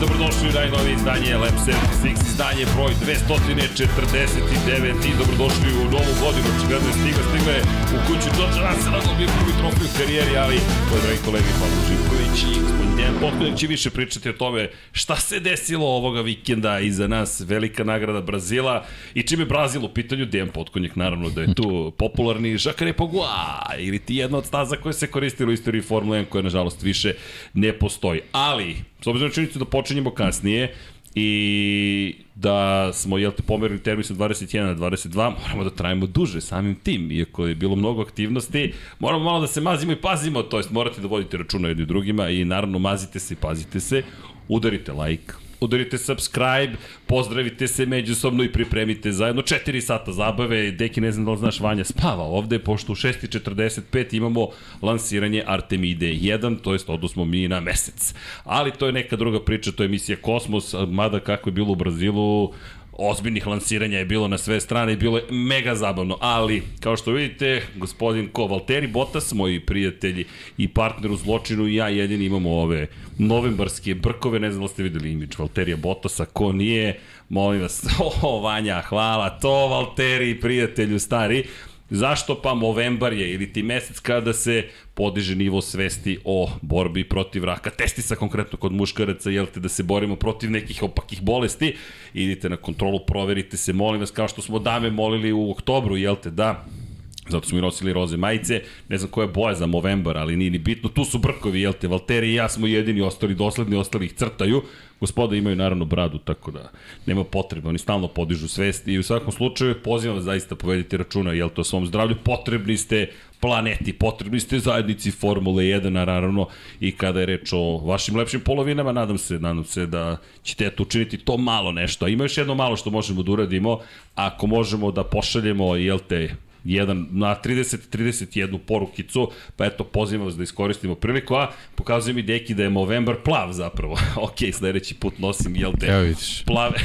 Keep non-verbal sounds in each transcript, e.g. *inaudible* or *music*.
Ćao svima i dobrodošli u najnovije izdanje Lab 76, izdanje broj 249 i dobrodošli u novu godinu. Očigledno je stigla, stigla je u kuću George Russell, dobio prvi trofej u karijeri, ali je dragi kolegi Pavlo Živković i gospodin Dejan Potković će više pričati o tome šta se desilo ovoga vikenda iza nas, velika nagrada Brazila i čime Brazil u pitanju, Dejan Potkonjak naravno da je tu popularni Žakare Pogua ili ti jedna od staza koja se koristila u istoriji Formula 1 koja nažalost više ne postoji. Ali, s obzirom na činjenicu da počinjemo kasnije, i da smo, jel te, pomerili termin sa 21 na 22, moramo da trajimo duže samim tim, iako je bilo mnogo aktivnosti, moramo malo da se mazimo i pazimo, to jest morate da vodite računa jedni drugima i naravno mazite se i pazite se, udarite like, udarite subscribe, pozdravite se međusobno i pripremite zajedno 4 sata zabave. Deki, ne znam da li znaš, Vanja spava ovde, pošto u 6.45 imamo lansiranje Artemide 1, to jest odnosmo mi na mesec. Ali to je neka druga priča, to je emisija Kosmos, mada kako je bilo u Brazilu, ozbiljnih lansiranja je bilo na sve strane i bilo je mega zabavno, ali kao što vidite, gospodin ko, Valtteri Bottas, moji prijatelji i partner u zločinu i ja jedini imamo ove novembarske brkove, ne znam da ste videli imidž Valterija Bottasa, ko nije, molim vas, *laughs* o, Vanja, hvala, to Valteri, prijatelju stari, Zašto pa Movembar je ili ti mesec kada se podiže nivo svesti o borbi protiv raka testisa, konkretno kod muškaraca, jel te da se borimo protiv nekih opakih bolesti, idite na kontrolu, proverite se, molim vas, kao što smo dame molili u oktobru, jel te da, Zato smo i nosili roze majice, ne znam koja je boja za Movember, ali nije ni bitno. Tu su brkovi, jel te, Valteri i ja smo jedini ostali dosledni, ostali ih crtaju. Gospoda imaju naravno bradu, tako da nema potrebe, oni stalno podižu svest i u svakom slučaju pozivam vas zaista povedite računa, jel to svom zdravlju, potrebni ste planeti, potrebni ste zajednici Formule 1, naravno, i kada je reč o vašim lepšim polovinama, nadam se, nadam se da ćete eto učiniti to malo nešto. A ima još jedno malo što možemo da uradimo, ako možemo da pošaljemo, jel te, jedan, na 30-31 porukicu, pa eto, pozivam vas da iskoristimo priliku, a pokazujem i deki da je Movember plav zapravo. *laughs* ok, sledeći put nosim, jel te, Evo vidiš. plave,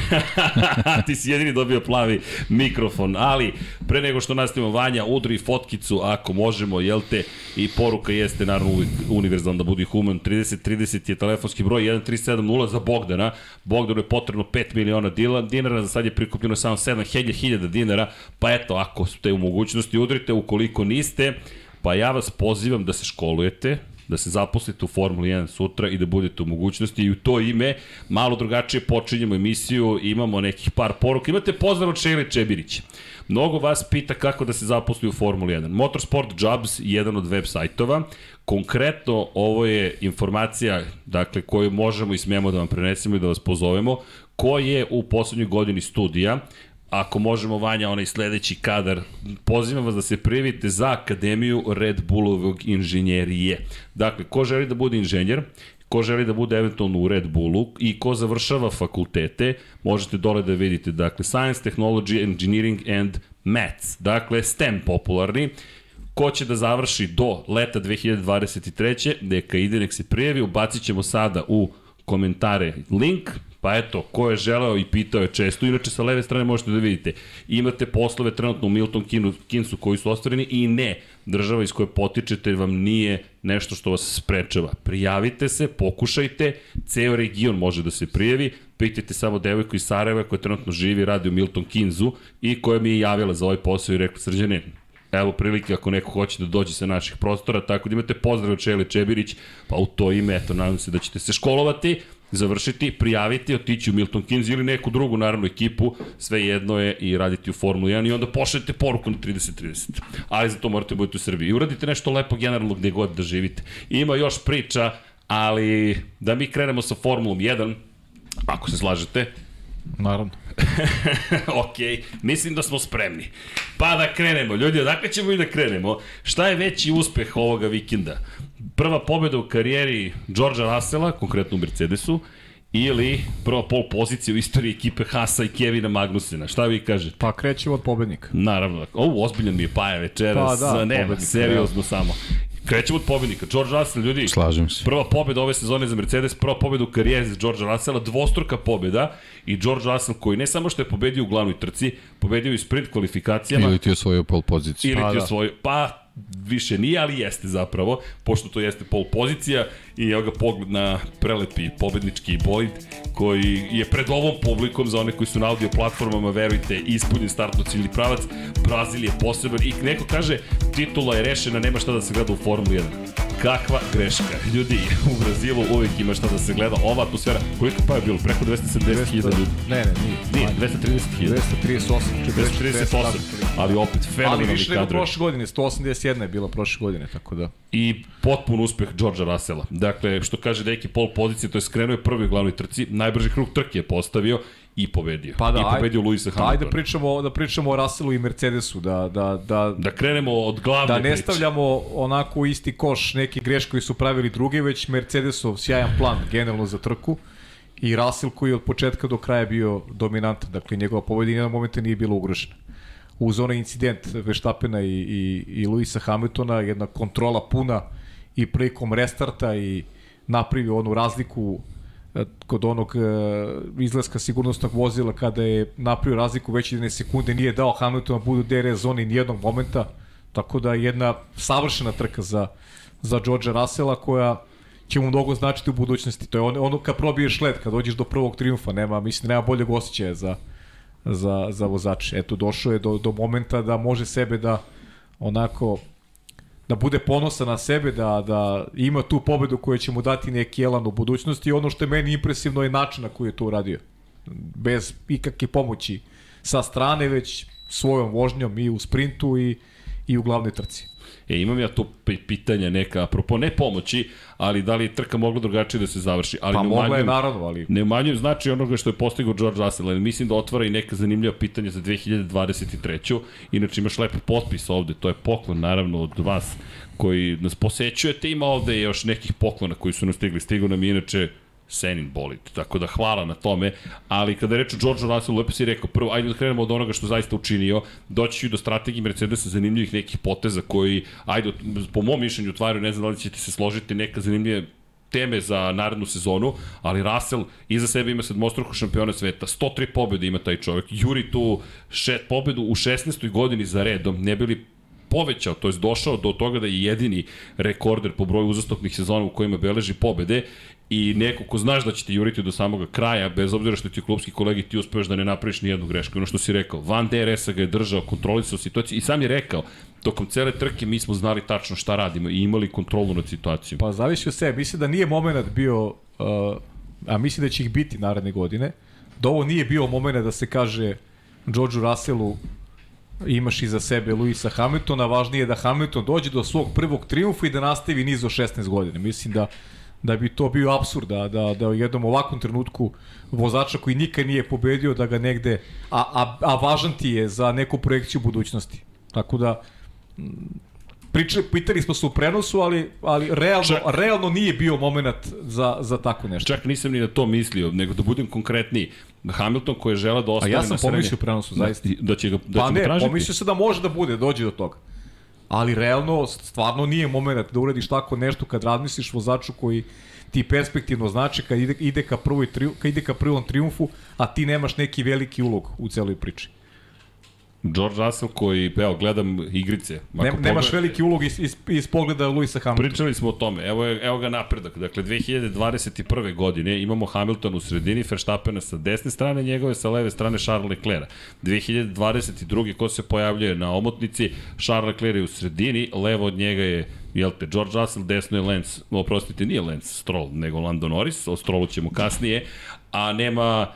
*laughs* ti si jedini dobio plavi mikrofon, ali pre nego što nastavimo Vanja, udri fotkicu ako možemo, jel te, i poruka jeste naravno uvijek univerzalno da budi human, 30-30 je telefonski broj, 1370 za Bogdana, Bogdanu je potrebno 5 miliona dinara, za sad je prikupljeno samo 7000 dinara, pa eto, ako ste u mogućnosti udrite, ukoliko niste, pa ja vas pozivam da se školujete, da se zaposlite u Formuli 1 sutra i da budete u mogućnosti i u to ime malo drugačije počinjemo emisiju, imamo nekih par poruka. Imate pozdrav od Šejle Čebirića. Mnogo vas pita kako da se zaposli u Formuli 1. Motorsport Jobs, jedan od web sajtova. Konkretno, ovo je informacija dakle, koju možemo i smijemo da vam prenesemo i da vas pozovemo, ko je u poslednjoj godini studija ako možemo Vanja onaj sledeći kadar, pozivam vas da se prijavite za Akademiju Red Bullovog inženjerije. Dakle, ko želi da bude inženjer, ko želi da bude eventualno u Red Bullu i ko završava fakultete, možete dole da vidite, dakle, Science, Technology, Engineering and Maths, dakle, STEM popularni, ko će da završi do leta 2023. neka ide, nek se prijavi, ubacit ćemo sada u komentare link, Pa eto, ko je želeo i pitao je često, inače sa leve strane možete da vidite, imate poslove trenutno u Milton Kinsu koji su ostvareni i ne, država iz koje potičete vam nije nešto što vas sprečava. Prijavite se, pokušajte, ceo region može da se prijavi, pitajte samo devojku iz Sarajeva koja trenutno živi, radi u Milton Kinzu i koja mi je javila za ovaj posao i rekla, srđane, evo prilike ako neko hoće da dođe sa naših prostora, tako da imate pozdrav od Čeli Čebirić, pa u to ime, eto, nadam se da ćete se školovati, završiti, prijaviti, otići u Milton Keynes ili neku drugu naravno ekipu, sve jedno je i raditi u Formuli 1 i onda pošaljete poruku na 30-30. Ali za to morate biti u Srbiji. I uradite nešto lepo generalno gde god da živite. Ima još priča, ali da mi krenemo sa Formulom 1, ako se slažete, Naravno. *laughs* ok, mislim da smo spremni. Pa da krenemo, ljudi, odakle ćemo i da krenemo? Šta je veći uspeh ovoga vikenda? Prva pobjeda u karijeri Georgea Russella, konkretno u Mercedesu, ili prva pol pozicija u istoriji ekipe Hasa i Kevina Magnusena. Šta vi kažete? Pa krećemo od pobednika. Naravno. Ovo ozbiljan mi je Paja večeras. Pa da, nema, seriozno samo. Krećemo od pobednika. George Russell, ljudi. Slažem se. Prva pobeda ove sezone za Mercedes, prva pobeda u karijeri za George Russella, dvostruka pobeda i George Russell koji ne samo što je pobedio u glavnoj trci, pobedio i sprint kvalifikacijama. Ili ti osvojio pol poziciju. Ili pa, ti da. osvojio, pa više nije, ali jeste zapravo, pošto to jeste pol pozicija i evo ga pogled na prelepi pobednički bolid koji je pred ovom publikom za one koji su na audio platformama, verujte, ispunjen startno ciljni pravac. Brazil je poseban i neko kaže titula je rešena, nema šta da se gleda u Formuli 1. Kakva greška. Ljudi, u Brazilu uvek ima šta da se gleda. Ova atmosfera, koliko pa je bilo? Preko 270.000 ljudi. Ne, ne, nije. Nije, 230.000. 238, 238, ali opet Ali fenomenalni više nego prošle godine, 181 je bila prošle godine, tako da. I potpun uspeh Georgea Russella. Dakle, što kaže Deki pol pozicije, to je skrenuo je prvi u glavnoj trci, najbrži krug trke je postavio i pobedio. Pa da, I pobedio Luisa Ajde Hamiltona. da pričamo, da pričamo o Russellu i Mercedesu, da, da, da, Da krenemo od glavne da ne priče. stavljamo onako u isti koš neki greške koji su pravili drugi, već Mercedesov sjajan plan generalno za trku i Russell koji je od početka do kraja bio dominantan, dakle njegova pobeda nijedan momenta nije bila ugrožena. Uz onaj incident Verstappena i, i, i Luisa Hamiltona, jedna kontrola puna i prilikom restarta i napravio onu razliku e, kod onog e, izlaska sigurnosnog vozila kada je napravio razliku već jedne sekunde, nije dao Hamiltonu da budu DRS zoni nijednog momenta, tako da je jedna savršena trka za, za Georgea Russella koja će mu mnogo značiti u budućnosti. To je ono, ono kad probiješ led, kad dođeš do prvog triumfa, nema, mislim, nema boljeg osjećaja za, za, za vozače. Eto, došao je do, do momenta da može sebe da onako da bude ponosan na sebe, da, da ima tu pobedu koja će mu dati neki elan u budućnosti i ono što je meni impresivno je način na koji je to uradio. Bez ikakve pomoći sa strane, već svojom vožnjom i u sprintu i, i u glavnoj trci. E, imam ja tu pi- pitanja neka, apropo ne pomoći, ali da li je trka mogla drugačije da se završi. Ali Pa ne mogla je naravno, ali Ne umanjujem znači onoga što je postigao George Russell, ali mislim da otvara i neka zanimljiva pitanja za 2023. Inače imaš lep potpis ovde, to je poklon naravno od vas koji nas posećujete, ima ovde još nekih poklona koji su nam stigli, stigu nam je inače Senin bolid, tako da hvala na tome, ali kada je reč o George Russellu, lepo si rekao, prvo, ajde da krenemo od onoga što zaista učinio, doći ću do strategije Mercedesa zanimljivih nekih poteza koji, ajde, po mom mišljenju otvaraju, ne znam da li ćete se složiti, neka zanimljiva teme za narednu sezonu, ali Russell iza sebe ima sedmostruko šampiona sveta, 103 pobjede ima taj čovjek, juri tu še, pobedu u 16. godini za redom, ne bili povećao, to jest došao do toga da je jedini rekorder po broju uzastopnih sezona u kojima beleži pobede i neko ko znaš da će ti juriti do samog kraja, bez obzira što ti klubski kolegi ti uspeš da ne napraviš ni jednu grešku. Ono što si rekao, Van DRS-a ga je držao, kontrolisao situaciju i sam je rekao, tokom cele trke mi smo znali tačno šta radimo i imali kontrolu nad situacijom. Pa zavisi od sebe. Mislim da nije moment bio, uh, a mislim da će ih biti naredne godine, da ovo nije bio moment da se kaže Georgeu Russellu imaš iza sebe Luisa Hamiltona, važnije je da Hamilton dođe do svog prvog triumfa i da nastavi niz od 16 godina. Mislim da da bi to bio absurd da, da, da u jednom ovakvom trenutku vozača koji nikad nije pobedio da ga negde, a, a, a važan ti je za neku projekciju budućnosti. Tako da, Pričali, pitali smo se u prenosu, ali, ali realno, Čak- realno nije bio moment za, za tako nešto. Čak nisam ni na to mislio, nego da budem konkretniji. Hamilton koji je žela da A ostane ja na sam srednje... pomislio u prenosu, zaista. Da, da će ga da pa će ne, pomislio se da može da bude, dođe do toga. Ali realno, stvarno nije moment da uradiš tako nešto kad razmisliš vozaču koji ti perspektivno znači kad ide, ide ka, prvoj tri, kad ide ka prvom triumfu, a ti nemaš neki veliki ulog u celoj priči. George Russell koji, evo, gledam igrice. Ne, nemaš pogled- veliki ulog iz, iz, iz pogleda Luisa Hamiltona. Pričali smo o tome, evo, je, evo ga napredak. Dakle, 2021. godine imamo Hamilton u sredini, Verstappena sa desne strane, njegove sa leve strane Charles Leclerc. 2022. ko se pojavljuje na omotnici, Charles Leclerc je u sredini, levo od njega je jel te, George Russell, desno je Lance, oprostite, nije Lance Stroll, nego Lando Norris, o Strollu ćemo kasnije, a nema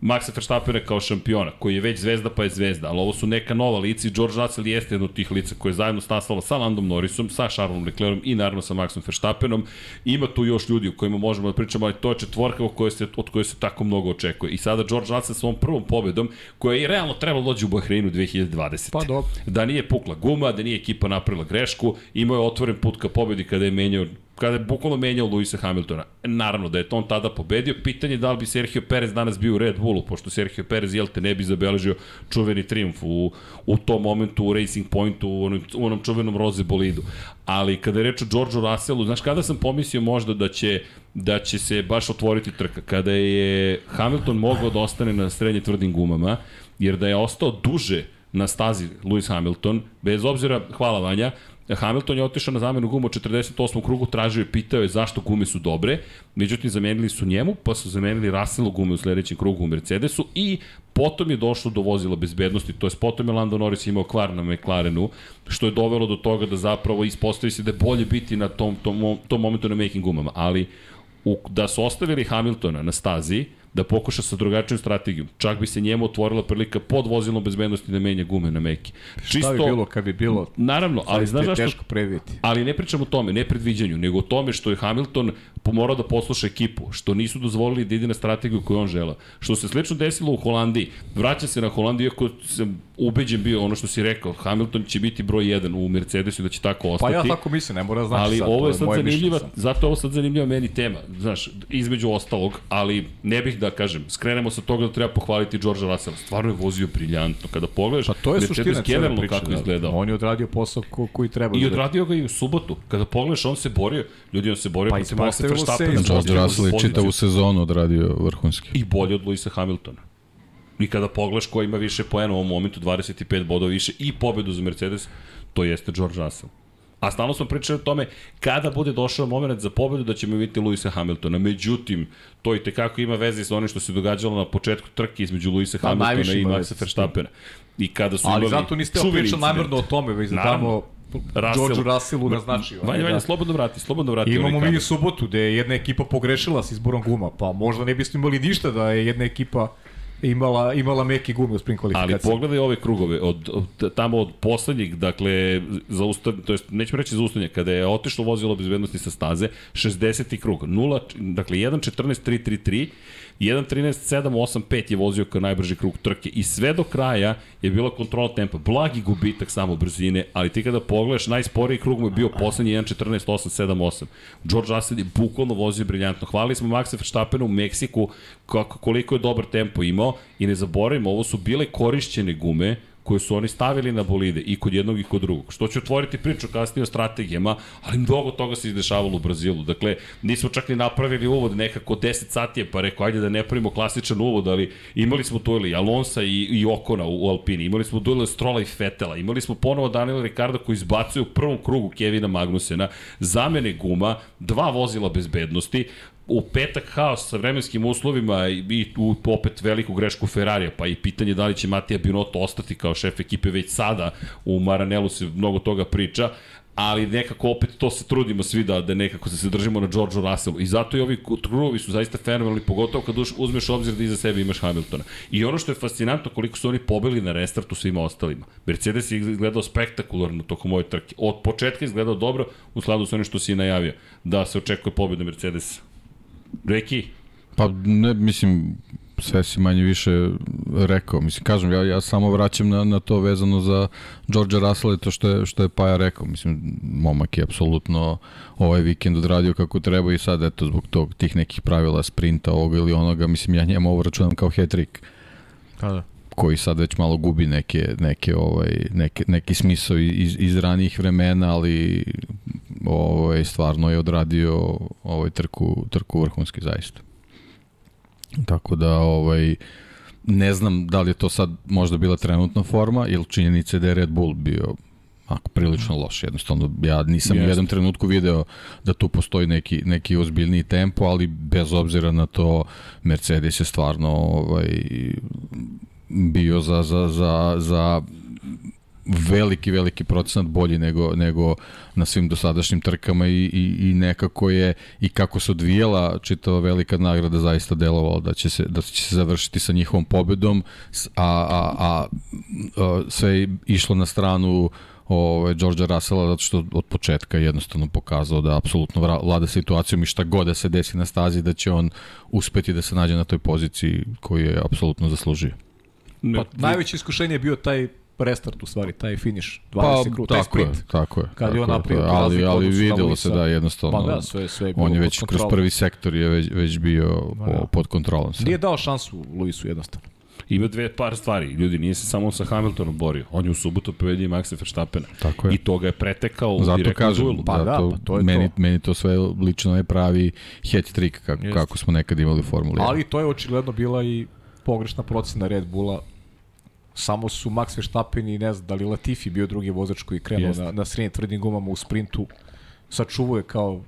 Maxa Verstappena kao šampiona, koji je već zvezda pa je zvezda, ali ovo su neka nova lica i George Russell jeste jedno od tih lica koje je zajedno stasala sa Landom Norrisom, sa Charlesom Leclerom i naravno sa Maxom Verstappenom. Ima tu još ljudi o kojima možemo da pričamo, ali to je četvorka od koje se, od koje se tako mnogo očekuje. I sada George Russell sa ovom prvom pobedom, koja je realno trebalo dođe u Bahreinu 2020. Pa dobro. Da nije pukla guma, da nije ekipa napravila grešku, imao je otvoren put ka pobedi kada je menjao kada je bukvalno menjao Luisa Hamiltona. Naravno da je to on tada pobedio. Pitanje je da li bi Sergio Perez danas bio u Red Bullu, pošto Sergio Perez, jel te, ne bi zabeležio čuveni triumf u, u tom momentu u Racing Pointu, u onom, u onom čuvenom roze bolidu. Ali kada je reč o Georgeu Russellu, znaš kada sam pomislio možda da će da će se baš otvoriti trka, kada je Hamilton mogao da ostane na srednje tvrdim gumama, jer da je ostao duže na stazi Lewis Hamilton, bez obzira, hvala Vanja, Hamilton je otišao na zamenu gumu u 48. krugu, tražio je, pitao je zašto gume su dobre, međutim zamenili su njemu, pa su zamenili Russellu gume u sledećem krugu u Mercedesu i potom je došlo do vozila bezbednosti, to je potom je Lando Norris imao kvar na McLarenu, što je dovelo do toga da zapravo ispostavi se da je bolje biti na tom, tom, tom momentu na making gumama, ali u, da su ostavili Hamiltona na stazi, da pokuša sa drugačijom strategijom. Čak bi se njemu otvorila prilika pod vozilom bezbednosti da menja gume na meki. Čisto, Šta bi bilo kad bi bilo? Naravno, ali znaš zašto? Teško predvidjeti. Ali ne pričamo o tome, ne predviđanju, nego o tome što je Hamilton pomorao da posluša ekipu, što nisu dozvolili da ide na strategiju koju on žela. Što se slično desilo u Holandiji. Vraća se na Holandiju, iako sam ubeđen bio ono što si rekao, Hamilton će biti broj 1 u Mercedesu da će tako ostati. Pa ja tako mislim, ne mora znači ali sad, ovo je sad zanimljiva, zato ovo sad zanimljiva meni tema, znaš, između ostalog, ali ne bih da kažem, skrenemo sa toga da treba pohvaliti George Russell. Stvarno je vozio briljantno. Kada pogledaš, pa to je suština cijela priča, kako da, izgledao. On je odradio posao ko, koji treba. I da- odradio ga i u subotu. Kada pogledaš, on se borio, ljudi on se borio pa protiv Maxa Verstappen. George Russell je čitavu sezonu odradio vrhunski. I bolje od Luisa Hamiltona. I kada pogledaš ko ima više poena u ovom momentu, 25 bodova više i pobedu za Mercedes, to jeste George Russell. A stalno smo pričali o tome kada bude došao moment za pobedu da ćemo vidjeti Luisa Hamiltona. Međutim, to i tekako ima veze sa onim što se događalo na početku trke između Luisa pa, Hamiltona i Maxa Verstappena. I kada su Ali zato niste pričali namjerno o tome, već da tamo Russell, George Russellu naznačio. Vanja, Vanja, da. slobodno vrati, slobodno vrati. Imamo mi subotu gde je jedna ekipa pogrešila s izborom guma, pa možda ne bismo imali ništa da je jedna ekipa imala, imala meki gume u sprint kvalifikaciji. Ali pogledaj ove krugove, od, od, tamo od poslednjih, dakle, zaustav, to jest, nećemo reći zaustavljanje, kada je otišlo vozilo bezbednosti sa staze, 60. krug, 0, dakle 1.14.333, 1.13.785 je vozio kao najbrži krug trke i sve do kraja je bila kontrola tempa. Blagi gubitak samo brzine, ali ti kada pogledaš, najsporiji krug mu je bio poslednji 1.14.878. George Russell je bukvalno vozio briljantno. Hvalili smo Maxa Verstappena u Meksiku kako, koliko je dobar tempo imao i ne zaboravimo, ovo su bile korišćene gume, koje su oni stavili na bolide i kod jednog i kod drugog. Što će otvoriti priču kasnije o strategijama, ali mnogo toga se izdešavalo u Brazilu. Dakle, nismo čak ni napravili uvod, nekako 10 sati pa rekao, ajde da ne pravimo klasičan uvod, ali imali smo dueli Alonsa i, i Okona u, u Alpini, imali smo dueli Strola i Fetela, imali smo ponovo Daniela Ricarda koji izbacuje u prvom krugu Kevina Magnusena, zamene guma, dva vozila bezbednosti, u petak haos sa vremenskim uslovima i tu opet veliku grešku Ferrarija, pa i pitanje da li će Matija Binotto ostati kao šef ekipe već sada, u Maranelu se mnogo toga priča, ali nekako opet to se trudimo svi da, da nekako se, držimo na Georgeu Russellu. I zato i ovi krugovi su zaista fenomenalni, pogotovo kad uzmeš obzir da iza sebe imaš Hamiltona. I ono što je fascinantno, koliko su oni pobili na restartu svima ostalima. Mercedes je izgledao spektakularno tokom ove trke. Od početka izgledao dobro, u skladu sa onim što si najavio, da se očekuje pobjeda Mercedesa. Reki? Pa ne, mislim, sve si manje više rekao. Mislim, kažem, ja, ja samo vraćam na, na to vezano za George Russell to što je, što je Paja rekao. Mislim, momak je apsolutno ovaj vikend odradio kako treba i sad, eto, zbog tog, tih nekih pravila sprinta, ovoga ili onoga, mislim, ja njemu ovo računam kao hat-trick. Pa da koji sad već malo gubi neke, neke, ovaj, neke, neki smisao iz, iz ranijih vremena, ali ovaj, stvarno je odradio ovaj trku, trku vrhunski zaista. Tako da ovaj, ne znam da li je to sad možda bila trenutna forma ili činjenica da je Red Bull bio ako prilično loš. Jednostavno, ja nisam Jeste. u jednom trenutku video da tu postoji neki, neki ozbiljniji tempo, ali bez obzira na to, Mercedes je stvarno ovaj, bio za, za, za, za veliki, veliki procenat bolji nego, nego na svim dosadašnjim trkama i, i, i nekako je i kako se odvijela čitava velika nagrada zaista delovalo da će se, da će se završiti sa njihovom pobedom, a, a, a, a sve je išlo na stranu ovaj, Georgea Russella zato što od početka je jednostavno pokazao da apsolutno vlada situacijom i šta god da se desi na stazi da će on uspeti da se nađe na toj poziciji koju je apsolutno zaslužio. Pa, najveće iskušenje je bio taj restart u stvari, taj finish, 20 pa, krug, taj sprint. Je, tako je. Kad je on napravio ali, ali videlo se da jednostavno, pa da, sve, sve je on je već kroz prvi sektor je već, već bio pa, da. pod kontrolom. Sve. Nije dao šansu Luisu jednostavno. Ima dve par stvari. Ljudi, nije se samo sa Hamiltonom borio. On je u subotu pobedio Maxa Verstappena. Tako je. I to ga je pretekao u Zato kažem, duelu. Pa zato, da, pa to je meni, to. Meni to sve lično je pravi hat trick kako, Jest. kako smo nekad imali u Formuli 1. Ali to je očigledno bila i pogrešna procena Red Bulla Samo su Max Verstappen i ne znam da li Latifi bio drugi vozač koji krenuo Jeste. na, na srednjim tvrdim gumama u sprintu. Sačuvao je kao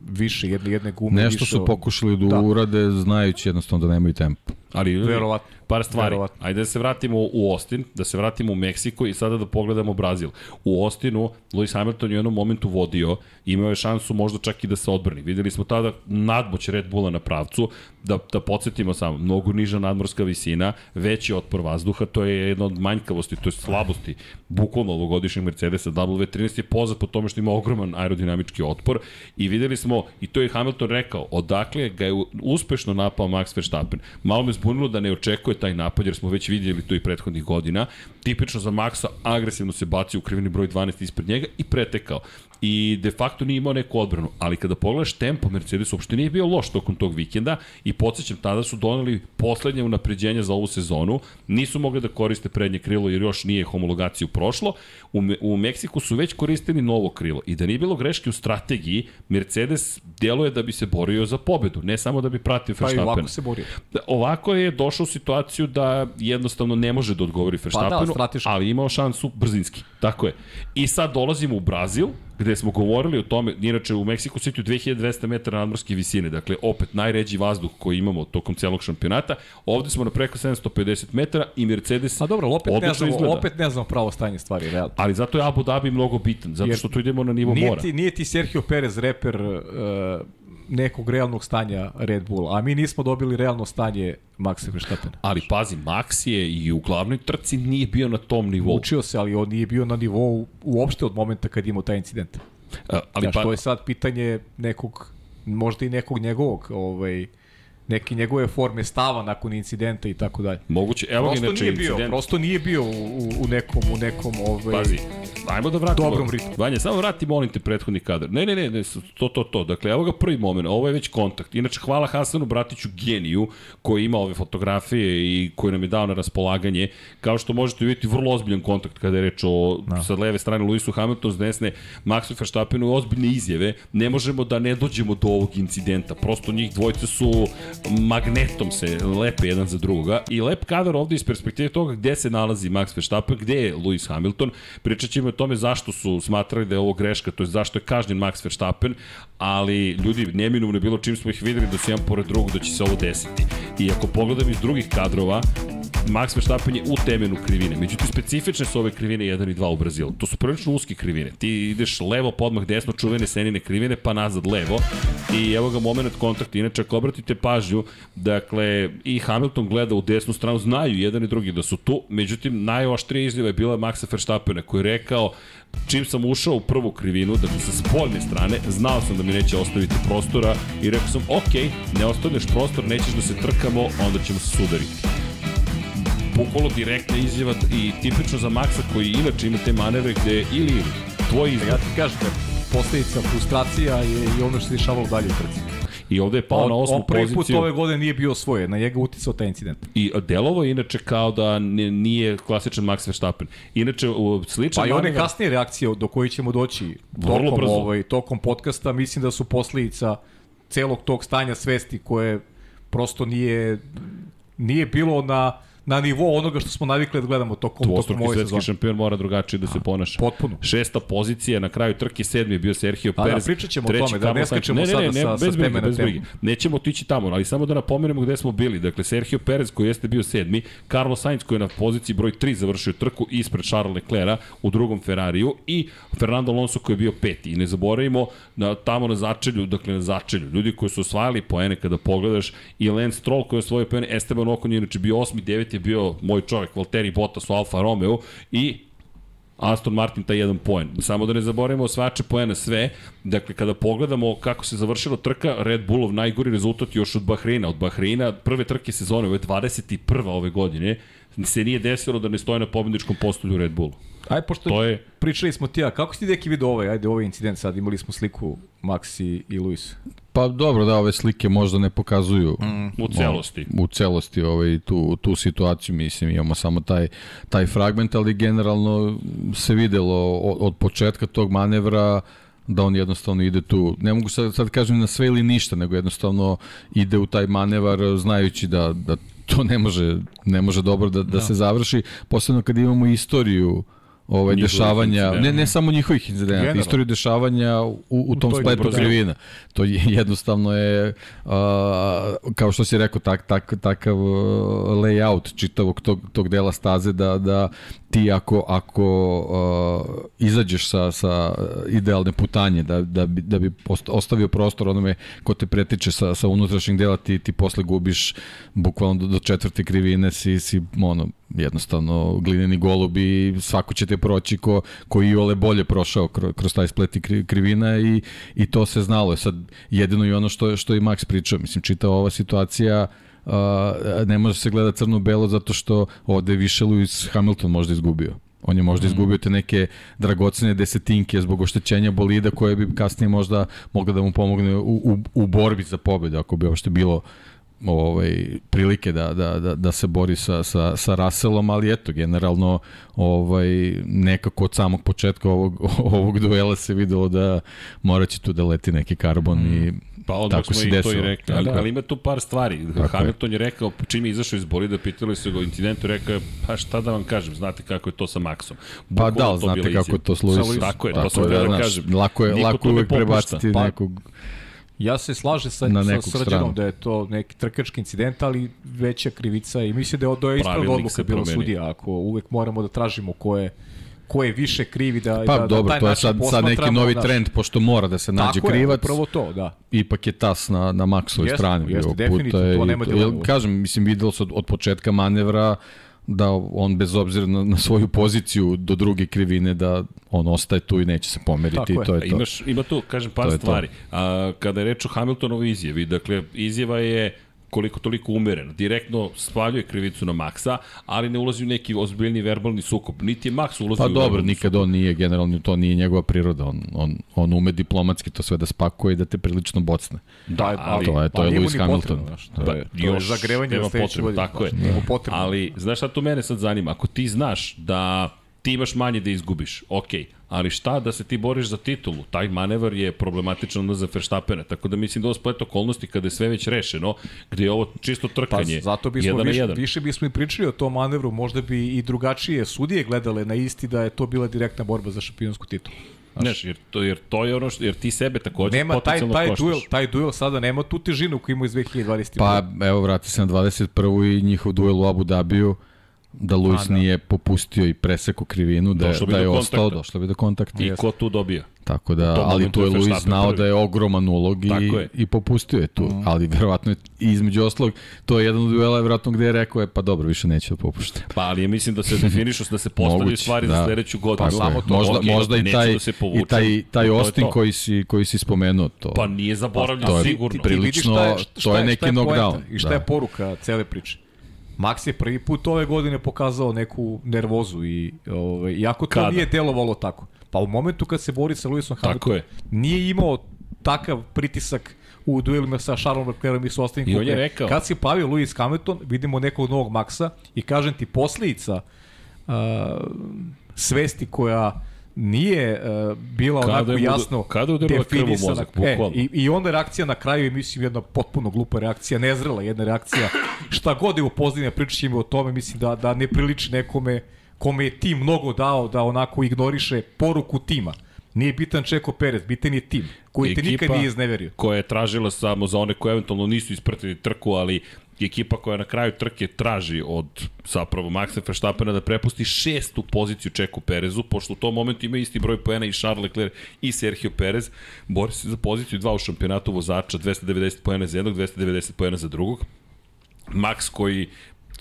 više jedne, jedne gume. Nešto više su pokušali da, Da. urade znajući jednostavno da nemaju tempo. Ali Verovatno. par stvari. Verovatno. Ajde da se vratimo u Austin, da se vratimo u Meksiko i sada da pogledamo Brazil. U Austinu Lewis Hamilton je u jednom momentu vodio, imao je šansu možda čak i da se odbrani. Videli smo tada nadmoć Red Bulla na pravcu, da, da podsjetimo samo, mnogo niža nadmorska visina, veći otpor vazduha, to je jedna od manjkavosti, to je slabosti, bukvalno ovogodišnjeg Mercedesa W13 je poznat po tome što ima ogroman aerodinamički otpor i videli smo, i to je Hamilton rekao, odakle ga je uspešno napao Max Verstappen. Malo me zbunilo da ne očekuje taj napad, jer smo već vidjeli to i prethodnih godina. Tipično za Maxa, agresivno se bacio u krivini broj 12 ispred njega i pretekao i de facto nije imao neku odbranu. Ali kada pogledaš tempo, Mercedes uopšte nije bio loš tokom tog vikenda i podsjećam, tada su doneli poslednje unapređenje za ovu sezonu, nisu mogli da koriste prednje krilo jer još nije homologaciju prošlo. U, u Meksiku su već koristili novo krilo i da nije bilo greške u strategiji, Mercedes djeluje da bi se borio za pobedu, ne samo da bi pratio Pa i Verstappen. ovako se borio. Da, Ovako je došao u situaciju da jednostavno ne može da odgovori Verstappenu, strateški. ali imao šansu brzinski. Tako je. I sad dolazimo u Brazil, gde smo govorili o tome, inače u Meksiku City 2200 metara nadmorske visine, dakle opet najređi vazduh koji imamo tokom celog šampionata. Ovde smo na preko 750 metara i Mercedes A dobro, opet ne, znamo, izgleda. opet ne znamo pravo stanje stvari, realno. Ali zato je Abu Dhabi mnogo bitan, zato Jer što tu idemo na nivo Nije mora. ti, nije ti Sergio Perez reper uh, nekog realnog stanja Red Bulla, a mi nismo dobili realno stanje Maxa Verstappena. Ali pazi, Max je i u glavnoj trci nije bio na tom nivou. Učio se, ali on nije bio na nivou uopšte od momenta kad imao taj incident. A, Ali Znaš, pa, to je sad pitanje nekog, možda i nekog njegovog, ovaj, neke njegove forme stava nakon incidenta i tako dalje. moguće, evo ga Prosto inače nije bio, incident. prosto nije bio u, u, u nekom, u nekom ovaj, Pazi, ajmo da vratimo. Dobrom ritmu. Vanja, samo vrati, molim te, prethodni kadar. Ne, ne, ne, ne, to, to, to. Dakle, evo ga prvi moment, ovo je već kontakt. Inače, hvala Hasanu Bratiću, geniju, koji ima ove fotografije i koji nam je dao na raspolaganje. Kao što možete vidjeti, vrlo ozbiljan kontakt kada je reč o, Da. sa leve strane, Luisu Hamiltonu, s desne, Maxu Verstappenu, ozbiljne izjave. Ne možemo da ne dođemo do ovog incidenta. Prosto njih dvojce su magnetom se lepe jedan za drugoga. I lep kadar ovde iz perspektive toga gde se nalazi Max Verstappen, gde je Lewis Hamilton. Pričat ćemo o tome zašto su smatrali da je ovo greška, to je zašto je kažnjen Max Verstappen, ali ljudi, neminovno je bilo čim smo ih videli da su jedan pored drugog da će se ovo desiti. I ako pogledam iz drugih kadrova, Max Verstappen je u temenu krivine. Međutim, specifične su ove krivine 1 i 2 u Brazilu. To su prilično uske krivine. Ti ideš levo, podmah desno, čuvene senine krivine, pa nazad levo. I evo ga moment kontakta. Inače, ako obratite pažnju, dakle, i Hamilton gleda u desnu stranu, znaju jedan i drugi da su tu. Međutim, najoštrija izjava je bila Maxa Verstappena koji je rekao čim sam ušao u prvu krivinu, dakle sa spoljne strane, znao sam da mi neće ostaviti prostora i rekao sam, ok, ne ostavljaš prostor, nećeš da se trkamo, onda ćemo se sudariti bukvalno direktna izjava i tipično za Maxa koji inače ima te manevre gde ili ili tvoj izbor. Ja ti kažem da posledica frustracija je i ono što se dešavalo dalje u trci. I ovde je pao On, na osmu on prvi put poziciju ove godine nije bio svoje, na njega uticao taj incident. i delovo je inače kao da nije klasičan Max Verstappen. Inače, u sličan Pa i one kasnije reakcije do koje ćemo doći tokom, ovaj, tokom podcasta, mislim da su posledica celog tog stanja svesti koje prosto nije nije bilo na na nivou onoga što smo navikli da gledamo tokom, tokom Dvostruki ove svetski sezone. šampion mora drugačije da se ponaša. Potpuno. Šesta pozicija, na kraju trke sedmi je bio Sergio da, Perez. pričat ćemo o treći tome, da ne skačemo ne, ne, sada ne, ne, sa- sa bez brige, teme na bez brige. Nećemo otići tamo, ali samo da napomenemo gde smo bili. Dakle, Sergio Perez koji jeste bio sedmi, Carlos Sainz koji je na poziciji broj 3 završio trku ispred Charles Leclerca u drugom Ferrariju i Fernando Alonso koji je bio peti. I ne zaboravimo na, tamo na začelju, dakle na začelju, ljudi koji su osvajali poene kada pogledaš i Lance Stroll koji je osvojio poene, Esteban Ocon je inače bio osmi, deveti je bio moj čovek, Valtteri Bottas u Alfa Romeo i Aston Martin taj jedan poen. Samo da ne zaboravimo osvajače poena sve. Dakle, kada pogledamo kako se završila trka, Red Bullov najgori rezultat još od Bahreina. Od Bahreina prve trke sezone, ovo je 21. ove godine, se nije desilo da ne stoje na pobedničkom postolju Red Bullu. Aj, pošto To je pričali smo ti, a kako si ti deki vidio ovaj, ajde, ovaj incident sad, imali smo sliku Max i, Luis. Pa dobro da ove slike možda ne pokazuju Mm. u celosti. u celosti ovaj, tu, tu situaciju, mislim, imamo samo taj, taj fragment, ali generalno se videlo od, od početka tog manevra da on jednostavno ide tu, ne mogu sad, sad kažem na sve ili ništa, nego jednostavno ide u taj manevar znajući da, da to ne može, ne može dobro da, da, da. se završi, posebno kad imamo istoriju ovaj dešavanja, ne ne samo njihovih incidenata, istoriju dešavanja u, u tom spletu krivina. To je *laughs* jednostavno je uh, kao što si rekao tak tak takav layout čitavog tog tog dela staze da da ti ako ako uh, izađeš sa sa idealne putanje da da bi da bi ostavio prostor onome ko te pretiče sa sa unutrašnjeg dela ti ti posle gubiš bukvalno do, do četvrte krivine si si ono jednostavno glineni golubi svako će te proći ko, ko i ole bolje prošao kroz, taj splet i krivina i, i to se znalo. Sad jedino i ono što, što i Max pričao, mislim čita ova situacija uh, ne može se gleda crno-belo zato što ovde više Lewis Hamilton možda izgubio. On je možda mhm. izgubio te neke dragocene desetinke zbog oštećenja bolida koje bi kasnije možda mogla da mu pomogne u, u, u borbi za pobedu, ako bi uopšte bilo ovaj prilike da, da, da, da se bori sa, sa, sa Russellom, ali eto, generalno ovaj, nekako od samog početka ovog, *laughs* ovog duela se videlo da moraće tu da leti neki karbon mm. i Pa odmah Tako smo i to i rekli, ali, da. ali ima tu par stvari. Tako Hamilton je. je rekao, čim je izašao iz bolida, pitali su ga o incidentu, rekao je, pa šta da vam kažem, znate kako je to sa Maxom. Pa da, znate kako je to s Luisom. Tako je, to sam da kažem. Lako je, lako uvek prebaciti pa, nekog Ja se slažem sa, sa srđanom da je to neki trkački incident, ali veća krivica i mislim da je, da je ispravna odluka bila sudija. Ako uvek moramo da tražimo ko je ko je više krivi da pa, da, dobro, da to je sad, sad neki novi naš... trend pošto mora da se nađe Tako krivac. Tako je, prvo to, da. Ipak je tas na na Maxovoj strani. Jeste, definitivno, to nema to, Kažem, mislim videlo se od, od početka manevra da on bez obzira na, na svoju poziciju do druge krivine da on ostaje tu i neće se pomeriti Tako i to je, je to. Imaš, ima tu, kažem, par to stvari. A, kada je reč o Hamiltonovoj izjavi, dakle, izjava je koliko toliko umeren. Direktno spaljuje krivicu na Maxa, ali ne ulazi u neki ozbiljni verbalni sukob. Niti je Max ulazi pa u dobro, nikad on nije, generalno to nije njegova priroda. On, on, on ume diplomatski to sve da spakuje i da te prilično bocne. Da, ali, to je, to je Lewis Hamilton. Znaš, to, je, to je zagrevanje za sledeću godinu. Tako je. Da. Ali, znaš šta to mene sad zanima? Ako ti znaš da ti imaš manje da izgubiš, okej, okay ali šta da se ti boriš za titulu? Taj manevar je problematičan za Verstappena, tako da mislim da ovo splet okolnosti kada je sve već rešeno, gde je ovo čisto trkanje. Pa, zato bismo jedan više, jedan. više bismo i pričali o tom manevru, možda bi i drugačije sudije gledale na isti da je to bila direktna borba za šampionsku titulu. Znaš, jer to, jer to je ono što, jer ti sebe takođe nema taj, taj koštaš. duel, taj duel sada nema tu težinu koju ima iz 2020. Pa, evo, vrati se na 21. i njihov duel u Abu Dhabiju da Luis da. nije popustio i preseko krivinu, da, da je ostao, došlo bi do kontakta. I ko tu dobija? Tako da, ali tu je Luis znao da je ogroman ulog i, je. i popustio je tu. Mm. Ali verovatno je između oslog, to je jedan od duela verovatno gde je rekao je pa dobro, više neće da popušta. Pa ali ja mislim da se definišu da se *laughs* postavljaju stvari da. za sledeću godinu. Pa samo to. Možda, okay, možda i taj, da i taj, taj Austin koji si, koji si spomenuo to. Pa nije zaboravljeno pa, sigurno. Ti, ti, prilično, šta je, šta to je neki knockdown. I šta je da. poruka cele priče? Max je prvi put ove godine pokazao neku nervozu i ovaj iako to Kada? nije delovalo tako. Pa u momentu kad se bori sa Lewisom Hamiltonom nije imao takav pritisak u duelima sa Charlesom Leclercom i sa ostalim I on je rekao. Kad se pavio Lewis Hamilton, vidimo nekog novog Maxa i kažem ti posledica uh, svesti koja nije uh, bila kada onako jasno kada je definisana. Mozak, e, i, I onda reakcija na kraju je, mislim, jedna potpuno glupa reakcija, nezrela jedna reakcija. Šta god je u pozdine pričat ćemo o tome, mislim da, da ne priliči nekome kome je tim mnogo dao da onako ignoriše poruku tima. Nije bitan Čeko Perez, bitan je tim koji Ekipa te nikad nije izneverio. koja je tražila samo za one koje eventualno nisu ispratili trku, ali ekipa koja na kraju trke traži od zapravo Maxa Verstappena da prepusti šestu poziciju Čeku Perezu, pošto u tom momentu ima isti broj poena i Charles Leclerc i Sergio Perez, bori se za poziciju dva u šampionatu vozača, 290 poena za jednog, 290 poena za drugog. Max koji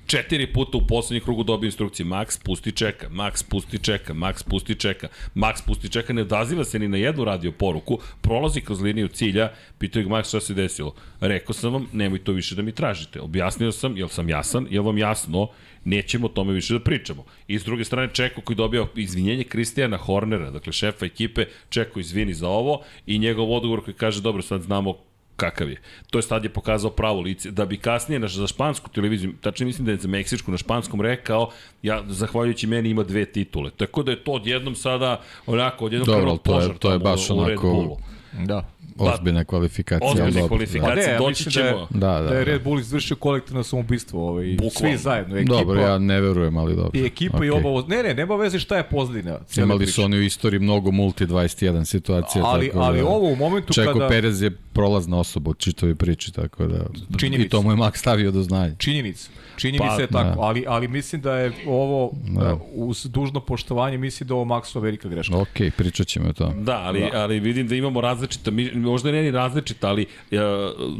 Četiri puta u poslednjem krugu dobio instrukcije Max pusti čeka, Max pusti čeka, Max pusti čeka, Max pusti čeka, ne odaziva se ni na jednu radio poruku, prolazi kroz liniju cilja, pitaju ga Max šta se desilo. Rekao sam vam, nemoj to više da mi tražite. Objasnio sam, jel sam jasan, jel vam jasno, nećemo o tome više da pričamo. I s druge strane Čeko koji dobio izvinjenje Kristijana Hornera, dakle šefa ekipe, Čeko izvini za ovo i njegov odgovor koji kaže dobro sad znamo kakav je. To je sad je pokazao pravo lice. Da bi kasnije na, za špansku televiziju, tačno mislim da je za meksičku na španskom rekao, ja, zahvaljujući meni ima dve titule. Tako da je to odjednom sada, onako, odjednom Dobro, to je, to je baš u, u onako... Da. Ozbiljna kvalifikacija. Ozbiljna kvalifikacija, pa ne, doći ćemo. Da, da, da, da je Red Bull izvršio kolektivno samoubistvo, ovaj, svi zajedno. Ekipa, dobro, ja ne verujem, ali dobro. I ekipa okay. i oba, ne, ne, nema veze šta je pozadina. Imali su oni u istoriji mnogo multi 21 situacija. Ali, tako ali da, ovo u momentu Čeko kada... Perez je prolazna osoba u čitovi priči, tako da... Činjenica. I to mu je Max stavio do znanja. Činjenica. Čini pa, mi se tako, da. ali, ali mislim da je ovo, da. uz dužno poštovanje, mislim da ovo Maxova velika greška. Ok, pričat ćemo o tome. Da, ali, da. ali vidim da imamo različita, možda ne ni različita, ali uh,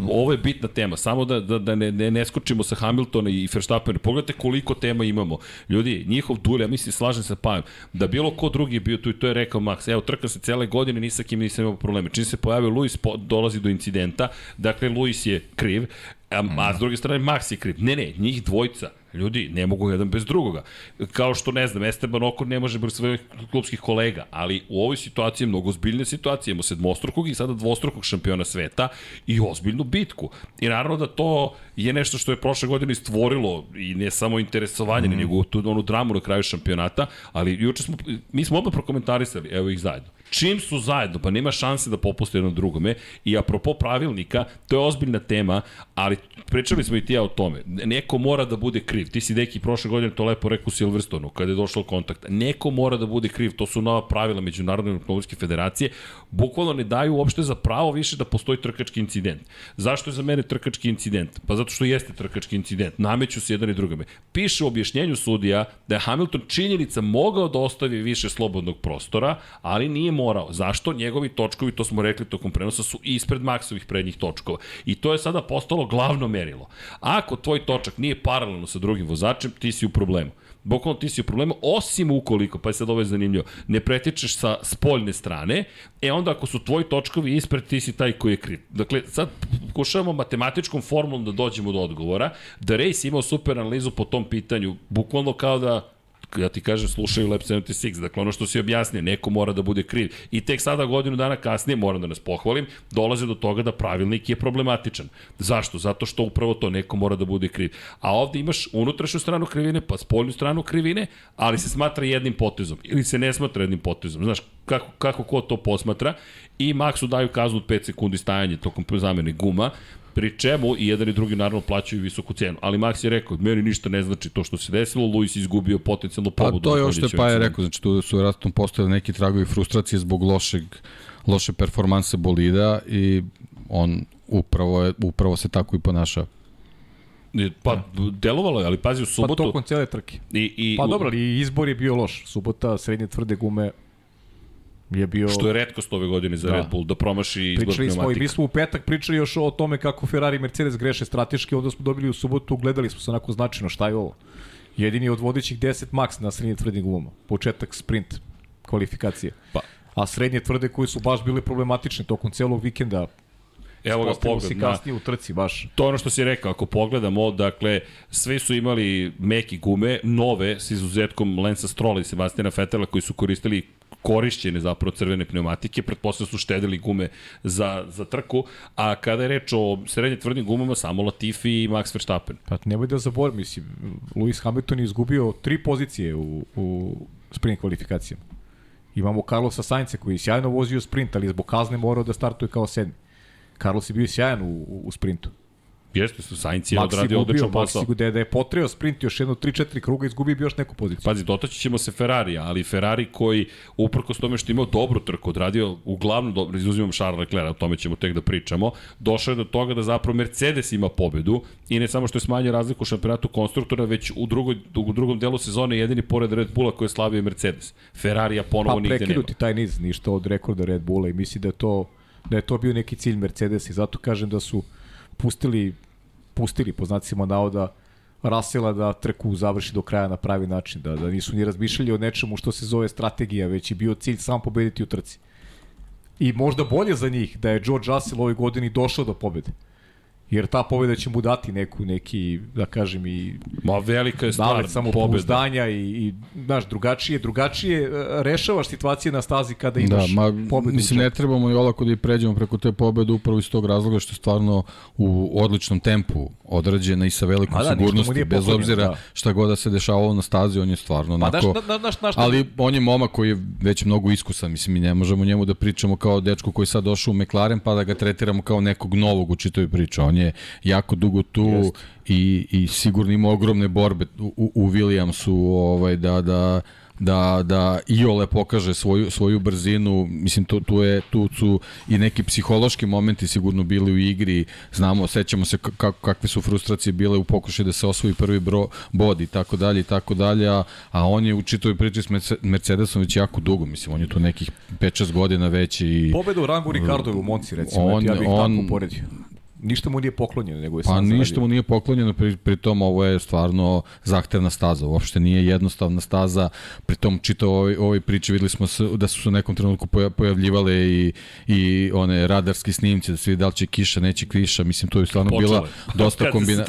ovo je bitna tema, samo da, da, da ne, ne, ne skočimo sa Hamiltona i Verstappen. Pogledajte koliko tema imamo. Ljudi, njihov dulj, ja mislim, slažem se Pajem, da bilo ko drugi je bio tu i to je rekao Max, evo, trkam se cele godine, ni sa kim nisam imao probleme. Čim se pojavio Luis, po, dolazi do incidenta, dakle, Luis je kriv, a, a s druge strane Max je kriv. Ne, ne, njih dvojca, ljudi, ne mogu jedan bez drugoga. Kao što, ne znam, Esteban Okor ne može bez svojih klubskih kolega, ali u ovoj situaciji je mnogo ozbiljne situacije. Imamo sedmostrukog i sada dvostrukog šampiona sveta i ozbiljnu bitku. I naravno da to je nešto što je prošle godine stvorilo i ne samo interesovanje, mm. nego tu onu dramu na kraju šampionata, ali juče smo, mi smo oba prokomentarisali, evo ih zajedno. Čim su zajedno, pa nema šanse da popuste jedno drugome. I apropo pravilnika, to je ozbiljna tema, ali pričali smo i ti ja o tome. Neko mora da bude kriv. Ti si deki prošle godine to lepo rekao Silverstonu, kada je došlo kontakt. Neko mora da bude kriv, to su nova pravila Međunarodne automobilske federacije. Bukvalno ne daju uopšte za pravo više da postoji trkački incident. Zašto je za mene trkački incident? Pa zato što jeste trkački incident. Nameću se jedan i drugome. Piše u objašnjenju sudija da je Hamilton činjenica mogao da ostavi više slobodnog prostora, ali nije morao. Zašto? Njegovi točkovi, to smo rekli tokom prenosa, su ispred maksovih prednjih točkova. I to je sada postalo glavno merilo. Ako tvoj točak nije paralelno sa drugim vozačem, ti si u problemu. Bukvalno ti si u problemu, osim ukoliko, pa je sad ovo je zanimljivo, ne pretičeš sa spoljne strane, e onda ako su tvoji točkovi ispred, ti si taj koji je kriv. Dakle, sad pokušavamo matematičkom formulom da dođemo do odgovora, da Race imao super analizu po tom pitanju, bukvalno kao da ja ti kažem, slušaju Lab 76, dakle ono što si objasnio, neko mora da bude kriv. I tek sada godinu dana kasnije, moram da nas pohvalim, dolaze do toga da pravilnik je problematičan. Zašto? Zato što upravo to neko mora da bude kriv. A ovde imaš unutrašnju stranu krivine, pa spoljnu stranu krivine, ali se smatra jednim potezom. Ili se ne smatra jednim potezom. Znaš, kako, kako ko to posmatra i Maxu daju kaznu od 5 sekundi stajanje tokom zamene guma, pri čemu i jedan i drugi naravno plaćaju visoku cenu. Ali Max je rekao, meni ništa ne znači to što se desilo, Luis izgubio potencijalno pobudu. Pa to je ovo što je pa je rekao, znači tu su vjerojatno postojali neki tragovi frustracije zbog lošeg, loše performanse bolida i on upravo, je, upravo se tako i ponaša. Pa, delovalo je, ali pazi u subotu... Pa tokom cijele trke. I, i, pa dobro, ali izbor je bio loš. Subota, srednje tvrde gume, je bio... Što je redkost ove godine za da. Red Bull, da promaši izbor pričali smo i mi smo u petak pričali još o tome kako Ferrari i Mercedes greše strateški, onda smo dobili u subotu, gledali smo se onako značajno šta je ovo. Jedini od vodećih 10 max na srednje tvrdim gumama. Početak sprint kvalifikacije. Pa. A srednje tvrde koji su baš bile problematične tokom celog vikenda, Evo ga pogled. Si kasnije u trci, baš. To je ono što si rekao, ako pogledamo, dakle, sve su imali meki gume, nove, s izuzetkom Lensa Strolla i Sebastina Fetela, koji su koristili korišćene zapravo crvene pneumatike, pretpostavljamo su štedili gume za, za trku, a kada je reč o srednje tvrdim gumama, samo Latifi i Max Verstappen. Pa nemoj da zaboravim, mislim, Lewis Hamilton je izgubio tri pozicije u, u sprint kvalifikacijama. Imamo Carlosa Sainca koji je sjajno vozio sprint, ali zbog kazne morao da startuje kao sedmi. Carlos je bio sjajan u, u sprintu. Jeste, su Sainz je odradio odličan posao. Maxi da, da je potreo sprint još jedno 3-4 kruga, izgubio bi još neku poziciju. Pazi, dotaći ćemo se Ferrarija, ali Ferrari koji, uprkos tome što imao dobru trku, odradio uglavnom dobro, izuzimam Charles Leclerc, o tome ćemo tek da pričamo, došao je do toga da zapravo Mercedes ima pobedu i ne samo što je smanjio razliku u šampionatu konstruktora, već u, drugoj, u drugom delu sezone jedini pored Red Bulla koji je slavio Mercedes. Ferrarija ponovo pa, nigde nema. Pa prekinuti taj niz, ništa od rekorda Red Bulla i misli da je to da je to bio neki cilj Mercedes i zato kažem da su pustili pustili po znacima navoda Rasela da trku završi do kraja na pravi način, da, da nisu ni razmišljali o nečemu što se zove strategija, već je bio cilj sam pobediti u trci. I možda bolje za njih da je George Russell ovoj godini došao do pobede. Jer ta pobjeda će mu dati neku, neki, da kažem, i Ma velika je stvar, nalet samopouzdanja i, i, znaš, drugačije, drugačije e, rešavaš situacije na stazi kada imaš da, ma, pobedu. Mislim, ne trebamo i olako da i pređemo preko te pobede upravo iz tog razloga što je stvarno u odličnom tempu odrađena i sa velikom da, sigurnosti, bez obzira da. šta god da se dešavalo na stazi, on je stvarno Pa, onako... znaš, na, na, na, Ali on je momak koji je već mnogo iskusan, mislim, mi ne možemo njemu da pričamo kao dečku koji sad došao u McLaren pa da ga tretiramo kao nekog novog u čitoj priči. On je jako dugo tu Jest. i, i sigurno ima ogromne borbe u, u, Williamsu ovaj, da, da, da, da Iole pokaže svoju, svoju brzinu, mislim tu, tu, je, tu su i neki psihološki momenti sigurno bili u igri, znamo, sećamo se kako, kakve su frustracije bile u pokušaju da se osvoji prvi bro, bod i tako dalje i tako dalje, a, a on je u čitoj priči s Merce- Mercedesom već jako dugo, mislim, on je tu nekih 5-6 godina već i... Pobeda u rangu Ricardo u Monci, recimo, On- on, ja bih on- tako poredio. Ništa mu nije poklonjeno, nego je Pa sam ništa zaradio. mu nije poklonjeno, pri, pri tom ovo je stvarno zahtevna staza, uopšte nije jednostavna staza, pri tom čito ovoj, ovoj priči videli smo se, da su se u nekom trenutku poja- pojavljivale i, i one radarski snimci, da se vidi da li će kiša, neće kiša, mislim to je stvarno Počelo bila *laughs* dosta kombina,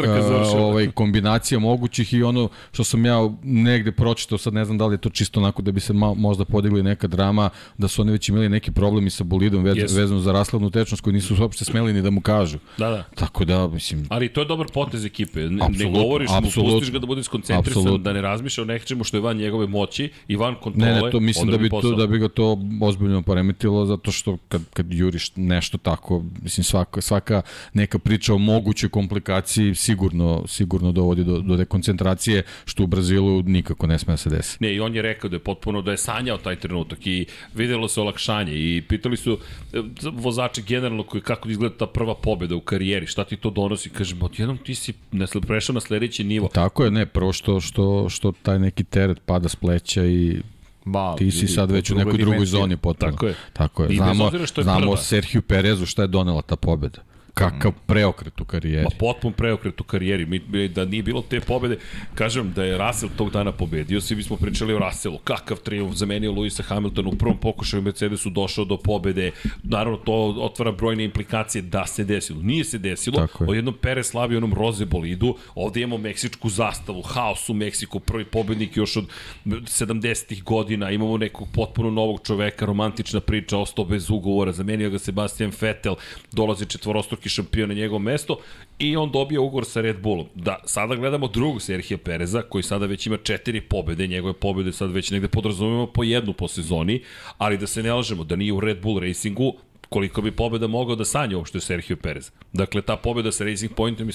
ovaj, kombinacija mogućih i ono što sam ja negde pročitao, sad ne znam da li je to čisto onako da bi se ma, možda podigli neka drama, da su oni već imali neki problemi sa bolidom vez, Jesu. vezano za rasladnu tečnost koju nisu uopšte smeli ni da mu kažu. Da, da. Tako da, mislim, Ali to je dobar potez ekipe. Ne, ne govoriš mu, pustiš ga da bude skoncentrisan, da ne razmišlja o nečemu što je van njegove moći i van kontrole. Ne, ne, to mislim da bi, posao. to, da bi ga to ozbiljno poremetilo, zato što kad, kad juriš nešto tako, mislim svaka, svaka neka priča o mogućoj komplikaciji sigurno, sigurno dovodi do, do dekoncentracije, što u Brazilu nikako ne sme da se desi. Ne, i on je rekao da je potpuno da je sanjao taj trenutak i videlo se olakšanje i pitali su e, vozači generalno koji kako izgleda ta prva pobeda u karijeri, šta ti to donosi? Kažem, odjednom ti si prešao na sledeći nivo. Tako je, ne, prvo što, što, što taj neki teret pada s pleća i Ma, ti si sad već u nekoj drugoj zoni potpuno. Tako je. Tako je. I Znamo, što je znamo prva. Sergio Perezu šta je donela ta pobeda. Kakav preokret u karijeri. Ma potpun preokret u karijeri. Mi, da nije bilo te pobede, kažem da je Russell tog dana pobedio, svi bismo pričali o Russellu. Kakav triumf, zamenio Luisa Hamiltona u prvom pokušaju Mercedesu došao do pobede. Naravno, to otvara brojne implikacije da se desilo. Nije se desilo. O jednom Perez slavio onom roze bolidu. Ovde imamo meksičku zastavu, haos u Meksiku, prvi pobednik još od 70-ih godina. Imamo nekog potpuno novog čoveka, romantična priča, ostao bez ugovora, zamenio ga Sebastian Vettel, dolazi četvorostruki šampion na njegovo mesto i on dobija ugovor sa Red Bullom. Da, sada gledamo drugog Serhija Pereza, koji sada već ima četiri pobede, njegove pobede sad već negde podrazumemo po jednu po sezoni, ali da se ne lažemo, da nije u Red Bull Racingu, koliko bi pobeda mogao da sanja uopšte Sergio Perez. Dakle, ta pobeda sa Racing Pointom i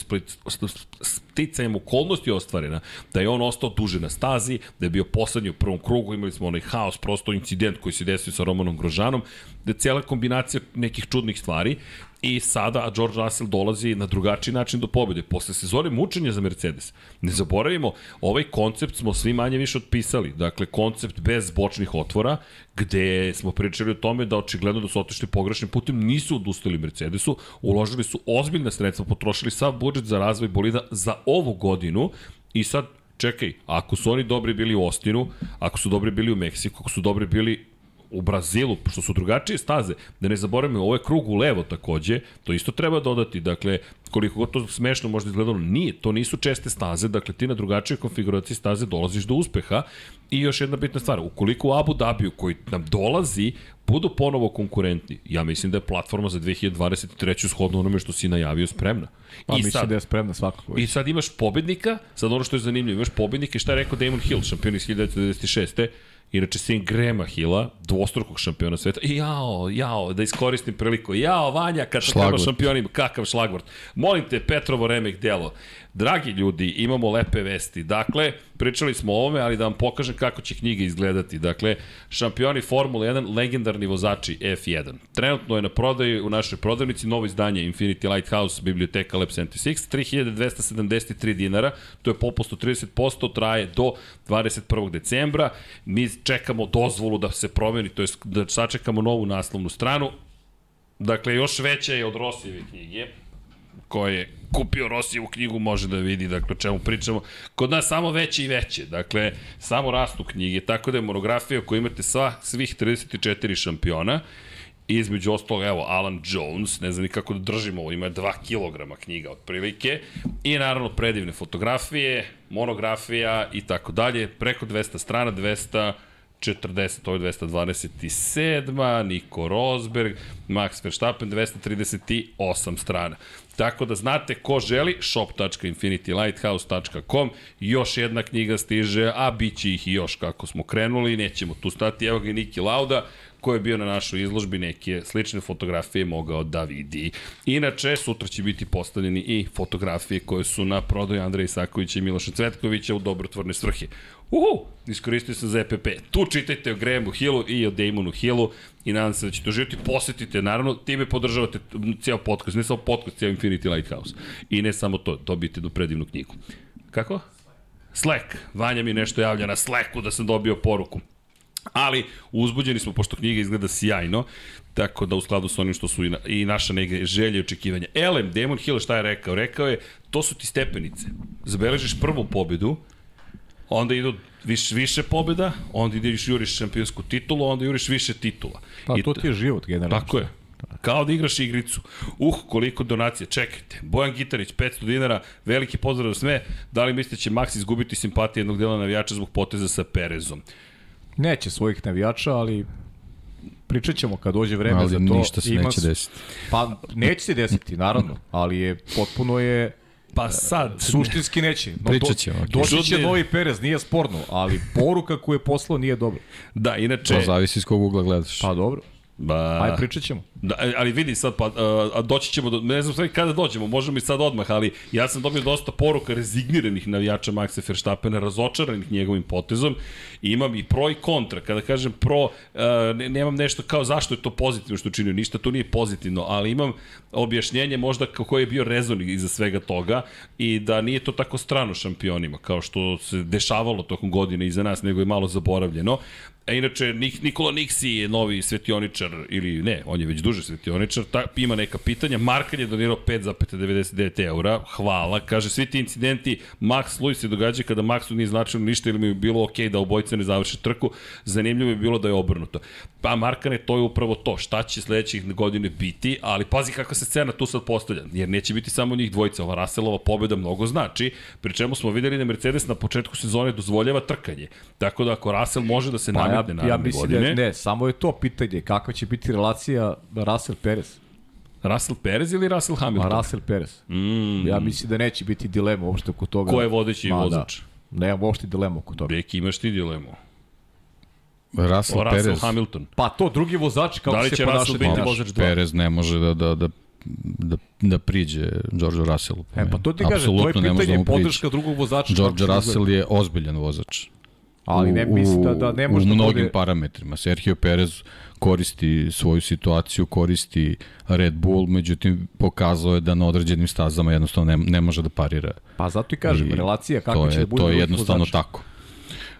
sticajem okolnosti ostvarena, da je on ostao duže na stazi, da je bio poslednji u prvom krugu, imali smo onaj haos, prosto incident koji se desio sa Romanom Grožanom, da je cijela kombinacija nekih čudnih stvari I sada George Russell dolazi na drugačiji način do pobjede. Posle sezone mučenja za Mercedes. Ne zaboravimo, ovaj koncept smo svi manje više otpisali. Dakle, koncept bez bočnih otvora, gde smo pričali o tome da očigledno da su otišli pogrešnim putem, nisu odustali Mercedesu, uložili su ozbiljna sredstva, potrošili sav budžet za razvoj bolida za ovu godinu i sad čekaj, ako su oni dobri bili u Ostinu, ako su dobri bili u Meksiku, ako su dobri bili u Brazilu, što su drugačije staze, da ne zaboravimo, ovo je krug u levo takođe, to isto treba dodati, dakle, koliko god to smešno možda izgledalo, nije, to nisu česte staze, dakle, ti na drugačijoj konfiguraciji staze dolaziš do uspeha i još jedna bitna stvar, ukoliko u Abu Dhabiju koji nam dolazi, budu ponovo konkurentni, ja mislim da je platforma za 2023. shodno onome što si najavio spremna. Pa I mislim sad, da je spremna svakako. I sad imaš pobednika, sad ono što je zanimljivo, imaš pobednika i šta je rekao Damon Hill, šampion iz 1996. Inače, sin Grema Hilla, dvostrukog šampiona sveta. I jao, jao, da iskoristim priliku. Jao, Vanja, treba Šlagvort. šampionima, kakav šlagvort. Molim te, Petrovo remek delo. Dragi ljudi, imamo lepe vesti. Dakle, pričali smo o ovome, ali da vam pokažem kako će knjiga izgledati. Dakle, šampioni Formule 1, legendarni vozači F1. Trenutno je na prodaju u našoj prodavnici novo izdanje Infinity Lighthouse Biblioteka Lab 76, 3273 dinara, to je popust od 30%, traje do 21. decembra. Mi čekamo dozvolu da se promeni, to je da sačekamo novu naslovnu stranu. Dakle, još veća je od Rosijeve knjige ko je kupio Rosijevu knjigu može da vidi dakle o čemu pričamo. Kod nas samo veće i veće, dakle samo rastu knjige, tako da je monografija u kojoj imate sva, svih 34 šampiona između ostalog, evo, Alan Jones, ne znam ni kako da držimo ovo, ima 2 kg knjiga otprilike, i naravno predivne fotografije, monografija i tako dalje, preko 200 strana, 200 40, ovo je 227, Niko Rosberg, Max Verstappen, 238 strana. Tako da znate ko želi, shop.infinitylighthouse.com, još jedna knjiga stiže, a bit će ih još kako smo krenuli, nećemo tu stati, evo ga Niki Lauda, ko je bio na našoj izložbi, neke slične fotografije mogao da vidi. Inače, sutra će biti postavljeni i fotografije koje su na prodaju Andreja Isakovića i Miloša Cvetkovića u dobrotvorne svrhe. Uhu, iskoristio sam za EPP. Tu čitajte o Grahamu Hillu i o Damonu Hillu i nadam se da ćete uživati. Posetite, naravno, time podržavate cijel podcast, ne samo podcast, cijel Infinity Lighthouse. I ne samo to, dobijete do predivnu knjigu. Kako? Slack. Vanja mi nešto javlja na Slacku da sam dobio poruku. Ali uzbuđeni smo, pošto knjiga izgleda sjajno, tako da u skladu sa onim što su i, na, i naša nege želje i očekivanja. Elem, Damon Hill šta je rekao? Rekao je, to su ti stepenice. Zabeležiš prvu pobedu, onda idu više, više pobjeda, onda ideš juriš šampionsku titulu, onda juriš više titula. Pa I to ti je život generalno. Tako je. Kao da igraš igricu. Uh, koliko donacija, čekajte. Bojan Gitarić, 500 dinara, veliki pozdrav za sve. Da li mislite da će Max izgubiti simpatije jednog dela navijača zbog poteza sa Perezom? Neće svojih navijača, ali pričat ćemo kad dođe vreme ali za to. ništa se neće desiti. Pa neće se desiti, naravno, ali je potpuno je Pa sad... Suštinski neće. No, Pričat ćemo. Okay. Doći će novi Perez, nije sporno, ali poruka koju je poslao nije dobro. Da, inače... To zavisi s kog ugla gledaš. Pa dobro. Ba... Ajde, pričat ćemo. Da, ali vidi sad, pa, a, doći ćemo, do, ne znam sve kada dođemo, možemo i sad odmah, ali ja sam dobio dosta poruka rezigniranih navijača Maxa Verstappena, razočaranih njegovim potezom. I imam i pro i kontra. Kada kažem pro, a, ne, nemam nešto kao zašto je to pozitivno što učinio, ništa to nije pozitivno, ali imam objašnjenje možda kako je bio rezon iza svega toga i da nije to tako strano šampionima, kao što se dešavalo tokom godine iza nas, nego je malo zaboravljeno. A inače, Nik, Nikola Niksi je novi svetioničar, ili ne, on je već duže svetioničar, ta, ima neka pitanja. Markan je donirao 5,99 eura, hvala. Kaže, svi ti incidenti Max Lewis se događa kada Maxu nije značilo ništa ili mi je bilo ok da obojica ne završe trku. Zanimljivo je bilo da je obrnuto. Pa Markane, to je upravo to. Šta će sledećih godine biti, ali pazi kakva se scena tu sad postavlja. Jer neće biti samo njih dvojica. Ova Russellova pobeda mnogo znači, pri čemu smo videli da Mercedes na početku sezone dozvoljava trkanje. Tako da ako Russell može da se pa nametne ja, ja mislim godine... Da, ne, samo je to pitanje. Kakva će biti relacija Russell-Perez? Russell Perez ili Russell Hamilton? Ma Russell Perez. Mm. Ja mislim da neće biti dilema uopšte oko toga. Ko je vodeći Ma, vozač? Da. Nemam uopšte dilemu oko toga. Beki, imaš ti dilemu. Russell, O, Russell Perez. Hamilton. Pa to, drugi vozač, kako Da li se će ponaša Russell biti naš- vozač dva? Perez ne može da, da, da, da, da priđe Georgeu Russellu. E, pa to ti kaže, to je da pitanje priđe. podrška drugog vozača. George se Russell je ozbiljan vozač. Ali ne mislim da, da ne može u da mnogim bude... parametrima. Sergio Perez koristi svoju situaciju, koristi Red Bull, međutim pokazao je da na određenim stazama jednostavno ne, ne može da parira. Pa zato i kažem, I relacija kako je, će da bude To je jednostavno tako.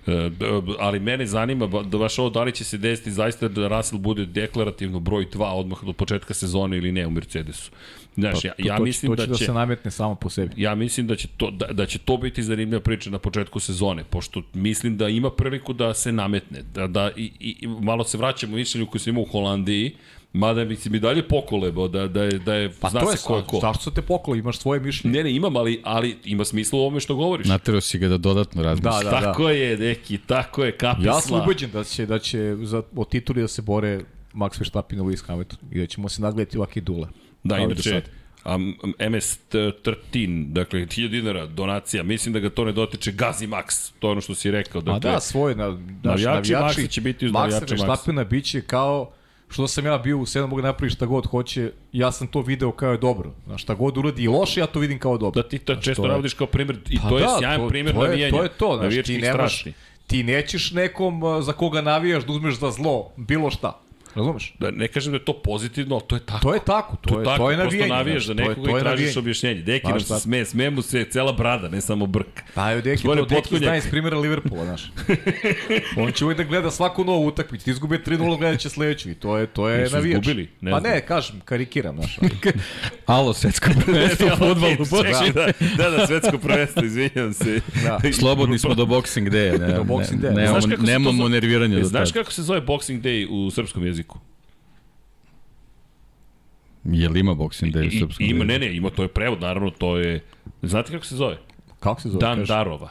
E, b- ali mene zanima da baš ovo da li će se desiti zaista da Russell bude deklarativno broj 2 odmah do početka sezone ili ne u Mercedesu. Znaš, ja, Pa, to, ja to, mislim to da će da će... se nametne samo po sebi. Ja mislim da će to da, da će to biti zanimljiva priča na početku sezone, pošto mislim da ima priliku da se nametne, da da i, i malo se vraćamo mišljenju koji sam imao u Holandiji, mada mi se mi dalje pokolebao da da je da je Pa zna to je se ko je ko. Zašto su te pokoli? Imaš svoje mišljenje. Ne, ne, imam, ali, ali ima smisla u ovome što govoriš. Naterao si ga da dodatno razmisli. Da, da. tako je, neki, tako je, kapisla. Ja sam ubeđen da će, da će za, o tituli da se bore Max Verstappen i Lewis Hamilton i da ćemo se nagledati ovakve dule. Da, i inače, um, MS13, dakle, 1000 dinara donacija, mislim da ga to ne dotiče Gazi Max, to je ono što si rekao. Dakle, da, svoje na, naši navijači navijači. Maxa će biti uz Maxa navijače Maxa. Verstappena biće kao što sam ja bio u 7 mogu napraviti šta god hoće, ja sam to video kao je dobro. Znaš, šta god uradi i loše, ja to vidim kao dobro. da ti to Znaš, često to je- navodiš kao primjer, i Pa to je da, sjajan to- primjer to je-. To je to, znaš, ti nemaš, strašni. ti nećeš nekom za koga navijaš da uzmeš za zlo bilo šta. Razumeš? Da, ne kažem da je to pozitivno, ali to je tako. To je tako, to, je, tako, to je prosto navijanje. navijaš za znaš, to je- nekoga to i tražiš navijanje. objašnjenje. Deki Pa nam se sme, sme mu se cela brada, ne samo brk. Pa je Deki Gospodine to Deki Potkonjak. zna iz primjera Liverpoola, znaš. *laughs* On će uvijek da gleda svaku novu utakmicu. Ti izgube 3-0, gledat će sledeću i to je, to je Nisu navijač. izgubili, ne pa znam. ne, kažem, karikiram, znaš. *laughs* Alo, svetsko *laughs* prvenstvo u fudbalu počinje. da, da, da, svetsko prvenstvo, izvinjam se. Da. Slobodni smo do Boxing Day. Ne, Do Boxing Day. Ne, Znaš nemamo, to nerviranja E, do Znaš tada. kako se zove Boxing Day u srpskom jeziku? Je li ima Boxing Day u srpskom? ima, jeziku? ne, ne, ima, to je prevod, naravno, to je... Znate kako se zove? Kako se zove? Dan kažeš? Darova.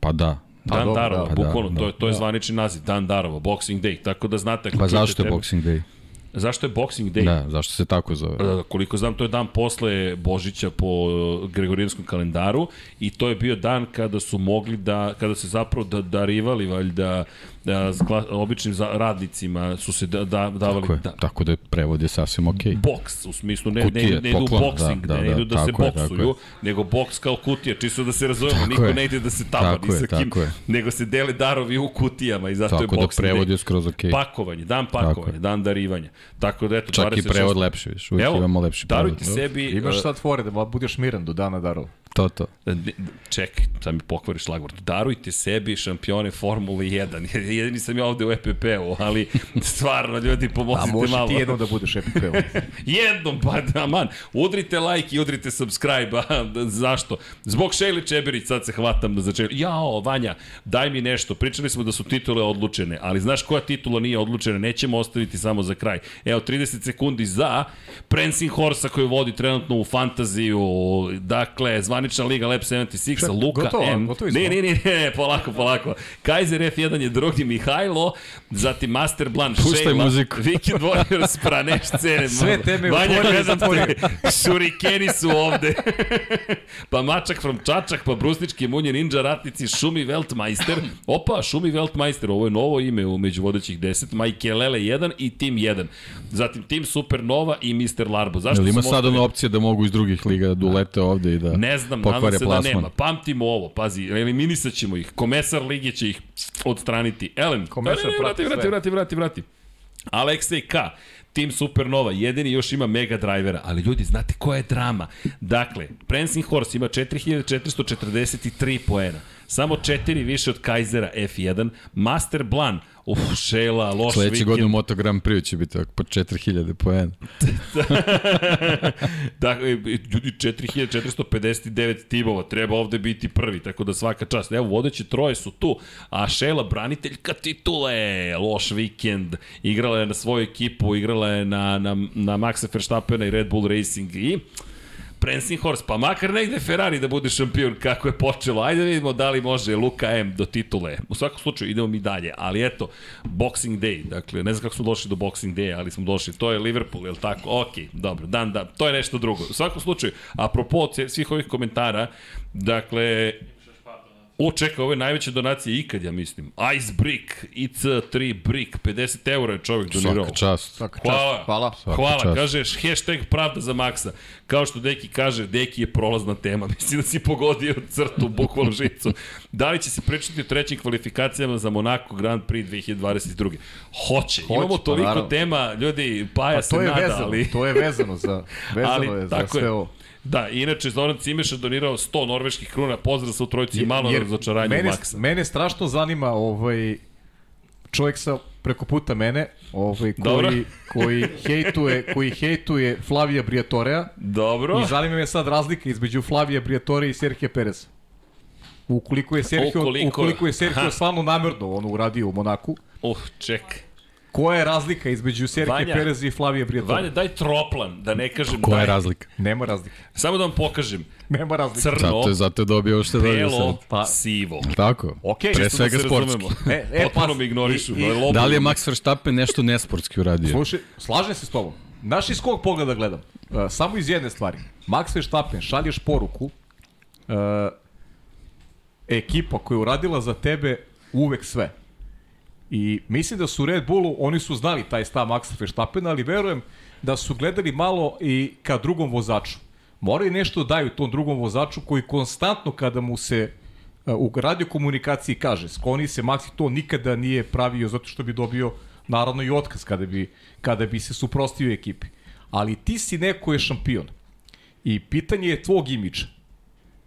Pa da. Pa Dan dobro, Darova, da, bukvalno, da, to je, to je zvanični naziv, Dan Darova, Boxing Day, tako da znate... Pa zašto je Boxing Day? Zašto je Boxing Day? Da, zašto se tako zove? E, koliko znam, to je dan posle Božića po Gregorijanskom kalendaru i to je bio dan kada su mogli da, kada se zapravo da, darivali valjda da, običnim za, radnicima su se da, da, davali Tako je, da, tako da je prevod je sasvim okej. boks, u smislu ne, Kutije, ne, ne idu u poklon, boxing, da, da, ne idu da, da se tako je, tako boksuju, je. nego boks kao kutija, čisto da se razumemo, Tako niko je. ne ide da se tapa Tako ni sa kim, tako je. nego se dele darovi u kutijama i zato je Tako da prevod je skroz okej. Pakovanje, dan pakovanja, je. dan darivanja. Tako da eto, Čak i 26. prevod lepši, viš, uvijek Evo, imamo lepši prevod. darujte sebi... Imaš e, sad fore da budeš miran do dana darova. To, to. Ne, čekaj, sad mi pokvariš šlagvort. Darujte sebi šampione Formule 1. *laughs* Jedini sam ja ovde u EPP-u, ali stvarno, ljudi, A pomozite malo. ti jednom da budeš EPP-u. *laughs* Jednom, pa da, man. Udrite like i udrite subscribe. A, da, *laughs* zašto? Zbog Šejli Čeberić, sad se hvatam za Šejli. Jao, Vanja, daj mi nešto. Pričali smo da su titule odlučene, ali znaš koja titula nije odlučena? Nećemo ostaviti samo za kraj. Evo, 30 sekundi za Prancing Horsa koji vodi trenutno u fantaziju. Dakle, zvanična liga Lab 76, Ček, Luka gotovo, M. gotovi Ne, ne, ne, ne, polako, polako. Kaiser F1 je drugi Mihajlo, zatim Master Blanc Puštaj Šejla, muziku. *laughs* Weekend Warriors, Praneš Cene. Sve teme Vanja, otvorene, gledam te, zatvorene. Šurikeni su ovde. *laughs* pa Mačak from Čačak, pa Brusnički munje ninja ratnici, Šumi Weltmeister. Opa, Šumi Weltmeister, ovo je novo ime u među vodećih 10. Majkelele 1 i Tim 1. Zatim Tim Supernova i Mr. Larbo. Zašto Jel ima sam sad ostavio- ona opcija da mogu iz drugih liga da ulete ovde i da Ne znam, nadam pokvare se da plasman? nema. Pamtimo ovo, pazi, eliminisat ćemo ih. Komesar lige će ih odstraniti. Elem, Komesar ne, ne, vrati, vrati, vrati, vrati, vrati. Aleksej K. Team Supernova, jedini još ima Mega Drivera, ali ljudi, znate koja je drama? Dakle, Prancing Horse ima 4443 poena, samo 4 više od Kaisera F1, Master Blan, uf, Šela, loš Sledeće vikend. godine u Moto Grand Prix će biti ovako po 4000 poena. *laughs* dakle, ljudi, 4459 timova, treba ovde biti prvi, tako da svaka čast. Evo, vodeće troje su tu, a Šela, braniteljka titule, loš vikend, igrala je na svoju ekipu, igrala je na, na, na Maxa Verstappena i Red Bull Racing i Prancing Horse, pa makar negde Ferrari da bude šampion kako je počelo. Ajde da vidimo da li može Luka M do titule. U svakom slučaju idemo mi dalje, ali eto, Boxing Day, dakle, ne znam kako smo došli do Boxing Day, ali smo došli, to je Liverpool, je li tako? Ok, dobro, dan, da, to je nešto drugo. U svakom slučaju, apropo svih ovih komentara, dakle, O, čekaj, ovo je najveća donacija ikad, ja mislim. Ice Brick, IC3 Brick, 50 eura je čovjek donirao. Svaka čast. Svaka čast. Hvala. Hvala. Svaka Hvala, čast. kažeš hashtag pravda za Maksa. Kao što Deki kaže, Deki je prolazna tema. *laughs* Mislim da si pogodio crtu, bukvalno žicu. Da li će se pričati o trećim kvalifikacijama za Monaco Grand Prix 2022. Hoće. Imamo pa toliko naravno. tema, ljudi, Paja Pa se to je nada, vezano, ali... to je vezano za, *laughs* vezano ali, je za tako sve je. ovo. Da, inače Zoran Cimeša donirao 100 norveških kruna, pozdrav sa u trojici i malo razočaranje mene, Maksa. Mene strašno zanima ovaj, čovjek sa preko puta mene, ovaj, Dobro. koji, koji, hejtuje, koji hejtuje Flavija Briatorea Dobro. i zanima me sad razlika između Flavija Briatorea i Serhije Pereza. Ukoliko je Sergio, Ukoliko- ukoliko, je stvarno namerno ono uradio u Monaku, Uh, čekaj. Koja je razlika između Serhije Vanja, Pereza i Flavija Briatorea? Vanja, daj troplan, da ne kažem Koja daj. je razlika? Nema razlike. Samo da vam pokažem. Nema razlike. Crno, Zato je, zato je dobio što je dobio. Pa- sivo. Tako? Okej, Pre čisto svega da se sportski. razumemo. *laughs* E, e, Potpuno pas- me ignorišu. i- i- lobuju. Da li je Max Verstappen nešto nesportski uradio? Slušaj, slažem se s tobom. Znaš iz kog pogleda gledam? Uh, samo iz jedne stvari. Max Verstappen, šalješ poruku, uh, ekipa koja je uradila za tebe uvek sve. I mislim da su Red Bullu, oni su znali taj stav Maxa Verstappena, ali verujem da su gledali malo i ka drugom vozaču. Moraju nešto da daju tom drugom vozaču koji konstantno kada mu se uh, u radiokomunikaciji kaže skloni se Maxi to nikada nije pravio zato što bi dobio naravno i otkaz kada bi, kada bi se suprostio ekipi. Ali ti si neko je šampion. I pitanje je tvog imidža.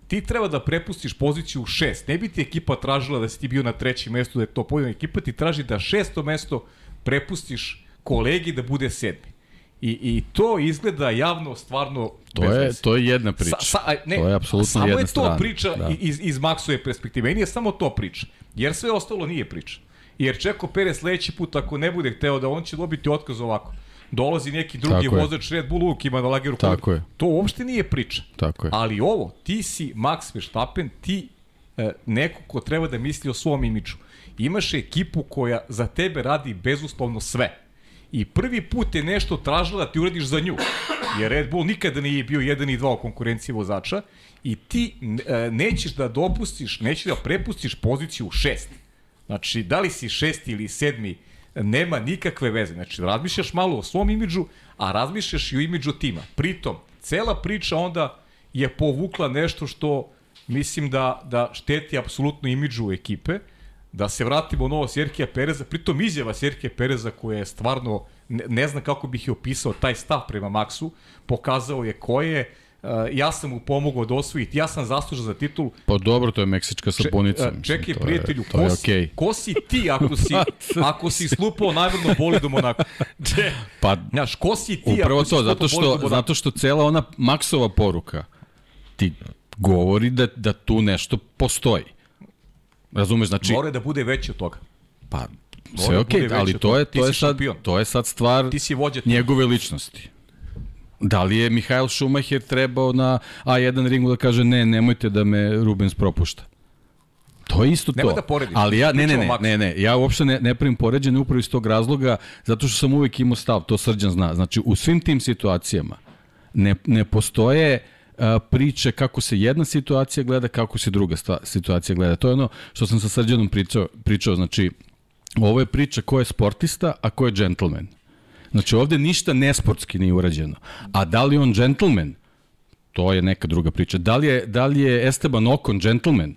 Ti treba da prepustiš poziciju u šest. Ne bi ti ekipa tražila da si ti bio na trećem mestu, da je to pojedina ekipa, ti traži da šesto mesto prepustiš kolegi da bude sedmi. I, I to izgleda javno stvarno To je, veze. to je jedna priča. Sa, sa, ne, to je apsolutno samo jedna je to strana. priča Da. iz, iz Maxove perspektive. Meni je samo to priča. Jer sve ostalo nije priča. Jer Čeko Perez sledeći put, ako ne bude hteo da on će dobiti otkaz ovako. Dolazi neki drugi Tako je. vozač Red Bull uvijek ima na lageru. Tako je. To uopšte nije priča. Tako je. Ali ovo, ti si Max Verstappen, ti e, neko ko treba da misli o svom imidžu. Imaš ekipu koja za tebe radi bezuslovno sve. I prvi put je nešto tražila da ti uradiš za nju. Jer Red Bull nikada nije bio jedan i dva u konkurenciji vozača i ti e, nećeš da dopustiš, nećeš da prepustiš poziciju šest. Znači, da li si šesti ili sedmi, nema nikakve veze. Znači, razmišljaš malo o svom imidžu, a razmišljaš i o imidžu tima. Pritom, cela priča onda je povukla nešto što mislim da, da šteti apsolutno imidžu ekipe, da se vratimo na ovo Serkija Pereza, pritom izjava Serkija Pereza koja je stvarno, ne, ne znam kako bih je opisao, taj stav prema Maksu, pokazao je ko je, ja sam mu pomogao da osvojiti, ja sam zaslužan za titul, Pa dobro, to je meksička sapunica. Če- mislim, čekaj, je- prijatelju, je ko, okej. si, ko si ti ako si, *laughs* ako si slupao namerno bolidom onako? *laughs* Pa Znaš, ko si ti Upravo ako si to, zato što, zato što cela ona Maksova poruka ti govori da, da tu nešto postoji. Razumeš, znači, Mora da bude veće od toga. pa sve da je okej, veće ali to je, to je, sad, šampion. to je sad stvar njegove ličnosti. Da li je Mihael Schumacher trebao na A1 ringu da kaže ne, nemojte da me Rubens propušta? To je isto Nemoj to. da porediš. Ali ja, ne, ne, ne, ne, ne, ja uopšte ne, ne pravim poređenje upravo iz tog razloga, zato što sam uvek imao stav, to Srđan zna. Znači, u svim tim situacijama ne, ne postoje a, priče kako se jedna situacija gleda, kako se druga sta, situacija gleda. To je ono što sam sa Srđanom pričao, pričao znači, ovo je priča ko je sportista, a ko je džentlmen. Znači, ovde ništa nesportski nije urađeno. A da li on džentlmen? To je neka druga priča. Da li je, da li je Esteban Okon džentlmen?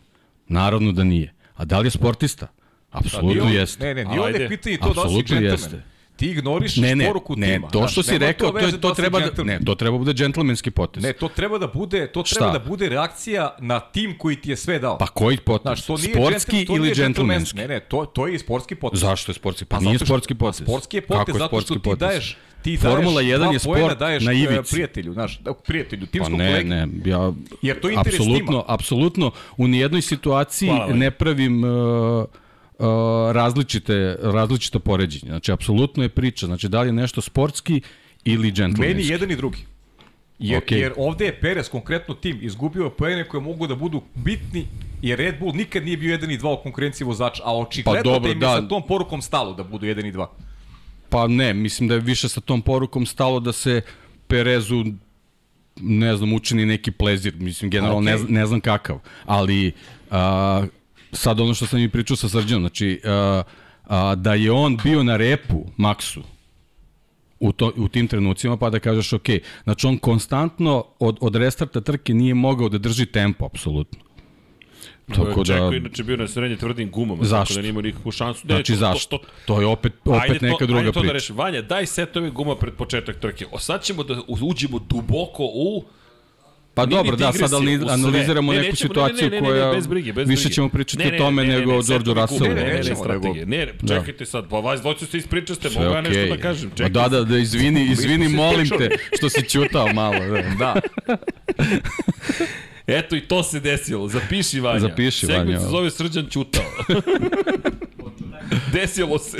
Naravno da nije. A da li je sportista? Apsolutno Nije on- jeste. Ne, ne, nije ovde pitanje to da li si Apsolutno džentlmen. jeste. Ti ignorišeš Ne, ne, poruku ne, tima. to Znaš, što si nema rekao, to, da to si treba da, ne, to treba bude džentlmenski potez. Ne, to treba da bude, to Šta? treba da bude reakcija na tim koji ti je sve dao. Pa koji potez? Znaš, to nije sportski to ili džentlmenski? Ne, ne, to, to je i sportski potez. Zašto je sportski? Pa, Pa nije sportski potez. Pa sportski je potez Kako zato što ti potez? daješ ti Formula daješ 1 dva je sport daješ na e, ivici. prijatelju, znaš, da, prijatelju, Pa timskom ne, kolegi. ne, ja Jer to interes apsolutno, tima. apsolutno u nijednoj situaciji ne pravim uh, uh, različite, različito poređenje. Znači, apsolutno je priča. Znači, da li je nešto sportski ili džentlmenski. Meni jedan i drugi. Jer, Okej. jer ovde je Perez, konkretno tim, izgubio poene koje mogu da budu bitni, jer Red Bull nikad nije bio jedan i dva u konkurenciji vozača, a očigledno Pa dobro, da im je da. sa tom porukom stalo da budu jedan i dva. Pa ne, mislim da je više sa tom porukom stalo da se Perezu ne znam, učini neki plezir, mislim, generalno Okej. ne, ne znam kakav, ali a, sad ono što sam i pričao sa Srđanom, znači a, a, da je on bio na repu Maksu u, to, u tim trenucima, pa da kažeš ok, znači on konstantno od, od restarta trke nije mogao da drži tempo, apsolutno. Tako da, Čeko inače bio na srednje tvrdim gumama, Zašto? tako da nije nikakvu šansu. Ne, znači to- to- zašto? to- To je opet, opet Ajde neka to, druga ajde to priča. da reši. Vanja, daj setove guma pred početak trke. O, sad ćemo da uđemo duboko u Pa Mini dobro, da, sad analiziramo Ne, neku nećemo- situaciju ne, ne, ne, ne, koja bez brige, bez više ćemo pričati Ne, ne, o tome ne, ne, nego ne, o Georgeu setovi Russellu. Ne, Ne, ne, ne, nećemo, strategije. Ne, ne, Da. čekajte sad, pa vas dvojica ste ispričaste, mogu ja nešto da kažem. Ma Čekajte. da, da, da, izvini, *laughs* izvini, se molim te, što si ćutao malo. Da. *laughs* Da. *laughs* Eto i to se desilo. Zapiši Vanja. Zapiši, Segment Vanja. se zove Srđan Ćutao. Desilo se.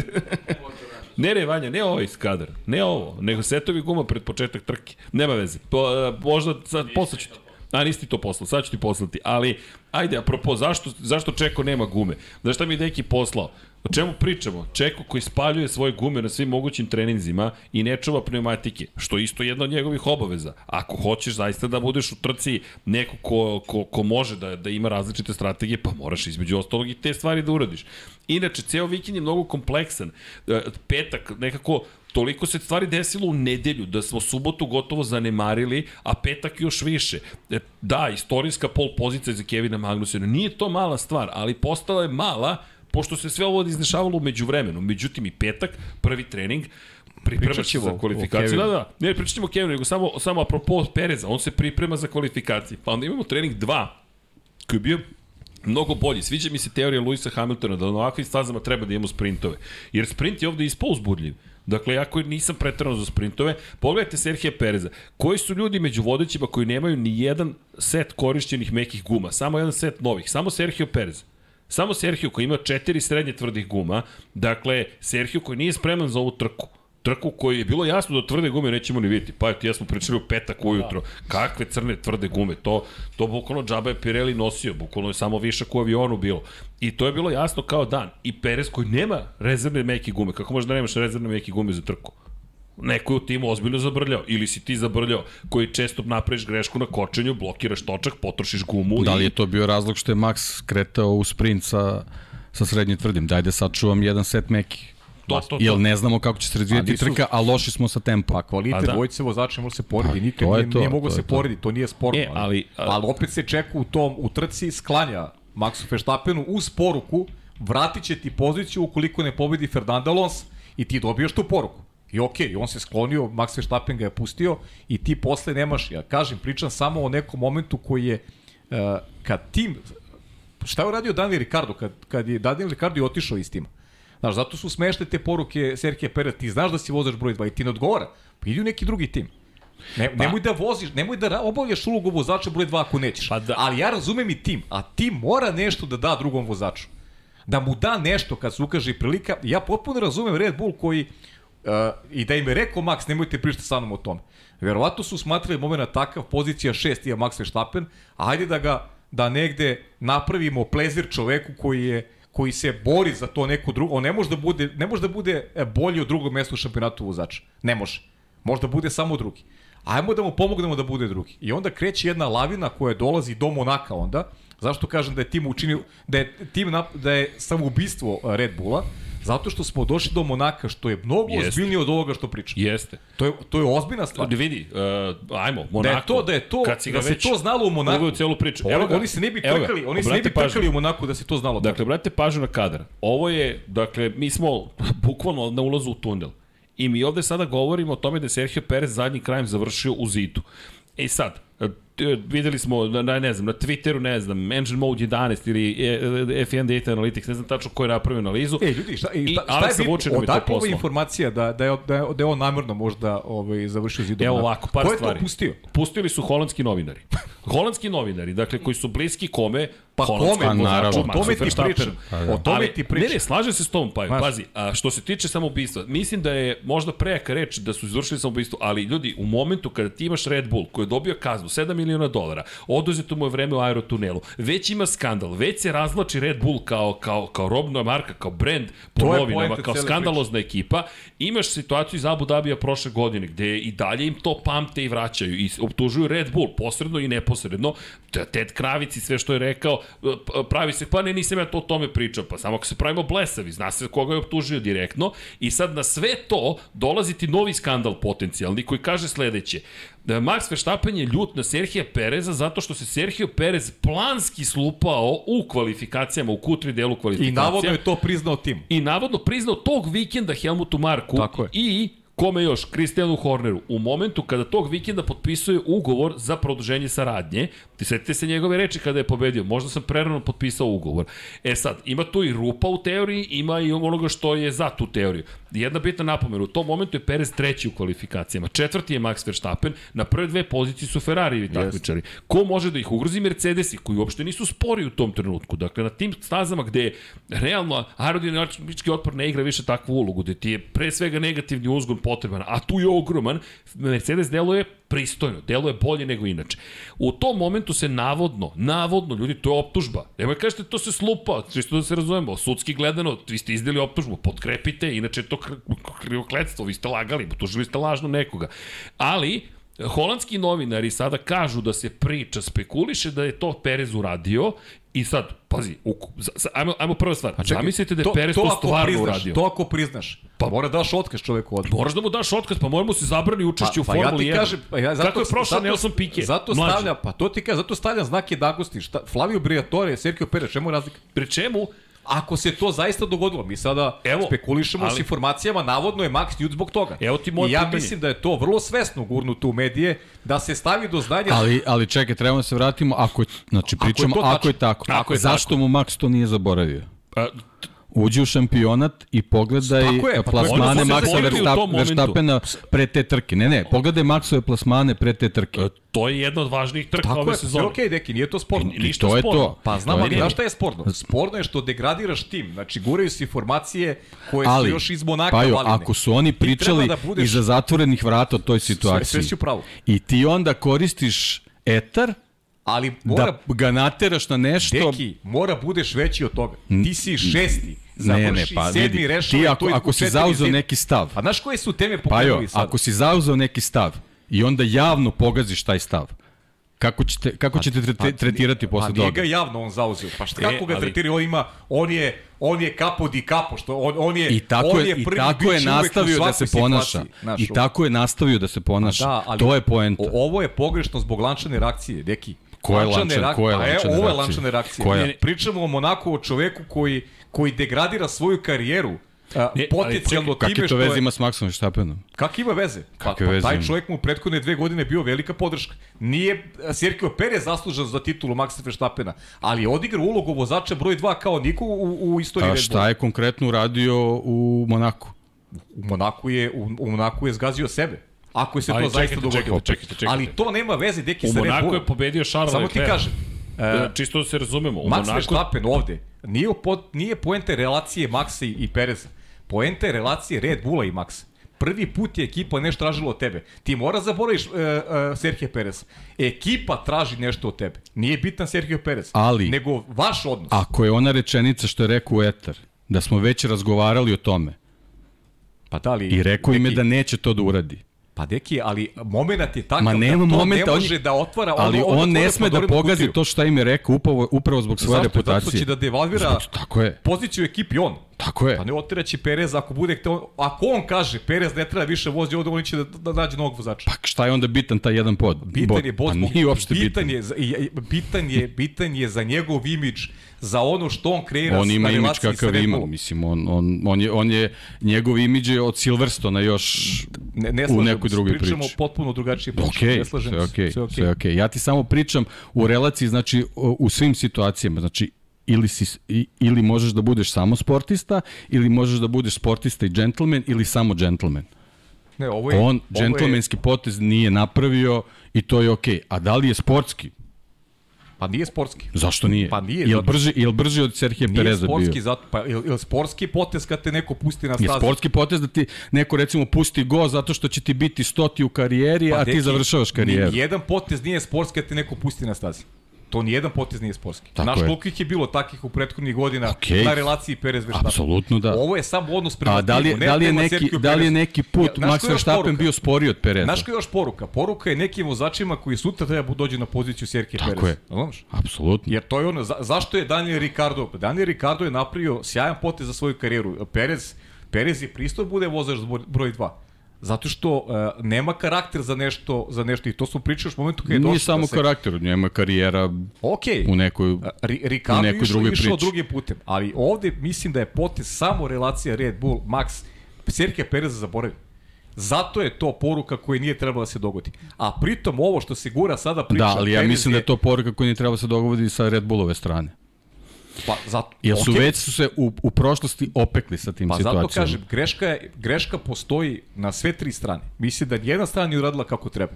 Ne, ne, Vanja, ne ovaj skadar. Ne ovo, nego setovi guma pred početak trke. Nema veze. Po, a, možda sad poslaću ti. A nisi ti to poslao, sad ću ti poslati. Ali, ajde, apropo, zašto, zašto Čeko nema gume? Znaš šta mi je neki poslao? O čemu pričamo? Čeko koji spaljuje svoje gume na svim mogućim treninzima i ne čuva pneumatike, što je isto jedna od njegovih obaveza. Ako hoćeš zaista da budeš u trci neko ko, ko, ko može da, da ima različite strategije, pa moraš između ostalog i te stvari da uradiš. Inače, ceo vikend je mnogo kompleksan. E, Petak nekako toliko se stvari desilo u nedelju da smo subotu gotovo zanemarili, a petak još više. E, Da, istorijska pol pozicija za Kevina Magnusena. Nije to mala stvar, ali postala je mala pošto se sve ovo izdešavalo umeđu vremenu. Međutim, i petak, prvi trening, pripremaš Pričat se za kvalifikaciju. Da, da, ne pričat ćemo o Kevinu, nego samo, samo apropo Pereza, on se priprema za kvalifikacije. Pa onda imamo trening 2, koji je bio mnogo bolji. Sviđa mi se teorija Luisa Hamiltona da na ovakvim stazama treba da imamo sprintove. Jer sprint je ovde ispao uzbudljiv. Dakle, ja koji nisam pretrano za sprintove, pogledajte Serhija Pereza. Koji su ljudi među vodećima koji nemaju ni jedan set korišćenih mekih guma? Samo jedan set novih. Samo Serhio Perez. Samo Serhio koji ima četiri srednje tvrdih guma. Dakle, Serhio koji nije spreman za ovu trku. Trku koji je bilo jasno da tvrde gume nećemo ni vidjeti. Pa eto, ja smo pričali u petak ujutro. Kakve crne tvrde gume. To, to bukvalno džaba je Pirelli nosio. Bukvalno je samo višak u avionu bilo. I to je bilo jasno kao dan. I Perez koji nema rezervne meke gume. Kako možeš da nemaš rezervne meke gume za trku? neko je u timu ozbiljno zabrljao ili si ti zabrljao koji često napraviš grešku na kočenju, blokiraš točak, potrošiš gumu Da li i... je to bio razlog što je Max kretao u sprint sa, sa srednjim tvrdim? Daj da sačuvam jedan set mekih. To, to, to. Jel ne znamo kako će se razvijati nisu- trka, a loši smo sa tempom. Pa kvalitet Pa pa, da. dvojice vozača može se porediti, Pa, to je nije, to, nije mogo se porediti, to nije sporno. E, ali- ali opet se čeka u tom, u trci sklanja Maxu Verstappenu uz poruku, vratit će ti poziciju ukoliko ne pobedi Fernando Alonso i ti dobijaš tu poruku. I okej, okay, on se sklonio, Max Verstappen ga je pustio i ti posle nemaš, ja kažem, pričam samo o nekom momentu koji je, uh, kad tim, šta je uradio Daniel Ricardo, kad, kad je Daniel Ricardo je otišao iz tima? Znaš, zato su smešne te poruke Serhije Perez, ti znaš da si vozač broj 2 i ti ne odgovara, pa idi u neki drugi tim. Ne, pa. Nemoj da voziš, nemoj da obavljaš ulogu vozača broj 2 ako nećeš. Pa da. Ali ja razumem i tim, a tim mora nešto da da drugom vozaču. Da mu da nešto kad se ukaže prilika. Ja potpuno razumem Red Bull koji uh, i da im je rekao Max, nemojte pričati sa mnom o tome. Verovatno su smatrali moment takav, pozicija 6 je Max Verstappen, ajde da ga da negde napravimo plezir čoveku koji je koji se bori za to neko drugo, on ne može da bude, ne može da bude e, bolji od drugog mesta u šampionatu vozača. Ne može. Možda bude samo drugi. Ajmo da mu pomognemo da bude drugi. I onda kreće jedna lavina koja dolazi do Monaka onda. Zašto kažem da je tim učinio, da je tim nap, da je samoubistvo Red Bulla? Zato što smo došli do Monaka, što je mnogo Jeste. ozbiljnije od ovoga što pričam. Jeste. To je, to je ozbiljna stvar. Da vidi, uh, ajmo, Monako. Da je to, da je to, kad si ga da se već to znalo u Monaku. uveo celu priču. Pa Evo oni, ga, oni se ne bi trkali, oni se ne bi pažnju. trkali u Monaku da se to znalo. Dakle, brate, pažnju na kadar. Ovo je, dakle, mi smo *laughs* bukvalno na ulazu u tunel. I mi ovde sada govorimo o tome da je Sergio Perez zadnji krajem završio u zidu. E sad, videli smo, na, ne znam, na Twitteru, ne znam, Engine Mode 11 ili e, F1 Data Analytics, ne znam tačno ko je napravio analizu. E, ljudi, šta, i, šta, šta Aleksa je Vučin je to Odakle ova poslao. informacija da, da, je, da, je, da je on namjerno možda ovaj, završio zidom? Evo ovako, par Ko je stvari. to pustio? Pustili su holandski novinari. holandski novinari, dakle, koji su bliski kome? Pa kome? vozaču, naravno. O tome ti pričam. Pa da. O tome Ali, ti pričam. Ne, ne, slažem se s tom, pa, pazi, a što se tiče samoubistva, mislim da je možda prejaka reč da su izvršili samoubistvo, ali ljudi, u momentu kada ti imaš Red Bull koji je dobio kaznu 7 miliona dolara, oduzeto mu je vreme u aerotunelu, već ima skandal, već se razvlači Red Bull kao, kao, kao robna marka, kao brand po novinama, kao skandalozna ekipa, imaš situaciju iz Abu Dhabija prošle godine, gde i dalje im to pamte i vraćaju i optužuju Red Bull, posredno i neposredno, Te- Ted Kravic i sve što je rekao, pravi se, pa ne, nisam ja to o tome pričao, pa samo ako se pravimo blesavi, zna se koga je optužio direktno, i sad na sve to dolazi ti novi skandal potencijalni koji kaže sledeće, da Max Verstappen je ljut na Serhija Pereza zato što se Sergio Perez planski slupao u kvalifikacijama, u Q3 delu I kvalifikacija. navodno je to priznao tim. I navodno priznao tog vikenda Helmutu Marku Tako je. i kome još, Kristijanu Horneru, u momentu kada tog vikenda potpisuje ugovor za produženje saradnje, ti setite se njegove reči kada je pobedio, možda sam prerano potpisao ugovor. E sad, ima tu i rupa u teoriji, ima i onoga što je za tu teoriju. Jedna bitna napomena, u tom momentu je Perez treći u kvalifikacijama, četvrti je Max Verstappen, na prve dve pozicije su Ferrari takmičari. Ko može da ih ugrozi Mercedesi, koji uopšte nisu spori u tom trenutku. Dakle, na tim stazama gde je realno aerodinamički otpor ne igra više takvu ulogu, gde ti je pre svega negativni uzgon potreban, a tu je ogroman, Mercedes deluje pristojno, deluje bolje nego inače. U tom momentu se navodno, navodno, ljudi, to je optužba. Nemoj kažete to se slupa, čisto da se razumemo, sudski gledano, vi ste izdeli optužbu, potkrepite, inače je to krivokledstvo, vi ste lagali, tužili ste lažno nekoga. Ali, holandski novinari sada kažu da se priča, spekuliše da je to Perez uradio i sad, pazi, u, za, ajmo, ajmo prva stvar, A čekaj, zamislite da je Perez to, ako stvarno priznaš, uradio. To ako priznaš, pa mora daš otkaz čoveku odmah. Moraš da mu daš otkaz, pa moramo se zabrani učešće u pa ja Formuli ti 1. kažem, pa ja zato, Kako je prošao Nelson Piquet? Zato Mlađi. stavlja, pa to ti kažem, zato stavlja znak jednakosti. Šta, Flavio Briatore, Sergio Perez, čemu je razlika? Pri čemu, Ako se to zaista dogodilo, mi sada Evo, spekulišemo ali- s informacijama, navodno je Max Ljud zbog toga. Evo ti moje I ja pitanje. mislim da je to vrlo svesno gurnuto u medije, da se stavi do znanja Ali, ali čekaj, trebamo da se vratimo, ako je, znači Ako je pričamo, to ako je, tako. Ako je Zašto mu Max to nije zaboravio? a, Uđi u šampionat i pogledaj Tako je, pa je- plasmane Maxa. Verstappena pre te trke. Ne, ne, pogledaj Maxove plasmane pre te trke. E, To je jedna od važnijih trka Tako ove je, sve sezone. okej, deki, nije to sporno. I ništa to je sporno. to. Pa znam, je ali znaš šta je sporno? Sporno je što degradiraš tim. Znači, guraju se informacije koje Ali, su još iz Monaka Pajo, valjene. ako su oni pričali da budeš- iza zatvorenih vrata o toj situaciji sve si u pravu. i ti onda koristiš etar Ali mora, da ga nateraš na nešto Deki, mora budeš veći od toga. Ti si šesti, ne, ne, završi pa sedmi, vidi, rešava ti ako, i ako si zid- neki stav, A znaš koje su teme Pajo, pokrenuli sad? ako si zauzeo neki stav i onda javno pogaziš taj stav, kako ćete, kako ćete tre, tretirati posle pa nije toga? ga javno on zauzeo. Pa šta, E, kako ga ali- tretiraju? On ima, on je, on je kapo di kapo, što on, on je, I tako on je, je i prvi, tako bit je će uvek u nastavio da se ponaša. Znaš, I tako je nastavio da se ponaša. Da, ali to je poenta. Ovo je pogrešno zbog lančane reakcije, deki. Koje Lančane lančane- reak- koje A lančane Evo, ovo je reakcije? lančane reakcije. Koja? Ne, Pričamo o Monaku, o čoveku koji, koji degradira svoju karijeru. A, Ne, ali potencijalno čekaj, time Kakve to što veze je... ima s Maxom Verstappenom? Kak ima veze? Pa, pa veze taj ima? čovjek mu u prethodne dve godine bio velika podrška. Nije Sergio Perez zaslužan za titulu Maxa Verstappena, ali je odigrao ulogu vozača broj 2 kao niko u, u istoriji A Red Bulla. šta je konkretno uradio u Monaku? U Monaku je, u, u Monaku je zgazio sebe. Ako je se Ali to zaista čekajte, dogodilo. čekajte, čekajte, čekajte. Ali to nema veze, deki, U sa Red Monaku Bullom. je pobedio Charles Samo ti Leclerc. kažem. E, E, Čisto da se razumemo. U Max Monaku... Verstappen ovde nije, po, nije poenta relacije Maxa i, i Pereza. Poenta je relacije Red Bulla i Maxa. Prvi put je ekipa nešto tražila od tebe. Ti mora zaboraviš uh, uh, Sergio Perez. Ekipa traži nešto od tebe. Nije bitan Sergio Perez. Ali- Nego vaš odnos. Ako je ona rečenica što je rekao u etar, da smo već razgovarali o tome pa da li, i rekao im je da neće to da uradi. Pa deki, ali moment je takav Ma nema da to momenta, ne on može je- da otvara Ali ono, on ne otvara sme da pogazi kutiju. to što im je rekao upravo, upravo zbog svoje Zašto? Zato reputacije. što će da devalvira Zbog- Tako je, poziciju ekipi on. Tako je. Pa ne otiraće Perez ako bude hteo, ako on kaže Perez ne treba više vozi ovde, on će da, da nađe novog vozača. Pa šta je onda bitan taj jedan pod? Bitan je bod, Pa nije uopšte bitan. bitan je, bitan je, bitan je za njegov imidž, za ono što on kreira On ima imidž kakav ima, mislim, on, on, on, je, on je, njegov imidž je od Silverstona još Ne, ne u slažemo nekoj drugoj pričamo priči. potpuno drugačije priče. Okej, ne slažem sve se, okej, sve okej. sve okej. Ja ti samo pričam u relaciji, znači, u u svim situacijama, znači, ili, si, ili možeš da budeš samo sportista, ili možeš da budeš sportista i džentlmen, ili samo džentlmen. Ne, ovo je, On ovo je- džentlmenski potez nije napravio i to je okej. A da li je sportski? Pa nije sportski. Zašto nije? Pa nije, Jel brži, jel brži od Serhije Nije Pereza sportski, bio? zato, pa, ili, ili sportski potez kad te neko pusti na Je stazi? sportski potez da ti neko recimo pusti go zato što će ti biti stoti u karijeri, a ti Pa, deki, završavaš karijeru. Jedan potez nije sportski kad te neko pusti na stazi. To ni jedan potez nije sportski. Tako Znaš je. koliko ih je bilo takih u prethodnih godina Okej. na relaciji Perez Verstappen? Apsolutno da. Ovo je samo odnos prema A da li, je- timu, ne da li je neki, da li je neki put Ja, Max Verstappen bio sporiji od Pereza? Znaš koja je još poruka? Poruka je nekim vozačima koji sutra treba dođu na poziciju Sergio Tako Perez. je. Znaš? Apsolutno. Jer to je ono, za, zašto je Daniel Ricardo? Daniel Ricardo je napravio sjajan potez za svoju karijeru. Perez, Perez je pristo bude vozač broj 2. Zato što uh, nema karakter za nešto, za nešto i to smo pričali još u momentu kada je došao. Nije samo da se- karakter, njema karijera Okej. u nekoj... Ri, Ricardo u je nekoj išao, drugoj išao priči. drugim putem, ali ovde mislim da je potez samo relacija Red Bull, Max, Sergio Perez zaboravi. Zato je to poruka koja nije trebala da se dogodi. A pritom ovo što se gura sada priča... Da, ali ja Perez mislim da je to poruka koja ne treba se dogoditi sa Red Bullove strane. Pa, zato, Jer su okej. već su se u, u prošlosti opekli sa tim Pa situacijama. zato kažem, greška, je, greška postoji na sve tri strane. Mislim da nijedna strana nije uradila kako treba.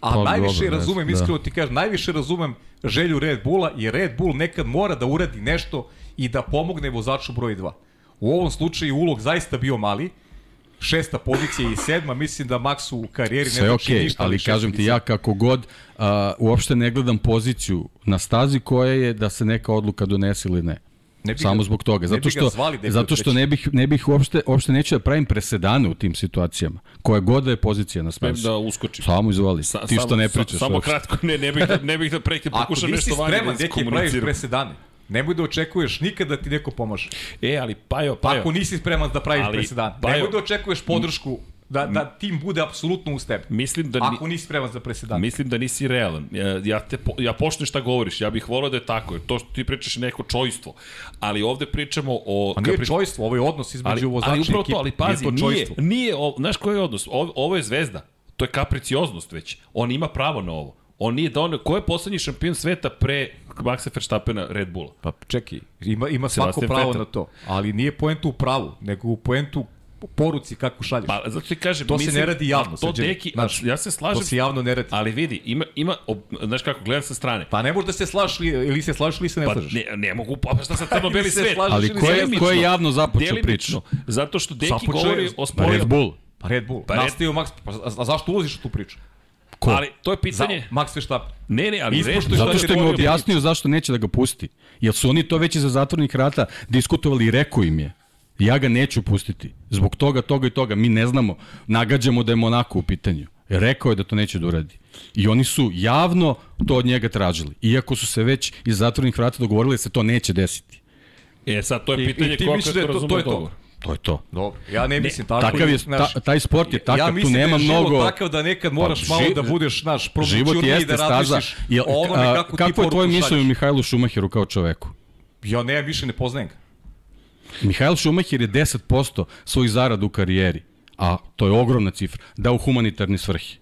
A Pa, najviše dobro, razumem, znam, iskreno ti kažem, najviše razumem želju Red Bulla i Red Bull nekad mora da uradi nešto i da pomogne vozaču broj 2. U ovom slučaju ulog zaista bio mali, šesta pozicija i sedma, mislim da Maxu u karijeri ne znači okej, ništa. ali kažem ti ja kako god uh, uopšte ne gledam poziciju na stazi koja je da se neka odluka donese ili ne. Ne bi Samo ga- zbog toga. Zato što, zvali da zato što ne bih, ne bih uopšte, uopšte neću da pravim presedane u tim situacijama. Koja god da je pozicija na stazi. da uskočim. Samo izvoli. Sa, ti što samo- ne sa- pričaš. Samo uopšte. kratko, ne, ne bih da, ne bih da prekid, Ako pokušam nisi nešto vanje spreman, da deki, praviš presedane. Nemoj da očekuješ nikad da ti neko pomaže. E, ali Pajo, Pa Pajo, ako nisi spreman da praviš Ali, presedan, Bajo- nemoj da očekuješ podršku da, da tim bude apsolutno uz tebe. mislim da... ni- Ako nisi spreman za presedan. Mislim da nisi realan. Ja, ja, te, po- ja poštujem šta govoriš, ja bih volao da je tako, to što ti pričaš je neko čojstvo. Ali ovde pričamo o... Kad nije prič- čojstvo, ovo je odnos između ali, vozača ali i upravo ekipe. to, ali pazi, nije to nije, čojstvo. nije, ovo, znaš koji je odnos? Ovo, ovo je zvezda, to je kapricioznost već. On ima pravo na ovo. On nije donio, ko je poslednji šampion sveta pre Maxa Verstappena Red Bulla. Pa čekaj, ima, ima svako Sebastian pravo Vettel. na to, ali nije poenta u pravu, nego u poentu poruci kako šalješ. Pa, zato ti kažem, To se mislim, ne radi javno, To Srđane. deki, Znaš, ja se to slažem, se javno ne radi. ali vidi, ima, ima, ob- znaš kako, gledam sa strane. Pa ne možeš da se slažeš li, ili se slažeš ili se ne Pa slažeš. ne, ne mogu, pa šta sad crno-beli *laughs* Ili se svet? Ali ko se je, ko je javno započeo priču? Zato što Deki Započeo je- govori o Pa sporu. Red Bull. Pa Red Bull. Pa Pa Red- Nastavio Max, pa a, a zašto ulaziš u tu priču? Ko? Ali to je Za, pitanje. Max Verstappen. Ne, ne, ali Ispoštuj Red šta Zato što im govorio objasnio zašto neće da ga pusti. Jer su oni to već iza zatvornih vrata diskutovali i rekao im je. Ja ga neću pustiti. Zbog toga, toga i toga. Mi ne znamo. Nagađamo da je Monako u pitanju. Rekao je da to neće da uradi. I oni su javno to od njega tražili. Iako su se već iz zatvornih vrata dogovorili da se to neće desiti. E, sad to je I- pitanje i ti koliko da je to to- to razume je to? To je to. Dobro, ja ne mislim tako. Takav je, znaš, ta, taj sport je takav, ja tu mislim nema da je život mnogo... takav da nekad moraš Pa, malo da budeš, znaš, Život probućurniji jeste da staza. Jel, onome kako kako je tvoje mišljenje o šalješ. Mihajlu Šumahiru kao čoveku? Ja ne, više ne poznajem ga. Mihajl Šumahir je 10% svojih zarada u karijeri, a to je ogromna cifra, da u humanitarne svrhe.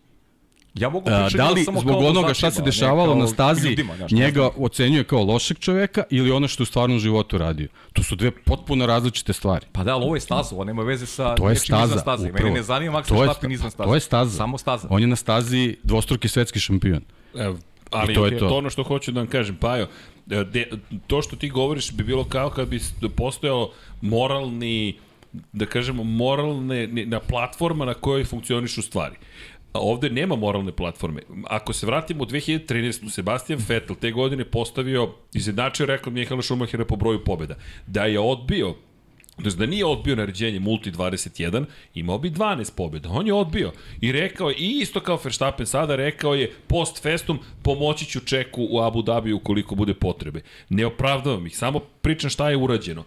Ja mogu A, pričati da li samo zbog kao onoga šta se dešavalo na stazi, ljudima, znaš, njega ocenjuje kao lošeg čoveka ili ono što je u stvarnom životu radio? To su dve potpuno različite stvari. Pa da, ali ovo je staza, ovo nema veze sa To je nečim izvan staza. staze. upravo. Mene ne zanima Max Verstappen sta- izvan staze. To je staza. Samo staza. On je na stazi dvostruki svetski šampion. Evo, ali I to je to. to. ono što hoću da vam kažem, Pajo, e, de, to što ti govoriš bi bilo kao kad bi s- postojao moralni da kažemo, moralne, ne- na platforma na kojoj funkcionišu stvari. A ovde nema moralne platforme. Ako se vratimo u 2013. Sebastian Vettel te godine postavio, izjednačio rekord Mihaela Schumachera po broju pobjeda. Da je odbio jest da nije odbio naređenje Multi 21, imao bi 12 pobjeda. On je odbio i rekao je, i isto kao Verstappen sada, rekao je post festum pomoći ću Čeku u Abu Dhabi ukoliko bude potrebe. Ne opravdavam ih, samo pričam šta je urađeno.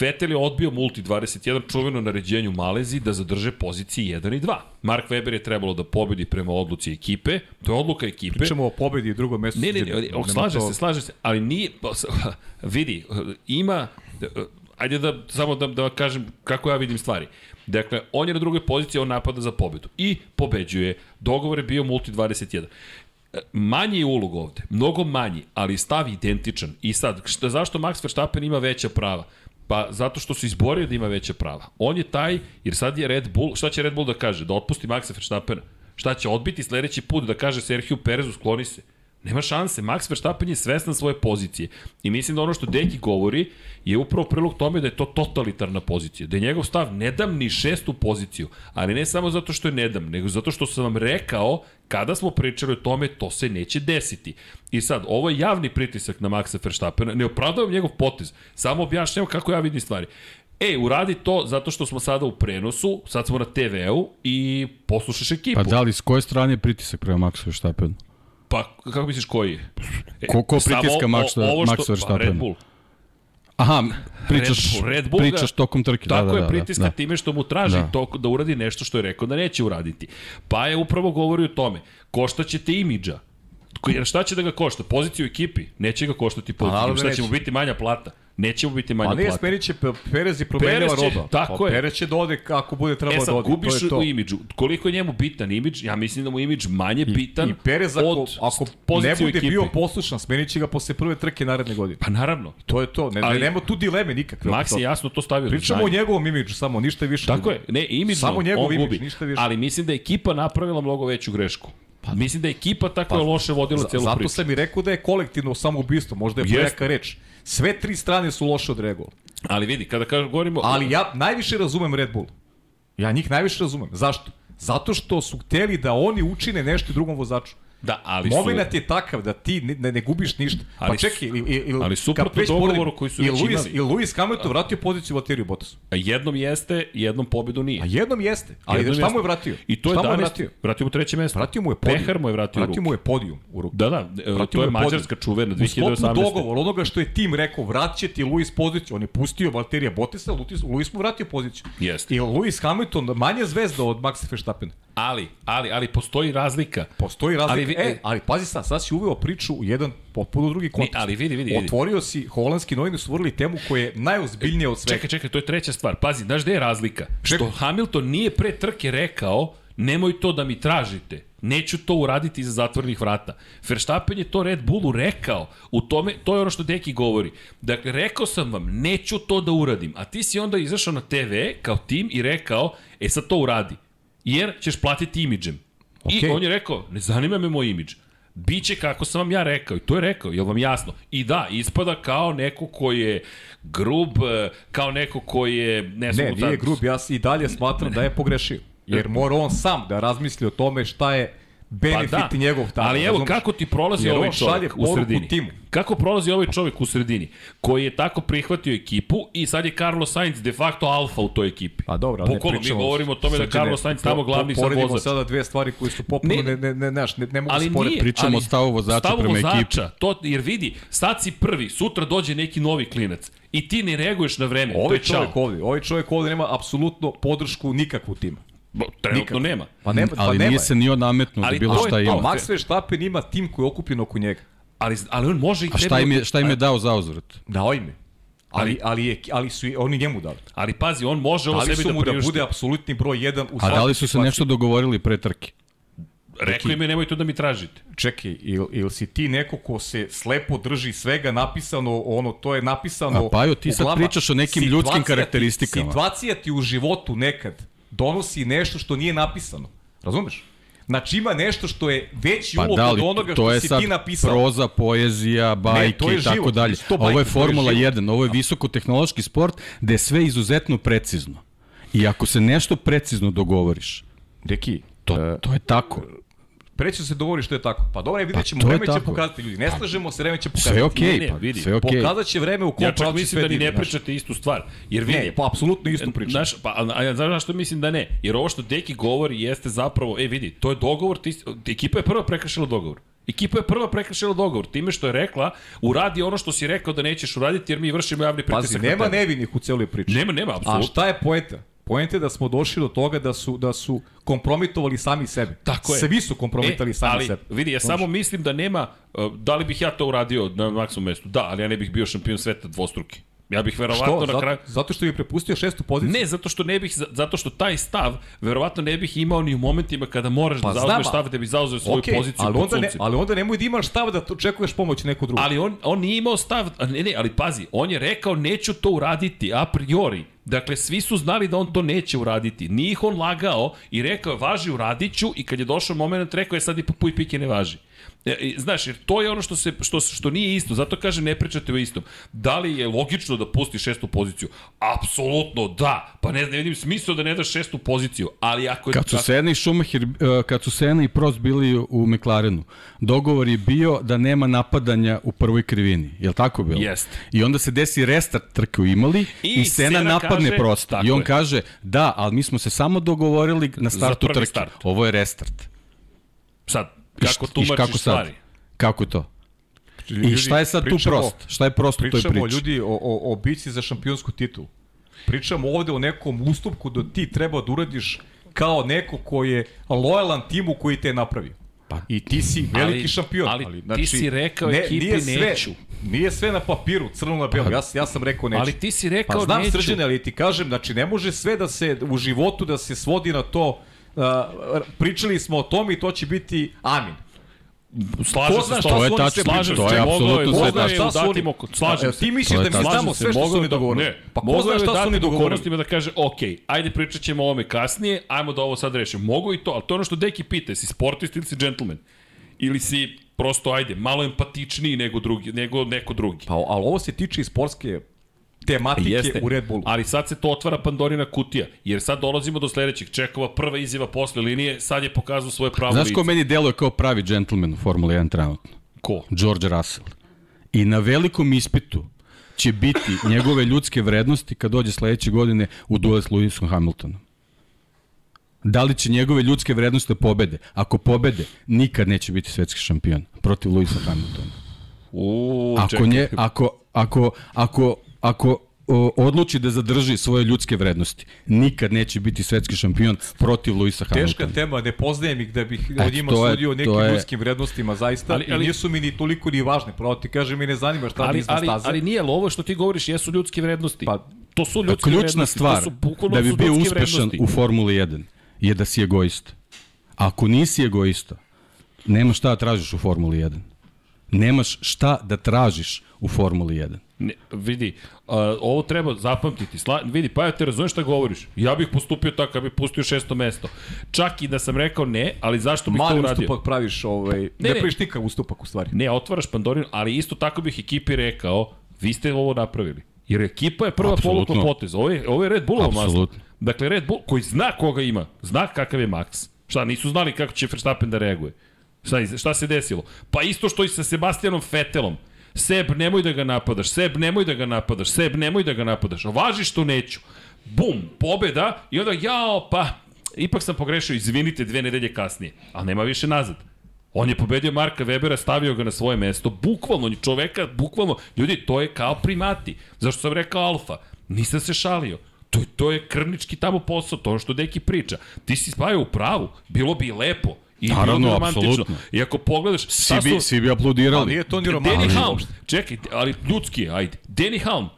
Vettel je odbio Multi 21 čuveno naređenju Malezi da zadrže pozicije 1 i 2. Mark Webber je trebalo da pobedi prema odluci ekipe, to je odluka ekipe. Pričamo o pobedi i drugom mestu. Ne, ne, ne, Nema slaže to- se, slaže se, ali nije, pa, *laughs* vidi, ima, ajde da, samo da, da kažem kako ja vidim stvari. Dakle, on je na drugoj poziciji, on napada za pobedu. I pobeđuje. Dogovor je bio multi 21. E, Manji je ulog ovde, mnogo manji, ali stav identičan. I sad, šta, zašto Max Verstappen ima veća prava? Pa zato što su izborio da ima veća prava. On je taj, jer sad je Red Bull, šta će Red Bull da kaže? Da otpusti Maxa Verstappena? Šta će odbiti sledeći put da kaže Sergio Perezu skloni se? Nema šanse. Max Verstappen je svestan svoje pozicije. I mislim da ono što Deki govori je upravo prilog tome da je to totalitarna pozicija. Da je njegov stav ne dam ni šestu poziciju. Ali ne samo zato što je ne dam, nego zato što sam vam rekao kada smo pričali o tome, to se neće desiti. I sad, ovo je javni pritisak na Maxa Verstappena. Ne opravdavam njegov potez. Samo objašnjavam kako ja vidim stvari. E, uradi to zato što smo sada u prenosu, sad smo na TV-u i poslušaš ekipu. Pa da li, s koje strane je pritisak prema Maxu Verstappenu? Pa, kako misliš koji je? E, Ko- ko pritiska Maxa Verstappena? Pa Red Bull. Aha, pričaš, Red Bull, Red Bull pričaš tokom trke. Tako da, da, je da, pritiska da. time što mu traži Da. to da uradi nešto što je rekao da neće uraditi. Pa je upravo govori o tome, koštaće te imidža. Jer šta će da ga košta? Poziciju u ekipi? Neće ga koštati poziciju. naravno Pa, šta će mu biti manja plata? Neće mu biti manja Pa nije, plata. smenit će Pe- Perez i promenila Perez roda. tako pa, je. Perez će da ode kako bude E trebalo da sad, ode. gubiš to je to. u imidžu. Koliko je njemu bitan imidž? Ja mislim da mu imidž manje bitan I Perez ako, od ako ne bude ekipi. bio poslušan, smenit će ga posle prve trke naredne godine. Pa naravno. To je to, ne, Ali- nema tu dileme nikakve. Max je jasno to stavio. Pričamo o njegovom imidžu samo, ništa više. Tako je, ne, imidžno, Samo njegov imidž, ništa više. Ali mislim da je ekipa napravila mnogo veću grešku. Pa, mislim da je ekipa tako pa, loše vodila Za- celu Zato priču. sam i rekao da je kolektivno samoubistvo, možda je prejaka reč. Sve tri strane su loše od Red Bulla. Ali vidi, kada kažem, govorimo... Ali ja najviše razumem Red Bull. Ja njih najviše razumem. Zašto? Zato što su hteli da oni učine nešto drugom vozaču. Da, ali su... Moment je takav da ti ne, ne, gubiš ništa. Ali pa čekaj, ili, ili, ali suprotno dogovoru koji su i Luis, imali. I Luis Hamilton vratio poziciju Valteriju Bottasu. Jednom jeste, jednom pobedu nije. A jednom jeste. Ali Jednom šta jeste. mu je vratio? I to je šta mu je 11. vratio? Vratio mu treće mesto. Vratio mu je podijum. Pehar mu je vratio, vratio mu je podijum u ruku. Da, da, e, Vratio to je je mađarska čuvena U sklopu 2018. dogovor onoga što je tim rekao, vraće ti Luis poziciju. On je pustio Valterija Bottasa, Luis, mu vratio poziciju. Jeste. I Luis Hamilton manje zvezda od Maxa Verstappen. Ali, ali, ali postoji razlika. Postoji razlika. Ali e, ali pazi sad, sad si uveo priču u jedan potpuno drugi kontekst. ali vidi, vidi, vidi. Otvorio si, holandski novine su vrli temu koja je najozbiljnija od svega. Čekaj, čekaj, to je treća stvar. Pazi, znaš gde je razlika? Što Hamilton nije pre trke rekao nemoj to da mi tražite. Neću to uraditi iza zatvorenih vrata. Verstappen je to Red Bullu rekao. U tome, to je ono što Deki govori. Dakle, rekao sam vam, neću to da uradim. A ti si onda izašao na TV kao tim i rekao, e sad to uradi. Jer ćeš platiti imidžem. Okay. I on je rekao, ne zanima me moj imidž. Biće kako sam vam ja rekao i to je rekao, je vam jasno? I da, ispada kao neko ko je grub, eh, kao neko ko je, ne Ne, nije grub, ja i dalje smatram da je pogrešio. Jer mora on sam da razmisli o tome šta je benefit Pa da, njegov tamo. ali evo kako ti prolazi ovaj čovjek u sredini. timu. Kako prolazi ovaj čovjek u sredini, koji je tako prihvatio ekipu i sad je Carlos Sainz de facto alfa u toj ekipi. Pa dobro, ali ne Bukvalno, mi govorimo o tome da Carlos Sainz tamo glavni sad Poredimo vozač. sada dve stvari koje su popuno, Ne. ne, ne, ne, ne, ne, ne mogu Ali se porediti. nije, Pričamo ali o stavu vozača stavu prema vozača, ekipi. To, jer vidi, sad si prvi, sutra dođe neki novi klinac i ti ne reaguješ na vreme. to Ovaj čovjek ovdje, ovaj čovjek ovdje nema apsolutno podršku nikakvu tima. Bo, Trenutno Nikako. nema. Pa nema, ali pa nema. nije se ni on nametnuo da Ali bilo to šta to. ima. A Max Verstappen ima tim koji je okupljen oko njega. Ali, ali on može i A šta im je, šta im je dao za uzvrat? Dao im je. Ali, ali, je, ali su oni njemu dali. Ali pazi, on može ovo Ali sebi da mu da priušti. bude apsolutni broj 1 u A da li su se nešto dogovorili pre trke? Rekli im je nemojte da mi tražite. Čekaj, il, il si ti neko ko se slepo drži svega napisano, ono, to je napisano A, Pajo, ti sad glava. pričaš o nekim ljudskim ti- karakteristikama. Situacija ti u životu nekad donosi nešto što nije napisano. Razumeš? Znači ima nešto što je veći Pa ulog da li, od onoga to što je si sad ti napisao. proza, poezija, bajke to je i tako dalje. to Ovo je to je Formula život. 1, ovo je visokotehnološki sport gde je sve izuzetno precizno. I ako se nešto precizno dogovoriš, Deki, to, e, to je tako. Preće se dogovori što je tako. Pa dobro, vidjet ćemo, to je vreme će pokazati ljudi. Ne slažemo se, vreme će pokazati. Sve je okej, Ne, ne, pa, vidi. sve je okej. Pokazat će vreme u kom Ja čak mislim sve da ni ne pričate istu stvar. Jer vidi, Ne, pa apsolutno istu priču. Znaš, pa, a, a, znaš zašto mislim da ne? Jer ovo što Deki govori jeste zapravo, e vidi, to je dogovor, ti, ekipa je prva prekršila dogovor. Ekipa je prva prekršila dogovor, time što je rekla, uradi ono što si rekao da nećeš uraditi jer mi vršimo javni pritisak Pazi, nema nevinih u celoj priči. Nema, nema, A apsolutno. šta je poenta? Poenta je da smo došli do toga da su da su kompromitovali sami sebe. Tako je. Svi su kompromitovali e, sami ali, sebe. vidi, ja samo mislim da nema, uh, da li bih ja to uradio na maksimum mestu? Da, ali ja ne bih bio šampion sveta dvostruki. Ja bih verovatno Što? na kraju... zato što bi prepustio šestu poziciju? Ne, zato što ne bih zato što taj stav verovatno ne bih imao ni u momentima kada moraš Pa da zauzmeš stav da bi zauzeo svoju Okej, poziciju ali onda, ne, ali onda nemoj da imaš stav da očekuješ pomoć neko drugo. Ali on, on nije imao stav, ne, ne, ali pazi, on je rekao neću to uraditi a priori. Dakle, svi su znali da on to neće uraditi. Nije ih on lagao i rekao je važi uradit ću i kad je došao moment rekao je sad i puj pike ne važi. E, znaš, jer to je ono što, se, što, što nije isto, zato kaže ne pričate o istom. Da li je logično da pusti šestu poziciju? Apsolutno da. Pa ne, ne vidim smisla da ne daš šestu poziciju, ali ako je... Kad su Sena i Schumacher, eh, kad su Sena i Prost bili u McLarenu, dogovor je bio da nema napadanja u prvoj krivini. Je li tako bilo? Jeste. I onda se desi restart trke u imali i, I Sena, Sena napadne kaže- Prosta. I on je. kaže, da, ali mi smo se samo dogovorili na startu trke. start. Ovo je restart. Sad, kako i tumačiš kako sad? stvari? Kako je to? I Ljudi, šta je sad tu pričamo- prost? Šta je prost u toj Pričamo priči? ljudi o, o, o bici za šampionsku titulu. Pričamo ovde o nekom ustupku da ti treba da uradiš kao neko ko je lojalan timu koji te je napravio. Pa, I ti si veliki Ali- šampion. znači, ali ti si rekao ekipi nije sve, neću. Nije sve na papiru, crno na belo. Ja, ja sam rekao neću. Ali ti si rekao Pa znam neću. srđane, ali ti kažem, znači ne može sve da se u životu da se svodi na to uh, pričali smo o tome i to će biti amin. Slažem se tobom. su oni Slažem se, To je apsolutno sve je tačno. Šta su oni- Slažem se. ti misliš To je da mi tačno. znamo sve što su oni je da- dogovorili? Ne, Pa ko zna je šta su datim oni dogovorili? da kaže, ok, ajde pričat ćemo o ovome kasnije, ajmo da ovo sad rešimo. Mogu i to, ali to je ono što Deki pita, si sportist ili si džentlmen? Ili si prosto, ajde, malo empatičniji nego, drugi, nego neko drugi. Pa, ali ovo se tiče i sportske tematike Jeste, u Red Bullu. ali sad se to otvara Pandorina kutija, jer sad dolazimo do sledećeg. Čekova prva izjava posle linije, sad je pokazao svoje pravo Znaš lice. ko meni deluje kao pravi džentlmen u Formuli 1 trenutno? Ko? George Russell. I na velikom ispitu će biti njegove ljudske vrednosti kad dođe sledeće godine u duel s Lewisom Hamiltonom. Da li će njegove ljudske vrednosti da pobede? Ako pobede, nikad neće biti svetski šampion protiv Lewisa Hamiltona. U, Ako, čekaj. nje, ako, ako, ako, ako o, odluči da zadrži svoje ljudske vrednosti, nikad neće biti svetski šampion protiv Teška Hamiltona. tema, ne poznajem ih da bih Eto, od njima je- sudio nekim je- ljudskim vrednostima zaista Ali- ali, i nisu mi ni toliko ni važne. Pravo ti kažem i ne zanima šta ali, ali, iznad ali, staze. ali nije, ali ovo što ti govoriš jesu ljudske vrednosti. Pa, to su ljudske Ključna vrednosti. stvar to su, da bi bio uspešan vrednosti. u Formuli 1 je da si egoist. Ako nisi egoista, nema šta da tražiš u Formuli 1. Nemaš šta da tražiš u Formuli 1. Ne, vidi, uh, ovo treba zapamtiti. Sla, vidi, pa ja te razumeš šta govoriš. Ja bih postupio tako, ja bih pustio šesto mesto. Čak i da sam rekao ne, ali zašto bih to Mali uradio? ustupak praviš, ovaj, ne, ne, ne. praviš ustupak u stvari. Ne, otvaraš Pandorinu, ali isto tako bih ekipi rekao, vi ste ovo napravili. Jer ekipa je prva povukla potez. Ovo je, ovo je Red Bullovo maslo. Apsolutno. Dakle, Red Bull koji zna koga ima, zna kakav je Max. Šta, nisu znali kako će Verstappen da reaguje. Šta, šta se desilo? Pa isto što i sa Sebastianom Vettelom. Seb, nemoj da ga napadaš, Seb, nemoj da ga napadaš, Seb, nemoj da ga napadaš. Važi što neću. Bum, pobeda i onda jao, pa, ipak sam pogrešio, izvinite dve nedelje kasnije. Ali nema više nazad. On je pobedio Marka Webera, stavio ga na svoje mesto, bukvalno, čoveka, bukvalno, ljudi, to je kao primati. Zašto sam rekao alfa? Nisam se šalio. To, to je krvnički tamo posao, to što Deki priča. Ti si spavio u pravu, bilo bi lepo. I Naravno, apsolutno. I ako pogledaš, Svi bi, svi bi aplaudirali. Ali nije to ni Danny romantično Halm, uopšte. čekaj, ali ljudski je, ajde. Danny Halm,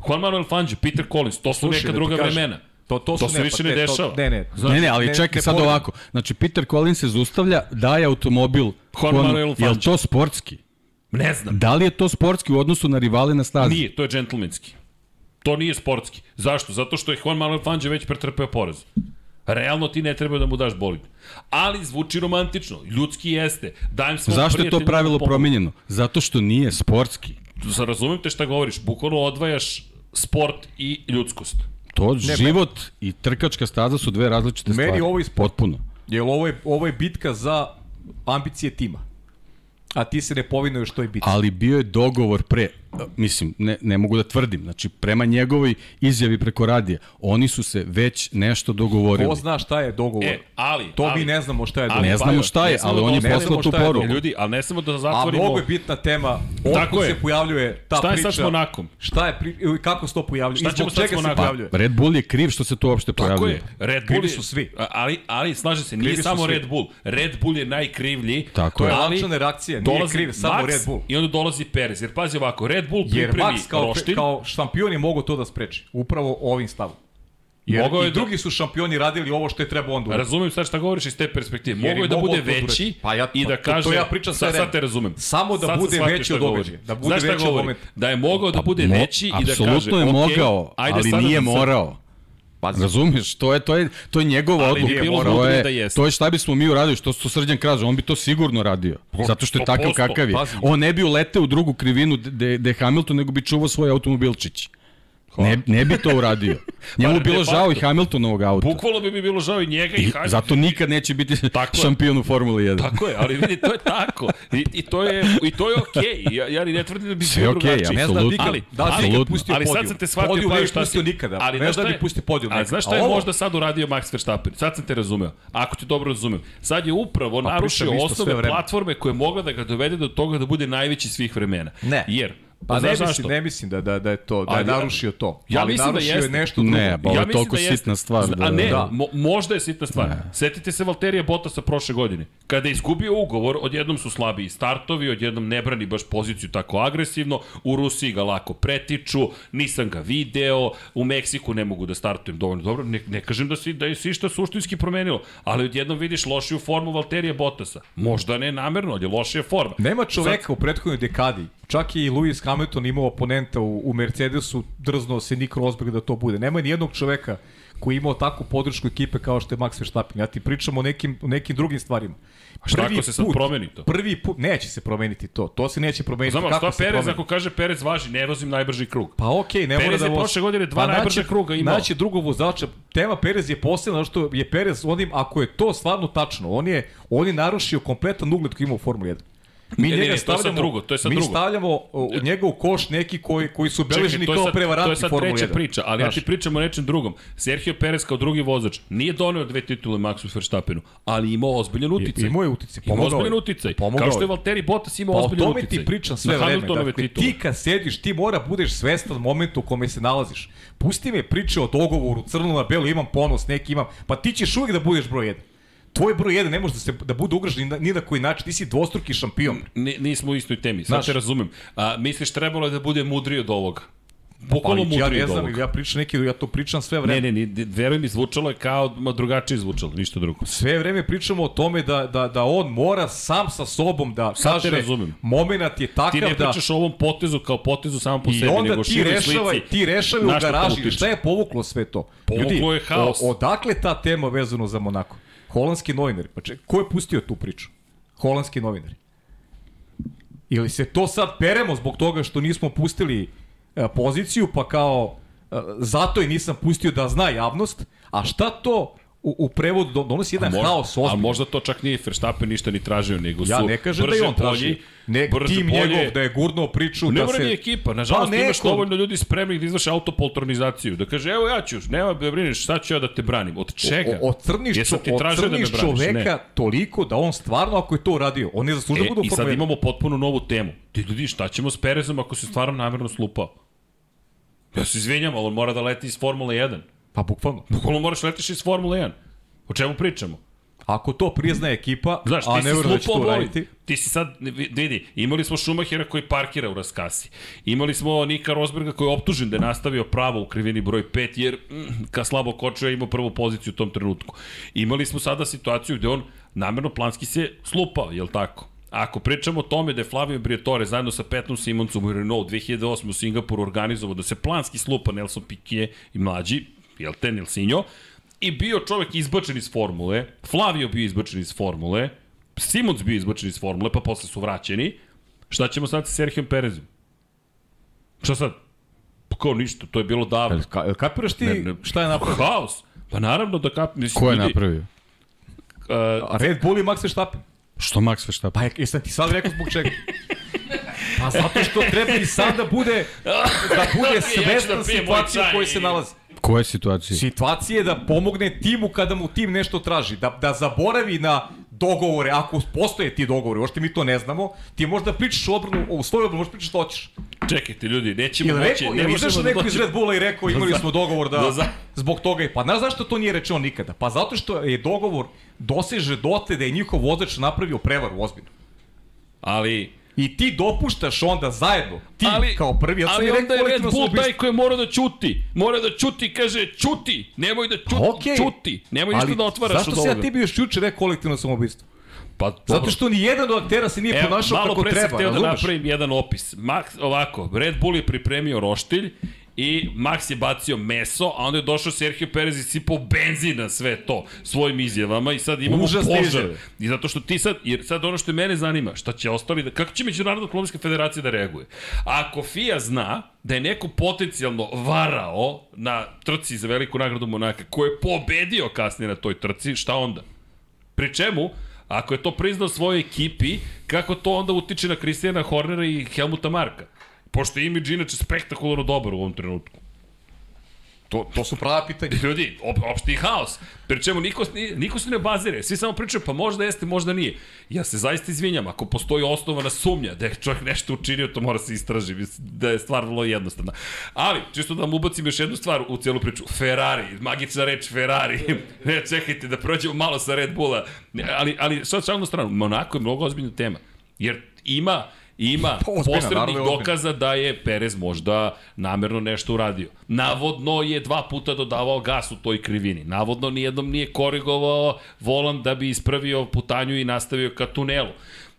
Juan Manuel Fangio, Peter Collins, to su Slušaj, neka da druga kažem, vremena. To, to, To se više ne pa te- dešava. To, ne, ne. Znaš, Ne, ne, ali ne- čekaj ne sad poredimo. ovako. Znači, Peter Collins se zaustavlja, daje automobil Juan Manuel Je li Fangio. to sportski? Ne znam. Da li je to sportski u odnosu na rivale na stazi? Nije, to je džentlmenski. To nije sportski. Zašto? Zato što je Juan Manuel Fangio već pretrpeo poraz. Realno ti ne treba da mu daš bolid. Ali zvuči romantično, ljudski jeste. Dajem svom Zašto je to pravilo promenjeno? Zato što nije sportski. Razumem te šta govoriš, bukvalno odvajaš sport i ljudskost. To ne, život i trkačka staza su dve različite Meni stvari. ovo je sport. Potpuno. Jer ovo je, ovo je bitka za ambicije tima. A ti se ne povinuješ toj bitci. Ali bio je dogovor pre, mislim, ne, ne mogu da tvrdim, znači prema njegovoj izjavi preko radija, oni su se već nešto dogovorili. Ko zna šta je dogovor? E, ali... to ali, mi ne znamo šta je dogovor. Ne znamo pa, šta je, ali on je poslao tu šta je poruku. Ljudi, ali ne samo da A zatvorimo... mnogo je bitna tema. Tako je. se pojavljuje ta Šta je priča? sad s Monakom? Šta je pri... kako se to pojavljuje? Šta ćemo sad čega s Monakom? pojavljuje? Red Bull je kriv što se to uopšte Tako pojavljuje. je. Red Bull Krivi je, su svi. Ali, ali slaže se, nije Krivi samo. Red Bull. Red Bull je najkrivljiv. Tako To je je. Ali reakcija, nije kriv samo Red Bull. I onda dolazi Perez. Jer pazi ovako, Red Bull Jer pripremi Max kao, roštilj. kao šampion je mogo to da spreči. Upravo ovim stavom. Jer Mogao je i da- drugi su šampioni radili ovo što je trebao onda uraditi. Razumem sad šta govoriš iz te perspektive. Jer Mogu je da mogao bude to da uradi. veći Pa ja- i pa da to- kaže... to ja pričam sve sad, sad te razumem. Samo da Sad bude shvatio veći od događaja, da bude Znaš veći od momenta. Da je mogao da bude Mo- veći i da kaže... Apsolutno je "Ok, mogao, ali nije da morao. Pazi. Razumeš, to je, to je, to je njegova Ali odluka. bilo to, je, da jeste. to je šta bismo mi uradili, što su Srđan kaže, on bi to sigurno radio. Zato što je takav 100%, kakav je. pazi. On ne bi uleteo u drugu krivinu de, de Hamilton, nego bi čuvao svoj automobilčić. Ne, ne bi to uradio. *laughs* Njemu Pa, bi bilo žao i. Hamiltonovog auta. Bukvalno bi mi bilo žao i njega i, I Hajde. zato nikad neće biti *laughs* Tako je. šampion u Formuli 1. Tako je, ali vidi, to je tako. I, i to je i to je okej. Okay. Ja ja ne tvrdim da bi Sve bilo okej, drugačije. Ne znam Apsolutno. nikad, Ali- da li si apsolutno. ikad pustio ali podijum. sad sam te shvatio Podijum pa ne bi šta pustio si- nikada. Ali ne znaš znam šta da je- bi pustio podijum Ali znaš šta je ovo- možda sad uradio Max Verstappen? Sad sam te razumeo. Ako ti dobro razumem. Sad je upravo Pa narušio osnove platforme koje je mogla da ga dovede do toga da bude najveći svih vremena. Ne. Jer Pa ne znaš mislim, zašto? ne mislim da, da, da je to, da je Ali ja- narušio to. ja Ali mislim da narušio jeste. je nešto drugo. Ne, ba- Ovo je toliko jeste. sitna stvar da- A ne, Da. mo, možda je sitna stvar. Setite se Valterija Bottasa prošle godine. Kada je izgubio ugovor, odjednom su slabiji startovi, odjednom ne brani baš poziciju tako agresivno, u Rusiji ga lako pretiču, nisam ga video, u Meksiku ne mogu da startujem dovoljno dobro, ne, ne kažem da, si, da je se išta suštinski promenilo, ali odjednom vidiš lošiju formu Valterija Bottasa. Možda ne namerno, ali lošija forma. Nema čoveka u prethodnoj dekadi, čak i Lewis Hamilton imao oponenta u, u Mercedesu, drznuo se Nick Rosberg da to bude. Nema ni jednog čoveka koji je imao takvu podršku ekipe kao što je Max Verstappen. Ja ti pričam o nekim, o nekim drugim stvarima. šta ako se sad promeni to? Prvi put, neće se promeniti to. To se neće promeniti. Znamo, Kako šta se Perez, promeni? ako kaže Perez važi, ne vozim najbrži krug. Pa okej, okay, ne Perez mora da je vozi. prošle godine dva najbrža naći- kruga imao. Naći drugog vozača. Tema Perez je posebna, zato što je Perez onim, ako je to stvarno tačno, on je, on je narušio kompletan ugled koji ima u Formuli 1. Mi Ne, ne, njega ne, to je sad stavljamo, drugo, to je sad mi drugo. stavljamo u njega u koš neki koji, koji su beleženi to je kao prevaranti To je sad Formule 1. treća priča, ali Znaš, ja ti pričam o nečem drugom. Sergio Perez kao drugi vozač nije doneo dve titule Maxu Verstappenu, ali imao ozbiljan uticaj. imao je uticaj, Imao pomogao ozbiljan je. uticaj. Pomogao Kao što je. Valtteri Bottas imao Pa o ozbiljan tome uticaj. ti pričam sve vreme. Dakle, titule. ti kad sediš, ti mora budeš svestan momentu u kome se nalaziš. Pusti me priče o dogovoru, crno na belo, imam ponos, neki imam. Pa ti ćeš uvijek da budeš broj 1. Tvoj broj 1 ne može da, se, da bude ugrožen ni na, koji način. Ti si dvostruki šampion. Ni, nismo u istoj temi, sad Znaš. te razumem. A, misliš trebalo je da bude mudriji od ovoga? Bukvalno Ali ja mudriji ne od znam, ovog. ja pričam neki, ja to pričam sve vreme. Ne, ne, ne, veruj mi, zvučalo je kao ma, drugačije zvučalo, ništa drugo. Sve vreme pričamo o tome da, da, da on mora sam sa sobom da Sad te kaže razumem. moment je Ti takav ne da pričaš o ovom potezu kao potezu samo po I sebi, nego ti široj rešavaj, slici. ti rešavaj u garaži. Šta je povuklo sve to? Povuklo je haos. O, odakle ta tema vezano za Monako? Holandski novinari. Pa ček, ko je pustio tu priču? Holandski novinari. Ili se to sad peremo zbog toga što nismo pustili e, poziciju, pa kao e, zato i nisam pustio da zna javnost, a šta to u, u prevodu do- donosi jedan Možda- haos ozbiljno? možda to čak nije Verstappen ništa ni tražio, nego su Ja ne kažem da je on tražio. Ne, brže tim bolje. njegov da je gurnuo priču Ne da mora se... ni ekipa, nažalost Pa imaš neko- dovoljno ljudi spremnih da izvrše autopoltronizaciju, da kaže evo ja ću, nema da brineš, šta ću ja da te branim, od čega? O, ocrniš, Jesam ti da ocrniš braniš? čoveka Ne. toliko da on stvarno, ako je to uradio, on ne zaslužuje E, da bude u I sad Formuli 1. imamo potpuno novu temu. Ti ljudi, šta ćemo s Perezom ako se stvarno namjerno slupao? Ja se izvinjam, ali on mora da leti iz Formule 1. Pa bukvalno. Bukvalno moraš letiš iz Formule 1. O čemu pričamo? Ako to priznaje ekipa, Znaš, a ne verujem da će to bolid. uraditi, Ti si sad, vi- vidi, imali smo Šumahira koji parkira u raskasi. Imali smo Nika Rosberga koji je optužen da je nastavio pravo u krivini broj 5 jer mm, ka slabo kočio je imao prvu poziciju u tom trenutku. Imali smo sada situaciju gde on namerno planski se slupao, jel tako? Ako pričamo o tome da je Flavio Briatore zajedno sa Petnom Simoncom u Renault 2008 u Singapuru organizovao da se planski slupa Nelson Piquet i mlađi, jel te Nelsinjo, i bio čovek izbačen iz formule, Flavio bio izbačen iz formule, Simons bio izbačen iz formule, pa posle su vraćeni. Šta ćemo sad sa Serhijom Perezom? Šta sad? Pa kao ništa, to je bilo davno. Ka, kapiraš ti Ne, ne. šta je napravio? Haos. Pa naravno da kap... Mislim, Ko je napravio? Uh, Red Bull i Max Verstappen. Što Max Verstappen? Pa je- jesam ti sad rekao zbog čega? *laughs* Pa zato što treba i sam da bude, da bude Ja da svestan pijem moj situacije u kojoj se nalazi. Koje situacije? Situacije da pomogne timu kada mu tim nešto traži, da, da zaboravi na dogovore, ako postoje ti dogovori, ošte mi to ne znamo, ti možda pričaš u odbranu, u svoju odbranu možeš pričati što hoćeš. čekajte ljudi, nećemo Ili moći... ne možemo da neko iz Red Bulla i rekao imali za- smo dogovor da, da zbog toga je. Pa znaš zašto to nije rečeno nikada? Pa zato što je dogovor doseže dotle da je njihov vozač napravio prevaru ozbiljno. Ali... I ti dopuštaš onda zajedno, ti ali, kao prvi, ja sam ali i rekao je Red Bull taj koji mora da ćuti. Mora da ćuti, kaže, ćuti. Nemoj da ćuti, Okej. ćuti. Nemoj ništa da otvaraš zašto od se ja ovoga. ti bio još juče rekao kolektivno samoubistvo? Pa, Zato dobro. što ni jedan od aktera se nije Evo, ponašao malo kako pre sam treba, hteo da napravim jedan opis. Max, ovako, Red Bull je pripremio roštilj i Max je bacio meso, a onda je došao Sergio Perez i sipao benzin na sve to svojim izjavama i sad imamo Užasne požar. izjave. I zato što ti sad, jer sad ono što mene zanima, šta će ostali, da, kako će Međunarodna automobilska federacija da reaguje? Ako FIA zna da je neko potencijalno varao na trci za veliku nagradu Monaka, ko je pobedio kasnije na toj trci, šta onda? Pri čemu, ako je to priznao svojoj ekipi, kako to onda utiče na Kristijana Hornera i Helmuta Marka? Pošto je imidž inače spektakularno dobar u ovom trenutku. To, to su prava pitanja. Ljudi, op, opšti haos. Pri čemu niko, ni- niko se ne bazire. Svi samo pričaju, pa možda jeste, možda nije. Ja se zaista izvinjam, ako postoji osnovana sumnja da je čovjek nešto učinio, to mora se istraži. Da je stvar vrlo jednostavna. Ali, čisto da vam ubacim još jednu stvar u cijelu priču. Ferrari, magična reč Ferrari. *laughs* ne, čekajte, da prođemo malo sa Red Bulla. Ali, ali sad šalno na stranu, Monako je mnogo ozbiljna tema. Jer ima ima *laughs* Pa, posrednih dokaza da je Perez možda namerno nešto uradio. Navodno je dva puta dodavao gas u toj krivini. Navodno nijednom nije korigovao volan da bi ispravio putanju i nastavio ka tunelu.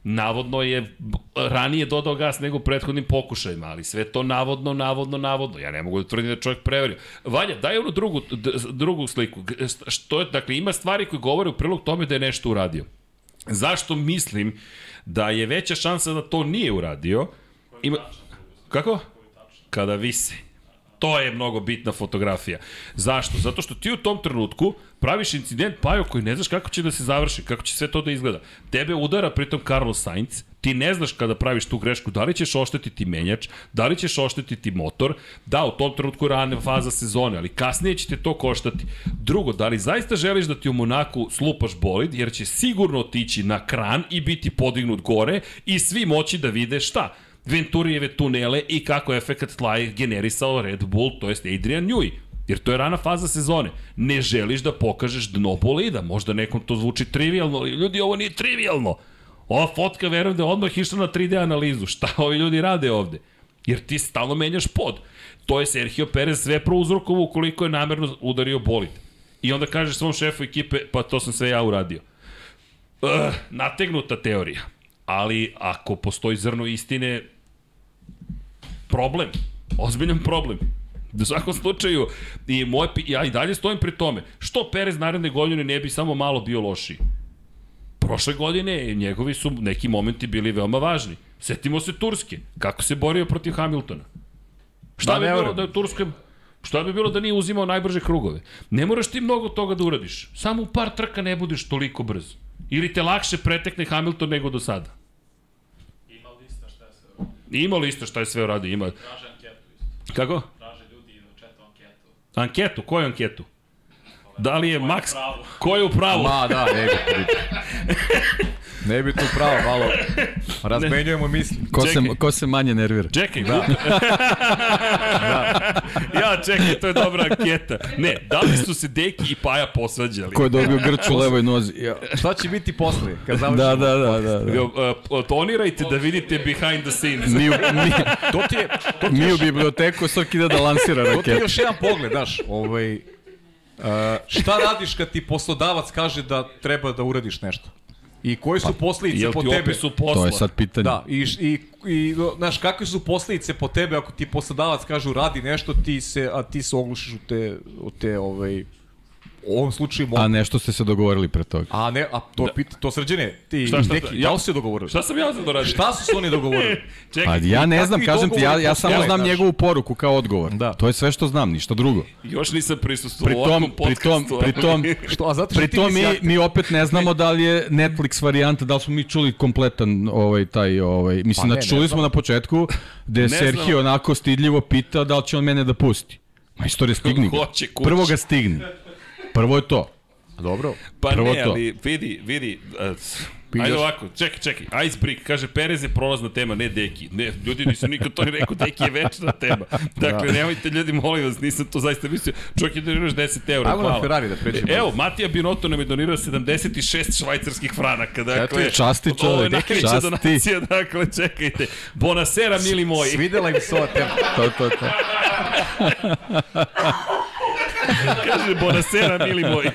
Navodno je ranije dodao gas nego u prethodnim pokušajima, ali sve to navodno, navodno, navodno. Ja ne mogu da tvrdim da je čovjek preverio. Valja, daj onu drugu, drugu sliku. Što je, dakle, ima stvari koje govore u prilog tome da je nešto uradio. Zašto mislim da je veća šansa da to nije uradio? Ima... Kako? Kada vise. To je mnogo bitna fotografija. Zašto? Zato što ti u tom trenutku praviš incident Pajo koji ne znaš kako će da se završi, kako će sve to da izgleda. Tebe udara pritom Carlos Sainz, ti ne znaš kada praviš tu grešku, da li ćeš oštetiti menjač, da li ćeš oštetiti motor, da, u tom trenutku je rana faza sezone, ali kasnije će te to koštati. Drugo, da li zaista želiš da ti u Monaku slupaš bolid, jer će sigurno otići na kran i biti podignut gore i svi moći da vide šta? Venturijeve tunele i kako je efekt tla je generisao Red Bull, to jest Adrian Newey. Jer to je rana faza sezone. Ne želiš da pokažeš dno bolida. Možda nekom to zvuči trivialno, ali ljudi, ovo nije trivialno. Ova fotka, verujem da je odmah išla na 3D analizu. Šta ovi ljudi rade ovde? Jer ti stalno menjaš pod. To je Sergio Perez sve prouzrokovo ukoliko je namerno udario bolid. I onda kažeš svom šefu ekipe, pa to sam sve ja uradio. Uh, nategnuta teorija. Ali ako postoji zrno istine, problem. Ozbiljan problem. U svakom slučaju, i moje, pi- ja i dalje stojim pri tome. Što Perez naredne godine ne bi samo malo bio lošiji? Prošle godine njegovi su neki momenti bili veoma važni. Setimo se Turske. Kako se borio protiv Hamiltona? Šta Ma, bi bilo da je Turske Šta bi bilo da nije uzimao najbrže krugove? Ne moraš ti mnogo toga da uradiš. Samo u par trka ne budeš toliko brz. Ili te lakše pretekne Hamilton nego do sada. Ima lista šta je sve. Ima lista šta je sve uradio, ima. Traže anketu isto. Kako? Traže ljudi da četu anketu. Anketu, koju anketu? Da li je Max... Ko je u pravu? Ma da, ne bi to biti. *laughs* Ne bi tu pravo, malo razmenjujemo misli. Ko se, ko se manje nervira? Čekaj, da. ja, čekaj, to je dobra anketa. Ne, da li su se Deki i Paja posvađali? Ko je dobio grč u levoj nozi? Ja. Šta će biti posle? Kad završimo? Da, da, da, da. da. Uh, tonirajte da vidite behind the scenes. Mi, u- mi, To ti je, to ti mi je, u biblioteku Srki ide da lansira to ti je raketu. još jedan pogled, znaš, ovaj, uh, šta radiš kad ti poslodavac kaže da treba da uradiš nešto? I koje su posledice Jel po tebe? opis u posla? To je sad pitanje. Da, i, i, i znaš, kakve su posledice po tebe ako ti poslodavac kaže radi nešto, ti se, a ti se oglušiš u te, u te ovaj, u ovom slučaju A mo... nešto ste se dogovorili pre toga. A ne, a to, da. pita, to srđene, ti Šta, šta, neki, ja- da li su se dogovorili? Šta sam ja sad doradio? Šta su se oni dogovorili? *laughs* Pa Čekaj, ja ne znam, kažem ti, ja, ja samo znam znaš? njegovu poruku kao odgovor. Da. To je sve što znam, ništa drugo. još nisam prisustvovao Pri tom, ovakvom pri tom, podcastu. pri tom, *laughs* Što, a zato što pri tom mi, mi opet ne znamo da li je Netflix varijanta, da li smo mi čuli kompletan ovaj taj ovaj mislim Pa ne, znači ne čuli znam. smo na početku da Sergio onako stidljivo pita da li će on mene da pusti. Stigni ga. Hoće kući. Prvo ga stigni. *laughs* Prvo je to. Dobro. Pa Prvo ne, to. ali vidi, vidi, uh, Pitaš- ajde ovako, čekaj, čekaj, Icebreak, kaže Perez je prolazna tema, ne Deki. Ne, ljudi nisu nikad to ni rekao, Deki je večna tema. *laughs* Dakle, Da. nemojte ljudi, molim vas, nisam to zaista mislio. Čovjek je doniraš 10 eura, Ajmo na hvala. Ferrari da pređemo. Evo, Matija Binotto nam je donirao 76 švajcarskih franaka. Dakle, Eto, časti Ovo je čovek, najveća časti. donacija, dakle, čekajte. Bonasera, mili moji. Svidela im se ova tema. To, to, to. *laughs* *laughs* Kaže Bonasera, mili moji.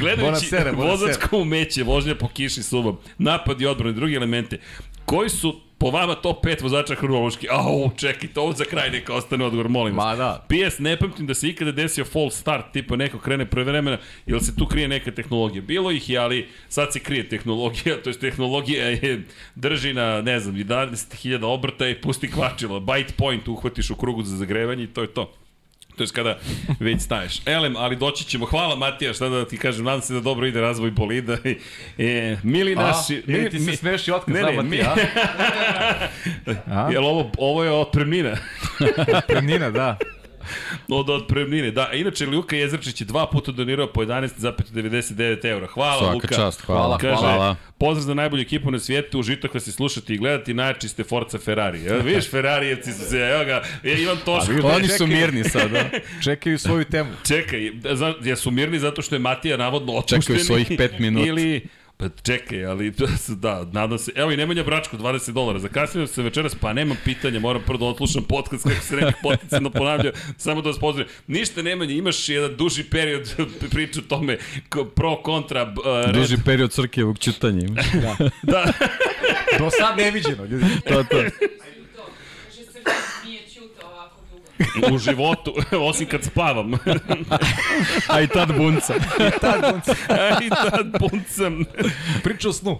Gledajući Bonasera, bonasera. vozačko umeće, vožnja po kiši subom, napad i odbrane, drugi elemente, koji su po vama top 5 vozača hronološki? Au, čekajte, ovo za kraj neka ostane odgovor, molim vas. Ma da. PS, ne pamtim da se ikada desio false start, tipa neko krene pre vremena, ili se tu krije neka tehnologija. Bilo ih je, ali sad se krije tehnologija, *laughs* to je tehnologija je, drži na, ne znam, 11.000 obrta i pusti kvačilo. Byte point uhvatiš u krugu za zagrevanje i to je to. To je kada već staješ. Elem, ali doći ćemo. Hvala Matija, šta da ti kažem, nadam se da dobro ide razvoj bolida. E, mili A, naši... ili ti se smeši otkaz, ne, znam, ne, Matija, *laughs* a? Jel ovo, ovo je otpremnina? Premnina, da. Od otpremnine, da. A Inače, Luka Jezrčić je dva puta donirao po 11,99 eura. Hvala, Svaka Luka. čast, hvala, Kaže, hvala. pozdrav za najbolju ekipu na svijetu, užitak vas je slušati i gledati, najjači ste Forza Ferrari. Evo, vidiš, Ferarijevci su se, evo ga, je, Ivan Toško. vidiš, Oni su čekaj. mirni sad, da. *laughs* Čekaju svoju temu. Čekaj, da, jesu mirni zato što je Matija navodno otpušten? Čekaju svojih pet minuta. Ili, pa čekaj, ali da, nadam se. Evo i Nemanja Bračko, 20 dolara. Zakasnio sam večeras, pa nemam pitanja, moram prvo da odslušam podcast kako se neki poticajno ponavljao, samo da vas pozdravim. Ništa Nemanja, imaš jedan duži period *laughs* priču o tome, ko- pro, kontra, uh, red. Duži period Srkijevog čitanja imaš. *laughs* Da, Do sad neviđeno, ljudi. To, to. *laughs* Kaže Srđan nije ćuto ovako dugo. U životu, osim kad spavam. *laughs* A i tad bunca. *laughs* I tad puncam. *laughs* Priča o snu.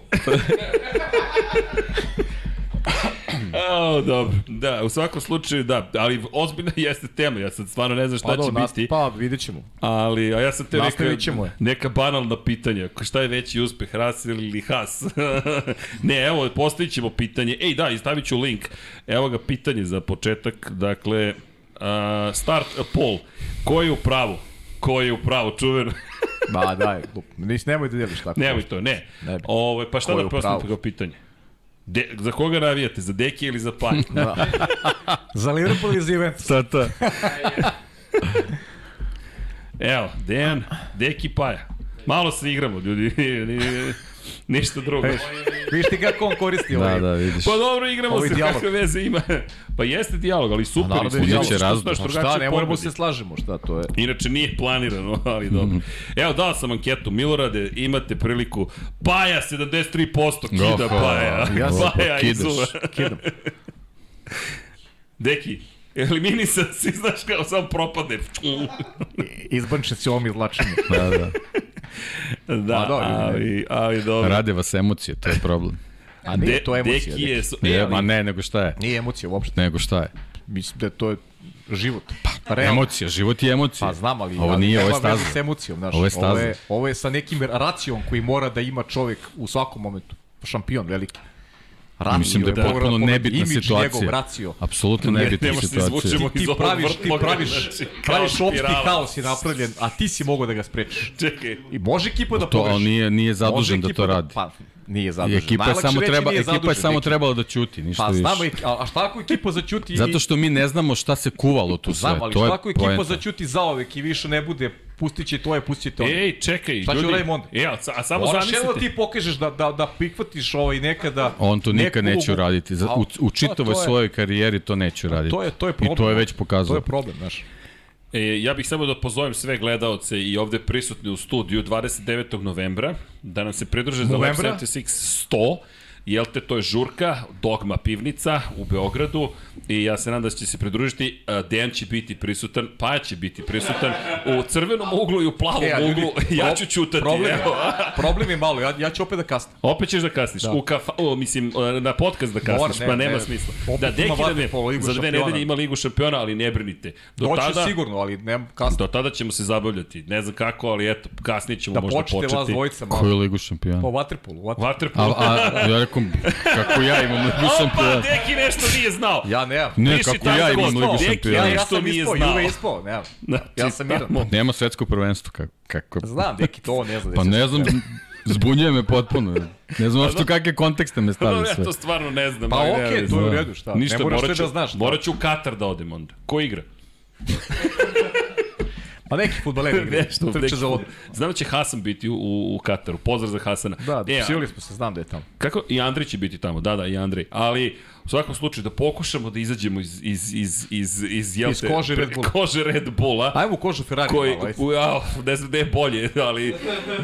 O, dobro. Da, u svakom slučaju, da. Ali ozbiljna jeste tema. Ja sad stvarno ne znam šta Pa, će nas, biti. pa vidjet ćemo. Ali, a ja sam te neka, je. neka banalna pitanja. Šta je veći uspeh, Russell ili Haas? ne, evo, postavit ćemo pitanje. Ej, da, i stavit ću link. Evo ga pitanje za početak. Dakle, uh, start a poll. Ko je u pravu? Ko je u pravu, čuveno? *laughs* Ma daj. Nis, nemoj da deliš tako. Nemoj to, ne. Ne. Ove, pa šta Ko da postavim kao pitanje? De, za koga navijate? Za Deki ili za Panj? *laughs* Za Liverpool ili za Juventus? *laughs* To, to. Evo, Dejan, Deki Paja. Malo se igramo, ljudi. Ni- Ništa drugo. Ej, Vidiš ti kako on koristi Da, ovaj. da, vidiš. Pa dobro, igramo je se, dijalog. kakve veze ima. Pa jeste dijalog, ali super. naravno da je dijalog. znaš Pa drugačije šta, ne moramo se slažemo, šta to je. Inače nije planirano, *laughs* ali dobro. Evo dao sam anketu, Milorade, imate priliku. Paja 73%, kida Oho, Paja. ja sam- Paja kidaš. Kidam. Deki, eliminisan *laughs* si, znaš kao sam propade. Izbanče si ovom izlačenju. Da, da. Da, dobro, ali, ali dobro. Rade vas emocije, to je problem. A nije to emocija. Deki je... Deki. E, Je, ali- ma ne, nego šta je? Nije emocija uopšte. Nego šta je? Mislim da to je život. Pa, realno. Emocija, život je emocija. Pa znam, ali Ovo nije, ovo je staza. s emocijom, znaš. Ovo je staza. Ovo je, ovo je sa nekim racijom koji mora da ima čovek u svakom momentu. Šampion veliki. Racio, Mislim da je mora potpuno nebitna Imidž situacija. njegov, racio. Apsolutno Ne, nebitna ne se situacija. izvučemo Ti praviš, ti praviš, znači, praviš opšti haos je napravljen, a ti si mogao da ga sprečiš. Čekaj, I može ekipa da To, pogreši. ali nije, nije zadužen da to radi. Pa, nije I zadužen. ekipa je Najlakše samo treba ekipa je zadužen, samo deki. trebala da ćuti, ništa Pa više. znamo, a, a šta ako ekipa začuti i... Zato što mi ne znamo šta se kuvalo tu sve. Znam, ali to je šta ako ekipa poenta. začuti zaovek i više ne bude, pustit će to je, pustit će to. Ej, čekaj, Šta će ljudi. uradimo onda? E, a, a samo Moraš jedno zamislite. ti pokažeš da, da, da prihvatiš ovaj nekada... On to nikad neku neće uraditi. U, u pa čitavoj to je- svojoj karijeri to neće uraditi. To je, to je problem. I to je već To pokazao. je problem, znaš. E, ja bih samo da pozovem sve gledaoce i ovde prisutne u studiju 29. novembra da nam se pridruže za Lab Novembra? 76 100 Jel te, to je žurka, Dogma pivnica u Beogradu i ja se nadam da će se pridružiti. A, Dejan će biti prisutan, Paja će biti prisutan u crvenom uglu i u plavom E, a ljudi, uglu. *laughs* ja ću čutati. Problem, Evo. *laughs* problem je malo, ja, ja ću opet da kasnim. Opet ćeš da kasniš. Da. U kafa, o, mislim, na podcast da kasniš, Mora, ne, pa nema ne. smisla. Da, ima Deki nam je, vaterpolo, Ligu za dve nedelje ima ligu šampiona, ali ne brinite. Do Doću tada, sigurno, ali nemam kasno. Do tada ćemo se zabavljati. Ne znam kako, ali eto, kasnije ćemo Da možda počnete početi. vas dvojica malo. Koju ligu šampiona? Po vaterpolu, vaterpolu. A, Vaterpolo. a, ja rekao, kako ja imam ligu Opa, šampiona? Deki nešto nije znao. Ja nemam. Ne, Piši kako ja da imam ligu Deki, šampiona. Ja, nešto ja nije znao. Juve ispao, nemam. Znači, Ja sam miran. Nema svetsko prvenstvo. Kako, kako? Znam, deki, to ne zna. Pa ne znam, zbunjuje me potpuno. Ne znam uopšte kakve kontekste me No, stavlja ja sve. to stvarno ne znam. Pa okej, nema to je u redu, šta? Ništa, ne moraš sve da znaš. morat ću u Katar da odem onda. Ko igra? *laughs* Pa neki futbaleri *laughs* Nešto, trče neki za vodu. Znam da će Hasan biti u, u, Kataru. Pozdrav za Hasana. Da, E, a- psili smo se, znam da je tamo. Kako? I Andrej će biti tamo, da, da, i Andrej. Ali, u svakom slučaju, da pokušamo da izađemo iz, iz, iz, iz, iz, jel Iz te, kože Red Bulla. Kože Red Bulla. Ajmo u kožu Ferrari koji, u, ja, ne znam gde je bolje, ali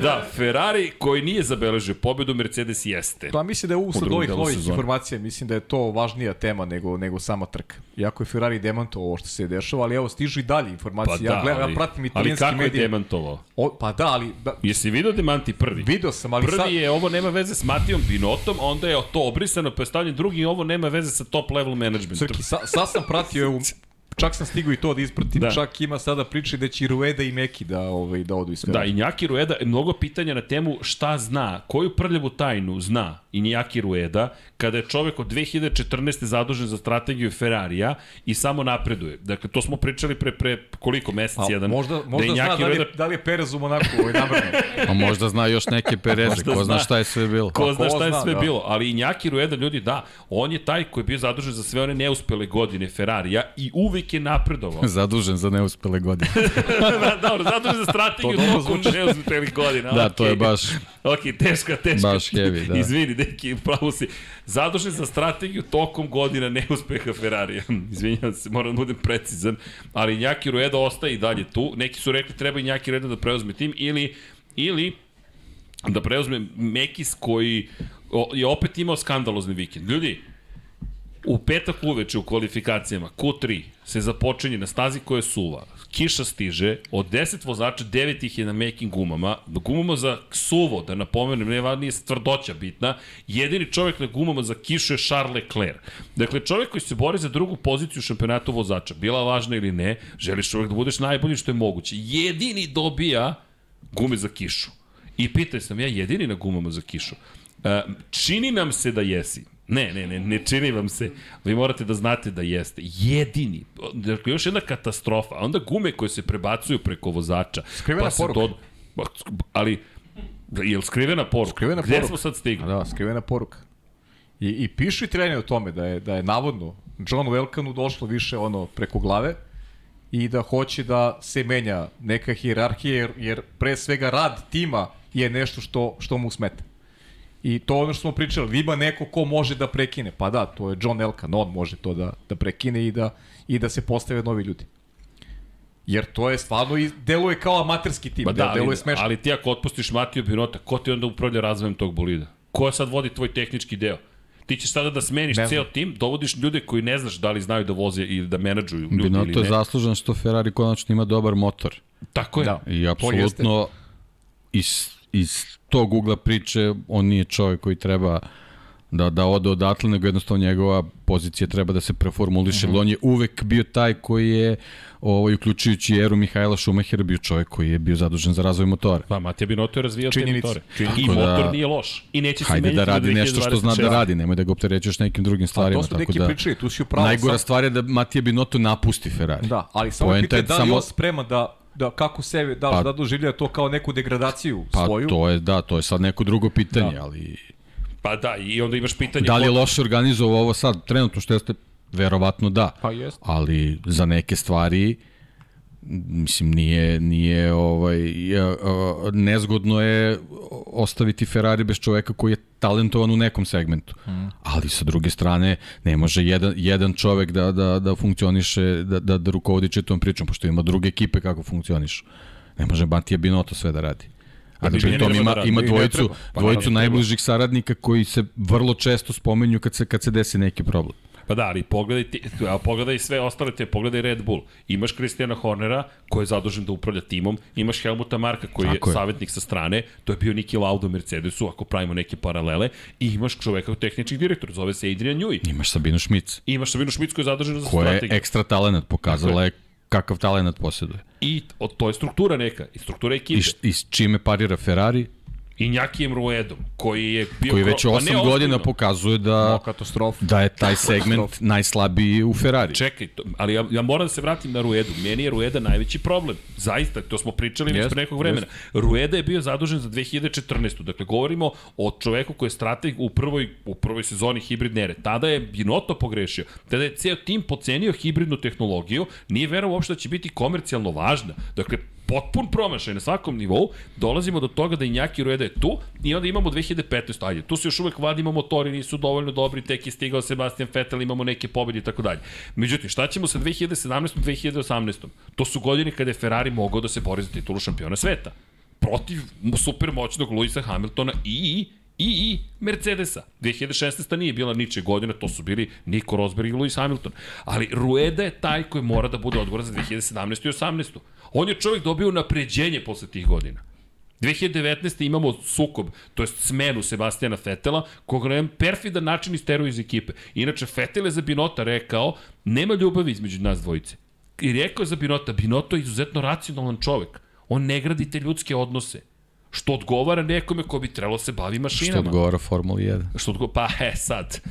da, Ferrari koji nije zabeležio pobedu, Mercedes jeste. Pa mislim da je usled ovih novih informacija, mislim da je to važnija tema nego, nego sama trka. Iako je Ferrari demantovao ovo što se dešava, ali evo stižu i dalje Pa informacije. da, ja, gledam, ali, ja pratim ali italijanski kako je medije. demantovao? O, pa da, ali da, Jesi video demanti prvi? video sam, ali Prvi sad... je ovo nema veze s Matijom Binotom, onda je to obrisano, pa je stavljen drugi, ovo nema veze sa top level managementom. Srki, sa, sad sam pratio, evo, *laughs* čak sam stigao i to da ispratim, Da. da. čak ima sada priče da će i Rueda i Meki da, ovaj, da odu iz Da, i Njaki Rueda, mnogo pitanja na temu šta zna, koju prljavu tajnu zna i Njaki Rueda, kada je čovek od 2014. zadužen za strategiju Ferrarija i samo napreduje. Dakle, to smo pričali pre, pre koliko, mesec Pa, jedan. možda, možda da zna da li, Rueda da li je Perez u Monaku ovaj nabrano. *laughs* A možda zna još neke Pereze, Možda ko zna zna. šta je sve bilo. Ko zna ko šta je zna, sve da. bilo, ali i Njaki Rueda, ljudi, da, on je taj koji je bio zadužen za sve one neuspele godine Ferrarija i uvek je napredovao. *laughs* Zadužen za neuspele godine. *laughs* da, dobro, zadužen za strategiju To tokom zvuči. neuspelih godina. Da, okej. to je baš Ok, teška, teška. Baš heavy, da. Izvini, deki, pravo si. Zadužen za strategiju tokom godina neuspeha Ferrarija. *laughs* Izvinjam se, moram da budem precizan. Ali Njaki Rueda ostaje i dalje tu. Neki su rekli treba i Njaki Rueda da preuzme tim ili, ili da preuzme Mekis koji je opet imao skandalozni vikend. Ljudi, u petak uveče u kvalifikacijama Q3 se započinje na stazi koja je suva. Kiša stiže, od 10 vozača 9 ih je na making gumama. Gumama za suvo, da napomenem, ne nije tvrdoća bitna. Jedini čovjek na gumama za kišu je Charles Leclerc. Dakle, čovjek koji se bori za drugu poziciju u šampionatu vozača, bila važna ili ne, želiš čovjek da budeš najbolji što je moguće. Jedini dobija gume za kišu. I pitaj sam ja jedini na gumama za kišu. E, čini nam se da jesi. Ne, ne, ne, ne čini vam se. Vi morate da znate da jeste. Jedini. Dakle, još jedna katastrofa. Onda gume koje se prebacuju preko vozača. Skrivena se poruka. To, Pa, ali, je li skrivena poruka? Skrivena Gde poruka. smo sad stigli? Da, skrivena poruka. I, i pišu i trenje o tome da je, da je navodno John Welkanu došlo više ono preko glave i da hoće da se menja neka hijerarhija jer, jer pre svega rad tima je nešto što, što mu smeta. I to je ono što smo pričali, ima neko ko može da prekine. Pa da, to je John Elkan, on može to da, da prekine i da, i da se postave novi ljudi. Jer to je stvarno, i deluje kao amaterski tim, Ba da, da, ali, deluje smešno. ali ti ako otpustiš Matiju Binota, ko ti onda upravlja razvojem tog bolida? Ko sad vodi tvoj tehnički deo? Ti ćeš sada da smeniš Ne ceo tim, dovodiš ljude koji ne znaš da li znaju da voze ili da menadžuju ljudi ili Binotto je ne. zaslužan što Ferrari konačno ima dobar motor. Tako je. Da. I apsolutno iz, iz tog ugla priče on nije čovjek koji treba da, da ode odatle, nego jednostavno njegova pozicija treba da se preformuliše. Uh -huh. On je uvek bio taj koji je, ovaj, uključujući eru Mihajla Šumahera, bio čovjek koji je bio zadužen za razvoj motora. Pa Matija Binotto je razvijao te Činjenica. motore. Činjenica. I Tako motor da- nije loš. I neće se Hajde menjati da radi nešto što zna 2026. da radi, nemoj da ga opterećuješ nekim drugim A stvarima. to su neki da, pričali, tu si upravo. najgora sam- stvar je da Matija Binotto napusti Ferrari. Da, ali samo Poenta pitanje je da li samo- on spreman da, da kako sebe, da Pa- da doživlja to kao neku degradaciju Pa svoju. to je, da, to je sad neko drugo pitanje, da. ali Pa da, i onda imaš pitanje... da li je loše organizovao ovo sad, trenutno što jeste, verovatno da. Pa jeste. Ali za neke stvari mislim nije nije ovaj nezgodno je ostaviti Ferrari bez čoveka koji je talentovan u nekom segmentu. Mm. Ali sa druge strane ne može jedan jedan čovek da da da funkcioniše da da, da rukovodi čitavom pričom pošto ima druge ekipe kako funkcionišu. Ne može Matija Binotto sve da radi. A da ni ne pri tom treba ima, da ima dvojicu. Pa dvojicu najbližih saradnika koji se vrlo često spomenju kad se, kad se desi neki problem. Pa da, ali pogledaj, ti, a pogledaj sve ostale te, pogledaj Red Bull. Imaš Kristijana Hornera koji je zadužen da upravlja timom, imaš Helmuta Marka koji Tako je, je. savjetnik sa strane, to je bio Niki Lauda u Mercedesu, ako pravimo neke paralele, i imaš čoveka kao tehnički direktor, zove se Adrian Newey. Imaš Sabinu Šmic, imaš Sabinu Šmic koji je zadužen za koja je strategiju. ekstra talent, pokazala je kakav talent posjeduje. I to je struktura neka, i struktura ekipe. I, š, I s čime parira Ferrari, I Njakijem Ruedom, koji je bio... koji već gro- pa 8 ne godina ozbiljno. pokazuje da, katastrofa. da je taj segment najslabiji u Ferrari. Čekaj, to, ali ja, ja moram da se vratim na Ruedu. Meni je Rueda najveći problem. Zaista, to smo pričali već pre nekog vremena. Rueda je bio zadužen za 2014. Dakle, govorimo o čoveku koji je strateg u prvoj, u prvoj sezoni hibridne ere. Tada je Binotto pogrešio. Tada je ceo tim pocenio hibridnu tehnologiju, nije verovao uopšte da će biti komercijalno važna. Dakle, potpun promašaj na svakom nivou, dolazimo do toga da Injaki Rueda je tu i onda imamo 2015. Ajde, tu se još uvek vadimo motori, nisu dovoljno dobri, tek je stigao Sebastian Vettel, imamo neke pobjede i tako dalje. Međutim, šta ćemo sa 2017. 2018. To su godine kada je Ferrari mogao da se bori za titulu šampiona sveta. Protiv super moćnog Luisa Hamiltona i i i Mercedesa. 2016. nije bila niče godina, to su bili Nico Rosberg i Lewis Hamilton. Ali Rueda je taj koji mora da bude odgovoran za 2017. i 18. On je čovjek dobio napređenje posle tih godina. 2019. imamo sukob, to jest smenu Sebastijana Fetela, koga na jedan perfidan način isteruje iz ekipe. Inače, Fetel je za Binota rekao, nema ljubavi između nas dvojice. I rekao je za Binota, Binoto je izuzetno racionalan čovek. On ne gradi te ljudske odnose. Što odgovara nekome ko bi trebalo se bavi Što mašinama. odgovara Formuli 1. Što odgo... Pa, e, sad.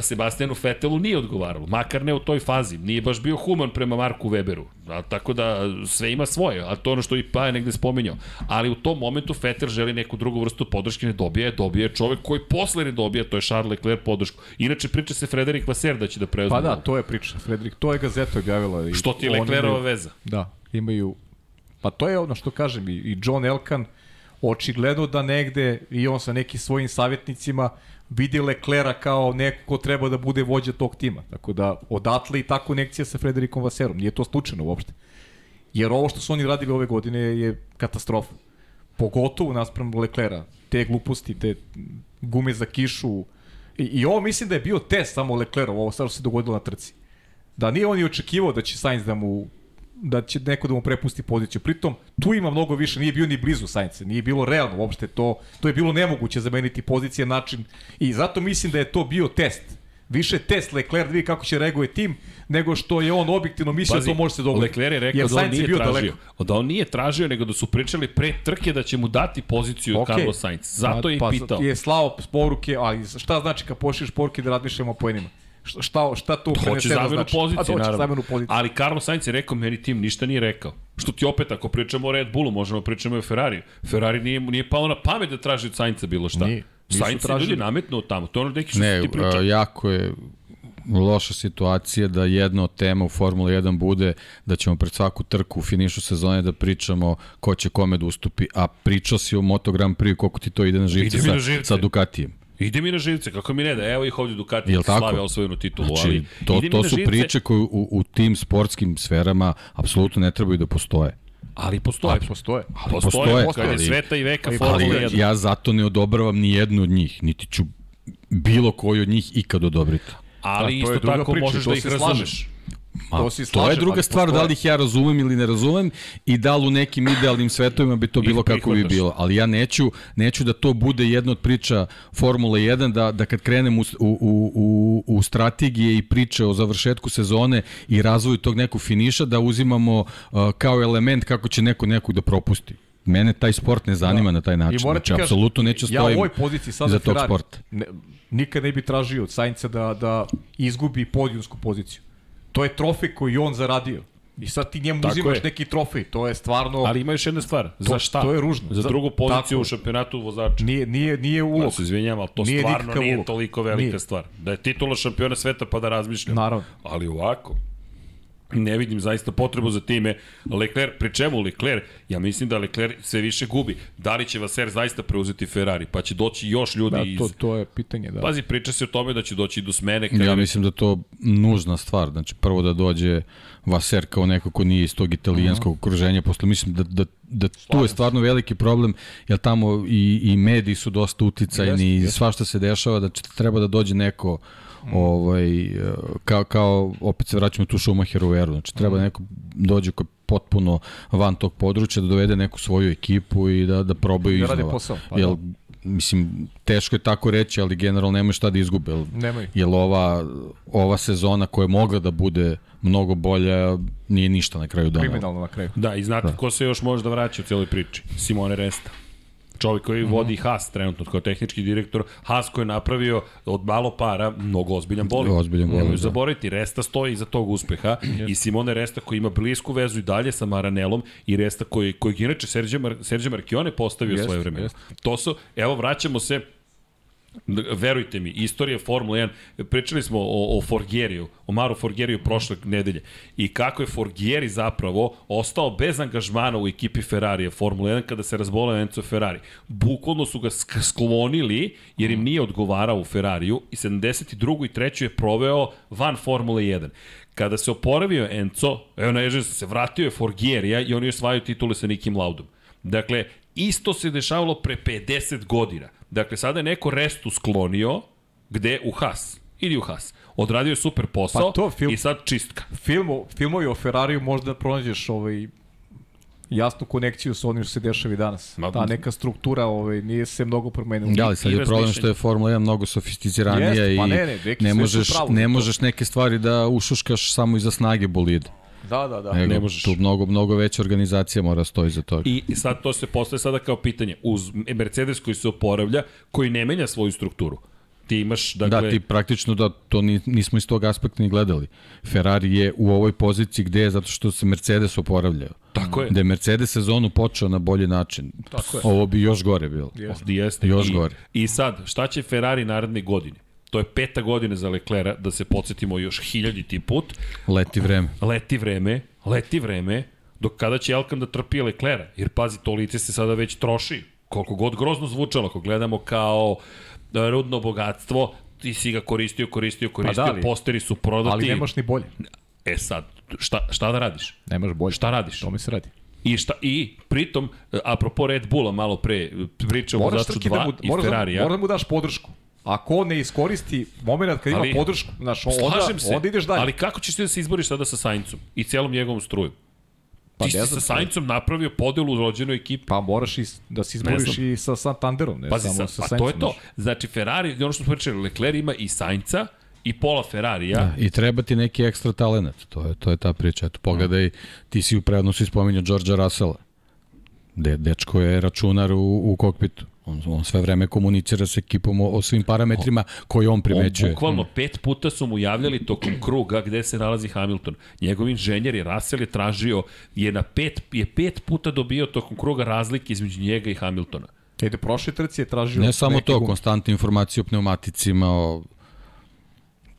Sebastijanu Fetelu nije odgovaralo, makar ne u toj fazi. Nije baš bio human prema Marku Weberu. A, tako da sve ima svoje, a to je ono što i Pa je negde spominjao. Ali u tom momentu Fetel želi neku drugu vrstu podrške, ne dobije, dobije čovek koji posle ne dobije, to je Charles Leclerc podršku. Inače priča se Frederik Vaser da će da preuzme. Pa da, to je priča, Frederik. To je Gazeta objavila. I Što ti je Leclerova imaju- veza? Da, imaju... Pa to je ono što kažem, i, i John Elkan očigledno da negde i on sa nekim svojim savjetnicima vidi Leclera kao neko ko treba da bude vođa tog tima. Tako da odatle i ta konekcija sa Frederikom Vaserom. Nije to slučajno uopšte. Jer ovo što su oni radili ove godine je katastrofa. Pogotovo naspram Leclera. Te gluposti, te gume za kišu. I, i ovo mislim da je bio test samo Leclerov, ovo sad se dogodilo na trci. Da nije on i očekivao da će Sainz da mu da će neko da mu prepusti poziciju. Pritom, tu ima mnogo više, nije bio ni blizu Sainca, nije bilo realno uopšte to, to je bilo nemoguće zameniti pozicije, način, i zato mislim da je to bio test. Više test Leclerc da vidi kako će reaguje tim, nego što je on objektivno mislio da to može se dogoditi. Leclerc je rekao Jer da on nije bio tražio. daleko. Da on nije tražio, nego da su pričali pre trke da će mu dati poziciju okay. Carlos Sainz. Zato je i pa, pitao. je slao poruke, ali šta znači kad pošliš poruke da razmišljamo o poenima? Šta, šta, to Hoće preneseno zamenu znači? pozicije, A to će naravno. zamenu pozicije. Ali Carlos Sainz je rekao, meni tim ništa nije rekao. Što ti opet, ako pričamo o Red Bullu, možemo da pričamo i o Ferrari. Ferrari nije, nije palo na pamet da traži od Sainca bilo šta. Nije, Sainz je ljudi nametnuo tamo. To je ono neki što Ne, ti pričao. a, jako je loša situacija da jedna od tema u Formula 1 bude da ćemo pred svaku trku u finišu sezone da pričamo ko će kome da ustupi, a pričao si o Moto Grand Prix koliko ti to ide na živce Ide mi na sa, živce. sa Ducatijem. Ide mi na živce, kako mi ne da, evo ih ovdje Ducati, Jel tako? slave osvojenu titulu, Znači, ali to, to su živce, priče koje u, u tim sportskim sferama apsolutno ne trebaju da postoje. ali postoje. Ali postoje. Postoje, postoje, kad je ali- sveta i veka ali- Formula Ali 1. ja zato ne odobravam ni jednu od njih, niti ću bilo koju od njih ikad odobriti. Ali Da, isto tako priča, možeš da ih razumeš. Ma, To se to je druga stvar, da postoje. li ih ja razumem ili ne razumem i da li u nekim idealnim svetovima bi to Ih bilo kako bi bilo. Ali ja neću, neću da to bude jedna od priča Formule 1, da, da kad krenem u, u, u, u strategije i priče o završetku sezone i razvoju tog nekog finiša, da uzimamo uh, kao element kako će neko nekog da propusti. Mene taj sport ne zanima na taj način. I Znači, kažem, apsolutno neću Ja u stojim ovoj poziciji sada iza tog Ferrari sporta. ne, nikad ne bi tražio od Sainca da, da izgubi podijumsku poziciju. To je trofej koji on zaradio. I sad ti njemu Tako uzimaš je. neki trofej. To je stvarno... Ali ima još jedna stvar. Za šta? to je ružno. Za drugu tako poziciju je. u šampionatu vozača. Nije, nije, nije Ja ulog. se izvinjam, ali to Nije stvarno nije ulog. toliko velika Nije. stvar. Da je titula šampiona sveta pa da razmišljam. Naravno. Ali ovako, ne vidim zaista potrebu za time. Leclerc, pri čemu Leclerc? Ja mislim da Leclerc sve više gubi. Da li će Vaser zaista preuzeti Ferrari? Pa će doći još ljudi Da, iz... to, to je pitanje, da. Pazi, priča se o tome da će doći i do smene. Kada Ja mislim da je to nužna stvar. Znači, prvo da dođe Vaser kao neko ko nije iz tog italijanskog okruženja, posle mislim da, da, da tu je stvarno veliki problem, jer tamo i, i mediji su dosta uticajni i svašta se dešava, da će, treba da dođe neko ovaj, e, kao, kao, opet se vraćamo tu Schumacheru eru, znači treba da neko dođe koji potpuno van tog područja, da dovede neku svoju ekipu i da, da probaju Da iznova. posao, pa Jel, da. mislim, teško je tako reći, ali generalno nemaju šta da izgube. Jel, Nemaju. jer ova, ova sezona koja je mogla da bude mnogo bolja, nije ništa na kraju donela. Kriminalno na kraju. Da, i znate da. ko se još može da vraća u cijeloj priči? Simone Resta. Čovjek koji vodi Haas trenutno kao tehnički direktor. Haas koji je napravio od malo para mnogo ozbiljan bolid. Ozbiljan bolid, Nemoj da. zaboraviti, Resta stoji iza tog uspeha i Simone Resta koji ima blisku vezu i dalje sa Maranelom i Resta koji, koji inače Sergio, Mar Sergio Marchione postavio Jeste, svoje vreme. jeste. To su, evo vraćamo se verujte mi, istorija Formule 1, pričali smo o, o Forgeriju, o Maru Forgeriju prošle nedelje i kako je Forgeri zapravo ostao bez angažmana u ekipi Ferrarija Formule 1 kada se razbolao Enzo Ferrari. Bukvalno su ga sk- sklonili jer im nije odgovarao u Ferrariju i 72. i 3. je proveo van Formule 1. Kada se oporavio Enzo, evo na se vratio je Forgerija i oni osvajaju titule sa Nikim Laudom. Dakle, isto se dešavalo pre 50 godina. Dakle, sada je neko Restu sklonio, gde? U Haas. Ili u Haas. Odradio je super posao Pa to film- i sad čistka. Filmo, filmovi o Ferrariju možda pronađeš ovaj, jasnu konekciju sa onim što se dešava i danas. Ma- Ta neka struktura ovaj, nije se mnogo promenila. Da, ali sad je problem što je Formula 1 mnogo sofisticiranija Jeste, i pa ne, ne, ne možeš, ne možeš neke stvari da ušuškaš samo iza snage bolida. Da, da, da. Nego, ne možeš. Tu mnogo, mnogo veća organizacija mora stoji za toga. I sad to se postaje sada kao pitanje. Uz Mercedes koji se oporavlja, koji ne menja svoju strukturu. Ti imaš, dakle... Da, ti praktično da to ni, nismo iz tog aspekta ni gledali. Ferrari je u ovoj poziciji gde je zato što se Mercedes oporavljao. Tako je. Da je Mercedes sezonu počeo na bolji način. Tako je. Ovo bi još gore bilo. Jeste. Jeste. Još I, gore. I sad, šta će Ferrari naredne godine? To je peta godina za Leclera, da se podsjetimo još hiljaditi put. Leti vreme. Leti vreme, leti vreme, dok kada će Elkan da trpi Leclera? Jer pazi, to lice se sada već troši. Koliko god grozno zvučalo, ako gledamo kao e, rudno bogatstvo, ti si ga koristio, koristio, koristio, da, ali- posteri su prodati. Ali nemaš ni bolje. E sad, šta, šta da radiš? Nemaš bolje. Šta radiš? To mi se radi. I šta i pritom e, apropo Red Bulla malo pre pričamo o trki 2 da mu, i da, Ferrarija. moraš da mu daš podršku. Ako ne iskoristi moment kad ima Ali- podršku, znaš, onda, se, onda ideš dalje. ali kako ćeš ti da se izboriš sada sa Saincom i celom njegovom strujom? Pa ti ne si sa Saincom napravio podelu u rođenoj ekipi. Pa moraš i, da se izboriš i sa Santanderom, ne Pazi, samo sa, sa pa Saincom. to je to. Znači, Ferrari, ono što smo pričali, Leclerc ima i Sainca i pola Ferrarija. Da. I treba ti neki ekstra talenat. To je, to je ta priča. Eto, pogledaj, ti si u prednosu spominjao Georgea Russella. De, dečko je računar u, u kokpitu. On, on sve vreme komunicira sa ekipom o, o svim parametrima koje on On primećuje. bukvalno pet puta su mu javljali tokom kruga gde se nalazi Hamilton. Njegov inženjer je Russell je tražio, je na pet, je pet puta dobio tokom kruga razlike između njega i Hamiltona. Ide prošle trci je tražio Ne samo to, gume. konstantne informacije o pneumaticima, o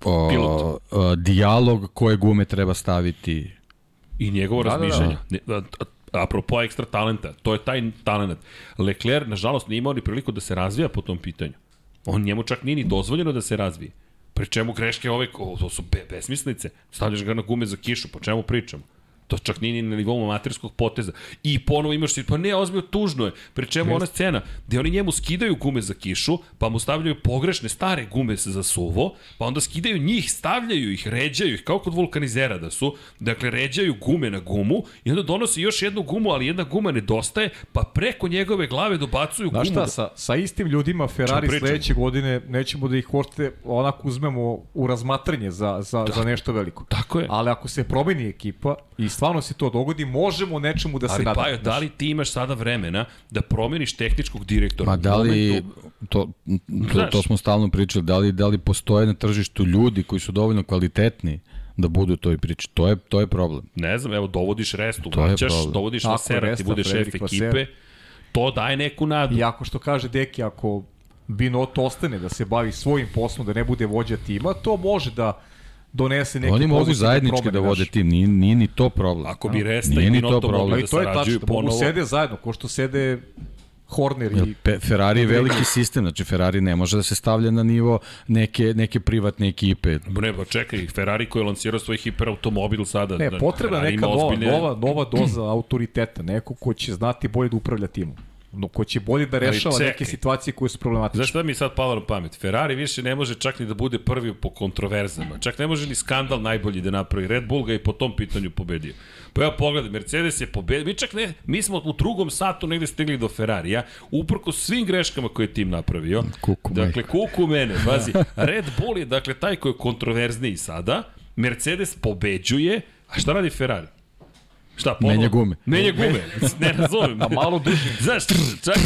o, Pilot. o, dijalog koje gume treba staviti. I njegovo Da, da, da. Apropo ekstra talenta, to je taj talent. Leclerc, nažalost, nije imao ni priliku da se razvija po tom pitanju. On njemu čak nije ni dozvoljeno da se razvije. Pri čemu greške ove, o, to su be, besmislice. Stavljaš ga na gume za kišu, po čemu pričamo? To čak nije ni na nivou amaterskog poteza. I ponovo imaš pa ne, ozbiljno tužno je. Pri čemu ona scena gde oni njemu skidaju gume za kišu, pa mu stavljaju pogrešne stare gume za suvo, pa onda skidaju njih, stavljaju ih, ređaju ih, kao kod vulkanizera da su, dakle, ređaju gume na gumu i onda donosi još jednu gumu, ali jedna guma nedostaje, pa preko njegove glave dobacuju Znaš gumu. šta, sa, sa istim ljudima Ferrari sledeće godine nećemo da ih uopšte onako uzmemo u razmatranje za, za, za nešto veliko. Tako je. Ali ako se promeni ekipa i stvarno se to dogodi, možemo nečemu da se Ali nadamo. Pajo, da li ti imaš sada vremena da promeniš tehničkog direktora? Ma da li, momentu- to, to, Znaš. to smo stalno pričali, da li, da li postoje na tržištu ljudi koji su dovoljno kvalitetni da budu u toj priči. To je, to je problem. Ne znam, evo, dovodiš Restu, To je vraćaš, problem. dovodiš Tako, Vasera, ti budeš šef ekipe, Vasseur. to daje neku nadu. I ako što kaže Deki, ako Binotto ostane da se bavi svojim poslom, da ne bude vođa tima, to može da donese neke Oni mogu zajednički promene, da vode tim, nije, nije ni to problem. Ako bi Resta Nije i ni to Binotto problem. mogli da i to je sarađuju tačno, da mogu ponovo. sede zajedno, ko što sede Horner i... pe, Ferrari je veliki sistem, znači Ferrari ne može da se stavlja na nivo neke, neke privatne ekipe. Ne, pa čekaj, Ferrari koji je lansirao svoj hiperautomobil sada. Ne, da, potrebna Ferrari neka nova, ozbiljne- nova, nova doza *clears throat* autoriteta, neko ko će znati bolje da upravlja timom. No, ko će bolje da rešava neke situacije koje su problematične. Znaš šta mi sad palo na pamet? Ferrari više ne može čak ni da bude prvi po kontroverzama. Čak ne može ni skandal najbolji da napravi. Red Bull ga je po tom pitanju pobedio. Pa evo pogledaj, Mercedes je pobedio. Mi čak ne, mi smo u drugom satu negde stigli do Ferrarija, uprko svim greškama koje je tim napravio. Kuku dakle, kuku mene, pazi. Red Bull je dakle taj koji je kontroverzniji sada. Mercedes pobeđuje, a šta radi Ferrari? Šta, ponovo? Menja gume. Menja gume. Ne razumem. A malo duže. Znaš, čak...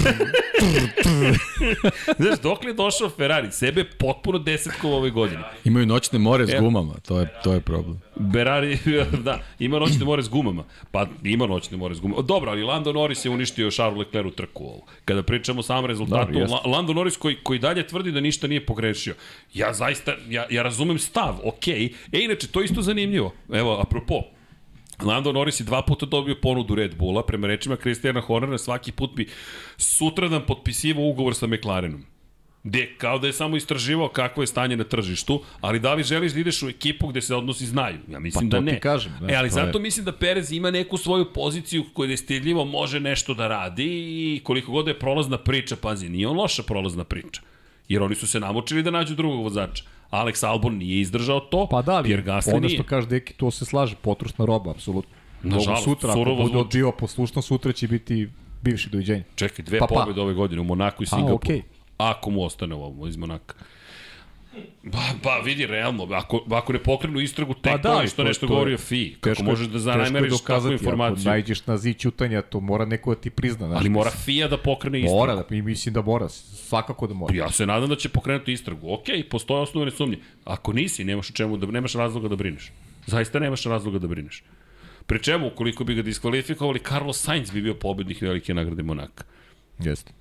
Znaš, dok je došao Ferrari, sebe je potpuno desetko u ovoj godini. Imaju noćne more s gumama, to je, to je problem. Ferrari, *laughs* da, ima noćne more s gumama. Pa ima noćne more s gumama. Dobro, ali Lando Norris je uništio Charles Leclerc u trku ovu. Kada pričamo o samom rezultatu, Dobro, jeste. La, Lando Norris koji, koji dalje tvrdi da ništa nije pogrešio. Ja zaista, ja, ja razumem stav, okej. E, inače, to je isto zanimljivo. Evo, apropo, Lando Norris je dva puta dobio ponudu Red Bulla, prema rečima Kristijana Hornera, svaki put bi sutradan potpisivao ugovor sa McLarenom. Gde, kao da je samo istraživao kakvo je stanje na tržištu, ali da li želiš da ideš u ekipu gde se odnosi znaju? Ja mislim Pa to da ti ne. kažem, da, e, ali to je- zato mislim da Perez ima neku svoju poziciju koju je stidljivo može nešto da radi i koliko god da je prolazna priča, pazi, nije on loša prolazna priča. Jer oni su se namučili da nađu drugog vozača. Alex Albon nije izdržao to, Pa da, ali Pierre Gasly ono nije. što kaže Deki, to se slaže, potrošna roba, apsolutno. Nažalost, sutra, ako bude odbio poslušno, sutra će biti bivši doviđenja. Čekaj, dve Pa, pa, pa. pobjede ove godine u Monaku i Singapuru. okej. Ako mu ostane ovo iz Monaka. Ba, ba, vidi, realno, ako, ako ne pokrenu istragu, tek Pa pa da, što to- nešto to govori o FI. Kako Teško možeš da zanajmeriš takvu dokazati, informaciju? Ako najđeš na zid ćutanja, to mora neko da ti prizna. Znaš, Ali mora FIA da pokrene istragu. Mora, da, i mislim da mora, svakako da mora. Ja se nadam da će pokrenuti istragu. Ok, postoje osnovne sumnje. Ako nisi, nemaš čemu da nemaš razloga da brineš. Zaista nemaš razloga da brineš. Pri čemu, ukoliko bi ga diskvalifikovali, Carlos Sainz bi bio pobednik velike nagrade Monaka. Jeste.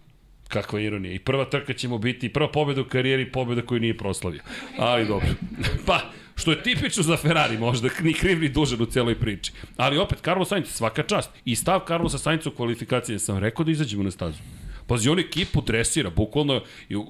Kakva ironija. I prva trka će mu biti, prva pobeda u karijeri, pobeda koju nije proslavio. Ali dobro. *laughs* Pa, što je tipično za Ferrari, možda ni kriv ni dužan u celoj priči. Ali opet, Carlos Sainz, svaka čast. I stav Carlosa Sainza u kvalifikacije, sam rekao da izađemo na stazu. Pazi, on ekipu dresira, bukvalno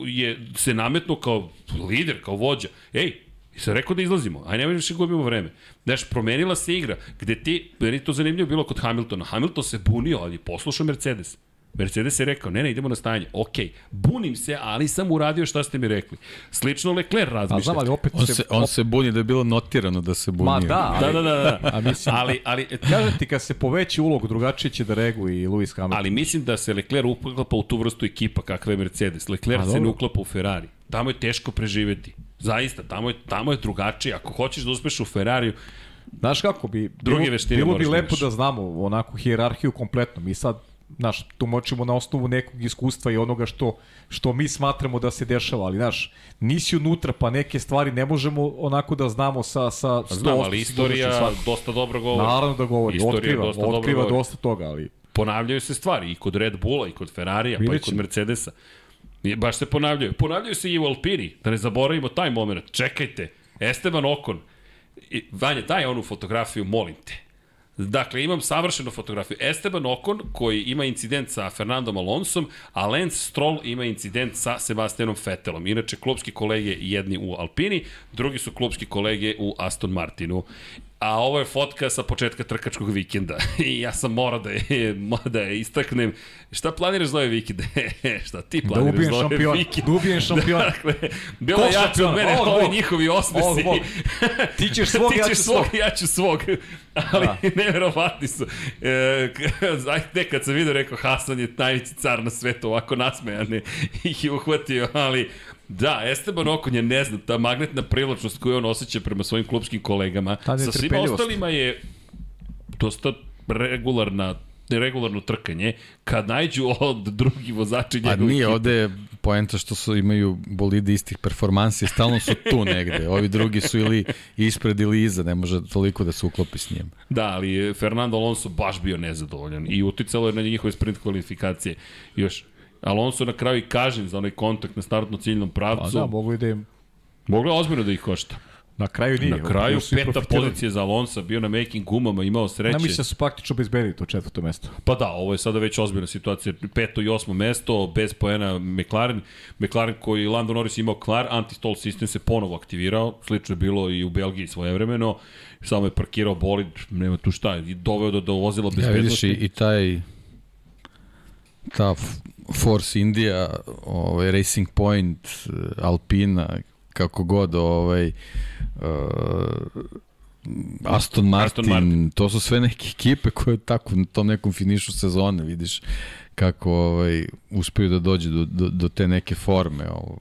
je se nametno kao lider, kao vođa. Ej, I sam rekao da izlazimo, aj nemoj više gubimo vreme. Znaš, promenila se igra, gde ti, meni to zanimljivo bilo kod Hamiltona. Hamilton se bunio, ali poslušao Mercedes. Mercedes je rekao, ne, ne, idemo na stajanje. Ok, bunim se, ali sam uradio šta ste mi rekli. Slično Leclerc A razmišlja. znam, ali opet On se, on se buni da je bilo notirano da se bunio. Ma da, Da, ali, da, da, da. A mislim, ali, ali, kažem ti, kad se poveći ulog, drugačije će da reaguje i Lewis Hamilton. ali mislim da se Leclerc uklapa u tu vrstu ekipa kakva je Mercedes. Leclerc A, se ne uklapa u Ferrari. Tamo je teško preživeti. Zaista, tamo je, tamo je drugačije. Ako hoćeš da uspeš u Ferrariju, Znaš kako bi, Druge bilo, veštine bilo bi da lepo da znamo onako hijerarhiju kompletno. Mi sad, znaš, tumačimo na osnovu nekog iskustva i onoga što, što mi smatramo da se dešava, ali znaš, nisi unutra, pa neke stvari ne možemo onako da znamo sa, sa 100% znam, ali istorija dosta dobro govori. Naravno da govori, Istorija otkriva, dosta dobro otkriva govori. dosta toga, ali ponavljaju se stvari i kod Red Bulla i kod Ferrarija, pa i kod. Mercedesa. Baš se ponavljaju. Ponavljaju se i u Alpini, da ne zaboravimo taj moment. Čekajte, Esteban Okon, I, Vanja, daj onu fotografiju, molim te. Dakle, imam savršenu fotografiju. Esteban Okon, koji ima incident sa Fernandom Alonsom, a Lance Stroll ima incident sa Sebastianom Vettelom. Inače, klubski kolege jedni u Alpini, drugi su klubski kolege u Aston Martinu. A ovo je fotka sa početka trkačkog vikenda. *laughs* I ja sam morao da je, da je istaknem. Šta planiraš za ovaj vikend? *laughs* Šta ti Da planiraš ubijem za ovaj šampion. vikend? Da ubijem šampion. *laughs* Dakle, bilo je jače od mene, ovi ovog. njihovi osmesi. Ovog. Ti ćeš svog, Ti ja ćeš ću svog, svog. ja ću svog. Ali da. neverovatni su. E, kad sam vidio, rekao, Hasan je najveći car na svetu, ovako nasmejane ih je uhvatio, ali Da, Esteban Okon je, ne znam, ta magnetna privlačnost koju on osjeća prema svojim klubskim kolegama, sa svima netrpeljivost. ostalima je dosta regularna regularno trkanje, kad najđu od drugi vozači Pa njegovih nije, ovde je poenta što su imaju bolide istih performansi, stalno su tu negde. *laughs* Ovi drugi su ili ispred ili iza, ne može toliko da se uklopi s njim. Da, ali Fernando Alonso baš bio nezadovoljan i uticalo je na njihove sprint kvalifikacije. Još Alonso na kraju i kažen za onaj kontakt na startno ciljnom Pa pravcu. da, mogu i da im... Moglo je ozbiljno da ih košta. Na kraju nije. Na kraju peta pozicija za Alonso, bio na making gumama, imao sreće. Ja mislim da su praktično bezbedili to četvrto mesto. Pa da, ovo je sada već ozbiljna situacija. Peto i osmo mesto, bez poena McLaren. McLaren koji Lando Norris imao kvar, anti-stall sistem se ponovo aktivirao. Slično je bilo i u Belgiji svojevremeno. Samo je parkirao bolid, nema tu šta, i doveo do, do vozila Ja vidiš bezbednosti. i, i taj ta Force India, ovaj Racing Point, eh, Alpina, kako god, ovaj uh, Aston Martin, Aston Martin. to su sve neke ekipe koje tako na tom nekom finišu sezone, vidiš kako ovaj uspeju da dođe do, do, do te neke forme. Ovo.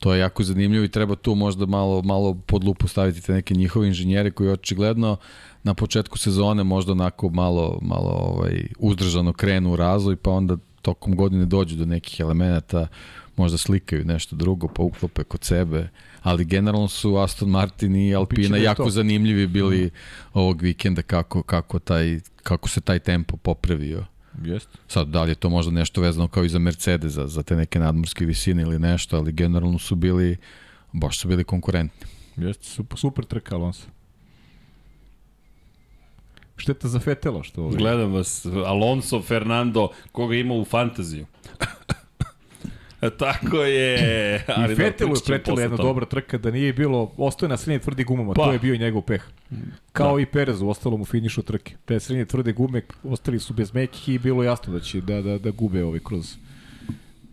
To je jako zanimljivo i treba tu možda malo, malo pod lupu staviti te neke njihove inženjere koji očigledno na početku sezone možda onako malo, malo ovaj, uzdržano krenu u razvoj pa onda tokom godine dođu do nekih elemenata možda slikaju nešto drugo pa uklope kod sebe ali generalno su Aston Martin i Alpina da jako to. zanimljivi bili ovog vikenda kako, kako, taj, kako se taj tempo popravio. Jeste. Sad, da li je to možda nešto vezano kao i za Mercedes, za, za te neke nadmorske visine ili nešto, ali generalno su bili, baš su bili konkurentni. Jeste, super, super trka Alonso. Šteta za Fetela što ovaj, Gledam vas, Alonso, Fernando, koga ima u fantaziju. Tako je. I Ali Fetelu je pričat ćemo pretila jedna toga. dobra trka da nije bilo, ostaje na srednje tvrdi gumama, Pa. to je bio njegov peh. Kao da. i Perez u ostalom u finišu trke. Te srednje tvrde gume ostali su bez mekih i bilo je jasno da će da, da, da gube ovaj kroz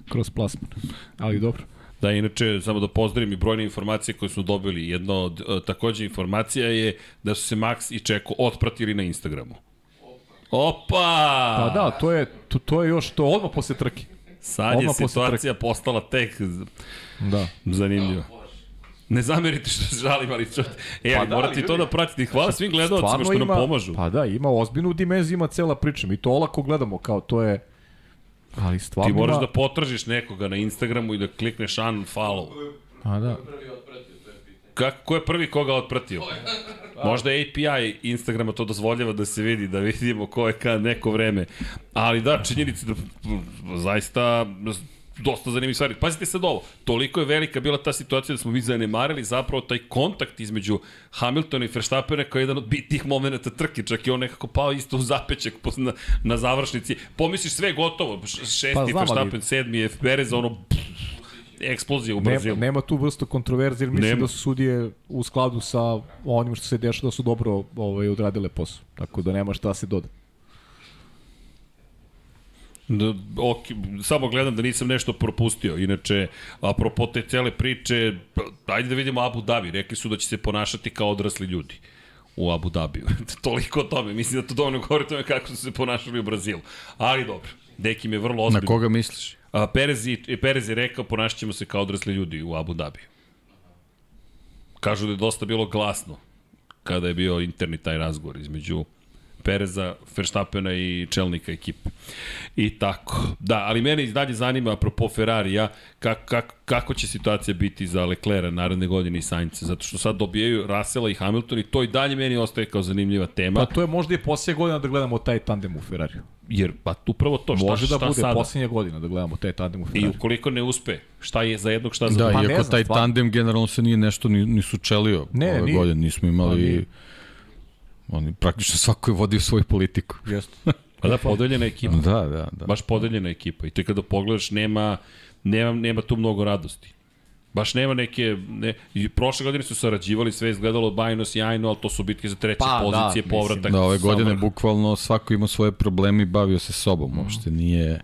kroz plasman. Ali dobro. Da, inače, samo da pozdravim i brojne informacije koje smo dobili. Jedna od e, takođe informacija je da su se Max i Čeko otpratili na Instagramu. Opa! Pa da, to je, to, to je još to odmah posle trke. Sad je odmah posle situacija postala tek Da. zanimljiva. Ne zamerite što se žalim, ali što... E, Pa da, morate to da pratite. Hvala svim gledalcima što nam ima- pomažu. Pa da, ima ozbiljnu dimenziju, ima cela priča. Mi to olako gledamo, kao to je... Ali stvarno Ti moraš da potražiš nekoga na Instagramu i da klikneš unfollow. A da. Kako, ko je prvi koga otpratio? Možda API Instagrama to dozvoljava da se vidi, da vidimo ko je kad neko vreme. Ali da, činjenici da zaista dosta zanimljivih stvari. Pazite sad ovo, toliko je velika bila ta situacija da smo mi zanemarili zapravo taj kontakt između Hamiltona i Verstappena kao jedan od bitnih momenta trke, čak i on nekako pao isto u zapećak na, na završnici. Pomisliš sve gotovo, šesti Pa znam, ali- Verstappen, sedmi je Perez, ono eksplozija u Nema, Brazilu. nema tu vrstu kontroverze, jer mislim Nema. da su sudije u skladu sa onim što se dešava da su dobro ovaj, odradile posao. Tako da nema šta se doda. Da, ok, samo gledam da nisam nešto propustio. Inače, apropo te cele priče, ajde da vidimo Abu Dhabi. Rekli su da će se ponašati kao odrasli ljudi u Abu Dhabiju. *laughs* Toliko o tome. Mislim da to dovoljno govori tome kako su se ponašali u Brazilu. Ali dobro. Deki mi je vrlo Na ozbiljno. koga misliš? A, Perez, i, Perez je rekao ponašat ćemo se kao odrasli ljudi u Abu Dhabiju. Kažu da je dosta bilo glasno kada je bio interni taj razgovor između Pereza, Verstappena i čelnika ekipe. I tako. Da, ali mene i dalje zanima, apropo Ferrarija, kak, kak, kako će situacija biti za Leclerca naredne godine i Sainca, zato što sad dobijaju Russella i Hamilton i to i dalje meni ostaje kao zanimljiva tema, Pa to je možda i posljednje godina da gledamo taj tandem u Ferrariju. jer pa upravo to, šta, Može šta da bude sada? posljednja godina da gledamo taj tandem u I Ferrariju. ukoliko ne uspe, šta je za jednog, šta za Da? Pa iako taj stvarno. tandem generalno se nije nešto ni, ni sučelio Ne, ove nije. godine. Nismo Pa imali... nije. Oni praktično svako je vodio svoju politiku. Jeste. Pa da, podeljena ekipa. Da, da, da. Baš podeljena ekipa. I ti kada pogledaš, nema, nema, nema tu mnogo radosti. Baš nema neke... Ne, i prošle godine su sarađivali, sve izgledalo bajno, sjajno, ali to su bitke za treće Pa, da, pozicije, mislim. povratak. Da, ove godine vrha. bukvalno svako ima svoje probleme i bavio se sobom. Uopšte nije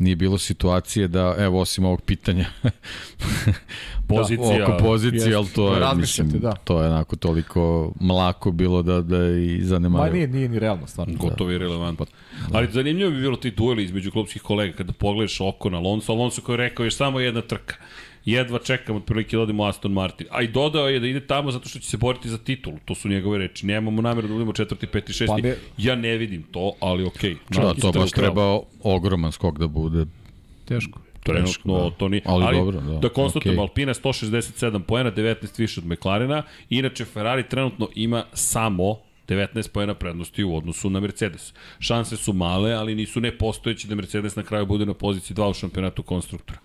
nije bilo situacije da, evo, osim ovog pitanja *laughs* Pozicija. oko pozicije, ali to je, Razmišljate, mislim, da. to je onako toliko mlako bilo da, da je i Ma zanemario. nije, nije ni realno, stvarno. Gotovo je relevantno. Ali zanimljivo bi bilo ti dueli između klubskih kolega kada pogledaš oko na Alonso. Alonso koji je rekao još samo jedna trka. Jedva čekam otprilike da odemo Aston Martin. A i dodao je da ide tamo zato što će se boriti za titulu. To su njegove reči. Nemamo namjeru da budemo četvrti, peti, šesti. Pa ne- Ja ne vidim to, ali okej. Da, Čak i to baš treba ogroman skok da bude. Teško. Trenutno to nije. Ali dobro, da. Da konstatujem, Okej. Alpina 167 poena, 19 više od McLarena. Inače, Ferrari trenutno ima samo 19 poena prednosti u odnosu na Mercedes. Šanse su male, ali nisu nepostojeće da Mercedes na kraju bude na poziciji 2 u šampionatu konstruktora.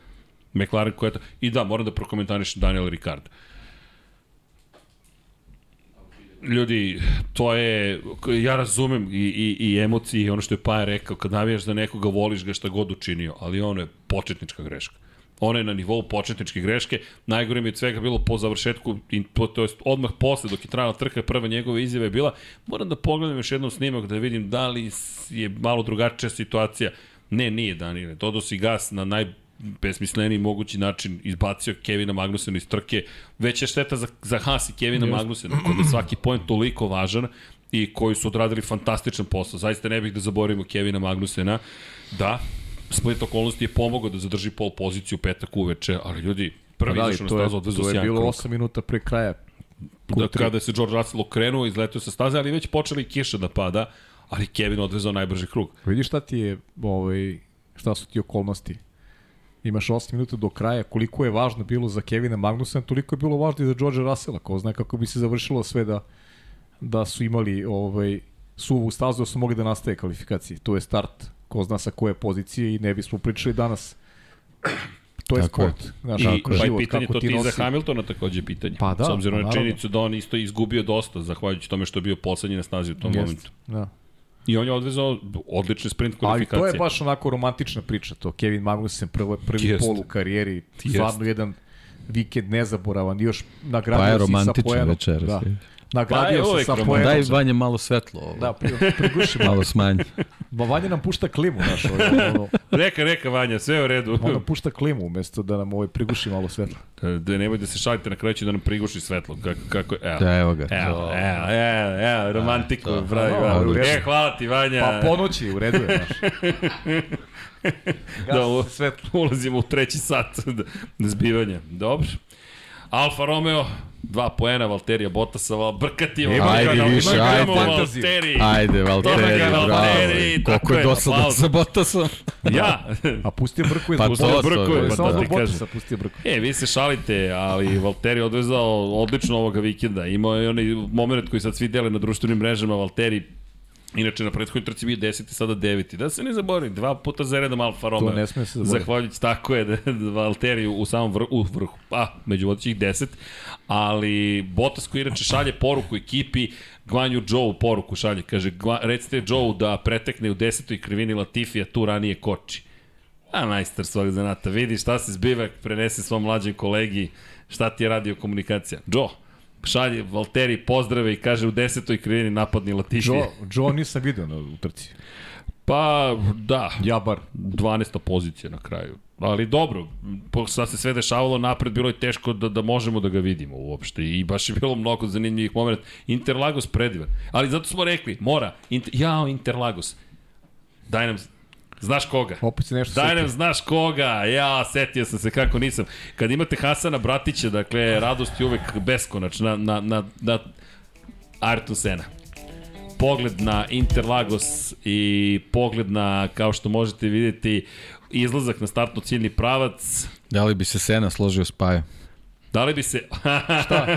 McLaren koja je... I da, moram da prokomentarišem Daniel Ricard. Ljudi, to je, ja razumem i, i, i emocije i ono što je Paja rekao, kad navijaš za nekoga, voliš ga šta god učinio, ali ono je početnička greška. Ona je na nivou početničke greške, najgore mi je od svega bilo po završetku, to jest odmah posle, dok je trajala trka, prva njegova izjava je bila, moram da pogledam još jednom snimak da vidim da li je malo drugačija situacija. Ne, nije Danile, dodao si gas na naj besmisleniji mogući način izbacio Kevina Magnusena iz trke. Veća šteta za, za Haas i Kevina Magnusena, kod je svaki point toliko važan i koji su odradili fantastičan posao. Zaista ne bih da zaboravimo Kevina Magnusena. Da, splet okolnosti je pomogao da zadrži pol poziciju petak uveče, ali ljudi, prvi Pa da, izašao na je, stazu, odvezao to je sjajan bilo krug. 8 minuta pre kraja. Da, kada se George Russell okrenuo, izletio sa staze, ali već počeli kiša da pada, ali Kevin odvezao najbrži krug. Vidiš šta ti je, ovaj, šta su ti okolnosti? Imaš 8 minuta do kraja, koliko je važno bilo za Kevina Magnusena, toliko je bilo važno i za George Russella, ko zna kako bi se završilo sve da, da su imali ovaj, suvu stazu, da su mogli da nastaje kvalifikacije. To je start, ko zna sa koje pozicije i ne bismo pričali danas. To je Tako je. sport. Znaš, I kako pa je život, pitanje, to ti ti za nosi. Hamiltona takođe je pitanje. Pa da, S obzirom pa na činjenicu da on isto izgubio dosta, zahvaljujući tome što je bio poslednji na snazi u tom Jest, momentu. Da. I on je odvezao odlične sprint Ali kvalifikacije. to je baš onako romantična priča, to Kevin Magnussen prvo, prvi Jest. pol u karijeri, stvarno jedan vikend nezaboravan, još nagradio Pa je si sa romantičan poenom. večeras. Da. je. Nagradio Pa se sa poenom. Daj Vanje malo svetlo. Ovo. Da, pri- priguši malo. Smanji. Ma Vanja nam pušta klimu, znaš, ono, *laughs* ono, Reka, reka Vanja, sve u redu. on nam pušta klimu umesto da nam ovaj priguši malo svetlo. da nemoj da se šalite na kraju da nam priguši svetlo. Kako, kako, evo. Da, evo ga. Evo, evo, evo, evo, romantiku, to. pravi, pravi. dobro. E, hvala ti, Vanja. Pa ponoći, u redu je, znaš. *laughs* da, u- svetlo. ulazimo u treći sat da- *laughs* zbivanja. Dobro. Alfa Romeo, dva poena, Valterija Botasa, Val, brkati Ima Valterija, Ajde, ga, više, ima ga ajde. Valteriji. Ajde, ga bravo. Valtteri, tako Koliko je je, dosadno sa Bottasom. Ja, *laughs* A pustio brku iz Pa Busa. to, brku je, to, pa Samo da zbog ti kažem. Bottasa pustio brku. E, vi se šalite, ali Valtteri je odvezao odlično ovoga vikenda. Imao je onaj moment koji sad svi dele na društvenim mrežama, Valtteri Inače, na prethodnoj trci bio 10. sada 9. Da se ne zaboravim, dva puta za redom Alfa Romeo. ne sme se zaboraviti. Zahvaljujući, tako je, *laughs* da, da Valtteri u samom vrhu, u vrhu, pa, među vodećih 10. Ali Bottas koji inače šalje poruku ekipi, Gvanju Joe poruku šalje, kaže, "Gva- recite Joe da pretekne u 10. krivini Latifija, tu ranije koči. A majstor svog zanata, vidi šta se zbiva, prenese svom mlađem kolegi, šta ti je radio komunikacija. Joe, šalje Valteri pozdrave i kaže u desetoj krivini napadni Latifi. Joe, Joe nisam vidio na utrci. Pa, da, Ja bar. 12. pozicija na kraju. Ali dobro, po- sad se sve dešavalo napred, bilo je teško da, da možemo da ga vidimo uopšte i baš je bilo mnogo zanimljivih momenta. Interlagos predivan. Ali zato smo rekli, mora, inter, jao Interlagos, daj nam, znaš koga? Opet se nešto Daj nam znaš koga, ja, setio sam se kako nisam. Kad imate Hasana Bratića, dakle, radost je uvek beskonačna na, na, na Ayrton Sena. pogled na Interlagos i pogled na, kao što možete vidjeti, izlazak na startno ciljni pravac. Da li bi se Sena složio s Paja? Da li bi se... *laughs* Pa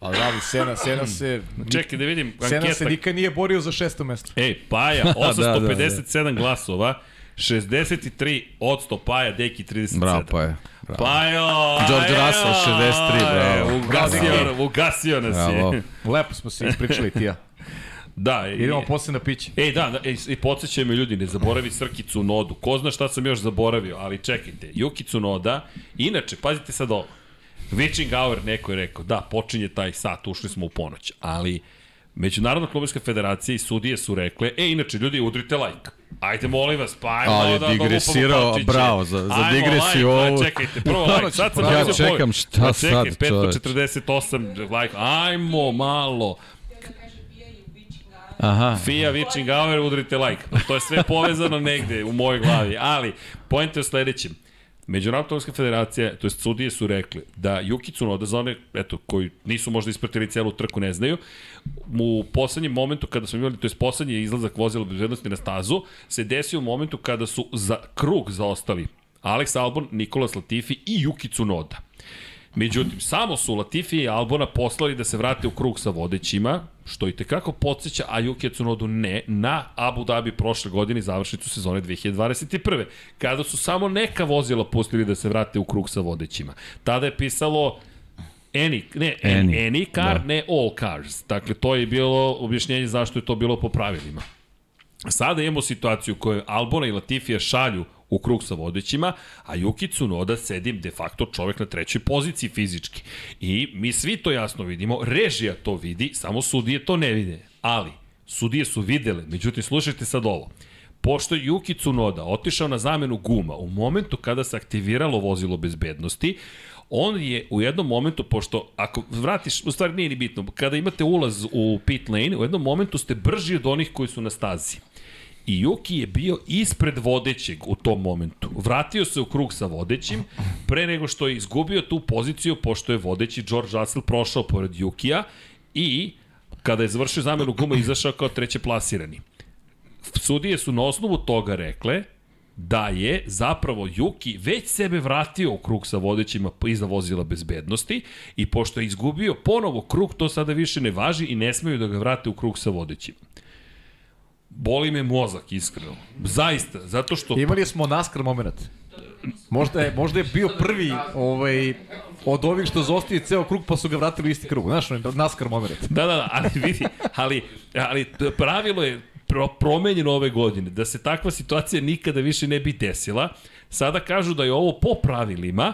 da li, Sena, Sena se... *clears throat* Čekaj da vidim Sena se anketa. nikad nije borio za šesto mesto. Ej, Paja, *laughs* da, da, 857 glasova, 63 od 100 Paja, Deki 37. Bravo, Paja. Bravo. Pajo! George ajo! Russell, 63, bravo. Ugasio, ugasio nas Bravo. je. Lepo smo se ispričali ti ja. *laughs* Da, i, Idemo posle na piće. Ej, da, da, ej, i podsjećaj me ljudi, ne zaboravi Srkicu Nodu. Ko zna šta sam još zaboravio, ali čekajte, Jukicu Noda, inače, pazite sad ovo, Witching hour, neko je rekao, da, počinje taj sat, ušli smo u ponoć, ali Međunarodna klubovska federacija i sudije su rekle, e, inače, ljudi, udrite like. Ajde, molim vas, pa ajmo Ali da, da digresirao, palčiće. bravo, za- za Ajmo, digresiju like, ovu. Čekajte, prvo like, *laughs* sad sam Ja čekam šta Pa sad, čekaj, čoveče. 548 like, ajmo malo. Aha. Fija, Witching Hour, udrite like. To je sve povezano negde u mojoj glavi. Ali, pojent je u sledećem. Međunarodna automobilska federacija, to jest sudije su rekli da Yuki Tsunoda, za one eto, koji nisu možda ispratili celu trku, ne znaju, u poslednjem momentu kada smo imali, to je poslednji izlazak vozila bezbednosti na stazu, se desio u momentu kada su za krug zaostali Alex Albon, Nikolas Latifi i Yuki Tsunoda. Međutim, samo su Latifi i Albona poslali da se vrate u krug sa vodećima, što i tekako podsjeća, a Yuki Tsunodu ne, na Abu Dhabi prošle godine završnicu sezone 2021. Kada su samo neka vozila pustili da se vrate u krug sa vodećima. Tada je pisalo Any, ne, any, Any, car, da. ne all cars. Dakle, to je bilo objašnjenje zašto je to bilo po pravilima. Sada imamo situaciju u kojoj Albona i Latifija šalju u krug sa vodećima, a Yuki Tsunoda sedi de facto čovek na trećoj poziciji fizički. I mi svi to jasno vidimo, režija to vidi, samo sudije to ne vide. Ali, sudije su videle, međutim, slušajte sad ovo. Pošto je Yuki Tsunoda otišao na zamenu guma u momentu kada se aktiviralo vozilo bezbednosti, on je u jednom momentu, pošto ako vratiš, u stvari nije ni bitno, kada imate ulaz u pit lane, u jednom momentu ste brži od onih koji su na stazi. I Juki je bio ispred vodećeg u tom momentu. Vratio se u krug sa vodećim pre nego što je izgubio tu poziciju pošto je vodeći George Russell prošao pored Jukija i kada je završio zamenu guma izašao kao treće plasirani. Sudije su na osnovu toga rekle da je zapravo Juki već sebe vratio u krug sa vodećima iza vozila bezbednosti i pošto je izgubio ponovo krug, to sada više ne važi i ne smeju da ga vrate u krug sa vodećima. Boli me mozak, iskreno. Zaista, zato što... Imali smo naskar moment. Možda je, možda je bio prvi ovaj, od ovih što zostaje ceo krug pa su ga vratili u isti krug. Znaš, onaj naskar moment. Da, da, da, ali vidi, ali, ali pravilo je pro, promenjeno ove godine, da se takva situacija nikada više ne bi desila. Sada kažu da je ovo po pravilima,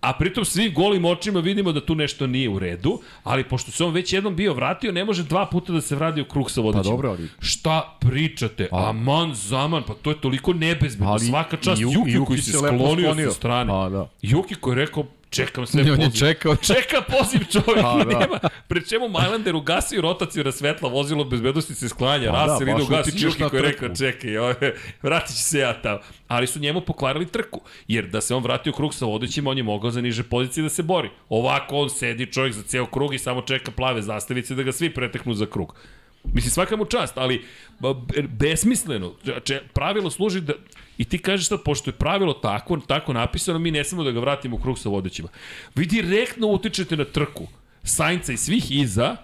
a pritom svi golim očima vidimo da tu nešto nije u redu, ali pošto se on već jednom bio vratio, ne može dva puta da se vrati u krug sa vodećima. Pa dobro, ali- Šta pričate? A- Aman, zaman, pa to je toliko nebezbedno. Ali Svaka čast Juki, Juki koji se sklonio sklonio. sa strane. Pa, da. Juki koji je rekao, čekam *laughs* sve On je poziv. čekao. *laughs* Čeka poziv čovjek Pa, da. nema. Pri čemu Majlander ugasio rotaciju na svetla, vozilo bezbednosti se sklanja, Pa pa da, ide ugasi Juki na koji je rekao, čekaj, ove, *laughs* vratit ću se ja tamo. Ali su njemu pokvarili trku, jer da se on vratio u krug sa vodećima, on je mogao za niže pozicije da se bori. Ovako on sedi čovjek za ceo krug i samo čeka plave zastavice da ga svi preteknu za krug. Mislim, svaka mu čast, ali besmisleno. Če, pravilo služi da... I ti kažeš sad, pošto je pravilo tako, tako napisano, mi ne smemo da ga vratimo u krug sa vodećima. Vi direktno utičete na trku Sainca i svih iza,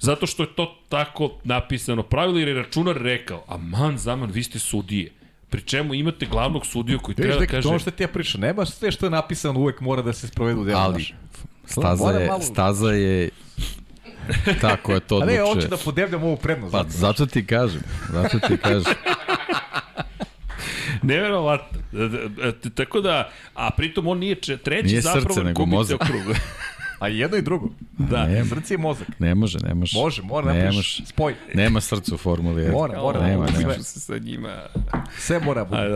zato što je to tako napisano pravilo, jer je računar rekao, a man zaman, vi ste sudije. Pri čemu imate glavnog sudiju koji treba da kaže... to što ti ja pričam, nema sve što je napisano uvek mora da se sprovede u delu. Ali, staza je, malo- staza je *laughs* tako je to A ne, hoću da podebljam ovu prednost. Pa zato ti kažem, zato ti kažem. *laughs* Neverovatno. E, e, e, Tako da, a pritom on nije treći Nije zapravo srce, nego mozak. krug. *laughs* A jedno i drugo. da. Ne, Srce i mozak. ne može, ne može. Može, mora ne napraviš može. spoj. Nema srca u Formuli 1. Mora, mora. Nema, sve. nema. se sa njima. Sve mora bude. Ajde,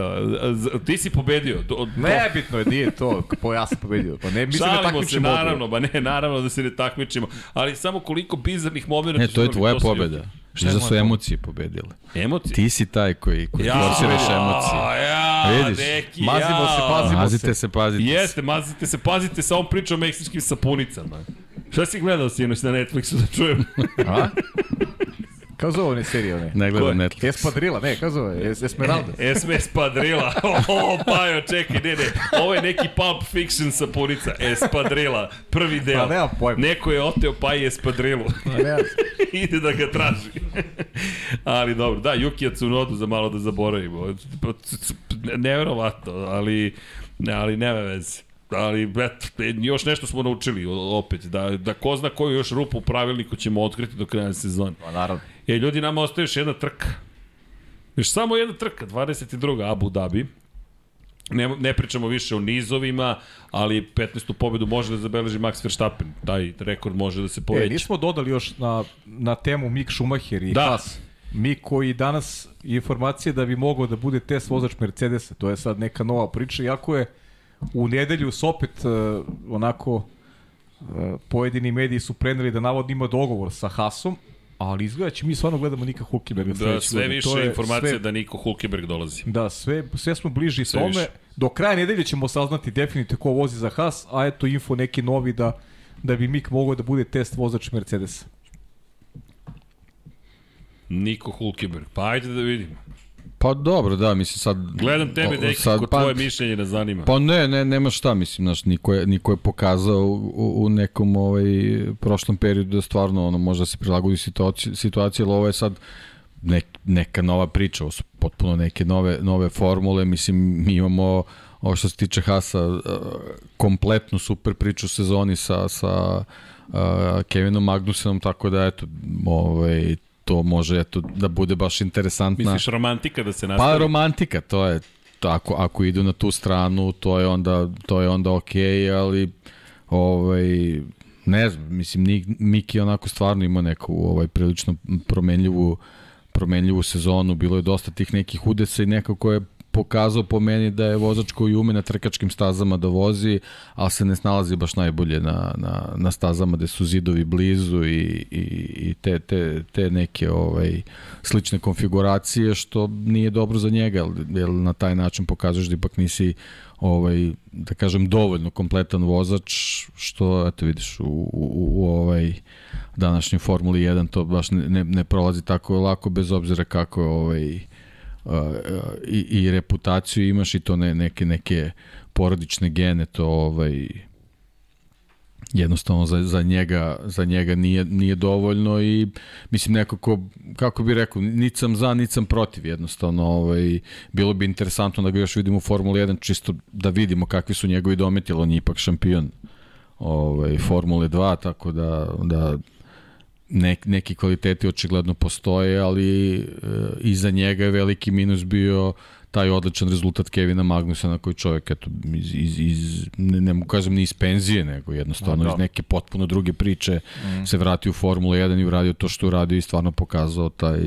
z- ti si pobedio. Do, do, Nebitno je, nije to, po ja sam pobedio. Pa ne, mislim da Šalimo se, takmičimo ovdje. naravno, ba ne, naravno da se ne takmičimo, ali samo koliko bizarnih momenta... Ne, to je tvoja pobeda. Šta je Šta moja su emocije pobedile. Emocije. Ti si taj koji, koji ja, forsiraš emocije. Ja, Vidiš, deki, mazimo ja. se, pazimo Mazite se. se, pazite se. Jeste, mazite se, pazite sa ovom pričom o meksičkim sapunicama. Šta si gledao sinoć na Netflixu da čujem? A? *laughs* Kako zove one serije one? Ne gledam? Netflix. Espadrila, ne, kako zove? Es, Esmeralda. *laughs* SMS Padrila. *laughs* O, Pajo, čekaj, ne, ne. Ovo je neki Pulp Fiction sapunica. Espadrila. Prvi deo. Pa nemam pojma. Neko je oteo Paji Espadrilu. Ne, *laughs* Ide da ga traži. ali dobro, da, Jukija Tsunodu za malo da zaboravimo. Neverovatno, ali, ali nema veze. Ali, eto, još nešto smo naučili opet, da, da ko zna koju još rupu u pravilniku ćemo otkriti do kraja sezone. Pa naravno. E, ljudi, nama ostaje još jedna trka. Još samo jedna trka, 22. Abu Dhabi. Ne, ne pričamo više o nizovima, ali 15. pobedu može da zabeleži Max Verstappen. Taj rekord može da se E, poveća. nismo dodali još na, na temu Mick Schumacher i Da. Haas. Mik koji danas informacije da bi mogao da bude test vozač Mercedesa, to je sad neka nova priča, iako je u nedelju s opet uh, onako uh, pojedini mediji su preneli da navodno ima dogovor sa Haasom, ali izgleda će mi stvarno gledamo Nika Hulkenberga Da, sve godine. više To je informacije sve- da Niko Hulkenberg dolazi. Da, sve, sve smo bliži Sve tome. više. Do kraja nedelje ćemo saznati definitivno ko vozi za Haas, a eto info neki novi da, da bi Mik mogao da bude test vozač Mercedesa. Niko Hulkenberg. Pa ajde da vidimo. Pa dobro, da, mislim sad... Gledam tebe, deki, sad, ko tvoje mišljenje ne zanima. Pa ne, ne, nema šta, mislim, znaš, niko je, niko je pokazao u, u nekom ovaj, prošlom periodu da stvarno ono, može da se prilagodi situaciji, situaciji, ali ovo je sad nek, neka nova priča, ovo su potpuno neke nove, nove formule, mislim, mi imamo ovo što se tiče Hasa, uh, kompletnu super priču sezoni sa, sa uh, Kevinom Magnusenom, tako da, eto, ovaj, to može eto, da bude baš interesantna. Misliš romantika da se Pa nastavi? romantika, to je to ako, ako idu na tu stranu, to je onda to je onda okej, okay, ali ovaj ne znam, mislim Miki onako stvarno ima neku ovaj prilično promenljivu promenljivu sezonu, bilo je dosta tih nekih udesa i nekako je pokazao po meni da je vozač koji ume na trkačkim stazama da vozi, ali se ne snalazi baš najbolje na, na, na stazama gde su zidovi blizu i, i, i te, te, te neke ovaj, slične konfiguracije, što nije dobro za njega, jer, na taj način pokazuješ da ipak nisi ovaj, da kažem, dovoljno kompletan vozač, što, eto vidiš, u, u, u ovaj današnjoj Formuli 1 to baš ne, ne, ne prolazi tako lako, bez obzira kako je ovaj, i, i reputaciju imaš i to ne, neke neke porodične gene to ovaj jednostavno za, za njega za njega nije nije dovoljno i mislim nekako kako bi rekao nit sam za nit sam protiv jednostavno ovaj bilo bi interesantno da ga još vidimo u Formuli 1 čisto da vidimo kakvi su njegovi dometi on je ipak šampion ovaj Formule 2 tako da da nek, neki kvaliteti očigledno postoje, ali e, iza njega je veliki minus bio taj odličan rezultat Kevina Magnusena koji čovjek eto, iz, iz, iz ne, ne mogu kažem ni iz penzije, nego jednostavno Da, da. iz neke potpuno druge priče mm. se vratio u Formulu 1 i uradio to što uradio i stvarno pokazao taj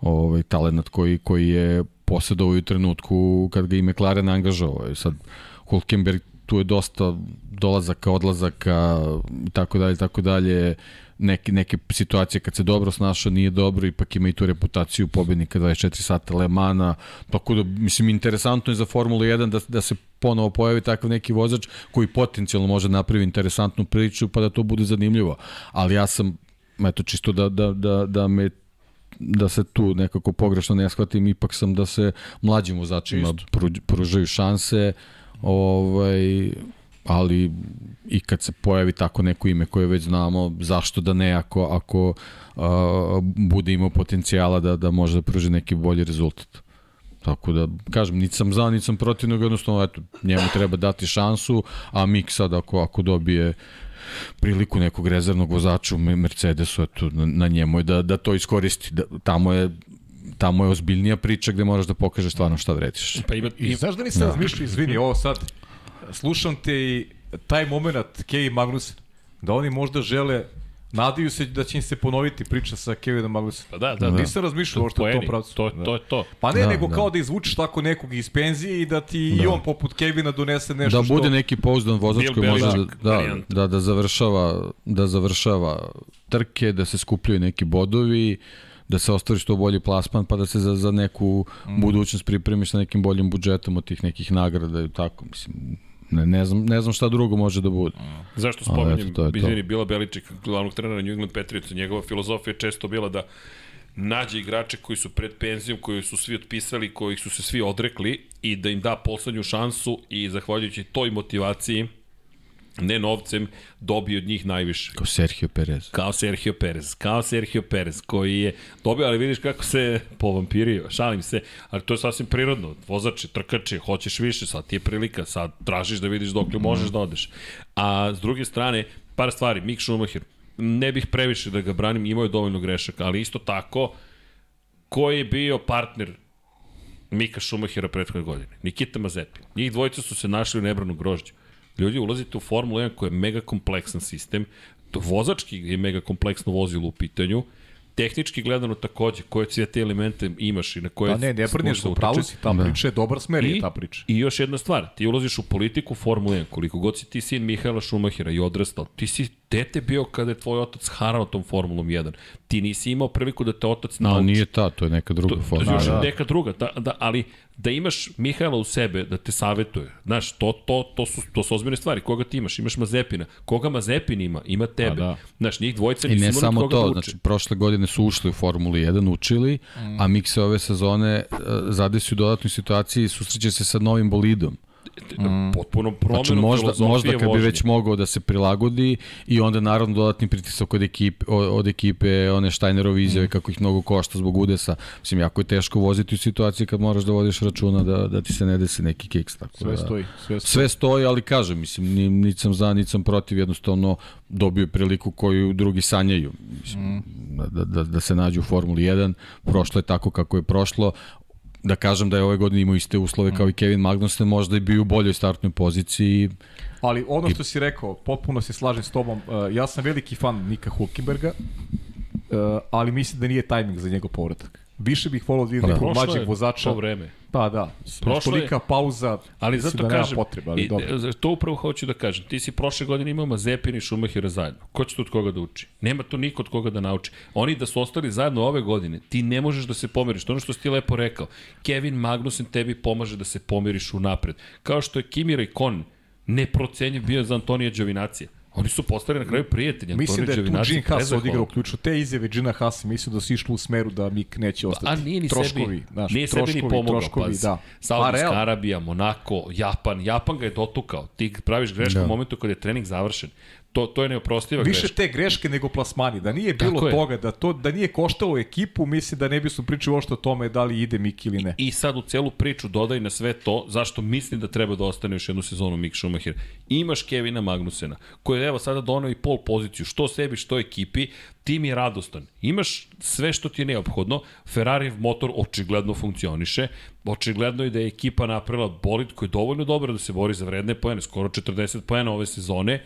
ovaj, talent koji, koji je posjedovao i u trenutku kad ga i McLaren angažovao. I sad Hulkenberg tu je dosta dolazaka, odlazaka i tako dalje, tako dalje neke, neke situacije kad se dobro snaša nije dobro, ipak ima i tu reputaciju pobednika 24 sata Le Mana, tako da, mislim, interesantno je za Formulu 1 da, da se ponovo pojavi takav neki vozač koji potencijalno može napravi interesantnu priču pa da to bude zanimljivo. Ali ja sam, eto, čisto da, da, da, da me da se tu nekako pogrešno ne shvatim, ipak sam da se mlađim vozačima pruž- pružaju šanse, ovaj, ali i kad se pojavi tako neko ime koje već znamo, zašto da ne ako, ako a, bude imao potencijala da, da može da pruži neki bolji rezultat. Tako da, kažem, niti sam za, niti sam protiv, nego jednostavno, eto, njemu treba dati šansu, a Mik sad ako, ako dobije priliku nekog rezervnog vozača u Mercedesu, eto, na, na njemu je da, da to iskoristi. Da, tamo je tamo je ozbiljnija priča gde moraš da pokažeš stvarno šta vrediš. Pa ima, I znaš da nisam da. razmišljao, izvini, ovo sad, slušam te i taj moment Kevin Magnussen, da oni možda žele, nadaju se da će im se ponoviti priča sa Kevinom Magnusenom. Pa da, da, da. Nisam razmišljao uopšte u tom pravcu. To, Da. to je to. Pa ne, Da, da, nego da. da. kao da izvučeš tako nekog iz penzije i da ti da. i on poput Kevina donese nešto da što... bude neki pouzdan vozač koji može da, da, da, da, završava, da završava trke, da se skupljaju neki bodovi, da se ostvari što bolji plasman, pa da se za, za neku mm. budućnost pripremiš sa nekim boljim budžetom od tih nekih nagrada i tako, mislim, Ne, ne, znam, ne znam šta drugo može da bude. Zašto Ali spominjem, izvini, Bila Beliček, glavnog trenera New England Patriotsa, njegova filozofija je često bila da nađe igrače koji su pred penzijom, koji su svi otpisali, koji su se svi odrekli i da im da poslednju šansu i zahvaljujući toj motivaciji, ne novcem, dobio od njih najviše. Kao Sergio Perez. Kao Sergio Perez, kao Sergio Perez, koji je dobio, ali vidiš kako se povampirio, šalim se, ali to je sasvim prirodno, vozače, trkače, hoćeš više, sad ti je prilika, sad tražiš da vidiš dok li možeš da odeš. A s druge strane, par stvari, Mick Schumacher, ne bih previše da ga branim, imao je dovoljno grešaka, ali isto tako, ko je bio partner Mika Schumachera prethodne godine? Nikita Mazepin. Njih dvojica su se našli u nebranu grožđu. Ljudi, ulazite u Formulu 1 koja je mega kompleksan sistem, to vozački je mega kompleksno vozilo u pitanju, tehnički gledano takođe, koje sve te elemente imaš i na koje... Pa ne, ne se, da upravo utičeš. si, ta priča je dobar smer je ta priča. I još jedna stvar, ti ulaziš u politiku Formule 1, koliko god si ti sin Mihaela Šumahira i odrastao, ti si dete bio kada je tvoj otac harao tom Formulom 1. Ti nisi imao priliku da te otac nauči. No, nije ta, to je neka druga To, je još Da, da. neka druga, da, da, ali da imaš Mihajla u sebe da te savetuje. Znaš, to, to, to, su, to su ozbiljne stvari. Koga ti imaš? Imaš Mazepina. Koga Mazepin ima? Ima tebe. da. Znaš, njih dvojica I nisu ne imali samo da to, uče. znači prošle godine su ušli u Formulu 1, učili, a Mik se ove sezone e, zadesi u dodatnoj situaciji i susreće se sa novim bolidom. Potpuno promenu Znači možda, možda kad bi već mogao da se prilagodi i onda naravno dodatni pritisak od ekipe, od, od ekipe one Steinerove izjave Mm. kako ih mnogo košta zbog udesa. Mislim, jako je teško voziti u situaciji kad moraš da vodiš računa da, da ti se ne desi neki kiks. Tako Sve da, stoji, sve stoji. Sve stoji, ali kažem, mislim, ni, sam za, niti sam protiv, jednostavno dobio je priliku koju drugi sanjaju. Mislim, da, da, da se nađu u Formuli 1, prošlo je tako kako je prošlo, da kažem da je ove godine imao iste uslove kao i Kevin Magnussen, možda i bio u boljoj startnoj poziciji. Ali ono što si rekao, potpuno se slažem s tobom. Uh, ja sam veliki fan Nika Hulkenberga, uh, ali mislim da nije tajming za njegov povratak. Više bih volao da vidim da. nekog Prošlo mlađeg je vozača. to vreme. Pa da, Prošlo je- tolika pauza, Ali zato da nema kažem, potrebe, ali i, dobro. e, to upravo hoću da kažem. Ti si prošle godine imao Mazepin i Schumachera zajedno. Ko će tu od koga da uči? Nema tu niko od koga da nauči. Oni da su ostali zajedno ove godine, ti ne možeš da se pomeriš. To je ono što si ti lepo rekao. Kevin Magnussen tebi pomaže da se pomeriš u napred. Kao što je Kimi Raikkonen neprocenjiv bio za Antonija Đovinacija. Oni su postali na kraju prijatelji. Mislim da je tu Gene Haas odigrao ključno. Te izjave Gina Haas mislim da su išli u smeru da Mik neće ostati. A nije ni troškovi, sebi, znaš, nije troškovi, sebi ni pomogao, troškovi, pazi. da. Saudijska realno. Arabija, Monako, Japan, Japan ga je dotukao. Ti praviš grešku Da. u momentu kada je trening završen. To, to je neoprostiva Više greška. te greške nego plasmani. Da nije bilo Tako je. toga, da to da nije koštalo ekipu, mislim da ne bi su pričali uopšte o tome da li ide Mik ili ne. I sad u celu priču dodaj na sve to zašto mislim da treba da ostane još jednu sezonu Mick Schumacher. Imaš Kevina Magnusena, koji je evo sada donao i pol poziciju, što sebi, što ekipi, tim je radostan. Imaš sve što ti je neophodno, Ferrarijev motor očigledno funkcioniše, očigledno je da je ekipa napravila bolid koji je dovoljno dobro da se bori za vredne poene, skoro 40 poena ove sezone,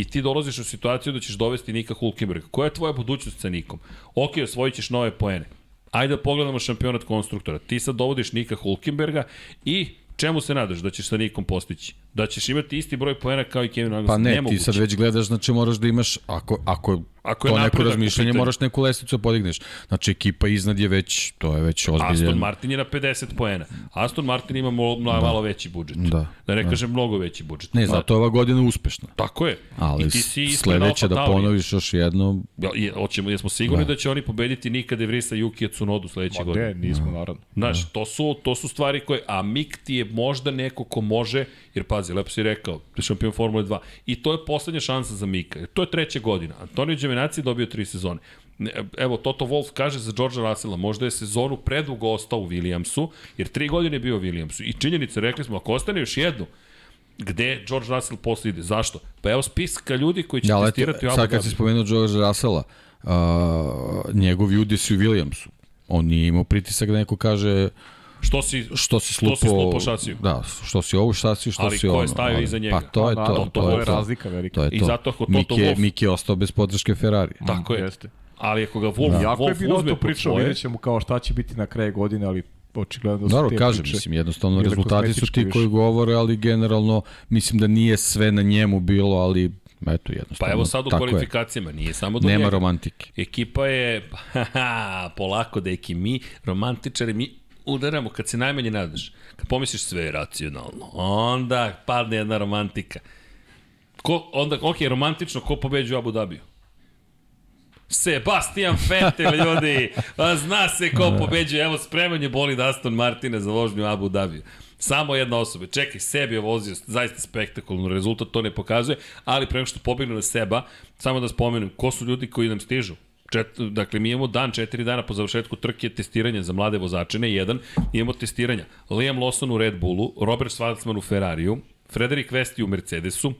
i ti dolaziš u situaciju da ćeš dovesti Nika Hulkenberga. Koja je tvoja budućnost sa Nikom? Ok, osvojit ćeš nove poene. Ajde da pogledamo šampionat konstruktora. Ti sad dovodiš Nika Hulkenberga i čemu se nadaš da ćeš sa Nikom postići? Da ćeš imati isti broj poena kao i Kevin Magnussen? Pa ne, Nemoguće. ti sad već gledaš, znači moraš da imaš, ako, ako, Ako je to neko razmišljanje, moraš neku lesticu podigneš. Znači ekipa iznad je već, to je već ozbiljen. Aston Martin je na 50 poena. Aston Martin ima malo, malo veći budžet. Da, Da ne kažem mnogo veći budžet. Ne, zato je ova godina uspešna. Tako je. Ali I ti si sledeće da ponoviš još jedno, Ja, je, hoćemo, jesmo sigurni da. Da. da će oni pobediti Nika De Vrisa, Yukija Tsunodu sledeće Ma godine? ne, nismo naravno. Znaš, to su, to su stvari koje, a Mik ti je možda neko ko može, jer pazi, lepo si rekao, šampion Formule 2. I to je poslednja šansa za Mika. To je treća godina. Antonio Giovinazzi je dobio tri sezone. Ne, Evo, Toto Wolff kaže za Georgea Russella, možda je sezonu predugo ostao u Williamsu, jer tri godine je bio u Williamsu. I činjenice, rekli smo, ako ostane još jednu, gde George Russell posle ide? Zašto? Pa evo spiska ljudi koji će Ja, ali testirati u Abu sad kad si spomenuo George Russella, uh, njegovi udesi u Williamsu, on nije imao pritisak da neko kaže Što si, što si Što slupao, si slupao šasiju. Da, što si ovo šasiju, što Ali si ko ono. je stavio ali- iza njega? Pa to je Pa, to, naravno, to, to je je to. razlika velika. To je I to. zato ako Toto Miki je, Wolff- Miki je ostao bez podrške Ferrari. Tako je. Jeste. Ali ako ga Wolf, Jako je Wolf bilo uzme to pričao, svoje, vidjet ćemo kao šta će biti na kraju godine, ali očigledno da su te kažem, priče mislim, jednostavno rezultati su ti više. koji govore, ali generalno mislim da nije sve na njemu bilo, ali eto jednostavno. Pa evo sad u tako je. kvalifikacijama, nije samo do Nema njega. romantike. Ekipa je, haha, *laughs* polako deki, mi romantičari, mi udaramo kad se najmanje nadaš. Kad pomisliš sve je racionalno, onda padne jedna romantika. Ko, onda, ok, romantično, ko pobeđuje Abu Dhabiju? Sebastian Vettel, *laughs* ljudi. Zna se ko pobeđuje. Evo, spremanje boli da Aston Martina za vožnju Abu Dhabiju. Samo jedna osoba. Čekaj, sebi je vozio zaista spektakularno rezultat, to ne pokazuje, ali prema što pobegnu na seba, samo da spomenem, ko su ljudi koji nam stižu? Čet, dakle, mi imamo dan, četiri dana po završetku trke testiranja za mlade vozače, ne jedan, imamo testiranja. Liam Lawson u Red Bullu, Robert Schwarzman u Ferrariju, Frederik Vesti u Mercedesu,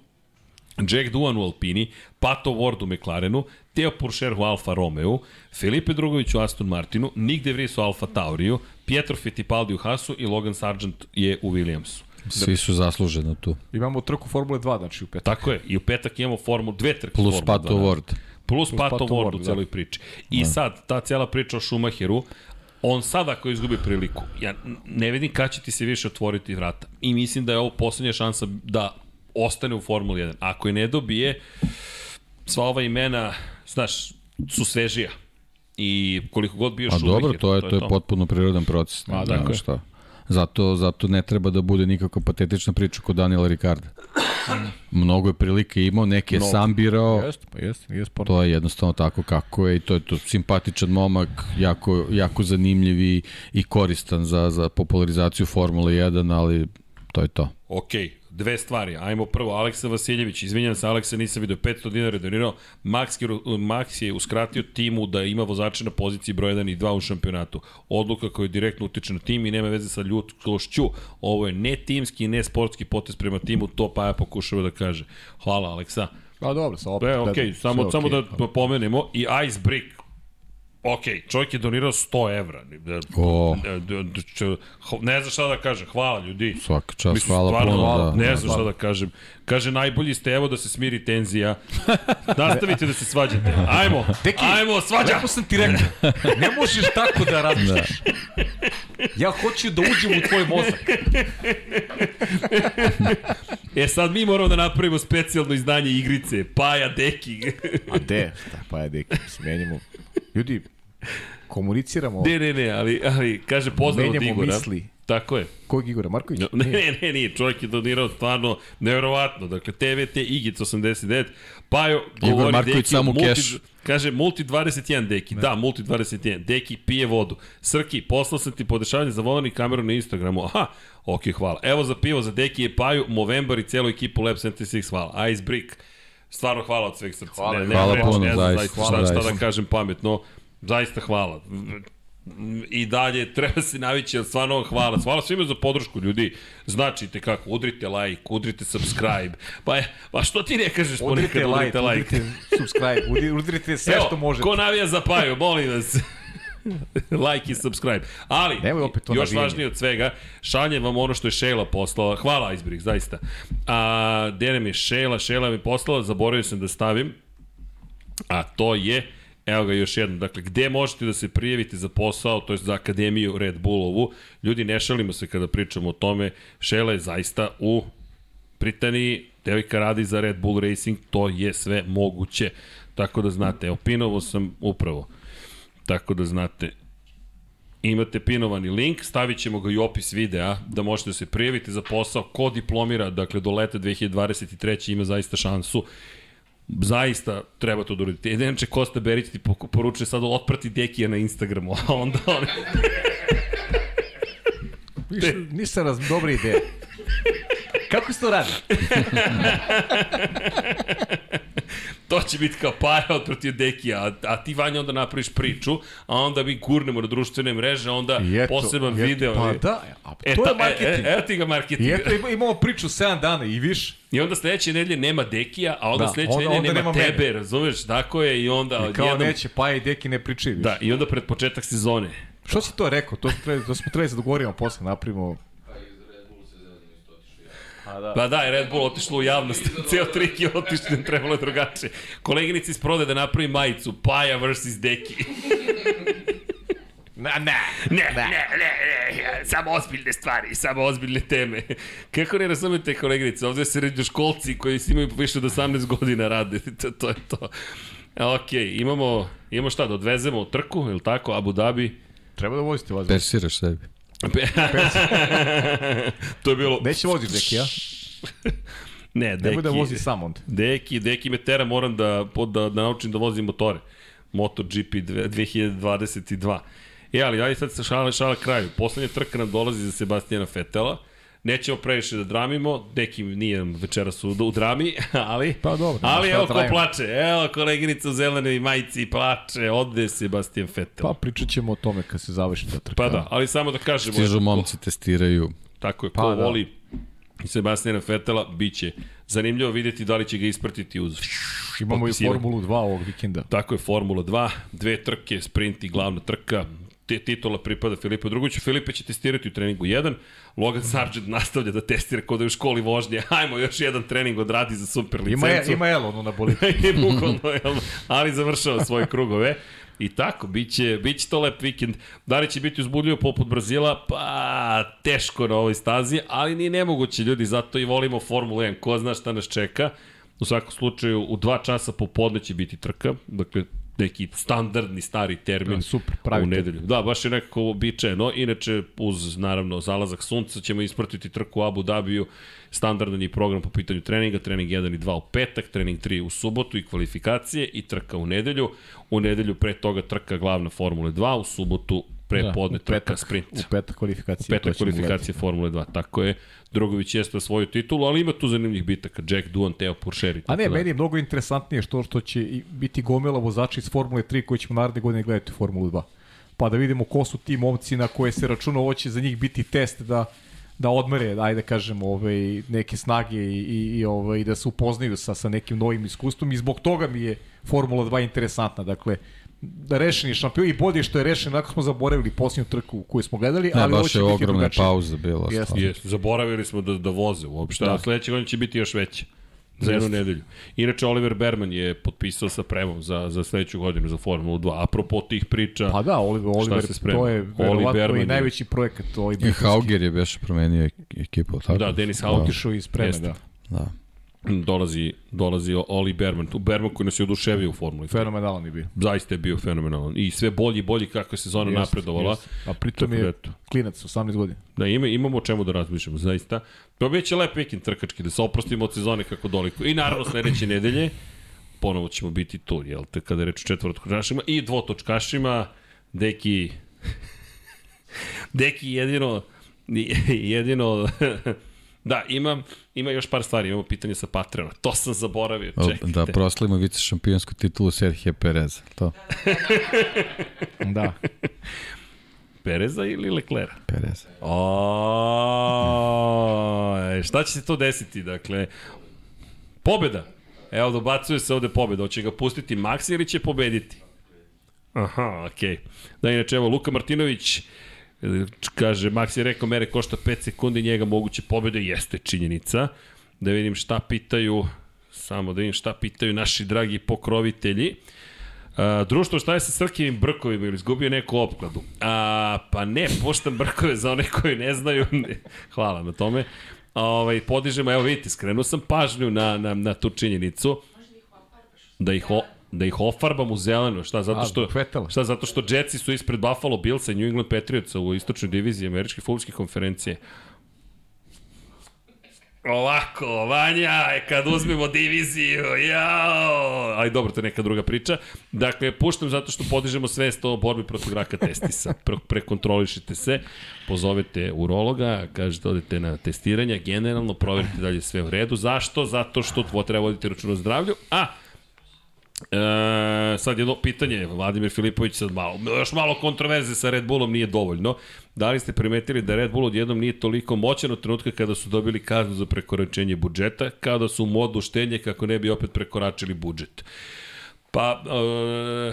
Jack Duan u Alpini, Pato Ward u McLarenu, Teo Pourchaire u Alfa Romeo, Felipe Drugović u Aston Martinu, Nick De Vries u Alfa Tauriju, Pietro Fittipaldi u Hasu i Logan Sargent je u Williamsu. Svi su zasluženi tu. Imamo trku Formule 2, znači u petak. Tako je, i u petak imamo formu, dve trke Plus Formule Pato 2. Ward. Plus, Plus Pato Pato Ward u da. celoj priči. I sad, ta cijela priča o Schumacheru, on sad ako izgubi priliku, ja ne vidim kada će ti se više otvoriti vrata. I mislim da je ovo poslednja šansa da ostane u Formuli 1. Ako je ne dobije, sva ova imena, znaš, su svežija. I koliko god bio A Schumacher, dobro, to je, to je potpuno prirodan proces. Tako nema je. šta. Zato, zato ne treba da bude nikako patetična priča kod Daniela Ricarda. Mnogo je prilike imao, neke je Mnogo. sam birao, Jeste, pa jeste, nije sporno. to je jednostavno tako kako je i to je to simpatičan momak, jako, jako zanimljiv i, i koristan za, za popularizaciju Formule 1, ali to je to. Ok, dve stvari. Ajmo prvo, Aleksa Vasiljević, izvinjam se, Aleksa nisam vidio, 500 dinara je donirao. Max, je- Max je uskratio timu da ima vozače na poziciji broj 1 i 2 u šampionatu. Odluka koja direktno utiče na tim i nema veze sa ljudskošću. Ovo je ne timski ne sportski potez prema timu, to pa ja pokušava da kaže. Hvala, Aleksa. Pa dobro, sa opet. E, ok, gledam, samo, sve samo da pomenemo. I Ice Brick, ok, čovjek je donirao 100 evra. O. Ne znam šta da kažem, hvala ljudi. Svaka čast, Mislim, hvala stvarno, puno. hvala, da, ne da. znam šta da kažem. Kaže, najbolji ste, evo da se smiri tenzija. *laughs* Nastavite da se svađate. Ajmo, Deki, ajmo, svađa! Lepo sam ti rekao, ne možeš tako da razmišljaš. Ja hoću da uđem u tvoj mozak. E sad mi moramo da napravimo specijalno izdanje igrice. Paja, deki. A de, šta pa je deki, smenjamo. Ljudi, komuniciramo, ne, ne, ne, ali, ali kaže pozdrav od menjamo Igora. misli. Tako je. Kojeg Igora Marković? No, ne, ne, ne, nije. Čovjek je donirao stvarno nevjerovatno. Dakle, TVT Igic 89. Pajo govori Marković Deki, samo multi, kešu. Kaže, multi 21 Deki. Da, multi 21. Deki pije vodu. Srki, poslao sam ti podešavanje za volani kameru na Instagramu. Aha, ok, hvala. Evo za pivo za Deki je Paju, Movember i celu ekipu Lab 76. Hvala. Ice Brick. Stvarno hvala od sveg srca. Hvala. ne, ne, Hvala ne, puno, ne zaista, šta, šta da kažem pametno. Zaista hvala i dalje treba se navići, ali stvarno vam hvala. Hvala svima za podršku, ljudi. Značite kako, udrite like, udrite subscribe. Pa, pa što ti ne kažeš ponekad Udrite like, udrite like? udrite subscribe, udrite, sve što možete. ko navija za paju, molim vas. *laughs* like i subscribe. Ali, Nemoj opet to još navijanje. važnije od svega, šaljem vam ono što je Šela poslala. Hvala, Icebrick, zaista. A, gde nam je Šela? Šela mi poslala, zaboravio sam da stavim. A to je, evo ga još jednom, dakle, gde možete da se prijavite za posao, to je za Akademiju Red Bullovu. Ljudi, ne šalimo se kada pričamo o tome, Šela je zaista u Britaniji, devojka radi za Red Bull Racing, to je sve moguće. Tako da znate, evo, pinovo sam upravo. Tako da znate, imate pinovani link, stavit ćemo ga i opis videa, da možete da se prijavite za posao. Ko diplomira, dakle, do leta 2023. ima zaista šansu zaista treba to da uradite. Inače, Kosta Berić ti poručuje sad otprati Dekija na Instagramu, *laughs* a onda on... Više, nisam raz, dobra ideja. *laughs* Kako se to radi? *laughs* to će biti kao para otprati Dekija, a, a ti Vanja onda napraviš priču, a onda mi gurnemo na društvene mreže, onda eto, poseban eto, video. Pa da, a E, to ta, je marketing. E, e, evo ti ga marketing. I eto, ima- imamo priču 7 dana i više. I onda sledeće nedelje nema Dekija, a onda Da, sledeće nedelje nema, nema tebe, mene. razumeš? Tako je i onda I kao jednom... neće, pa i deki ne pričaju. Da, i onda pred početak sezone. Što si to rekao? To, smo trebali, to smo trebali se dogovorimo posle, napravimo... Pa da, je Red Bull otišlo u javnost. *laughs* Ceo trik je otišlo, trebalo je drugačije. Koleginici iz prode da napravi majicu Paja vs. Deki. *laughs* Na, ne. Ne, ne, ne, ne, samo ozbiljne stvari, samo ozbiljne teme. *laughs* Kako ne razumete, koleginice, ovde se ređu školci koji si imaju više od 18 godina rade, to, to je to. Ok, imamo, imamo šta, da odvezemo u trku, ili tako, Abu Dhabi? Treba da vozite vas. Persiraš sebi. To je bilo... Neće vozi Deki, ja? *laughs* Ne, Deki... Nemoj da vozi sam onda. Deki, Deki me tera, moram da, da, da naučim da vozim motore. MotoGP dve- 2022. E, ali ajde sad se šala, šala kraju. Poslednja trka nam dolazi za Sebastijana Fetela. Nećemo previše da dramimo, Deki nije večeras u, u drami, *laughs* ali... Pa dobro, Ali evo ko trajimo. plače, evo koleginica u zelenoj majici plače, ode Sebastian Fetel. Pa pričat ćemo o tome kad se završi ta trka. Pa da, ali samo da kažemo... Stižu ko- momci, testiraju. Tako je, ko Pa pa, da. voli Sebastijana Fetela, bit će zanimljivo vidjeti da li će ga ispratiti uz Imamo i. Formulu 2 ovog vikenda. Tako je, Formula 2, dve trke, sprint i glavna trka, te titula pripada Filipu Drugoviću. Filipe će testirati u treningu 1, Logan Sargent nastavlja da testira kod da je u školi vožnje. *laughs* Hajmo, još jedan trening odradi za super licencu. Ima, ima Elon na bolidu. *laughs* I bukvalno, jel, ali završava svoje krugove. I tako, bit će, bit će to lep vikend. Da li će biti uzbudljivo poput Brazila? Pa, teško na ovoj stazi, ali ni nemoguće ljudi, zato i volimo Formulu 1. Ko zna šta nas čeka. U svakom slučaju, u dva časa popodne će biti trka, dakle, neki standardni stari termin Da, super, pravi u nedelju. Da, baš je nekako običajeno. Inače, uz, naravno, zalazak sunca ćemo ispratiti trku u Abu Dhabiju. Standardan je program po pitanju treninga, trening 1 i 2 u petak, trening 3 u subotu i kvalifikacije i trka u nedelju. U nedelju pre toga trka glavna Formule 2, u subotu pre da, podne u trka petak, sprint. U petak kvalifikacije. Petak to ćemo kvalifikacije Formule 2, tako je. Drogović jeste svoju titulu, ali ima tu zanimljivih bitaka. Jack Duan, Teo Puršeri. A ne, meni je mnogo interesantnije što što će biti gomila vozača iz Formule 3 koji ćemo naredne godine gledati u Formulu 2. Pa da vidimo ko su ti momci na koje se računa, ovo će za njih biti test da da odmere, ajde da kažemo, ovaj, neke snage i, i, i ovaj, da se upoznaju sa, sa nekim novim iskustvom i zbog toga mi je Formula 2 interesantna. Dakle, da rešeni šampion i bolje što je rešen, nakon smo zaboravili posljednju trku koju smo gledali, Ne, ali ovo baš je ogromna drugačije. pauza bila. Stvarno. Jes, zaboravili smo da, da voze uopšte, Da. da. a sledeće godine će biti još veće. Za jednu nedelju. Inače, Oliver Berman je potpisao sa Premom za, za sledeću godinu za Formulu 2. Apropo tih priča, Pa da, Oliver, Oliver se sprema? to je verovatno Berman i je- najveći projekat ovaj I. Hauger je beše promenio ek- ekipu, tako? da, Denis Hauger Otišao iz Preme, da. Da. Dolazi, dolazi Oli Berman. Tu Berman koji nas je oduševio u Formuli 3. Fenomenalan je bio. Zaista je bio fenomenalan. I sve bolji i bolji kako je sezona Jeste, napredovala. jeste. A pritom Tako da je eto. klinac, 18 godina. Da, ima, imamo o čemu da razmišljamo, zaista. To biće lep vikend trkački, da se oprostimo od sezone kako doliko. I naravno sledeće *clears throat* nedelje, ponovo ćemo biti tu, jel te, kada je reč o četvorotočkašima i dvotočkašima, Deki, *laughs* Deki jedino, *laughs* jedino, da, imam, ima još par stvari, imamo pitanje sa Patreona, to sam zaboravio, čekajte. Da proslavimo vice šampionsku titulu Serhije Pereza. To, Da. *laughs* Pereza ili Leklera? Pereza. O, e, šta će se to desiti? Dakle, pobeda. Evo, dobacuje se ovde pobeda. Hoće ga pustiti Max ili će pobediti? Aha, okej. Okay. Da, inače, evo, Luka Martinović, kaže, Max je rekao, mere košta 5 sekundi, njega moguće pobede, jeste činjenica. Da vidim šta pitaju, samo da vidim šta pitaju naši dragi pokrovitelji. Uh, društvo, šta je sa Srkivim brkovima ili izgubio neku opkladu? A, pa ne, poštam brkove za one koji ne znaju. *laughs* Hvala na tome. Ovaj, podižemo, evo vidite, skrenuo sam pažnju na, na, na tu činjenicu. Da ih, o, da ih ofarbam u zeleno. Šta, zato A, što, Vetela. šta, zato što Jetsi su ispred Buffalo Billsa i New England Patriotsa u istočnoj diviziji američke futbolske konferencije. Ovako, Vanja, e, kad uzmemo diviziju, jao! Aj, dobro, to je neka druga priča. Dakle, puštam zato što podižemo svest o borbi protiv raka testisa. Pre, prekontrolišite se, pozovete urologa, kažete, odete na testiranje, generalno proverite da li je sve u redu. Zašto? Zato što treba voditi račun o zdravlju, a E, sad jedno pitanje, Vladimir Filipović sad malo, još malo kontroverze sa Red Bullom nije dovoljno. Da li ste primetili da Red Bull odjednom nije toliko moćan od trenutka kada su dobili kaznu za prekoračenje budžeta, kada su u modu štenje kako ne bi opet prekoračili budžet? Pa, e,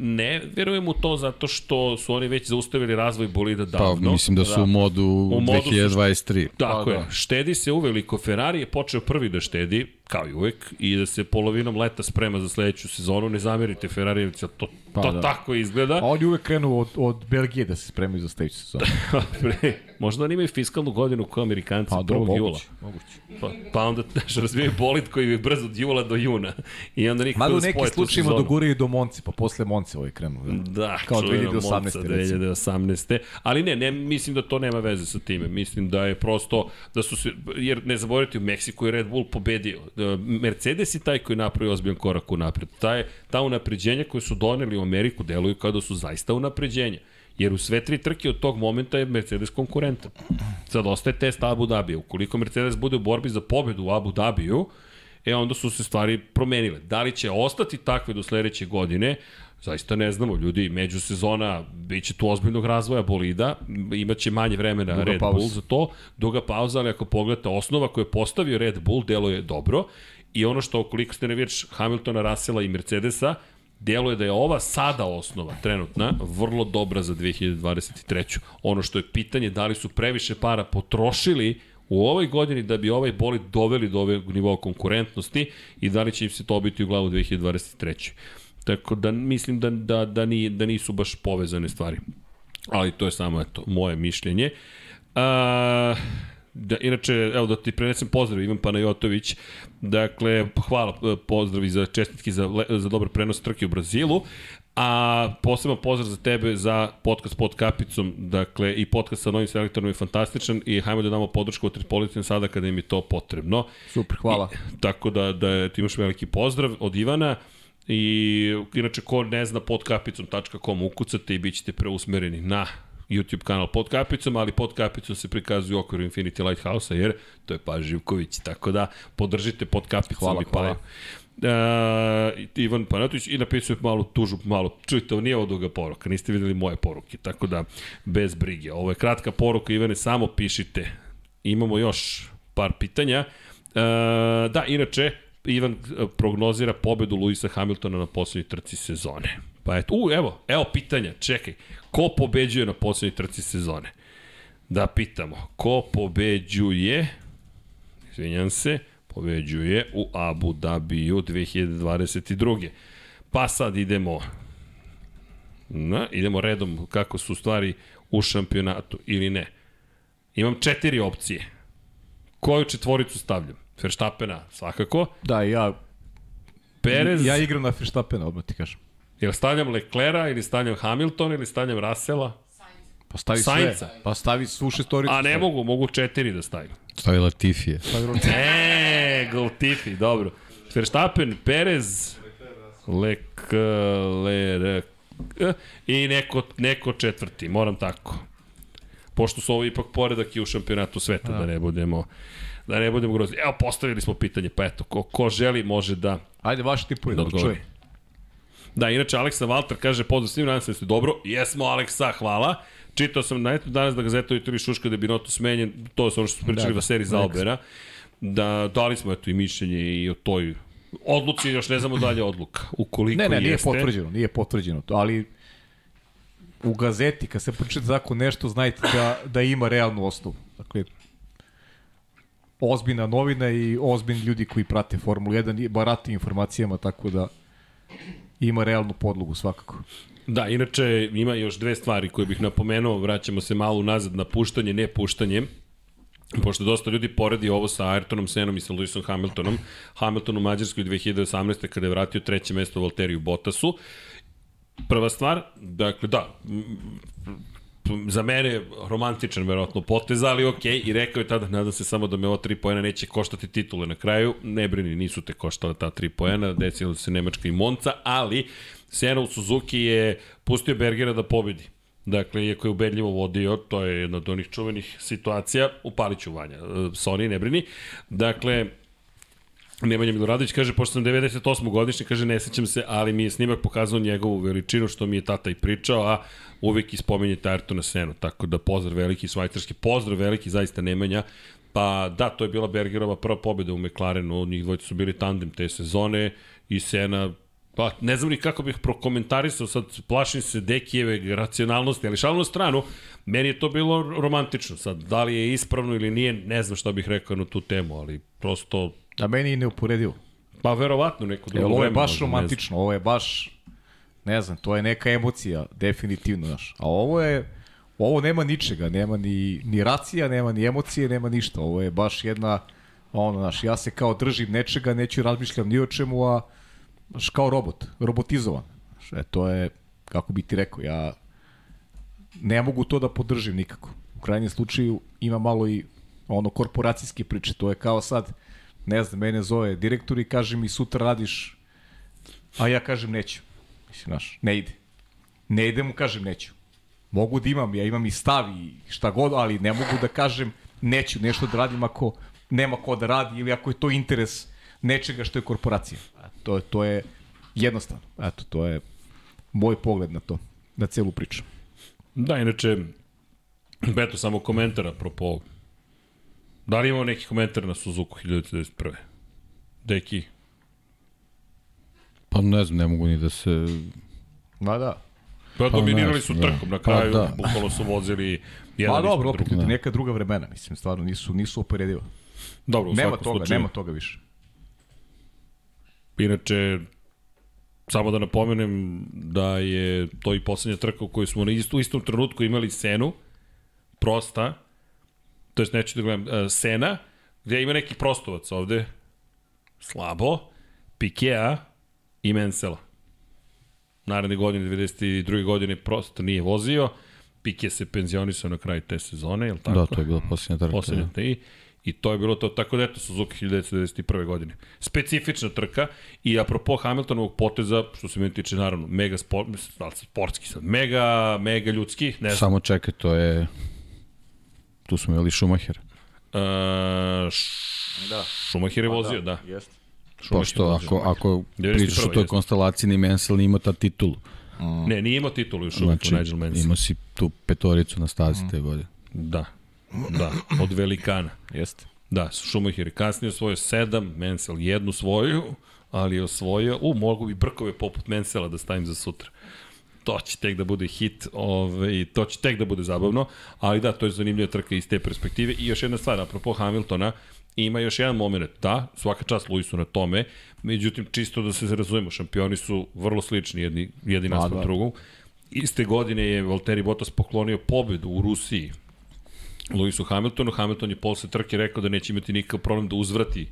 ne verujem u to zato što su oni već zaustavili razvoj bolida Pa, davno. mislim da su u modu, U modu su- 2023. Tako Pa, je, da. štedi se uveliko. Ferrari je počeo prvi da štedi, kao i uvek, i da se polovinom leta sprema za sledeću sezonu. Ne zamerite Ferrarijevci, ali to Pa, to da. tako izgleda. A oni uvek krenu od, od Belgije da se spremaju za sledeću sezonu. *laughs* Pre, možda oni imaju fiskalnu godinu kao Amerikanci Pa, 1. dobro, jula. moguće, moguće. Pa, pa onda *laughs* znaš, razvijaju bolid koji je brzo od jula do juna. I onda nikako Mada u da nekim slučajima doguraju do Monci, pa posle Monce ovaj krenu. Da. Da, Kao čuveno 2018. Monza recimo. 2018. Ali ne, ne, mislim da to nema veze sa time. Mislim da je prosto, da su se, jer ne zaboravite, u Meksiku je Red Bull pobedio. E, Mercedes je taj koji je napravio ozbiljan korak u napred. Ta, ta unapređenja koje su doneli u Ameriku deluju kao da su zaista unapređenja. Jer u sve tri trke od tog momenta je Mercedes konkurentan. Sad ostaje test Abu Dhabija. Ukoliko Mercedes bude u borbi za pobedu u Abu Dhabiju, e onda su se stvari promenile. Da li će ostati takve do sledeće godine, zaista ne znamo. Ljudi, međusezona, bit će tu ozbiljnog razvoja bolida, imaće manje vremena Duga Red pauza. Bull za to, duga pauza, ali ako pogledate osnova koju je postavio Red Bull, deluje dobro. I ono što, koliko ste ne vidiš Hamiltona, Russella i Mercedesa, deluje da je ova sada osnova, trenutna, vrlo dobra za 2023. Ono što je pitanje, da li su previše para potrošili u ovoj godini da bi ovaj bolid doveli do ovog nivoa konkurentnosti i da li će im se to biti u glavu 2023. Tako da mislim da, da, da, ni, da nisu baš povezane stvari. Ali to je samo eto, moje mišljenje. A, da, inače, evo da ti prenesem pozdrav, Ivan Panajotović. Dakle, hvala, e, pozdravi za čestitki za, za dobar prenos trke u Brazilu. A poseban pozdrav za tebe za podcast pod kapicom, dakle i podcast sa novim selektorom je fantastičan i hajmo da damo podršku od Tripolitan sada kada im je to potrebno. Super, hvala. I, tako da, da ti imaš veliki pozdrav od Ivana i inače ko ne zna podkapicom.com ukucate i bit ćete preusmereni na YouTube kanal pod kapicom, ali pod kapicom se prikazuje u okviru Infinity Lighthouse-a, jer to je Pa Živković, tako da podržite pod kapicom Hvala, i Paju. Uh, Ivan Panatović i napisao je malu tužu, malo, čujte, ovo nije ovo duga poruka, niste videli moje poruke, tako da bez brige. Ovo je kratka poruka, Ivane, samo pišite. Imamo još par pitanja. Uh, da, inače, Ivan eh, prognozira pobedu Luisa Hamiltona na poslednjoj trci sezone. Pa eto, u, evo, evo pitanja, čekaj. Ko pobeđuje na poslednjoj trci sezone? Da pitamo, ko pobeđuje, izvinjam se, pobeđuje u Abu Dhabiju 2022. Pa sad idemo na, idemo redom kako su stvari u šampionatu ili ne. Imam četiri opcije. Koju četvoricu stavljam? Verstappena svakako. Da, ja, Perez, ja igram na Verstappena, odmah ti kažem. Jel stavljam Leclera ili stavljam Hamiltona ili stavljam Russella? Pa stavi Sainca. sve. Pa stavi svu šestoricu. A ne stavi. mogu, mogu četiri da stavim. Stavi Latifije. Stavi Ronaldo. E, Goltifi, dobro. Verstappen, Perez, Leclerc i neko, neko četvrti, moram tako. Pošto su ovo ipak poredak i u šampionatu sveta, da ne budemo da ne budemo grozni. Evo, postavili smo pitanje, pa eto, ko, ko želi može da Ajde, vaši tipovi, Da da. Da, inače Aleksa Valter kaže pozdrav svim, nadam se da ste dobro. Jesmo Aleksa, hvala. Čitao sam na netu danas da Gazeta jutri šuška da bi Noto smenjen, to je ono što smo pričali Da, da, da, Zaubera. Da, dali smo eto i mišljenje i o toj odluci, još ne znamo dalje odluka. *laughs* Ukoliko Ne, ne, nije jeste, potvrđeno, nije potvrđeno to, ali u gazeti, kad se pročita tako nešto, znajte da, da ima realnu osnovu. Dakle, ozbiljna novina i ozbiljni ljudi koji prate Formulu 1 i informacijama, tako da ima realnu podlogu svakako. Da, inače ima još dve stvari koje bih napomenuo, vraćamo se malo nazad na puštanje, ne puštanje. Pošto dosta ljudi poredi ovo sa Ayrtonom Senom i sa Lewisom Hamiltonom. Hamilton u Mađarskoj 2018. kada je vratio treće mesto Valteriju Bottasu. Prva stvar, dakle da, za mene romantičan verovatno potez, ali ok, i rekao je tada, nadam se samo da me ova tri pojena neće koštati titule na kraju, ne brini, nisu te koštala ta tri pojena, desilo se Nemačka i Monca, ali Sena u Suzuki je pustio Bergera da pobedi. Dakle, iako je ubedljivo vodio, to je jedna od onih čuvenih situacija, upalit ću Vanja, e, Sony, ne brini. Dakle, Nemanja Miloradović kaže, pošto sam 98. godišnji, kaže, ne sećam se, ali mi je snimak pokazao njegovu veličinu, što mi je tata i pričao, a uvek ispomenjete Ayrtona Senu, tako da pozdrav veliki, svajcarski pozdrav veliki, zaista Nemanja. Pa da, to je bila Bergerova prva pobjeda u McLarenu, njih dvojci su bili tandem te sezone i Sena Pa, ne znam ni kako bih prokomentarisao, sad plašim se Dekijeve racionalnosti, ali šalno stranu, meni je to bilo romantično. Sad, da li je ispravno ili nije, ne znam šta bih rekao na tu temu, ali prosto, A meni je neuporedivo. pa verovatno neko drugo ovo je baš znam. romantično, ovo je baš ne znam, to je neka emocija, definitivno, znaš. A ovo je, ovo nema ničega, nema ni, ni racija, nema ni emocije, nema ništa. Ovo je baš jedna, ono, znaš, ja se kao držim nečega, neću razmišljam ni o čemu, a kao robot, robotizovan. E, to je, kako bi ti rekao, ja ne mogu to da podržim nikako. U krajnjem slučaju ima malo i ono korporacijske priče. To je kao sad, ne znam, mene zove direktor i kaže mi sutra radiš, a ja kažem neću. Mislim, znaš, ne ide. Ne ide mu, kažem neću. Mogu da imam, ja imam i stav i šta god, ali ne mogu da kažem neću nešto da radim ako nema ko da radi ili ako je to interes nečega što je korporacija. To, je, to je jednostavno. Eto, to je moj pogled na to, na celu priču. Da, inače, Beto, samo komentar apropo. Da li imamo neki komentar na Suzuku 1991. Deki? Pa ne znam, ne mogu ni da se... Ma da. Pa, Pa dominirali su da. trkom, na Pa kraju da. bukvalno su vozili *laughs* jedan Pa dobro, opet drugog. ljudi, neka druga vremena, mislim, stvarno nisu, nisu uporediva. Dobro, u Nema svakom toga, slučaju. nema toga više. Inače, samo da napomenem da je to i poslednja trka u kojoj smo na istu, istom trenutku imali scenu, prosta, to jest neću da gledam, uh, Sena, gde ima neki prostovac ovde, slabo, Pikea i Mensela. Naredne godine, 92. godine, prosto nije vozio, Pike se penzionisao na kraju te sezone, je li tako? Da, to je bila posljednja trka. poslednja da. I to je bilo to, tako da eto, Suzuki 1991. godine. Specifična trka i apropo Hamiltonovog poteza, što se meni tiče naravno, mega da li sportski sad, mega, mega ljudski, ne znam. Samo čekaj, to je... Tu smo imali Schumacher. Uh, Da. Schumacher je vozio, da. Jeste. Schumacher Pošto vozio. ako, ako 91., pričaš o toj jeste. konstelaciji, ni Mansell nije imao ta titulu. Ne, nije imao titulu još uvijek Znači, Nigel Mansell. imao si tu petoricu na stazi te godine. Da, da, od velikana. Jeste. Da, Schumacher je kasnije osvojio sedam, Mansell jednu svoju, ali je osvojio, u, mogu bi brkove poput Mansella da stavim za sutra. To će tek da bude hit, ovaj, to će tek da bude zabavno, ali da, to je zanimljiva trka iz te perspektive. I još jedna stvar, apropo Hamiltona, ima još jedan moment, da, svaka čast Luisu na tome, međutim, čisto da se razumemo, šampioni su vrlo slični jedni, jedni naspram da. drugom. Iste godine je Valtteri Bottas poklonio pobedu u Rusiji Lewisu Hamiltonu. Hamilton je posle trke rekao da neće imati nikakav problem da uzvrati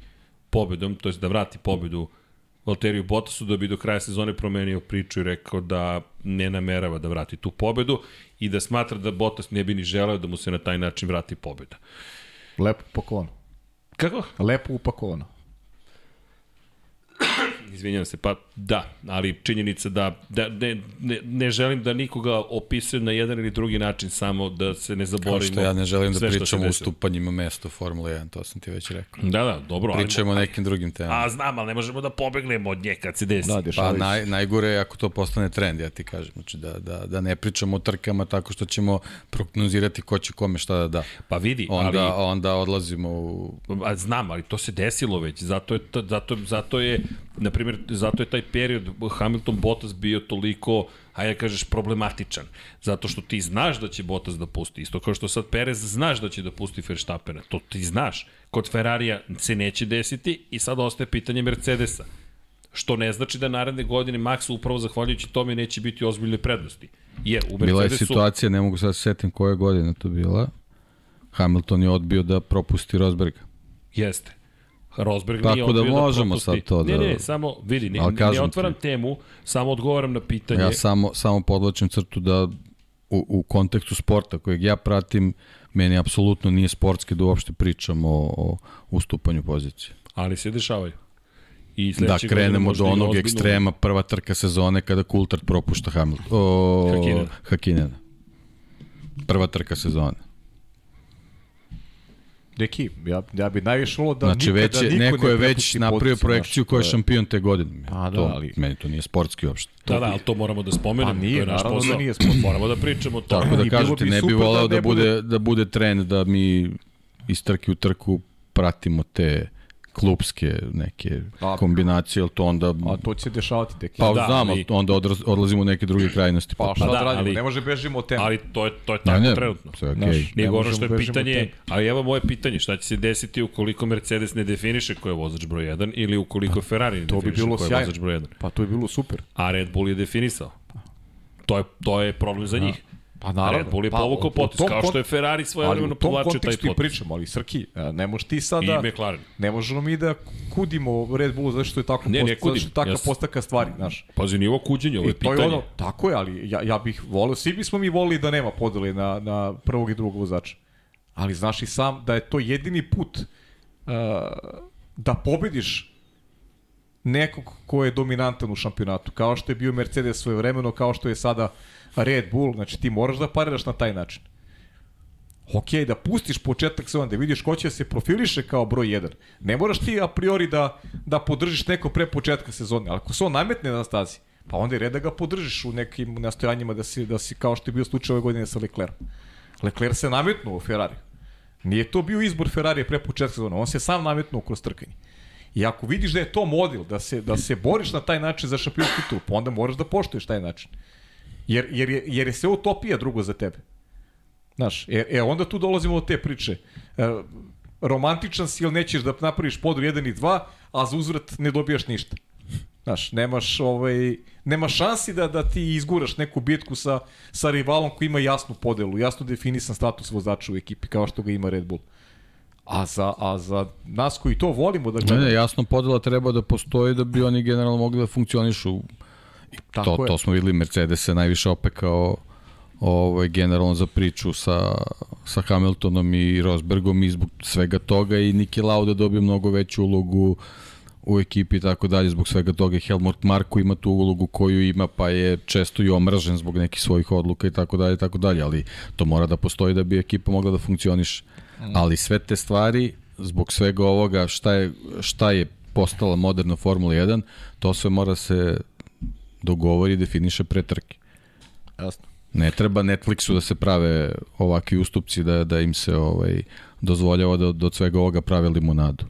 pobedom, to jest da vrati pobedu Valteriju Bottasu da bi do kraja sezone promenio priču i rekao da ne namerava da vrati tu pobedu i da smatra da Bottas ne bi ni želeo da mu se na taj način vrati pobeda. Lepo upakovano. Kako? Lepo upakovano. Izvinjam se, pa da, ali činjenica da, da ne, ne, ne želim da nikoga opisujem na jedan ili drugi način, samo da se ne Kao zaboravimo. što ja ne želim da pričam o ustupanjima mesta u Formula 1, to sam ti već rekao. Da, da, dobro. ali- Pričamo o nekim drugim temama. A znam, ali ne možemo da pobegnemo od nje kad se desi. Da, Pa naj, najgore je ako to postane trend, ja ti kažem. Znači da, da, da ne pričamo o trkama tako što ćemo prognozirati ko će kome šta da da. Pa vidi, Onda, ali... onda odlazimo u... A, znam, ali to se desilo već. Zato je, to, zato, zato je, na primjer, zato je taj period Hamilton Bottas bio toliko, ajde da kažeš, problematičan. Zato što ti znaš da će Bottas da pusti. Isto kao što sad Perez znaš da će da pusti Verstappena. To ti znaš. Kod Ferrarija se neće desiti i sad ostaje pitanje Mercedesa. Što ne znači da naredne godine Max upravo zahvaljujući tome neće biti ozbiljne prednosti. Jer u Bila je Mercedesu... situacija, ne mogu sad da se setim koje godine to bila. Hamilton je odbio da propusti Rosberga. Jeste. Rosberg Tako nije da odbio možemo propusti. sad to Ne, da- ne, samo vidi, ne, ne otvaram ti- temu, samo odgovaram na pitanje. Ja samo, samo podlačim crtu da u, u kontekstu sporta kojeg ja pratim, meni apsolutno nije sportski da uopšte pričam o, o ustupanju pozicije. Ali se dešavaju. I Da krenemo do onog ozbiljnu- ekstrema prva trka sezone kada Coulthard propušta Hamilton. O, Hakinena. Hakinena. Prva trka sezone. Deki, ja, ja bi najviše volao da Znači nikada već niko neko ne je već prepusti napravio projekciju znaš, ko je to šampion te godine. A, da, to, ali- Meni to nije sportski uopšte. Da, da, ali to moramo da spomenemo. Pa nije, to je naš naravno da posao. nije sportski. *clears throat* Moramo da pričamo o tome. Tako da ti, bi ne bi da voleo da, ne bude, da bude trend da mi iz trke u trku pratimo te klubske neke A- kombinacije, ali to onda... A to će se dešavati, Deki. Pa Da, znam, ali- onda odraz, odlazimo u neke druge krajnosti. Pa šta da, da, radimo, ali- ne može bežimo od teme. Ali to je, to je tako ne, trenutno. sve okej. Znaš, Nije Ne ono možemo što je pitanje, ali evo moje pitanje, šta će se desiti ukoliko Mercedes ne definiše ko je vozač broj 1 ili ukoliko Ferrari ne to bi definiše bilo ko je sjajno. vozač broj 1. Pa to je bilo super. A Red Bull je definisao. To je, to je problem za njih. Pa naravno. Red Bull je pa, povukao u- u potis, tom kao što je Ferrari svoje Ali u vremeno tom povlačio taj kontekstu i potis. pričamo, ali Srki, a, ne možeš ti I sada... McLaren. Ne možemo mi da kudimo Red Bull zato što je tako Ne, ne post, zato kudim, što je takav ja sam- postaka stvari, znaš. Pazi, nivo kuđenja, ovo I je to je pitanje. ono, tako je, ali ja, ja bih volio, svi bismo mi volili da nema podele na, na prvog i drugog vozača. Ali znaš i sam da je to jedini put uh, da pobediš nekog ko je dominantan u šampionatu, kao što je bio Mercedes svoje vremeno, kao što je sada Red Bull, znači ti moraš da pariraš na taj način. Ok, da pustiš početak sezona, da vidiš ko će se profiliše kao broj 1. Ne moraš ti a priori da, da podržiš neko pre početka sezone, ali ako se on nametne na stazi, pa onda je red da ga podržiš u nekim nastojanjima da si, da si kao što je bio slučaj ove godine sa Leclerom. Lecler se nametnuo u Ferrari. Nije to bio izbor Ferrari pre početka sezona, on se sam nametnuo kroz trkanje. I ako vidiš da je to model, da se, da se boriš na taj način za šampionsku titulu, pa onda moraš da poštuješ taj način. Jer, jer, je, jer je sve utopija drugo za tebe. Znaš, e, e onda tu dolazimo do te priče. E, romantičan si ili nećeš da napraviš podru 1 i 2, a za uzvrat ne dobijaš ništa. Znaš, nemaš, ovaj, nema šansi da, da ti izguraš neku bitku sa, sa rivalom koji ima jasnu podelu, jasno definisan status vozača u ekipi, kao što ga ima Red Bull. A za, a za nas koji to volimo da Ne, gledamo, ne, jasno podela treba da postoji da bi oni generalno mogli da funkcionišu. I Tako to, je. to smo videli, Mercedes se najviše opekao ovaj, generalno za priču sa, sa Hamiltonom i Rosbergom i zbog svega toga i Niki Lauda dobio mnogo veću ulogu u ekipi i tako dalje, zbog svega toga Helmut Marko ima tu ulogu koju ima, pa je često i omražen zbog nekih svojih odluka i tako dalje i tako dalje, ali to mora da postoji da bi ekipa mogla da funkcioniše. Ali sve te stvari, zbog svega ovoga, šta je, šta je postala moderna Formula 1, to sve mora se dogovori i definiše pre trke. Jasno. Ne treba Netflixu da se prave ovakvi ustupci da, da im se ovaj dozvoljava da, da od svega ovoga prave limunadu.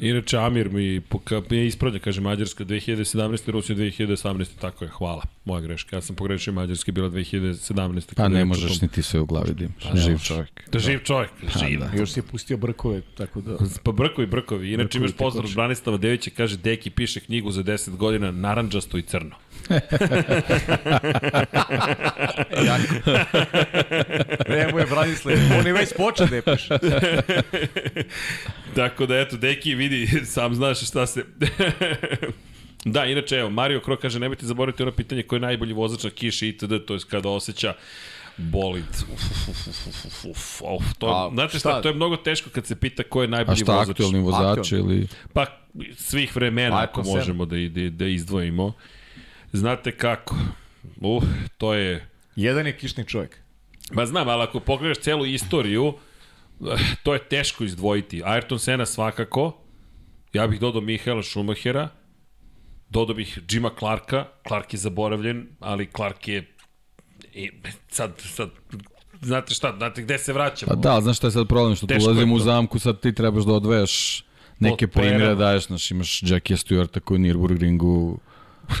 Inače, Amir mi, poka, mi ispravlja, kaže Mađarska 2017. Rusija 2018. Tako je, hvala. Moja greška. Ja sam pogrešio Mađarska je bila 2017. Pa ne možeš ni ti sve u glavi da imaš. Živ čovjek. Da živ čovjek, živ. da. Još si je pustio brkove, tako da... Pa brkovi, brkovi. Inače Brkovi imaš pozdrav. Branislava Devića, kaže Deki piše knjigu za 10 godina, naranđasto i crno. *laughs* Evo *laughs* je Branislav, on je već počeo da je piše. *laughs* Tako da eto, Deki vidi, sam znaš šta se... da, inače, evo, Mario Kro kaže, nemojte zaboraviti ono pitanje ko je najbolji vozač na kiši itd., to je kada osjeća bolid. Uf, uf, uf, uf, uf, uf, uf. To, A, znate šta, šta? to je mnogo teško kad se pita ko je A najbolji šta vozač. aktualni vozač ili... Pa, svih vremena, ako Ayrton Senna. možemo da, da, da izdvojimo. Znate kako? Uh, to je... Jedan je kišni čovjek. Ma znam, ali ako pogledaš celu istoriju, eh, to je teško izdvojiti. Ayrton Senna svakako, ja bih dodao Mihaela Schumachera, dodao bih Jima Clarka, Clark je zaboravljen, ali Clark je i sad, sad, znate šta, znate gde se vraćamo? Pa da, znaš šta je sad problem, što tu ulazimo u zamku, sad ti trebaš da odvejaš neke primjere, daješ, znaš, imaš Jackie Stewarta koji u Nürburgringu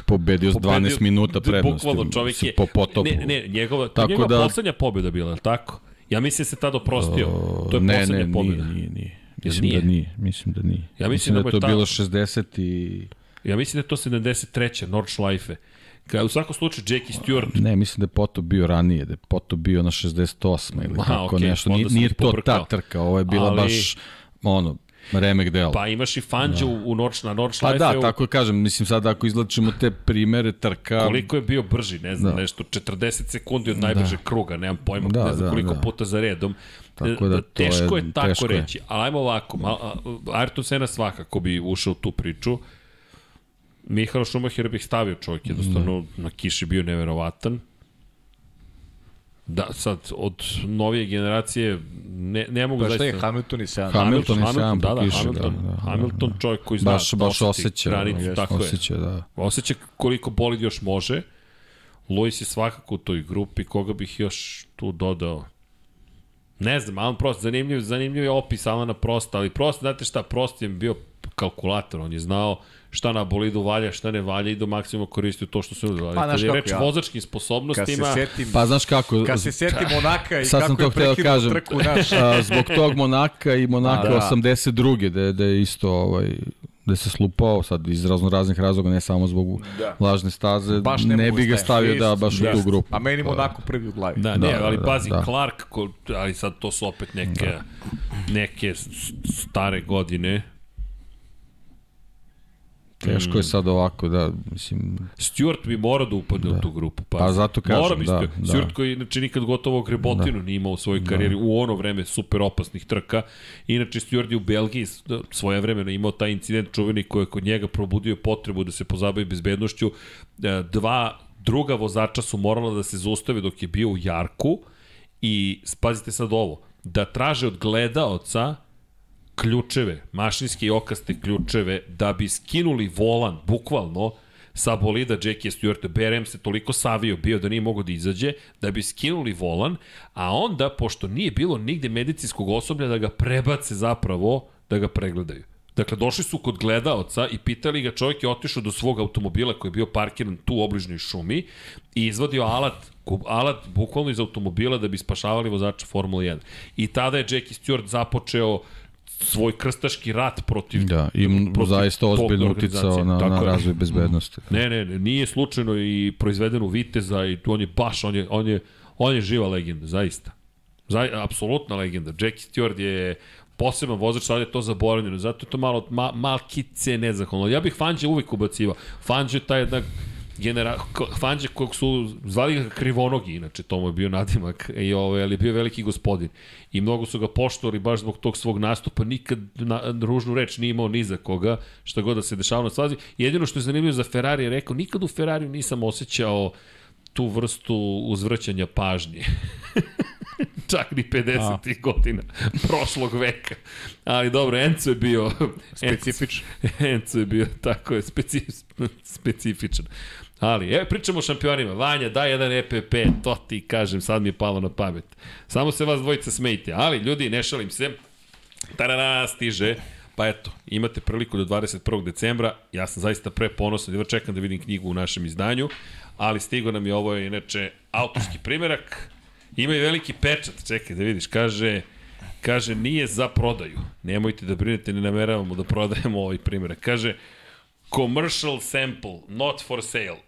pobedio s 12 minuta prednosti. Bukvalno čovjek je... Po potopu. Ne, ne, njegova, Tako je njegova da- poslednja pobjeda bila, je tako? Ja mislim da se tad oprostio. To je ne, poslednja ne, pobjeda. nije, nije, nije. Mislim nije? da nije, mislim da nije. Ja mislim mislim da da, je je to ta- bilo 60 i... Ja mislim da je to 73. Nordschleife. Ka, u svakom slučaju, Jackie Stewart Ne, mislim da je Poto bio ranije, da je Poto bio na 68 ili Aha, tako okej, nešto. Nije, nije to pobrkao. ta trka, ovo je bila Ali- baš ono, remek delo. Pa imaš i Fanđa u, u Nord, na Pa Nordschleife. da, tako kažem, mislim sad ako izlačimo te primere trka, Koliko je bio brži, ne znam, Da. nešto, 40 sekundi od najbržeg kruga, nemam pojma, Da, ne znam da, koliko da. puta za redom. Tako da teško je, je- tako teško je. reći. Ali ajmo ovako, Ayrton Senna svakako bi ušao u tu priču. Mihael Schumacher bih stavio čovjek, jednostavno na kiši bio neverovatan. Da, sad, od novije generacije ne, ne mogu Pa šta je zaista... Hamilton i Sean? Hamilton je sam da, po da, kiši, Hamilton, da, da, da, Hamilton da. čovjek koji zna baš, baš da osjeća. granicu, ono, tako je. osjeća, da. Osjeća koliko bolid još može. Luis je svakako u toj grupi, koga bih još tu dodao. Ne znam, Alan Prost, zanimljiv, zanimljiv je opis Alana Prosta, ali Prost, znate šta, Prost je bio kalkulator, on je znao šta na bolidu valja, šta ne valja i do maksimuma koristio to što su nudili. Pa, Pa, znaš Kad je reč ja- vozačkim Kad se sposobnostima, setim, Pa znaš kako, kad se setim Monaka i sad sam kako to je htio da prekinuo kažem, trku naš. a, zbog tog Monaka i Monaka A, da. 82. Da, da je isto ovaj, da se slupao sad iz razno raznih razloga, ne samo zbog Da. lažne staze, Baš ne ne, bi ga stavio da baš da. u tu grupu. A meni onako prvi u glavi. Da, Da, ne, da, ali da, pazi, da. Clark, ko, ali sad to su opet neke, neke s- stare godine. Teško je sad ovako, da, mislim, Stewart bi morao da upadne u tu grupu. Pa, Pa zato kažem, Mora da, Stewart, da. Stewart koji inače nikad gotovo grebotinu nije imao u svojoj karijeri u ono vreme super opasnih trka. Inače Stewart je u Belgiji s- svoje vremena imao taj incident čuveni koji je kod njega probudio potrebu da se pozabavi bezbednošću. E, Dva druga vozača su morala da se zaustave dok je bio u Jarku i pazite sad ovo, da traže od gledaoca ključeve, mašinske i okaste ključeve, da bi skinuli volan, bukvalno, sa bolida Jackie Stewarta. BRM se toliko savio bio da nije mogo da izađe, da bi skinuli volan, a onda, pošto nije bilo nigde medicinskog osoblja, da ga prebace zapravo, da ga pregledaju. Dakle, došli su kod gledaoca i pitali ga, čovjek je otišao do svog automobila koji je bio parkiran tu u obližnjoj šumi i izvadio alat, alat bukvalno iz automobila da bi spašavali vozača Formula 1. I tada je Jackie Stewart započeo svoj krstaški rat protiv da, i protiv zaista ozbiljno uticao na, Tako na razvoj bezbednosti. Ne, ne, ne, nije slučajno i proizveden u Viteza i on je baš, on je, on je, on je živa legenda, zaista. Zaj, apsolutna legenda. Jackie Stewart je poseban vozač, sad je to zaboravljeno, zato je to malo ma, malkice nezahvalno. Ja bih Fanđe uvijek ubacivao. Fanđe je taj jednak genera, Fanđe kog su zvali ga krivonogi, inače to mu je bio nadimak, i ovaj, ali je bio veliki gospodin. I mnogo su ga poštovali baš zbog tog svog nastupa, nikad na, ružnu reč nije imao ni za koga, šta god da se dešava na stazi. Jedino što je zanimljivo za Ferrari je rekao, nikad u Ferrariju nisam osjećao tu vrstu uzvrćanja pažnje. *laughs* Čak ni 50. godina prošlog veka. Ali dobro, Enzo je bio... Specifičan. *laughs* Enzo je bio, tako je, speci, specifičan. Ali, evo, pričamo o šampionima. Vanja, daj jedan EPP, to ti kažem, sad mi je palo na pamet. Samo se vas dvojica smejte. Ali, ljudi, ne šalim se. Tarara, stiže. Pa eto, imate priliku do 21. decembra. Ja sam zaista pre ponosan, jedva čekam da vidim knjigu u našem izdanju. Ali stigo nam je ovo, inače, autorski primerak. Ima i veliki pečat, čekaj da vidiš, kaže... Kaže, nije za prodaju. Nemojte da brinete, ne nameravamo da prodajemo ovaj primjerak. Kaže, commercial sample, not for sale.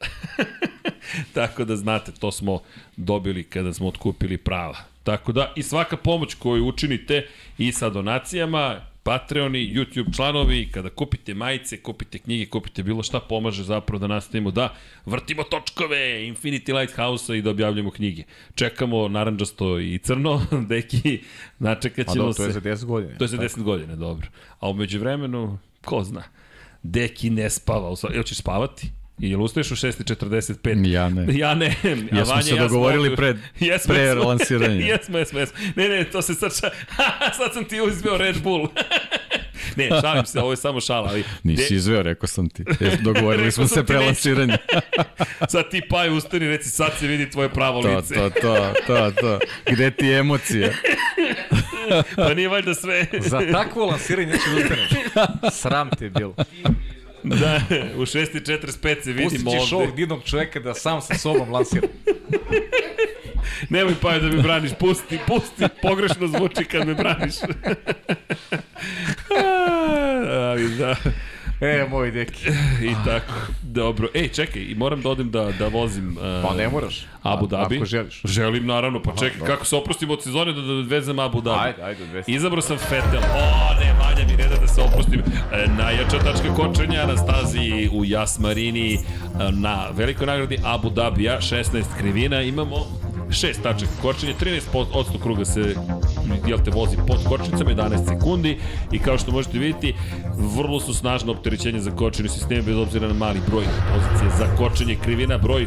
*laughs* Tako da znate, to smo dobili kada smo otkupili prava. Tako da, i svaka pomoć koju učinite i sa donacijama, Patreoni, YouTube članovi, kada kupite majice, kupite knjige, kupite bilo šta, pomaže zapravo da nastavimo da vrtimo točkove Infinity Lighthouse-a i da objavljamo knjige. Čekamo naranđasto i crno, *laughs* deki, načekat ćemo dobro, to je se. za 10 godina. To je za 10 godina, dobro. A umeđu vremenu, ko zna, Deki ne spava. Jel ćeš spavati? I jel ustaješ u 6.45? Ja ne. Ja ne. A Jesmo Vanja se ja dogovorili pred- *laughs* jesmo, pre jesmo. lansiranja. *laughs* jesmo, jesmo, jesmo. Ne, ne, to se ša... *laughs* sad sam ti uzmeo Red Bull. Ne, šalim se, ovo je samo šala. Ali Nisi izveo, rekao sam ti. Jes, Dogovorili smo se ti pre neću. lansiranja. *laughs* sad ti paj ustani i reci sad se vidi tvoje pravo To, lice. to, to, to, to. Gde ti je emocija? *laughs* Pa nije valjda sve. Za takvo lansiranje neću da ustaneš. Sram te je bilo. da, u 6.45 se Pustit vidimo ćeš ovde. ovog divnog čoveka da sam sa sobom lansira. *laughs* Nemoj pa da mi braniš, pusti, pusti, pogrešno zvuči kad me braniš. *laughs* Ali da, E, moj deki. i tako. Dobro. Ej, čekaj, i moram da odem da, da vozim uh, Pa ne moraš. Abu Dhabi. Ako želiš. Želim, naravno, pa čekaj, kako se oprostimo od sezone da, da odvezem Abu Dhabi. Ajde, ajde, odvesti. Izabrao sam Fetel. O, ne, Vanja mi ne da da se oprostim. E, najjača tačka kočenja na stazi u Jasmarini e, na velikoj nagradi Abu Dhabija, 16 krivina. Imamo šest tačaka kočenja, 13% kruga se jel te vozi pod kočnicama, 11 sekundi i kao što možete vidjeti, vrlo su snažno opterećenje za kočenje sisteme bez obzira na mali broj pozicije za kočenje krivina, broj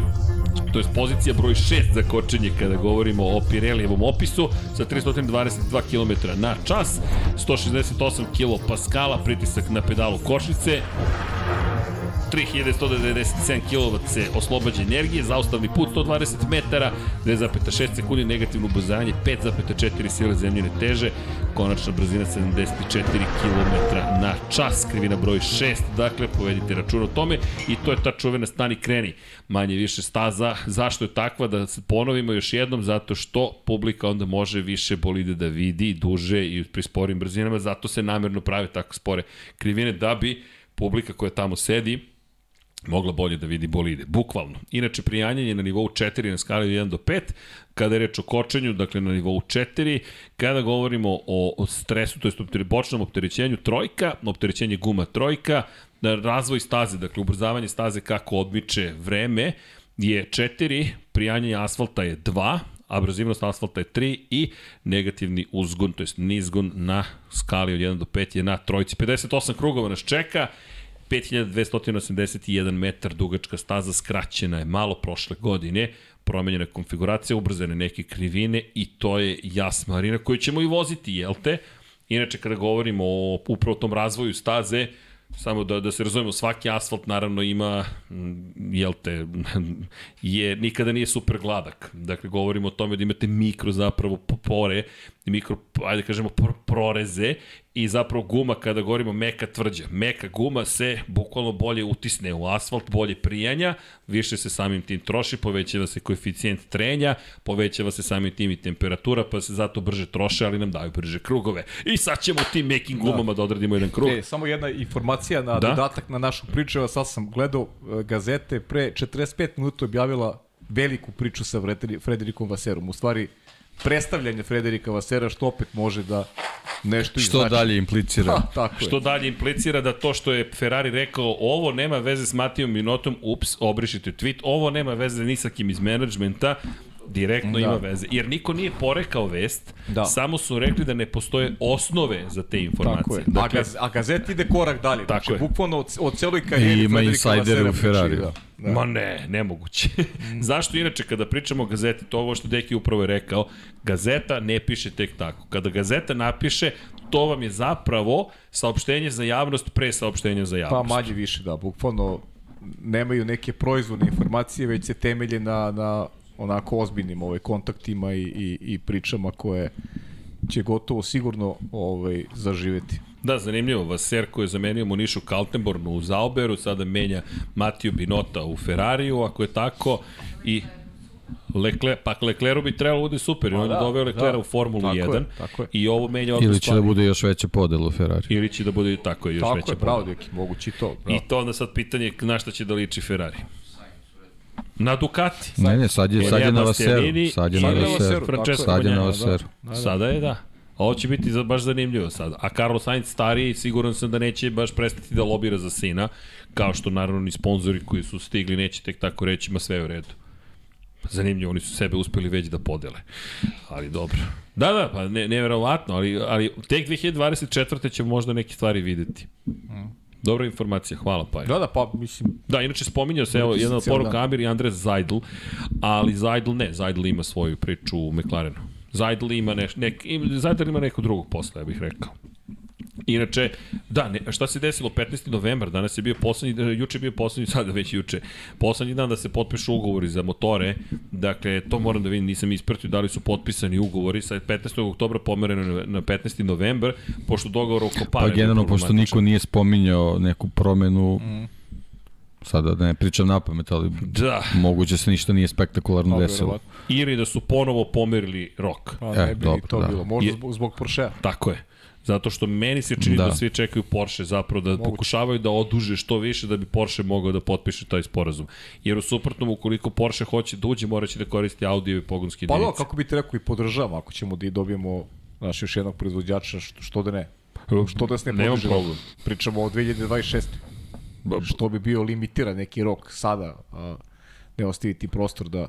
to je pozicija broj 6 za kočenje kada govorimo o Pirelijevom opisu sa 322 km na čas, 168 kg paskala, pritisak na pedalu kočnice, 3197 kW se oslobađa energije, zaustavni put 120 metara, 2,6 sekundi, negativno ubrzanje, 5,4 sile zemljene teže, konačna brzina 74 km na čas, krivina broj 6, dakle povedite račun o tome i to je ta čuvena stani kreni, manje više staza, zašto je takva da se ponovimo još jednom, zato što publika onda može više bolide da vidi duže i pri sporim brzinama, zato se namerno prave tako spore krivine da bi publika koja tamo sedi mogla bolje da vidi bolide, bukvalno. Inače, prijanjanje na nivou 4 na skali od 1 do 5, kada je reč o kočenju, dakle na nivou 4, kada govorimo o, o stresu, to je bočnom opterećenju trojka, opterećenje guma trojka, razvoj staze, dakle ubrzavanje staze kako odmiče vreme, je 4, prijanjanje asfalta je 2, abrazivnost asfalta je 3 i negativni uzgon, to je nizgon na skali od 1 do 5 je na trojci. 58 krugova nas čeka 5281 metar dugačka staza skraćena je malo prošle godine, promenjena konfiguracija, ubrzane neke krivine i to je jasna marina koju ćemo i voziti, jel te? Inače, kada govorimo o upravo tom razvoju staze, samo da, da se razumemo, svaki asfalt naravno ima, mm, jel te, *laughs* je, nikada nije super gladak. Dakle, govorimo o tome da imate mikro zapravo pore, mikro, ajde kažemo, proreze i zapravo guma kada govorimo meka tvrđa. Meka guma se bukvalno bolje utisne u asfalt, bolje prijanja, više se samim tim troši, povećava se koeficijent trenja, povećava se samim tim i temperatura, pa se zato brže troše, ali nam daju brže krugove. I sad ćemo tim mekim da. gumama da, da odradimo jedan krug. E, samo jedna informacija na da? dodatak na našu priču, sad sam gledao e, gazete, pre 45 minuta objavila veliku priču sa Frederikom Vaserom. U stvari, predstavljanje Frederika Vasera, što opet može da nešto Što znači. dalje implicira? *laughs* Ha, tako je. Što dalje implicira da to što je Ferrari rekao, ovo nema veze s Matijom Minotom, ups, obrišite tweet, ovo nema veze ni sa kim iz menadžmenta, direktno da. ima veze. Jer niko nije porekao vest, da. samo su rekli da ne postoje osnove za te informacije. Tako je. Dakle, a, gaz, a gazet ide korak dalje. Tako znači, je. bukvalno od, od celoj karijeri I ima insider u Ferrari. Da. Da. Ma ne, nemoguće. *laughs* Mm. Zašto inače kada pričamo o gazeti, to ovo što Deki upravo je rekao, gazeta ne piše tek tako. Kada gazeta napiše, to vam je zapravo saopštenje za javnost pre saopštenja za javnost. Pa manje više, da, bukvalno nemaju neke proizvodne informacije, već se temelje na, na onako ozbiljnim ovaj, kontaktima i, i, i pričama koje će gotovo sigurno ovaj, zaživeti. Da, zanimljivo. Vaser koji je zamenio Monišu Kaltenbornu u Zauberu, sada menja Matiju Binota u Ferrariju, ako je tako, i Lekle, pa Lecleru bi trebalo da bude super, on je da, doveo Leclera da, u Formulu tako 1 je, tako je. i ovo menja odnos Ili će stvari. da bude još veća podela u Ferrari. Ili će da bude tako je, još tako veća je, bravo, deki, mogući i to. Bravo. I to onda sad pitanje na šta će da liči Ferrari. Na Ducati. Ne, ne, sad je, sad je na Vaseru. Sad je na Vaseru. Sad je na Vaseru. Sada je, da. Ovo će biti baš zanimljivo sad. A Carlos Sainz stariji, siguran sam da neće baš prestati da lobira za sina, kao što naravno ni sponzori koji su stigli neće tek tako reći, ma sve u redu. Zanimljivo, oni su sebe uspeli već da podele. Ali dobro. Da, da, pa ne, neverovatno, ali, ali tek 2024. ćemo možda neke stvari videti. Mm. Dobra informacija, hvala pa. Da, da, pa mislim... Da, inače spominjao se, evo, jedna od poruka Amir i Andres Zajdl, ali Zajdl ne, Zajdl ima svoju priču u McLarenu. Zajdl ima, neš, nek, im, Zajdl ima nekog drugog posla, ja bih rekao. Inače, da, ne, šta se desilo 15. novembar, danas je bio poslednji, juče je bio poslednji, *laughs* sada već juče, poslednji dan da se potpišu ugovori za motore, dakle, to moram da vidim, nisam ispratio da li su potpisani ugovori, sa 15. oktobra pomereno na 15. novembar, pošto dogovor oko para... Pa generalno, pošto niko nije spominjao neku promenu, mm. sada da ne pričam na pamet, ali da. moguće se ništa nije spektakularno desilo. Ili da su ponovo pomerili rok. Pa, ne e, bi dobro, to da. bilo, možda zbog, zbog Porsche. Tako je. Zato što meni se čini da, da svi čekaju Porsche zapravo da Moguće. pokušavaju da oduže što više da bi Porsche mogao da potpiše taj sporazum. Jer u suprotnom, ukoliko Porsche hoće da uđe, moraće da koristi Audi i pogonski jedinice. Pa da, kako bi te rekao i podržavam, ako ćemo da i dobijemo znaš, još jednog proizvođača, što, što da ne. Što da se ne podrži. problem. Pričamo o 2026. Što bi bio limitiran neki rok sada, a ne ostaviti prostor da,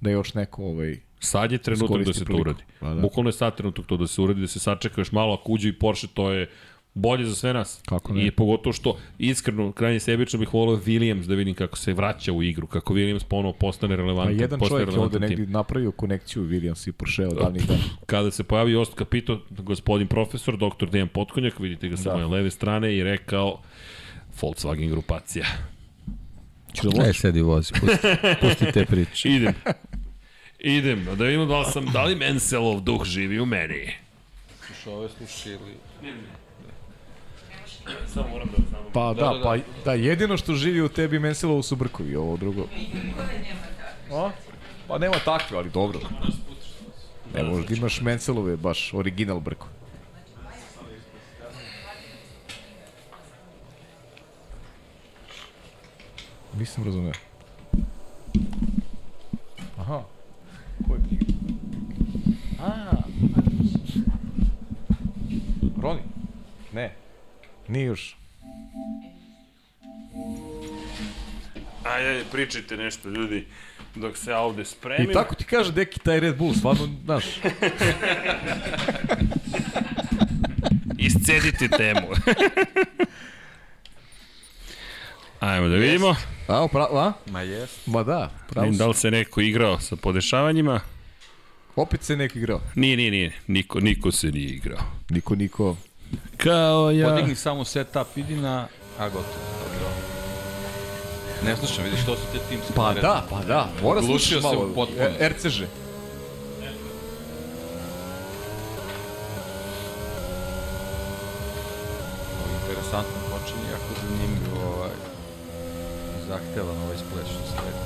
da još neko ovaj, Sad je trenutak da se to uradi. Pa, da. Bukvalno je sad trenutak to da se uradi, da se sačeka još malo, ako uđe i Porsche, to je bolje za sve nas. Kako ne? I pogotovo što, iskreno, krajnje sebično bih volio Williams da vidim kako se vraća u igru, kako Williams ponovo postane relevantan. A jedan čovjek je ovde negdje napravio konekciju Williams i Porsche od davnih dana. *laughs* Kada se pojavi Ost Kapito, gospodin profesor, doktor Dejan Potkonjak, vidite ga sa da. moje leve strane, i rekao Volkswagen grupacija. Ču da e, sedi vozi, pusti, pusti te priče. *laughs* Idem. Idem, da vidimo da li, sam, da li Menselov duh živi u meni. Slušaj, ove sluši ili... Samo moram da znam. Pa da, da, da, pa da, jedino što živi u tebi Menselovo su brkovi, ovo drugo. O? Pa nema takve, ali dobro. Ne, možda imaš Menselove, baš original brko. Nisam razumeo. Ko je? A. Roni? Ne. Nije još. Ajde, ajde, pričajte nešto, ljudi, dok se ja ovde spremim. I tako ti kaže deki taj Red Bull, stvarno, znaš. *laughs* Iscedite temu. *laughs* Ajmo da vidimo. A, pravo, a? Ma jest. Ma da, pravo da li se neko igrao sa podešavanjima. Opet se neko igrao. Nije, nije, nije. Niko, niko se nije igrao. Niko, niko. Kao ja... Podigni samo setup, idi na... A, gotovo. Dobro. Ne slušam, vidiš, to su te timske Pa da, pa da. Mora slušati se malo. u potpunosti. E, RCŽ. Interesantno zahtevan ovaj splet što sledi.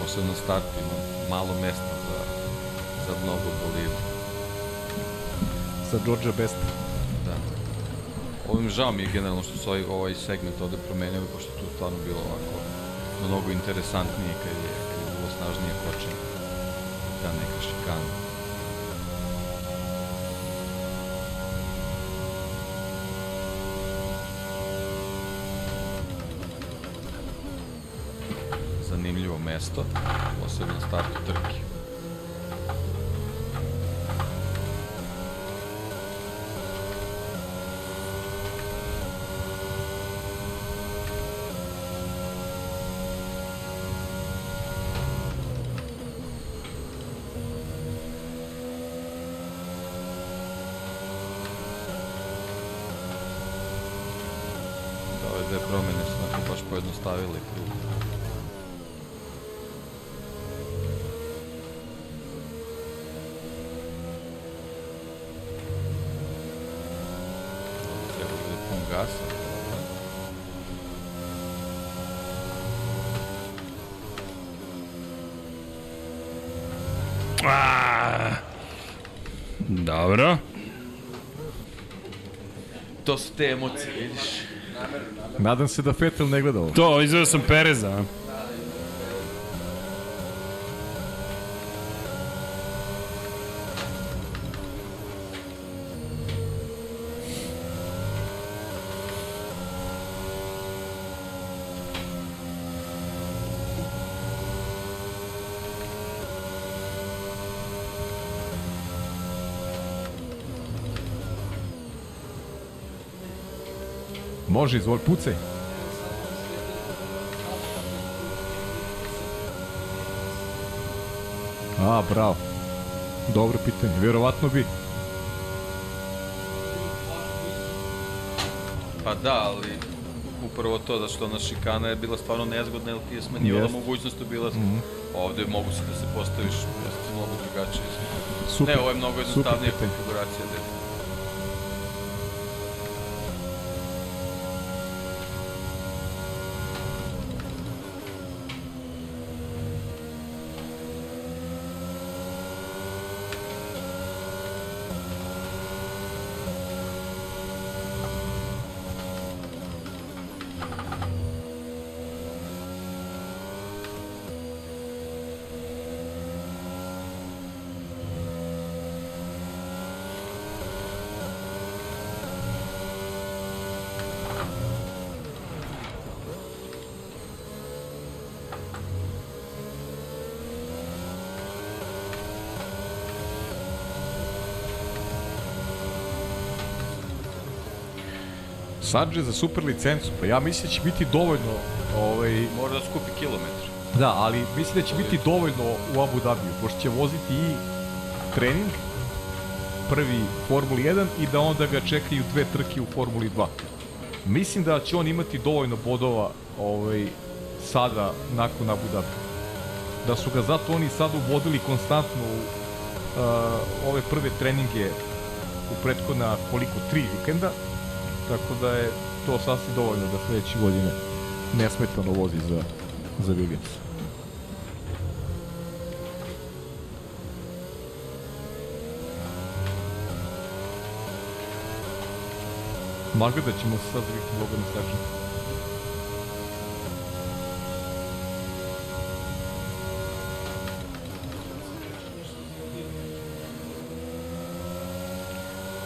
Posebno start ima malo mesta za, za mnogo bolida. Sa Georgia Besta. Da. Ovim žao mi je generalno što su ovaj, ovaj segment ovde promenili, pošto tu stvarno bilo ovako mnogo interesantnije kad je, kad je bilo snažnije počinje. Ta neka šikana. Zanimljivo mesto, posebno na startu trke. A, Dobro. To su te emocije, vidiš? Nadam se da Fetel ne gleda ovo. To, izveo sam Pereza. Može, izvoli, pucaj. A, bravo. Dobro pitanje, vjerovatno bi. Pa da, ali upravo to da što ona šikana je bila stvarno nezgodna, jer ti je smanjivala Jest. mogućnost bila... Ovde mogu se da se postaviš jeste mnogo drugačije. Super. Ne, ovo je mnogo jednostavnija konfiguracija. definitivno. Sadže za super licencu, pa ja mislim da će biti dovoljno ovaj, Mora da skupi kilometre. Da, ali mislim da će biti dovoljno u Abu Dhabiju, pošto će voziti i trening, prvi Formuli 1 i da onda ga čekaju dve trke u Formuli 2. Mislim da će on imati dovoljno bodova ovaj, sada nakon Abu Dhabi. Da su ga zato oni sad uvodili konstantno u uh, ove prve treninge u prethodna koliko, tri vikenda, tako da je to sasvim dovoljno da sledeće godine nesmetano vozi za, za Williams. Da ćemo sad vidjeti Logan Sargent.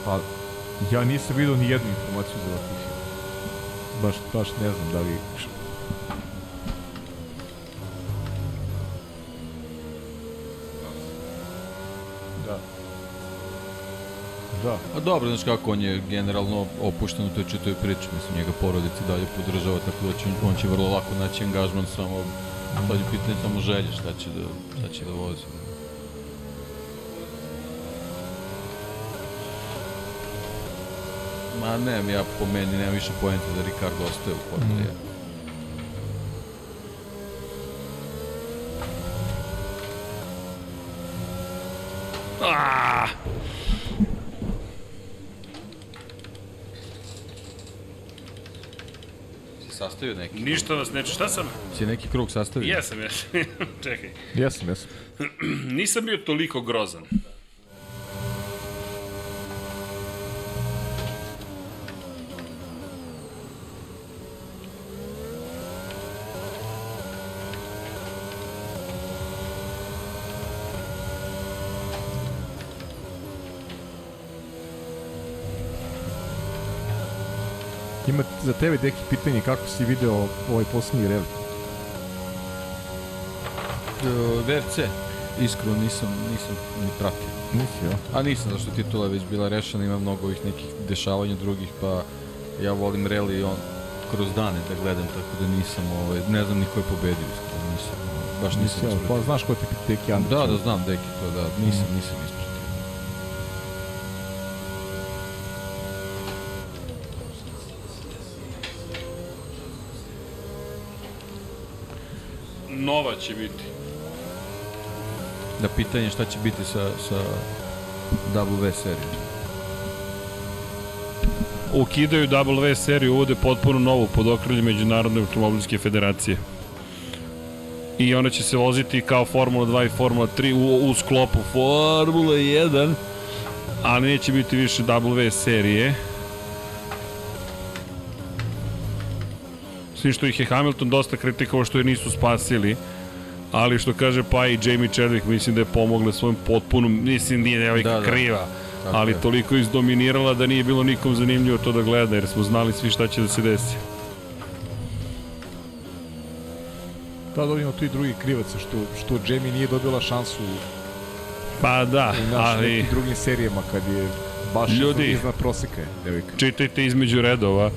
Pa, ja nisam vidio ni jednu informaciju za Latifi. Baš, baš ne znam da li... Da. Da. A dobro, znaš kako, on je generalno opušten u toj čitoj priči, mislim, njega porodica dalje podržava, tako da će, on će vrlo lako naći angažman, samo, sad je pitanje samo želje, šta će da, šta će da vozi. Ma ne, ja po meni nemam više pojenta da Ricardo ostaje u Formuli 1. Ah! Si sastavio neki? Ništa vas neče. Šta sam? Si neki krug sastavio? Jesam, jesam. *laughs* Čekaj. Jesam, jesam. *clears throat* Nisam bio toliko grozan. Za tebe deki pitanje kako si video ovaj posljednji reli. Uh, VRC. Iskreno nisam, nisam ni pratio. Nisi, ja? A nisam, zašto je titula već bila rešena, ima mnogo ovih nekih dešavanja drugih, pa ja volim rally on kroz dane da gledam, tako da nisam, ovaj, ne znam ni ko je pobedio, iskreno, nisam, ovaj, baš nisam Nisi, ja, pa znaš ko ti deki Andrić? Da, da znam, deki to, da, nisam, nisam ispratio. Će biti. Da pitanje šta će biti sa, sa W serijom. Ukidaju W seriju, uvode potpuno novu pod okriljem Međunarodne automobilske federacije. I ona će se voziti kao Formula 2 i Formula 3 u, u sklopu Formula 1, ali neće biti više W serije. Svi što ih je Hamilton dosta kritikovao što je nisu spasili, ali što kaže pa i Jamie Chadwick mislim da je pomogla svojom potpunom, mislim nije devojka Da, da, da. da. kriva, Tako ali je. toliko izdominirala da nije bilo nikom zanimljivo to da gleda, jer smo znali svi šta će da se desi. Da, ima tu i drugi krivaca, što, što Jamie nije dobila šansu Pa da, u naš ali nekim drugim serijama kad je baš Ljudi. iznad proseka je devojka. čitajte između redova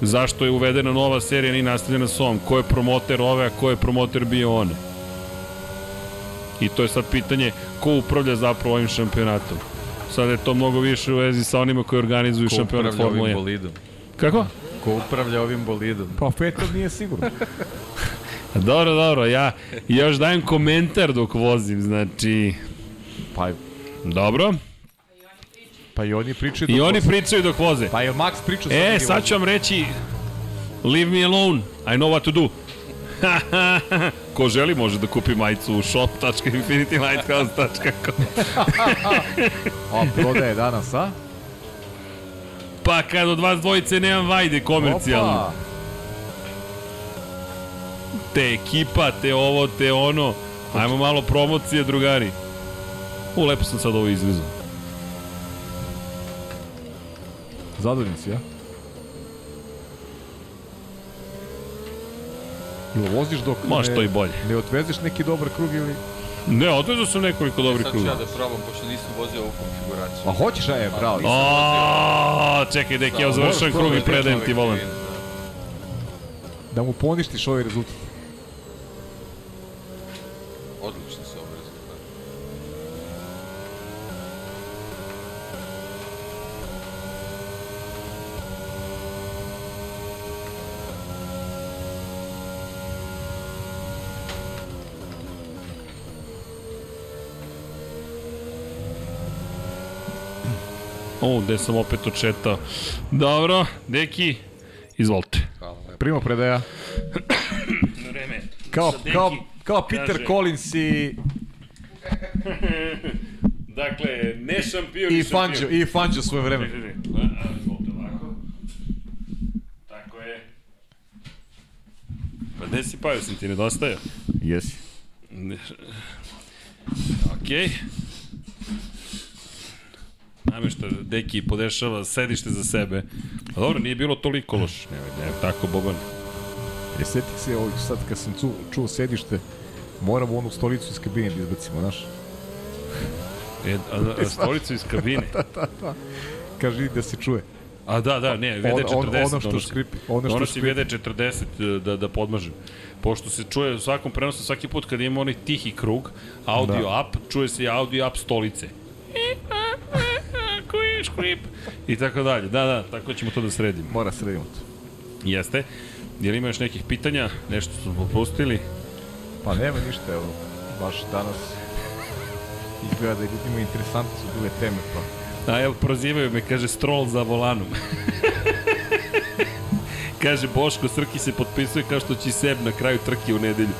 zašto je uvedena nova serija ni nastavljena s ovom, ko je promoter ove, a ko je promoter bio one. I to je sad pitanje ko upravlja zapravo ovim šampionatom. Sad je to mnogo više u vezi sa onima koji organizuju Ko šampionat upravlja Formule ovim 1. bolidom? Kako? Ko upravlja ovim bolidom? Pa Vettel nije sigurno. *laughs* Dobro, dobro, ja još dajem komentar dok vozim, znači... Pa, Dobro. pa i oni pričaju I dok oni voze. pričaju dok voze. Pa je Max pričao E, sad ću vam reći Leave me alone, I know what to do. *laughs* Ko želi može da kupi majicu u shop.infinitylighthouse.com *laughs* A, prodaje danas, a? Pa kad od vas dvojice nemam vajde komercijalno. Opa! Te ekipa, te ovo, te ono. Ajmo malo promocije, drugari. U, lepo sam sad ovo izvezao. Zadovoljan si, ja? Ili voziš dok Može ne, to i bolje. ne odvezeš neki dobar krug ili... Ne, odvezao sam nekoliko dobrih Sad ću ja kruga. da probam, pošto nisam vozio ovu konfiguraciju. A hoćeš, a je, bravo. Nisam O, čekaj, dek, ja završam krug i predajem ti volan. Da mu poništiš ovaj rezultat. O, gde sam opet očetao. Dobro, deki, izvolite. Hvala. Primo predaja. Na vreme. Kao, kao, kao Peter Kaže. Collins i... *laughs* dakle, ne šampion i, i. Fanđo, I Fanđo svoje vreme. Ne, ne, ne. Tako je. Pa gde si pavio sam ti, nedostajao? Jesi. Okej. Okay. Namešta, deki, podešava sedište za sebe. A dobro, nije bilo toliko loš. Ne, ne, tako, Boban. E, setih se ovih sad kad sam čuo, čuo sedište, moramo onu stolicu iz kabine da izbacimo, znaš? E, a, a, stolicu iz kabine. *laughs* Kaži da se čuje. A da, da, ne, VD40 On- on- ono što donosi. škripi, ono što donosi škripi. VD40 da, da podmažem. Pošto se čuje u svakom prenosu svaki put kad ima onaj tihi krug, audio Da. up, čuje se i audio up stolice. Koji škrip? I tako dalje. Da, da, tako ćemo to da sredimo. Mora sredimo to. Jeste. Jel ima još nekih pitanja? Nešto smo propustili? Pa nema ništa, evo, baš danas izgleda da ljudima interesantne su bile teme, pa A evo, prozivaju me, kaže, strol za volanom. *laughs* kaže, Boško Srki se potpisuje kao što će i Seb na kraju trke u nedelju.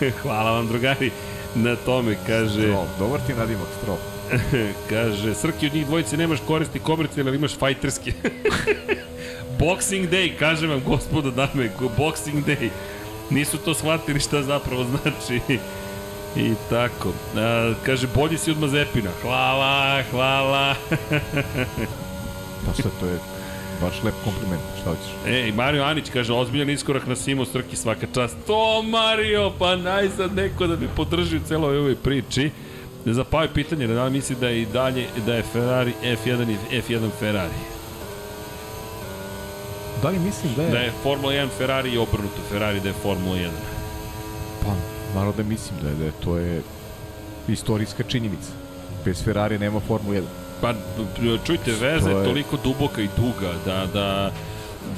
*laughs* Hvala vam, drugari, na tome, kaže... Strol, dobar ti nadimak, strol. *laughs* Kaže, Srki od njih dvojice nemaš koristi komercijalne, ali imaš fajterske. *laughs* Boxing Day, kaže vam, gospodo dame, Boxing Day. Nisu to shvatili šta zapravo znači. I tako. A, kaže, bolji si od Mazepina. Hvala, hvala. Pa sve, to je baš lep kompliment, šta hoćeš? Ej, Mario Anić kaže, ozbiljan iskorak na Simo Srki svaka čast. To, Mario, pa najzad neko da me podrži u celoj ovoj priči. Za Pao je pitanje, da li misli da je i dalje, da je Ferrari F1 i F1 Ferrari? Da li mislim da je... Da je Formula 1 Ferrari i obrnuto Ferrari da je Formula 1. Pa, naravno da mislim da je, da je to je istorijska činjenica. Bez Ferrari nema Formula 1. Pa, čujte, veza To je je- toliko duboka i duga da, da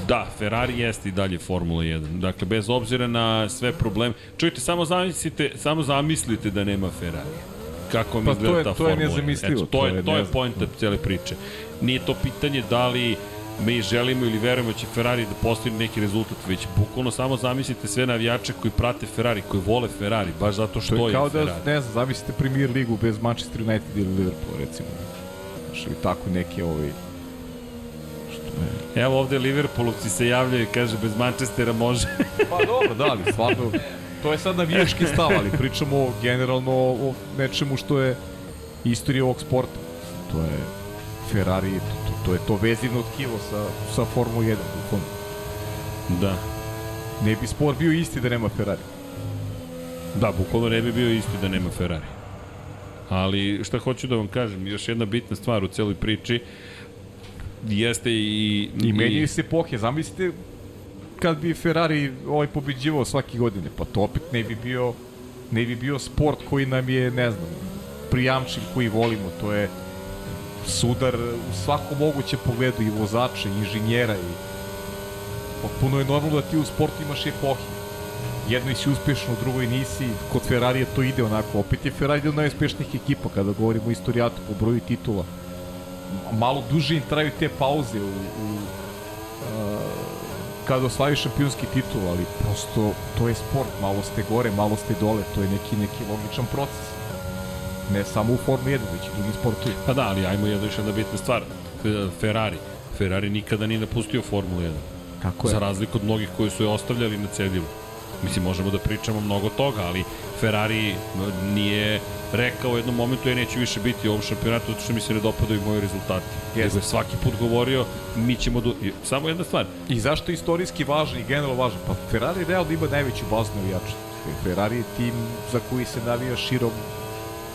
Da, Ferrari jeste i dalje Formula 1. Dakle, bez obzira na sve probleme. Čujte, samo zamislite, samo zamislite da nema Ferrari. Kako mi Pa izgleda je- ta to je Formula 1. nezamislivo, Eto, to, to je, je to je pojenta cele priče. Nije to pitanje da li mi želimo ili verujemo da će Ferrari da postigne neki rezultat, već bukvalno samo zamislite sve navijače koji prate Ferrari, koji vole Ferrari, baš zato što To je kao da, Ferrari. ne znam, zamislite Premier ligu bez Manchester United ili Liverpool, recimo. Znaš, ili tako neke ovaj... Što je... Evo ovde Liverpoolovci se javljaju i kaže bez Manchestera može. Pa dobro, da, ali stvarno, to je sad navijački stav, ali pričamo generalno o nečemu što je istorija ovog sporta. To je Ferrari, to, to, to je to vezivno tkivo sa, sa Formula 1, bukvalno. da. Ne bi sport bio isti da nema Ferrari. Da, bukvalno ne bi bio isti da nema Ferrari. Ali šta hoću da vam kažem, još jedna bitna stvar u celoj priči jeste i... I menjaju se epohe, zamislite kad bi Ferrari ovaj pobeđivao svake godine, pa to opet ne bi bio ne bi bio sport koji nam je, ne znam, prijamčiv koji volimo, to je sudar u svakom mogućem pogledu i vozača, i inženjera i potpuno je normalno da ti u sportu imaš epohe. Jednoj si uspešno, drugoj nisi. Kod Ferrarija to ide onako. Opet je Ferrari jedna od najuspešnijih ekipa kada govorimo o istorijatu po broju titula. Malo duže im traju te pauze u, u kada osvajaju šampionski titul, ali prosto to je sport, malo ste gore, malo ste dole, to je neki neki logičan proces. Ne samo u Formuli 1, već i drugim sportovima. Pa da, ali ajmo jedna još jedna bitna stvar. Fe- Ferrari. Ferrari nikada nije napustio Formulu 1. Kako je? Za razliku od mnogih koji su je ostavljali na cedilu. Mislim, možemo da pričamo mnogo toga, ali Ferrari nije rekao u jednom momentu ja neću više biti u ovom šampionatu zato što mi se ne dopadaju moji rezultati. Jeste. Nego je svaki put govorio mi ćemo do... Samo jedna stvar, I zašto je istorijski važan i generalno važan? Pa Ferrari realno ima najveću bazu navijača. Ferrari je tim za koji se navija širom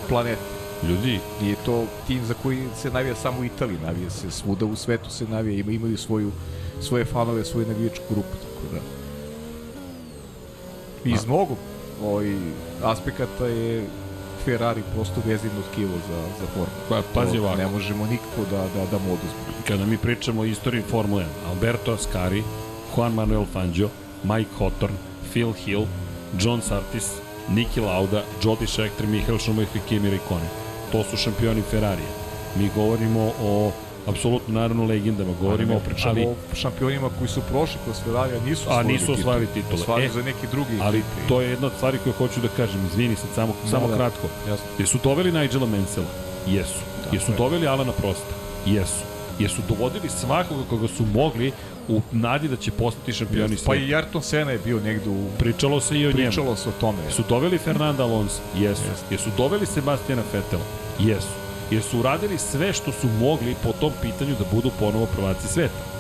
planete. ljudi, Nije to tim za koji se navija samo u Italiji, navija se svuda u svetu se navija, ima, imaju svoju, svoje fanove, svoju navijačku grupu, tako da. Iz mnogo ovaj, aspekata je Ferrari prosto vezivno tkivo za, za formu. Pa, pazi ovako. Ne možemo nikako da, da, da mu oduzmemo. kada mi pričamo o istoriji Formule 1, Alberto Ascari, Juan Manuel Fangio, Mike Hawthorne, Phil Hill, John Surtees, Niki Lauda, Jody Scheckter, Michael Schumacher i Kimi Raikkonen. To su šampioni Ferrarija. Mi govorimo o apsolutno naravno legendama, govorimo o pričamo ali, o šampionima koji su prošli kroz Ferrari, a nisu A nisu osvojili titule. Osvojili E, za neki drugi ali ekipe. to je jedna od stvari koju hoću da kažem. Izvini sad, samo, samo da. kratko. Jasno. Jesu doveli Nigela Mansella? Jesu. Tako Jesu je. doveli Alana Prosta? Jesu. jer su dovodili svakoga koga su mogli u nadi da će postati šampioni Pa sveta. i Ayrton Senna je bio negde u... Pričalo se i o njemu. Pričalo se o tome. Jesu doveli Fernanda Alonso? Jesu. Jesu doveli Sebastiana Vettel? Jesu. Jer su uradili sve što su mogli po tom pitanju da budu ponovo prvaci sveta.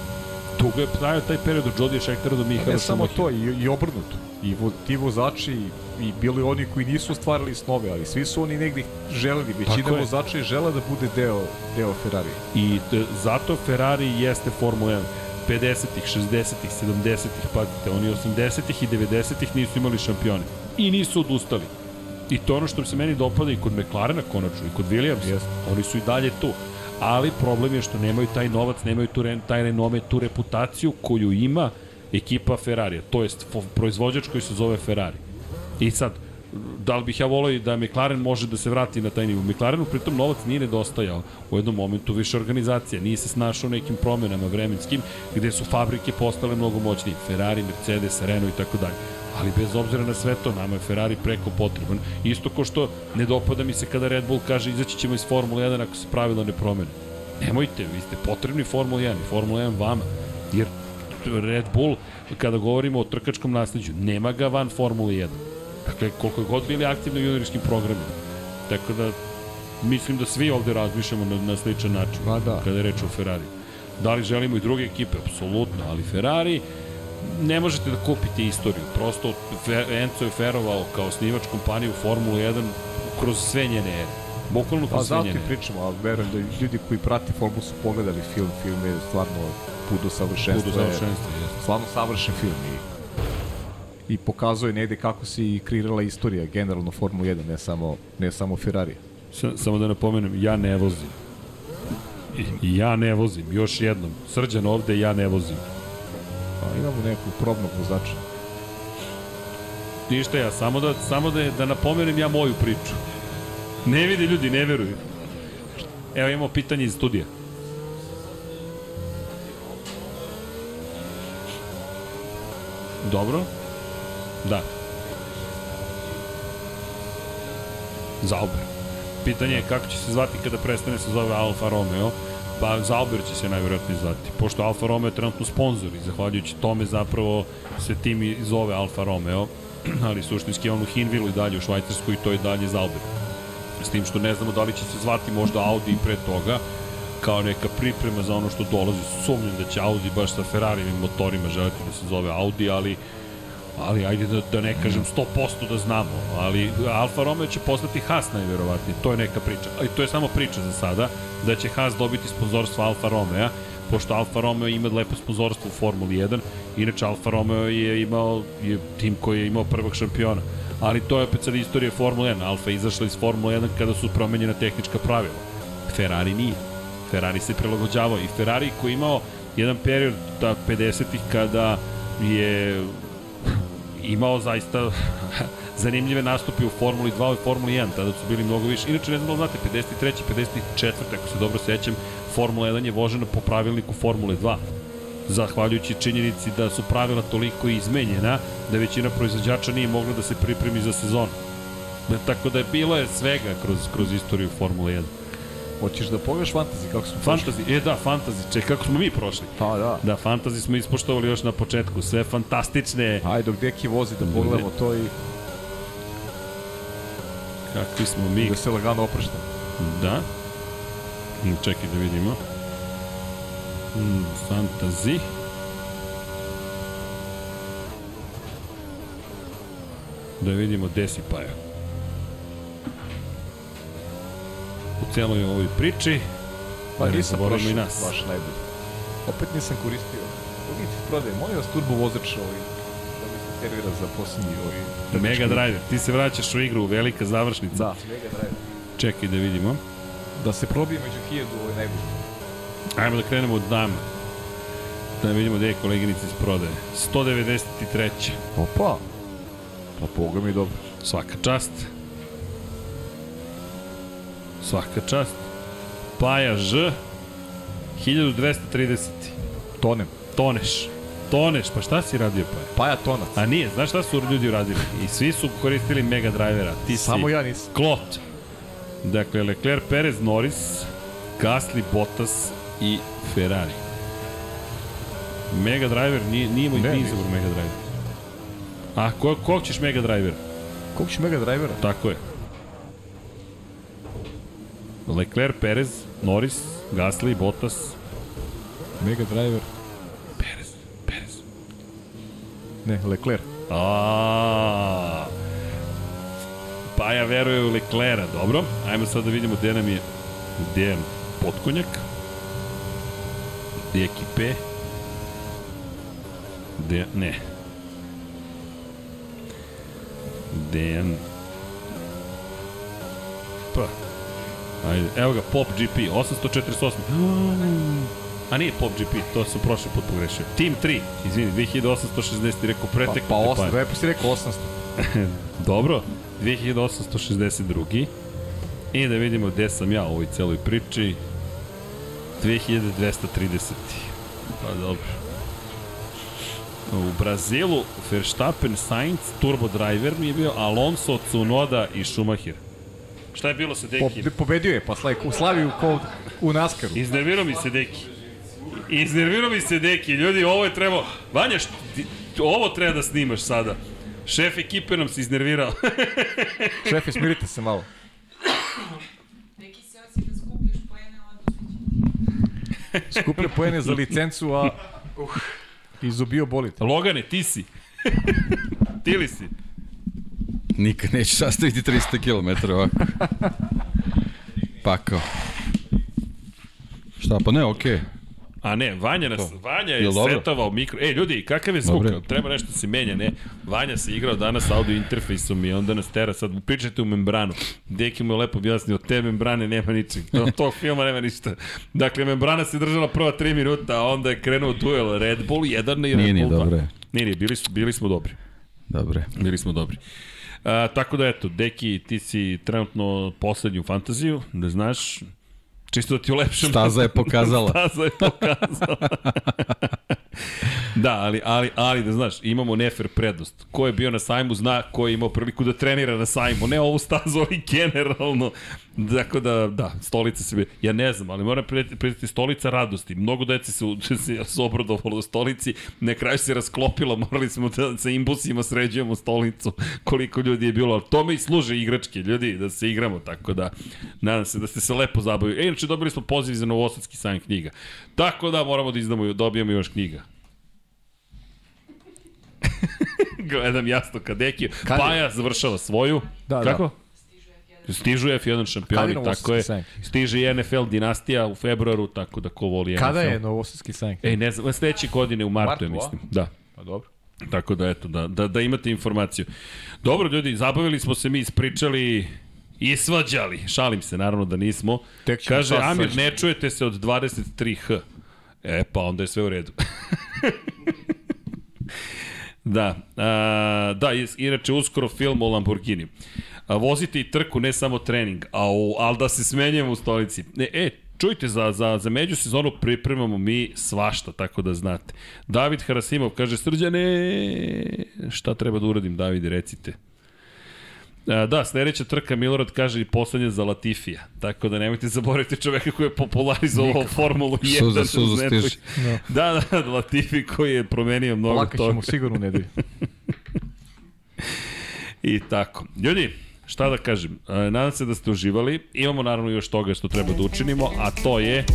Dugo je trajao taj period od Jodija Šektera do Mihaela Ne samo to, i, i obrnuto. I vo, ti vozači i, bili oni koji nisu ostvarili snove, ali svi su oni negdje želeli. Većina vozača je žela da bude deo, deo Ferrari. I t- zato Ferrari jeste Formula 1. 50-ih, 60-ih, 70-ih, pazite, oni 80-ih i 90-ih nisu imali šampione. I nisu odustali. I to ono što se meni dopada i kod McLarena konačno, i kod Williamsa. Jeste. Oni su i dalje tu. Ali problem je što nemaju taj novac, nemaju tu, taj renome, tu reputaciju koju ima ekipa Ferrarija. To jest proizvođač koji se zove Ferrari. I sad, da li bih ja volao i da McLaren može da se vrati na taj nivo. McLarenu pritom novac nije nedostajao u jednom momentu više organizacija, nije se snašao nekim promenama vremenskim gde su fabrike postale mnogo moćnije, Ferrari, Mercedes, Renault i tako dalje. Ali bez obzira na sve to, nama je Ferrari preko potreban. Isto ko što ne dopada mi se kada Red Bull kaže izaći ćemo iz Formule 1 ako se pravila ne promene. Nemojte, vi ste potrebni Formula 1 i Formula 1 vama. Jer Red Bull, kada govorimo o trkačkom nasledđu, nema ga van Formule 1. Dakle, koliko god bili aktivni u juniorskim programima. Tako da, mislim da svi ovde razmišljamo na, na sličan način. Ma da. Kada je reč o Ferrari. Da li želimo i druge ekipe? Apsolutno, ali Ferrari ne možete da kupite istoriju. Prosto Enzo je ferovao kao snivač kompaniju Formulu 1 kroz sve njene ere. Bukvalno Pa kroz sve zato njene ti ere. pričamo, ali verujem da ljudi koji prate Formu su pogledali film, film je stvarno put do savršenstva. Budu je završenstva, jeste. Stvarno savršen film i i pokazuje negde kako se i kreirala istorija generalno Formu 1, ne samo, ne samo Ferrari. Sa, samo da napomenem, ja ne vozim. I ja ne vozim, još jednom. Srđan ovde, ja ne vozim. Pa imamo nekog probnog vozača. Ništa ja, samo da, samo da, da napomenem ja moju priču. Ne vide ljudi, ne veruju. Evo imamo pitanje iz studija. Dobro. Da. Zauber. Pitanje je kako će se zvati kada prestane se zove Alfa Romeo. Pa Zauber će se najvjerojatnije zvati. Pošto Alfa Romeo je trenutno sponsor i zahvaljujući tome zapravo se tim i zove Alfa Romeo. *clears throat* Ali suštinski on u Hinvilu i dalje u Švajcarskoj i to je dalje Zauber. S tim što ne znamo da li će se zvati možda Audi i pre toga kao neka priprema za ono što dolazi. Sumnjam da će Audi baš sa Ferrarijevim motorima želiti da se zove Audi, ali ali ajde da, da ne kažem 100% da znamo, ali Alfa Romeo će postati Haas najverovatnije, to je neka priča, ali to je samo priča za sada, da će Haas dobiti sponzorstvo Alfa Romeo, pošto Alfa Romeo ima lepo sponzorstvo u Formuli 1, inače Alfa Romeo je imao, je tim koji je imao prvog šampiona, ali to je opet sad istorija Formule 1, Alfa je izašla iz Formule 1 kada su promenjena tehnička pravila, Ferrari nije. Ferrari se prilagođavao. I Ferrari koji je imao jedan period da 50-ih kada je imao zaista *laughs* zanimljive nastupe u Formuli 2 i Formuli 1, tada su bili mnogo više. Inače, ne znam da znate, 53. 54. ako se dobro sećam, Formula 1 je vožena po pravilniku Formule 2 zahvaljujući činjenici da su pravila toliko izmenjena da većina proizvođača nije mogla da se pripremi za sezonu. Tako da je bilo je svega kroz, kroz istoriju Formule 1. Hoćeš da pogledaš fantasy kako smo Fantazi, e da, fantazi, ček, kako smo mi prošli? Pa da. Da, fantazi smo ispoštovali još na početku, sve fantastične, Ajde, dok deki vozi da pogledamo to i kakvi smo mi, da se lagano opraštamo. da. Mm, Čekaj da vidimo. Mm, fantazi. Da vidimo gde si Paja. U celoj ovoj priči, Pa ne nisam prošao i nas. baš najbolje. Opet nisam koristio. Uvijek ti prodaje, molim vas turbo vozač ovaj, da mi se servira za posljednji ovaj... Mega Driver, ti se vraćaš u igru, velika završnica. Da, Mega Drive. Čekaj da vidimo. Da se probije među hiljadu ovaj najbolji. Ajmo da krenemo od dama. Da vidimo gde je koleginica iz prodaje. 193. Opa! Pa boga mi dobro. Svaka čast. Svaka čast. Paja Ž. 1230. Tonem. Toneš. Toneš, pa šta si radio Paja? Paja tonac. A nije, znaš šta su ljudi uradili? I svi su koristili Mega Drivera. Ti si Samo ja nisam. Klot. Dakle, Leclerc, Perez, Norris, Gasly, Bottas, i Ferrari. Mega Driver nije, nije moj nije izabor Mega Driver. A ko, kog ćeš Mega Driver? Koliko će Mega Drivera? Tako je. Leclerc, Perez, Norris, Gasly, Bottas, Mega Driver. Perez, Perez. Ne, Leclerc. A. Pa ja verujem u Leclerca, dobro. Ajmo sad da vidimo gde nam je gde je potkonjak. Gde je ekipe. Gde, ne. Dejan. Ajde, evo ga, Pop GP, 848. *gasps* A nije Pop GP, to sam prošli put pogrešio. Team 3, izvini, 2860, rekao Pa, preteknu pa te 8, pare. lepo si rekao 800. *laughs* Dobro, 2862. I da vidimo gde sam ja u ovoj celoj priči. 2230. Pa dobro. U Brazilu Verstappen, Sainz, Turbo Driver mi je bio, Alonso, Tsunoda i Schumacher. Šta je bilo sa Deki? Po, pobedio je, pa slavi, u Slaviju ko u Naskaru. Iznervirao mi se Deki. Iznervirao mi se Deki. Ljudi, ovo je trebao... Vanja, št, ti- ovo treba da snimaš sada. Šef ekipe nam se iznervirao. *laughs* Šefe, smirite se malo. Neki se osi da skupljaš pojene. Skuplja poene za licencu, a uh, izubio bolite. Logane, ti si. *laughs* ti li si? Nikad neću sastaviti 300 km ovako. Pakao. Šta, pa ne, okej. Okay. A ne, Vanja nas, Vanja je dobro? setovao mikro. E, ljudi, kakav je zvuk? Dobro. Treba nešto da se menja, ne? Vanja se igrao danas audio interfejsom i onda nas tera. Sad pričajte u membranu. Deki mu je lepo objasnio, od te membrane nema ničeg. Od *laughs* tog filma nema ništa. Dakle, membrana se držala prva 3 minuta, a onda je krenuo duel Red Bull 1 i Red Nije, nije, Bull 2. dobro je. Nije, nije, bili, su, bili smo dobri. Dobre. Bili smo dobri. A, tako da eto, Deki, ti si trenutno poslednju fantaziju, da znaš, čisto da ti ulepšam. Staza je pokazala. *laughs* Staza je pokazala. da, ali, ali, ali da znaš, imamo nefer prednost. Ko je bio na sajmu zna ko je imao priliku da trenira na sajmu. Ne ovu stazu, ali generalno. Dakle da, da, stolica se... Ja ne znam, ali moram predati stolica radosti. Mnogo dece *laughs* se, se, se obradovalo u stolici. Na kraju se rasklopila, morali smo da sa imbusima sređujemo stolicu. Koliko ljudi je bilo. Ali tome i služe igračke, ljudi, da se igramo. Tako da, nadam se da ste se lepo zabavili. E, inače, dobili smo poziv za novosadski sajam knjiga. Tako da moramo da izdamo, dobijemo još knjiga. *laughs* Gledam jasno. Kad je? Paja završava svoju. Da, da. Kako? Stižu F1 Kad je šampioni, tako je. sajam? Stiže i NFL dinastija u februaru, tako da ko voli NFL. Kada je Novosadski sajam? Ej, ne znam, sledeće godine u martu, Martu, je, mislim. Da. Pa dobro. Tako da, eto, da, da, da imate informaciju. Dobro, ljudi, zabavili smo se mi, ispričali i svađali. Šalim se, naravno da nismo. Tek Kaže, Amir, ne čujete se od 23H. E, pa onda je sve u redu. *laughs* da, a, da, inače uskoro film o Lamborghini. A, vozite i trku, ne samo trening, a u, ali da se smenjujemo u stolici. Ne, e, čujte, za, za, za međusezonu pripremamo mi svašta, tako da znate. David Harasimov kaže, srđane, šta treba da uradim, Davide, recite. A, Da, sledeća trka Milorad kaže i poslednja za Latifija. Tako da nemojte zaboraviti čoveka koji je popularizovao Formulu 1. Suza, suza uz Netflix. stiže. Da, da, Latifi koji je promenio mnogo Plakat toga. ćemo sigurno u nedelju. *laughs* I tako. Ljudi, šta da kažem, e, nadam se da ste uživali. Imamo naravno još toga što treba da učinimo, a to je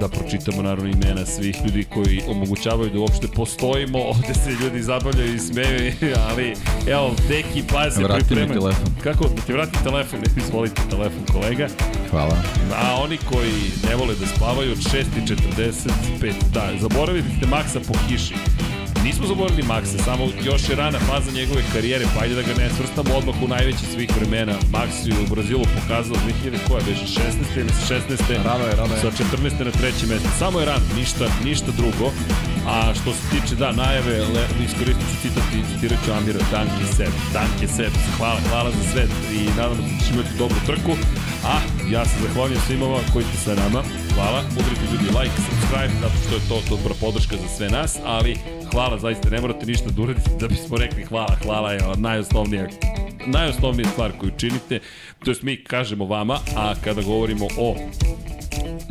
da pročitamo naravno imena svih ljudi koji omogućavaju da uopšte postojimo. Ovde se ljudi zabavljaju i smeju, ali evo, deki, pa se Vrati mi pripremaju. telefon. Kako? Da ti vratim telefon? Izvolite telefon, kolega. Hvala. A oni koji ne vole da spavaju od 6.45, da, zaboravili ste Maksa po kiši. Nismo zaboravili Maksa, samo još je rana faza njegove karijere, pa ajde da ga ne svrstamo odmah u najveći svih vremena. Max je u Brazilu pokazao 2000 koja beže 16. ili 16. Rano je, rano je. Sa 14. na trećem mestu. Samo je rano, ništa, ništa drugo. A što se tiče, da, najave, le, iskoristit ću citat i citirat ću Amira, danke seb, danke seb, hvala, hvala za sve i nadamo se da ćemo imati dobru trku. A ja se zahvaljujem svima vama koji ste sa nama. Hvala, udrite ljudi like, subscribe, zato što je to dobra podrška za sve nas, ali hvala, zaista ne morate ništa da uradite da bismo rekli hvala, hvala je najosnovnija najosnovnija stvar koju činite, to jest mi kažemo vama, a kada govorimo o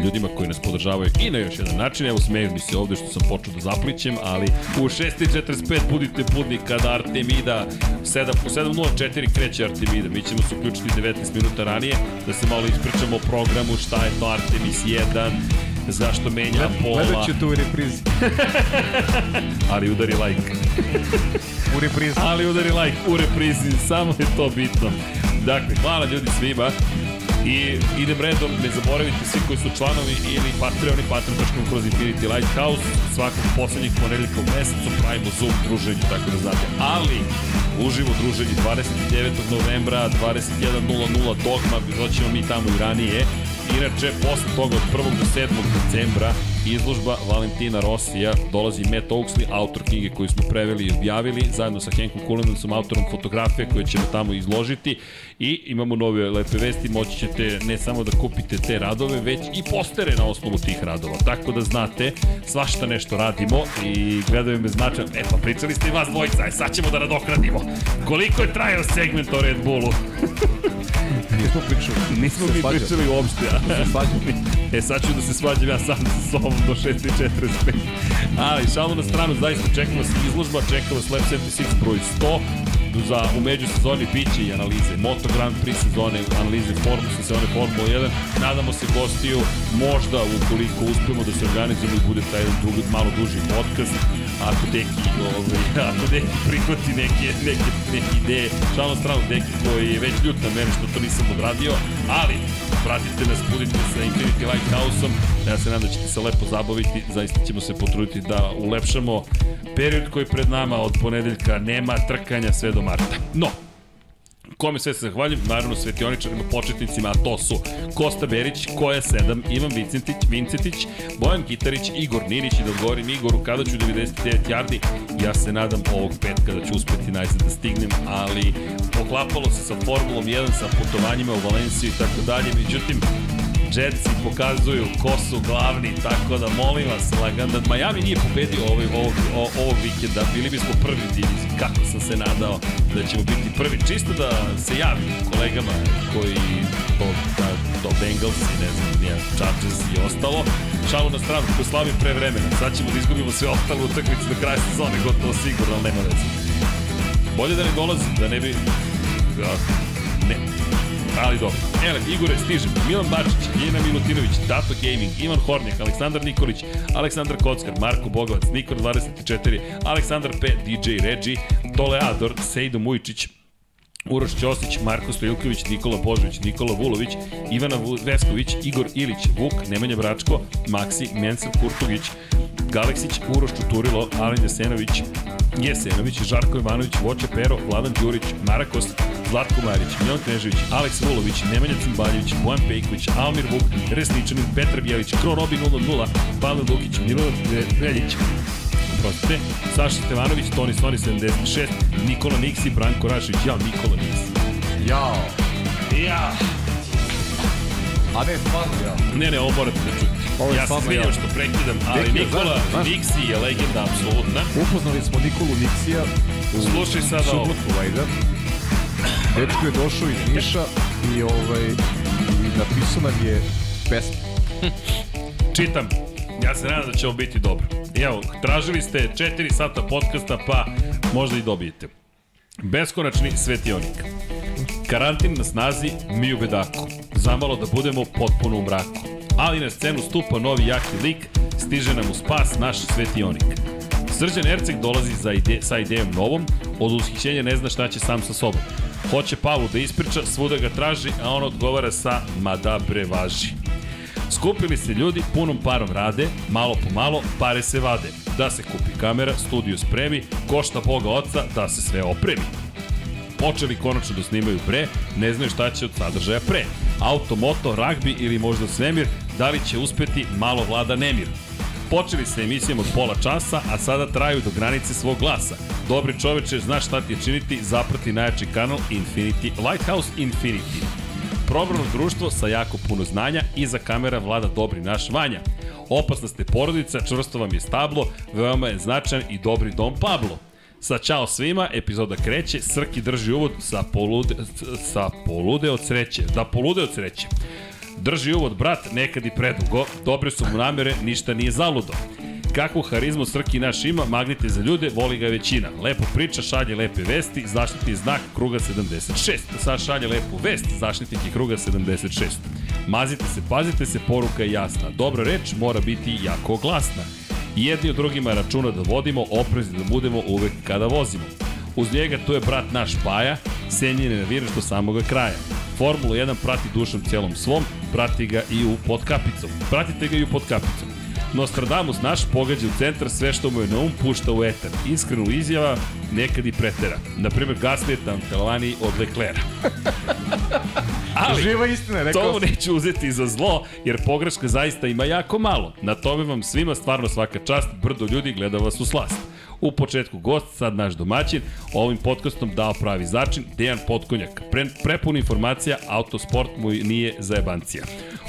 ljudima koji nas podržavaju i na još jedan način. Evo smeju mi se ovde što sam počeo da zaplićem, ali u 6.45 budite budni kada Artemida 7, u 7.04 kreće Artemida. Mi ćemo se uključiti 19 minuta ranije da se malo ispričamo o programu, šta je to Artemis 1, zašto menja pola, Gledat ću to u reprizi. *laughs* ali udari like. U reprizi. ali udari like u reprizi, samo je to bitno. Dakle, hvala ljudi svima. I idem redom, ne zaboravite svi koji su članovi ili Patreoni, patreon.com kroz Infinity Lighthouse, svakog poslednjeg ponedeljka u mesecu pravimo Zoom druženje, tako da znate. Ali, uživo druženje 29. novembra, 21.00 dogma, doćemo mi tamo i ranije. Inače, posle toga od 1. do 7. decembra izložba Valentina Rosija dolazi Matt Oaksley, autor knjige koju smo preveli i objavili, zajedno sa Henkom Kulenovicom, autorom fotografije koje ćemo tamo izložiti i imamo nove lepe vesti, moći ćete ne samo da kupite te radove, već i postere na osnovu tih radova. Tako da znate, svašta nešto radimo i gledaju me značajno. E pa pričali ste i vas dvojica, aj sad ćemo da nadokradimo. Koliko je trajao segment o Red Bullu? *laughs* Nismo pričali. Nismo mi pričali uopšte. a? Svađali. E sad ću da se svađam ja sam sa sobom do 6.45. Ali šalu na stranu, zaista čekamo se izložba, čekamo se Lab 76 broj 100. Za u međusezoni biće i analize. Moto Grand Prix sezone, analize Formula sezone Formula 1. Nadamo se gostiju, možda ukoliko uspemo da se organizujemo i bude taj drugi, malo duži podcast, ako Deki, ovaj, *laughs* ako Deki prihvati neke, neke, neke ideje, šalu na stranu Deki koji je već ljut na mene što to nisam odradio, ali pratite nas, budite sa Infinity Lighthouse-om, ja se nadam da ćete se lepo zabaviti, zaista ćemo se potruditi da ulepšamo period koji je pred nama od ponedeljka nema trkanja sve do marta. No, Kome sve se zahvaljujem? Naravno svetioničarima, početnicima, a to su Kosta Berić, Koja 7, Ivan Vincentić, Vincetić, Bojan Gitarić, Igor Ninić i da odgovorim Igoru kada ću 99 yardi. Ja se nadam ovog petka da ću uspeti najzad da stignem, ali poklapalo se sa Formulom 1, sa putovanjima u Valenciju i tako dalje. Međutim, Jetsi pokazuju ko su glavni, tako da molim vas, lagan, da Miami nije pobedio ovaj, ovog, ovog vikenda, bili bismo prvi u diviziji, kako sam se nadao da ćemo biti prvi, čisto da se javim kolegama koji to, da, to Bengals i ne znam, nije Chargers i ostalo, šalu na stranu, ko slavim pre vremena, sad ćemo da izgubimo sve ostale utakmice do kraja sezone, gotovo sigurno, ali nema veze. Bolje da ne dolazim, da ne bi... Ja, ne, Ali dobro. Ele, Igore, stižem. Milan Bačić, Ljena Milutinović, Tato Gaming, Ivan Hornjak, Aleksandar Nikolić, Aleksandar Kockar, Marko Bogovac, Nikor 24, Aleksandar P, DJ Regi, Tole Ador, Sejdo Mujičić, Uroš Ćosić, Marko Stojilković, Nikola Božović, Nikola Vulović, Ivana Vesković, Igor Ilić, Vuk, Nemanja Bračko, Maksi, Mensa Kurtović, Galeksić, Uroš Čuturilo, Alen Jesenović, Jesenović, Žarko Ivanović, Voča Pero, Vladan Đurić, Marakos, Zlatko Marić, Milan Knežević, Aleks Vulović, Nemanja Cimbaljević, Bojan Pejković, Almir Vuk, Resničanin, Petar Bjelić, Krorobi 00, Pavel Lukić, Milorad Veljić, Prostite, Saša Stevanović, Toni Soni 76, Nikola Niksi, Branko Rašić, ja, Nikola Niksi. Jao. Ja! A ne, stvarno ja. Ne, ne, ovo morate da čuti. Ovo je ja stvarno svinjam ja. što prekidam, ali Deki, Nikola znaš. Niksi je legenda, apsolutna. Upoznali smo Nikolu Niksija u Slušaj sada ovo. subotu, vajda. Dečko je došao iz Niša i, ovaj, i napisao nam je pesmu. Čitam. Ja se nadam da će ovo biti dobro. Evo, tražili ste 4 sata podcasta, pa možda i dobijete. Beskonačni svetionik. Karantin na snazi, mi u bedaku. Zamalo da budemo potpuno u mraku. Ali na scenu stupa novi jaki lik, stiže nam u spas naš svetionik. Srđan Erceg dolazi za ide, sa idejom novom, od ushićenja ne zna šta će sam sa sobom. Hoće Pavlu da ispriča, svuda ga traži, a on odgovara sa ma da bre važi. Skupili se ljudi, punom parom rade, malo po malo, pare se vade. Da se kupi kamera, studio spremi, košta Boga oca, da se sve opremi. Počeli konačno da snimaju pre, ne znaju šta će od sadržaja pre. Auto, moto, ragbi ili možda svemir, da li će uspeti, malo vlada nemir. Počeli sa emisijom od pola časa, a sada traju do granice svog glasa. Dobri čoveče, znaš šta ti je činiti, zaprati najjači kanal Infinity, Lighthouse Infinity. Programno društvo sa jako puno znanja, iza kamera vlada dobri naš Vanja. Opasna ste porodica, čvrsto vam je stablo, veoma je značajan i dobri dom Pablo. Sa čao svima, epizoda kreće, Srki drži uvod sa polude, sa polude od sreće, da polude od sreće. Drži uvod brat, nekad i predugo, dobre su mu namere, ništa nije zaludo. Kakvu harizmu Srki naš ima, magnite za ljude, voli ga većina. Lepo priča, šalje lepe vesti, zaštiti znak kruga 76. Sad šalje lepu vest, zaštitnik je kruga 76. Mazite se, pazite se, poruka je jasna. Dobra reč mora biti jako glasna. Jedni od drugima računa da vodimo, oprezni da budemo uvek kada vozimo. Uz njega tu je brat naš Paja, senjine naviraš do samoga kraja. Formulu 1 prati dušom celom svom, prati ga i u podkapicom. Pratite ga i u podkapicom. Nostradamus naš pogađa u centar sve što mu je na um pušta u etar. Iskreno izjava nekad i pretera. Naprimer, Gasly je Talavani od Leclerca. *laughs* Ali, Živa istina, rekao to mu neću uzeti za zlo, jer pogreška zaista ima jako malo. Na tome vam svima stvarno svaka čast, brdo ljudi gleda vas u slast. U početku gost, sad naš domaćin, ovim podcastom dao pravi začin, Dejan Potkonjak. Pre, prepun informacija, autosport mu nije zajebancija.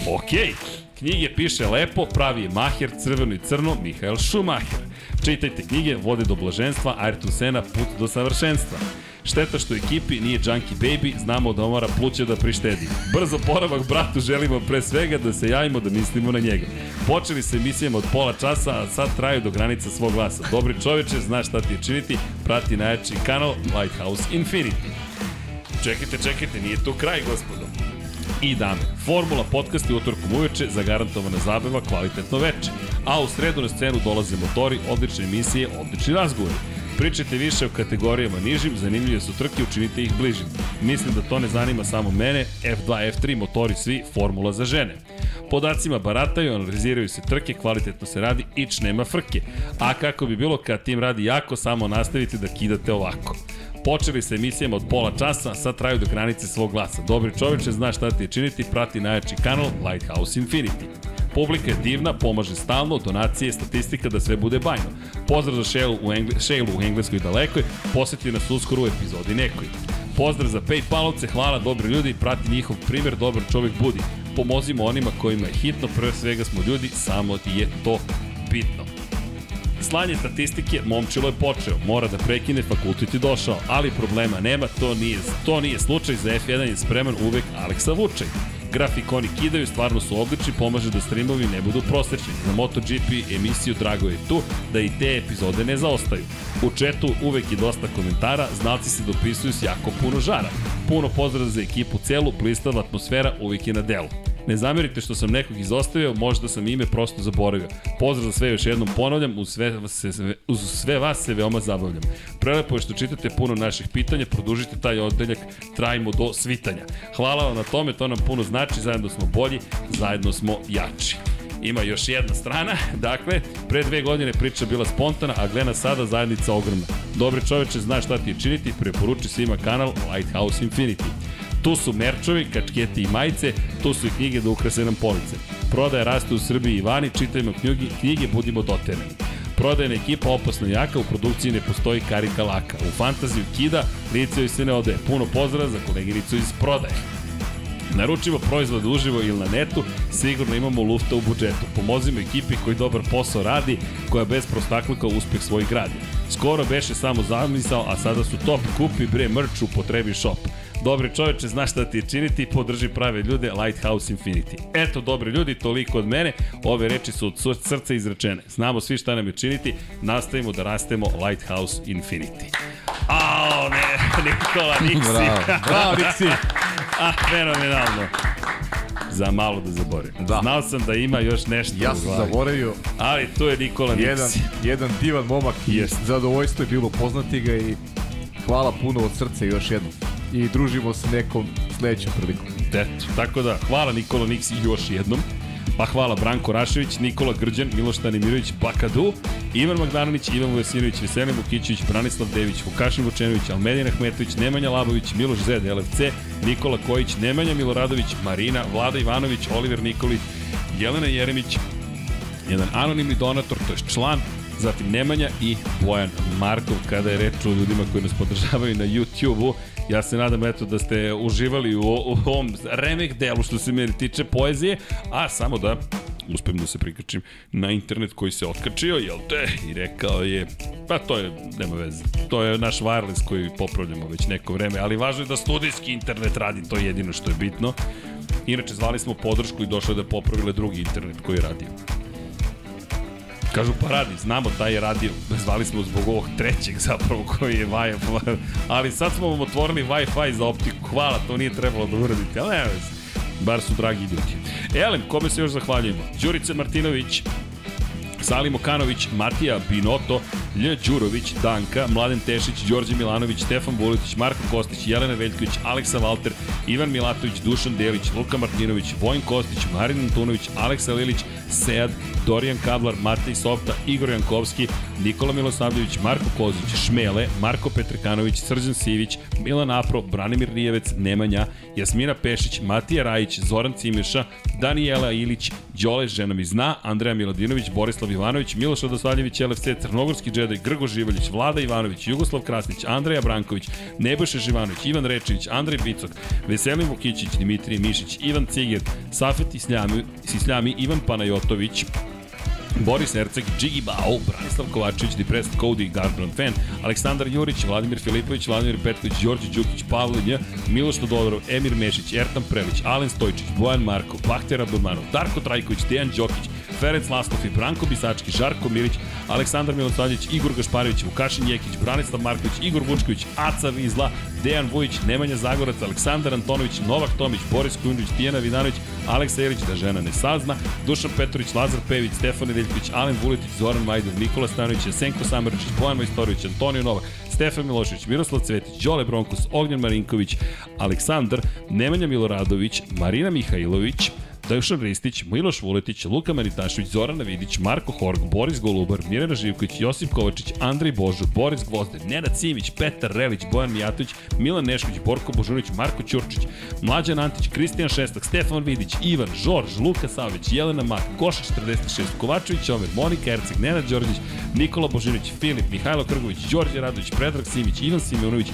Okej, knjige piše lepo, pravi je maher, crveno i crno, Mihael Schumacher. Čitajte knjige, vode do blaženstva, Ayrton Sena, put do savršenstva. Šteta što ekipi nije Junkie Baby, znamo da mora pluće da prištedi. Brzo poravak bratu želimo pre svega da se javimo da mislimo na njega. Počeli se emisijama od pola časa, a sad traju do granica svog glasa. Dobri čoveče, znaš šta ti je činiti, prati najjači kanal Lighthouse Infinity. Čekajte, čekajte, nije to kraj, gospodo. I dame, Formula podcast je utorkom uveče, zagarantovana zabava, kvalitetno veče. A u sredu na scenu dolaze motori, odlične emisije, odlični razgovori. Pričajte više o kategorijama nižim, zanimljive su trke, učinite ih bližim. Mislim da to ne zanima samo mene, F2, F3, motori svi, formula za žene. Podacima barataju, analiziraju se trke, kvalitetno se radi, ič nema frke. A kako bi bilo kad tim radi jako, samo nastavite da kidate ovako. Počeli sa emisijama od pola časa, sad traju do granice svog glasa. Dobri čoveče, zna šta ti je činiti, prati najjači kanal Lighthouse Infinity. Publika je divna, pomaže stalno, donacije, statistika da sve bude bajno. Pozdrav za Shale u, Engle, Shale u Engleskoj dalekoj, poseti nas uskoro u epizodi nekoj. Pozdrav za Paypalovce, hvala dobri ljudi, prati njihov primer, dobar čovjek budi. Pomozimo onima kojima je hitno, pre svega smo ljudi, samo ti je to bitno. Slanje statistike, momčilo je počeo, mora da prekine, fakultet je došao, ali problema nema, to nije, to nije slučaj, za F1 je spreman uvek Aleksa Vučaj. Grafikoni kidaju, stvarno su odlični, pomaže da streamovi ne budu prosečni. Za MotoGP emisiju Drago je tu, da i te epizode ne zaostaju. U četu uvek je dosta komentara, znalci se dopisuju s jako puno žara. Puno pozdrava za ekipu celu, blistava atmosfera uvek je na delu. Ne zamerite što sam nekog izostavio, možda sam ime prosto zaboravio. Pozdrav za sve još jednom ponavljam, uz sve, se, uz sve vas se veoma zabavljam. Prelepo je što čitate puno naših pitanja, produžite taj odeljak, trajimo do svitanja. Hvala vam na tome, to nam puno znači, zajedno smo bolji, zajedno smo jači. Ima još jedna strana, *laughs* dakle, pre dve godine priča bila spontana, a gleda sada zajednica ogromna. Dobri čoveče, znaš šta ti je činiti, preporuči svima kanal Lighthouse Infinity. Tu su merčovi, kačketi i majice, tu su i knjige da ukrase nam police. Prodaje raste u Srbiji i vani, čitajmo knjige, knjige budimo doterani. Prodajna ekipa opasno jaka, u produkciji ne postoji karika laka. U fantaziju kida, lice joj se ne ode. Puno pozdrava za koleginicu iz prodaje. Naručimo proizvode uživo ili na netu, sigurno imamo lufta u budžetu. Pomozimo ekipi koji dobar posao radi, koja bez prostaklika uspeh svoj gradi. Skoro beše samo zamisao, a sada su top. Kupi bre u potrebi shop. Dobri čoveče, znaš šta ti je činiti, podrži prave ljude, Lighthouse Infinity. Eto, dobri ljudi, toliko od mene, ove reči su od srca izrečene. Znamo svi šta nam je činiti, nastavimo da rastemo Lighthouse Infinity. Ao, ne, *laughs* Nikola Niksi. Bravo. Bravo, Dixi. *laughs* A, fenomenalno. Za malo da zaboravim. Da. Znao sam da ima još nešto Ja u sam glavi. zaboravio, Ali to je Nikola jedan, Niksi. jedan divan momak Jest. zadovoljstvo je bilo poznati ga i hvala puno od srca još jednom. I družimo se nekom sledećom prilikom. Eto, tako da, hvala Nikola Niksi još jednom. Pa hvala Branko Rašević, Nikola Grđan, Miloš Tanimirović, Bakadu, Ivan Magdanović, Ivan Vujasinović, Veselin Vukićević, Branislav Dević, Vukašin Vučenović, Almedin Ahmetović, Nemanja Labović, Miloš Zed, LFC, Nikola Kojić, Nemanja Miloradović, Marina, Vlada Ivanović, Oliver Nikolić, Jelena Jeremić, jedan anonimni donator, to je član, zatim Nemanja i Bojan Markov kada je reč o ljudima koji nas podržavaju na YouTube-u. Ja se nadam eto da ste uživali u, u ovom remek delu što se meni tiče poezije, a samo da uspem da se prikačim na internet koji se otkačio, jel te? I rekao je, pa to je, nema veze, to je naš wireless koji popravljamo već neko vreme, ali važno je da studijski internet radi, to je jedino što je bitno. Inače, zvali smo podršku i došlo je da popravile drugi internet koji je radio. Kažu pa radi, znamo taj je radio, zvali smo zbog ovog trećeg zapravo koji je Wi-Fi, ali sad smo vam otvorili Wi-Fi za optiku, hvala, to nije trebalo da uradite, ali nema veze. Bar su dragi ljudi. Elem, kome se još zahvaljujemo? Đurica Martinović, Salim Okanović, Matija Binoto, Lj. Đurović, Danka, Mladen Tešić, Đorđe Milanović, Stefan Vuletić, Marko Kostić, Jelena Veljković, Aleksa Valter, Ivan Milatović, Dušan Delić, Luka Martinović, Vojn Kostić, Marin Antunović, Aleksa Lilić, Sead, Dorijan Kablar, Matej Softa, Igor Jankovski, Nikola Milosavljević, Marko Kozić, Šmele, Marko Petrekanović, Srđan Sivić, Milan Apro, Branimir Rijevec, Nemanja, Jasmina Pešić, Matija Rajić, Zoran Cimeša, Danijela Ilić, Đole žena mi zna, Andreja Miladinović, Borislav Ivanović, Miloš Odosvaljević, LFC, Crnogorski džedaj, Grgo Živaljić, Vlada Ivanović, Jugoslav Krasnić, Andreja Branković, Nebojša Živanović, Ivan Rečević, Andrej Bicok, Veselin Vukićić, Dimitrije Mišić, Ivan Ciger, Safet Isljami, Isljami Ivan Panajotović, Boris Erceg, Džigi Bao, Branislav Kovačević, Depressed Cody, Garbrandt Fan, Aleksandar Jurić, Vladimir Filipović, Vladimir Petković, Đorđe Đukić, Pavle Miloš Todorov, Emir Mešić, Ertan Prelić, Alen Stojčić, Bojan Marko, Bahtera Abdulmanov, Darko Trajković, Dejan Đokić, Ferenc Laslov i Branko Bisački, Žarko Milić, Aleksandar Milosavljević, Igor Gašparević, Vukašin Jekić, Branislav Marković, Igor Vučković, Aca Vizla, Dejan Vujić, Nemanja Zagorac, Aleksandar Antonović, Novak Tomić, Boris Kujundžić, Tijena Vidanović, Aleksa Jelić, da žena ne sazna, Dušan Petrović, Lazar Pević, Stefan Nedeljković, Alen Vuletić, Zoran Majdov, Nikola Stanović, Senko Samrčić, Bojan Majstorović, Antonio Novak, Stefan Milošević, Miroslav Cvetić, Đole Bronkos, Ognjan Marinković, Aleksandar, Nemanja Miloradović, Marina Mihajlović, Dušan Ristić, Miloš Vuletić, Luka Manitašević, Zorana Vidić, Marko Horg, Boris Golubar, Mirjana Živković, Josip Kovačić, Andrej Božo, Boris Gvozden, Nenad Simić, Petar Relić, Bojan Mijatović, Milan Nešković, Borko Božunić, Marko Ćurčić, Mlađan Antić, Kristijan Šestak, Stefan Vidić, Ivan, Žorž, Luka Savić, Jelena Mak, Goša 46, Kovačević, Omer, Monika Erceg, Nenad Đorđić, Nikola Božinović, Filip, Mihajlo Krgović, Đorđe Radović, Predrag Simić, Ivan Simeunović,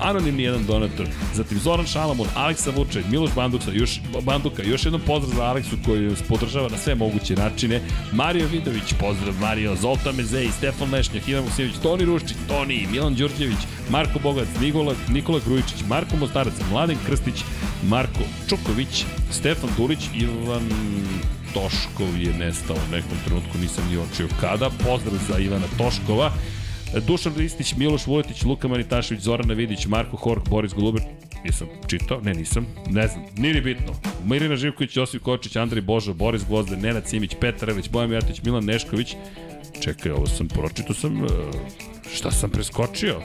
anonimni jedan donator, zatim Zoran Šalamon, Aleksa Vučaj, Miloš Banduka, još, Banduka, još jedan pozdrav Aleksu koji nas podržava na sve moguće načine, Mario Vidović, pozdrav Mario, Zoltan Mezej, Stefan Lešnjak, Ivan Vusijević, Toni Ruščić, Toni, Milan Đurđević, Marko Bogac, Nikola, Nikola Grujičić, Marko Mostarac, Mladen Krstić, Marko Čuković, Stefan Durić, Ivan Toškov je nestao u nekom trenutku, nisam ni očio kada. Pozdrav za Ivana Toškova. Dušan Ristić, Miloš Vujetić, Luka Manitašević, Zorana Vidić, Marko Hork, Boris Goluber, nisam čitao, ne nisam, ne znam, nije ni bitno. Mirina Živković, Josip Kočić, Andrej Božo, Boris Gvozden, Nenad Simić, Petar Ević, Bojan Mijatović, Milan Nešković. Čekaj, ovo sam pročitao sam, e, šta sam preskočio?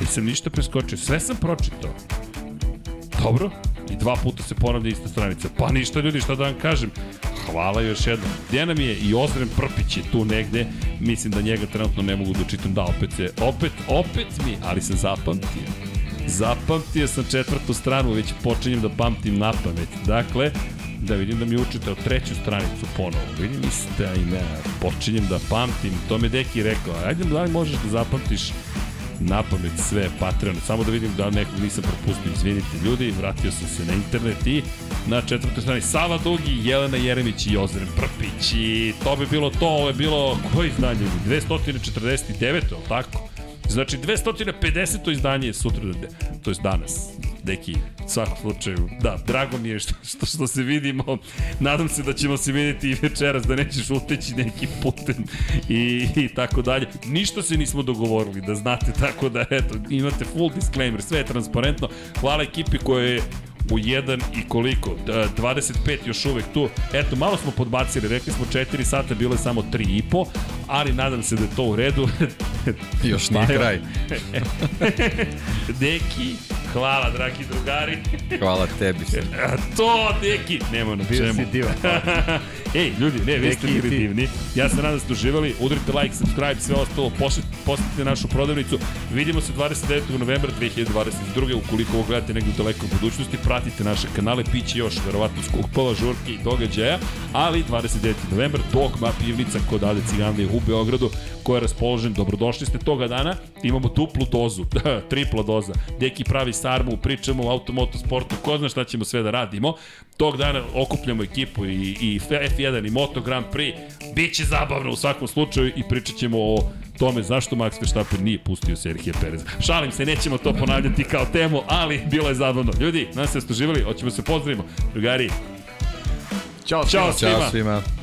Nisam ništa preskočio, sve sam pročitao. Dobro, i dva puta se ponavlja ista stranica. Pa ništa ljudi, šta da vam kažem. Hvala još jednom. Gdje nam je i Ozren Prpić je tu negde. Mislim da njega trenutno ne mogu da čitam. Da, opet se, opet, opet mi, ali sam zapamtio. Zapamtio sam četvrtu stranu, već počinjem da pamtim na pamet. Dakle, da vidim da mi učite od treću stranicu ponovo. Vidim ista imena, počinjem da pamtim. To me Deki rekao, ajde da li možeš da zapamtiš na pamet sve Patreon. Samo da vidim da nekog nisam propustio. Izvinite ljudi, vratio sam se na internet i na četvrtoj strani Sava Dugi, Jelena Jeremić i Ozren Prpić. I to bi bilo to, ovo je bilo, koje izdanje? 249, je tako? Znači 250. izdanje je sutra, to je danas. Deki, u svakom slučaju, da, drago mi je što, što, što se vidimo. Nadam se da ćemo se vidjeti i večeras, da nećeš uteći neki putem i, i tako dalje. Ništa se nismo dogovorili, da znate, tako da, eto, imate full disclaimer, sve je transparentno. Hvala ekipi koja je u 1 i koliko? 25 još uvek tu. Eto, malo smo podbacili, rekli smo 4 sata, bilo je samo 3 i po, ali nadam se da je to u redu. još nije kraj. *laughs* Deki, hvala dragi drugari. hvala tebi *laughs* to, Deki, nema na čemu. Bio si divan. *laughs* Ej, ljudi, ne, vi ste bili divni. Ja se nadam da ste uživali. Udrite like, subscribe, sve ostalo. Posetite našu prodavnicu. Vidimo se 29. novembra 2022. Ukoliko ovo gledate negdje u dalekoj budućnosti, pratite naše kanale. Piće još, verovatno, skupova, žurke i događaja. Ali 29. novembar, Dogma pivnica kod Ade Ciganlije u Beogradu, koja je raspoložen. Dobrodošli ste toga dana. Imamo duplu dozu, *laughs* tripla doza. Deki pravi Sarmu, pričamo o automoto sportu, ko zna šta ćemo sve da radimo. Tog dana okupljamo ekipu i, i F1 i Moto Grand Prix. Biće zabavno u svakom slučaju i pričat ćemo o tome zašto Max Verstappen nije pustio Serhije Pereza. Šalim se, nećemo to ponavljati kao temu, ali bilo je zabavno. Ljudi, nas ste uživali, hoćemo se pozdravimo. Drugari, Ćao, Ćao svima. Ćao svima.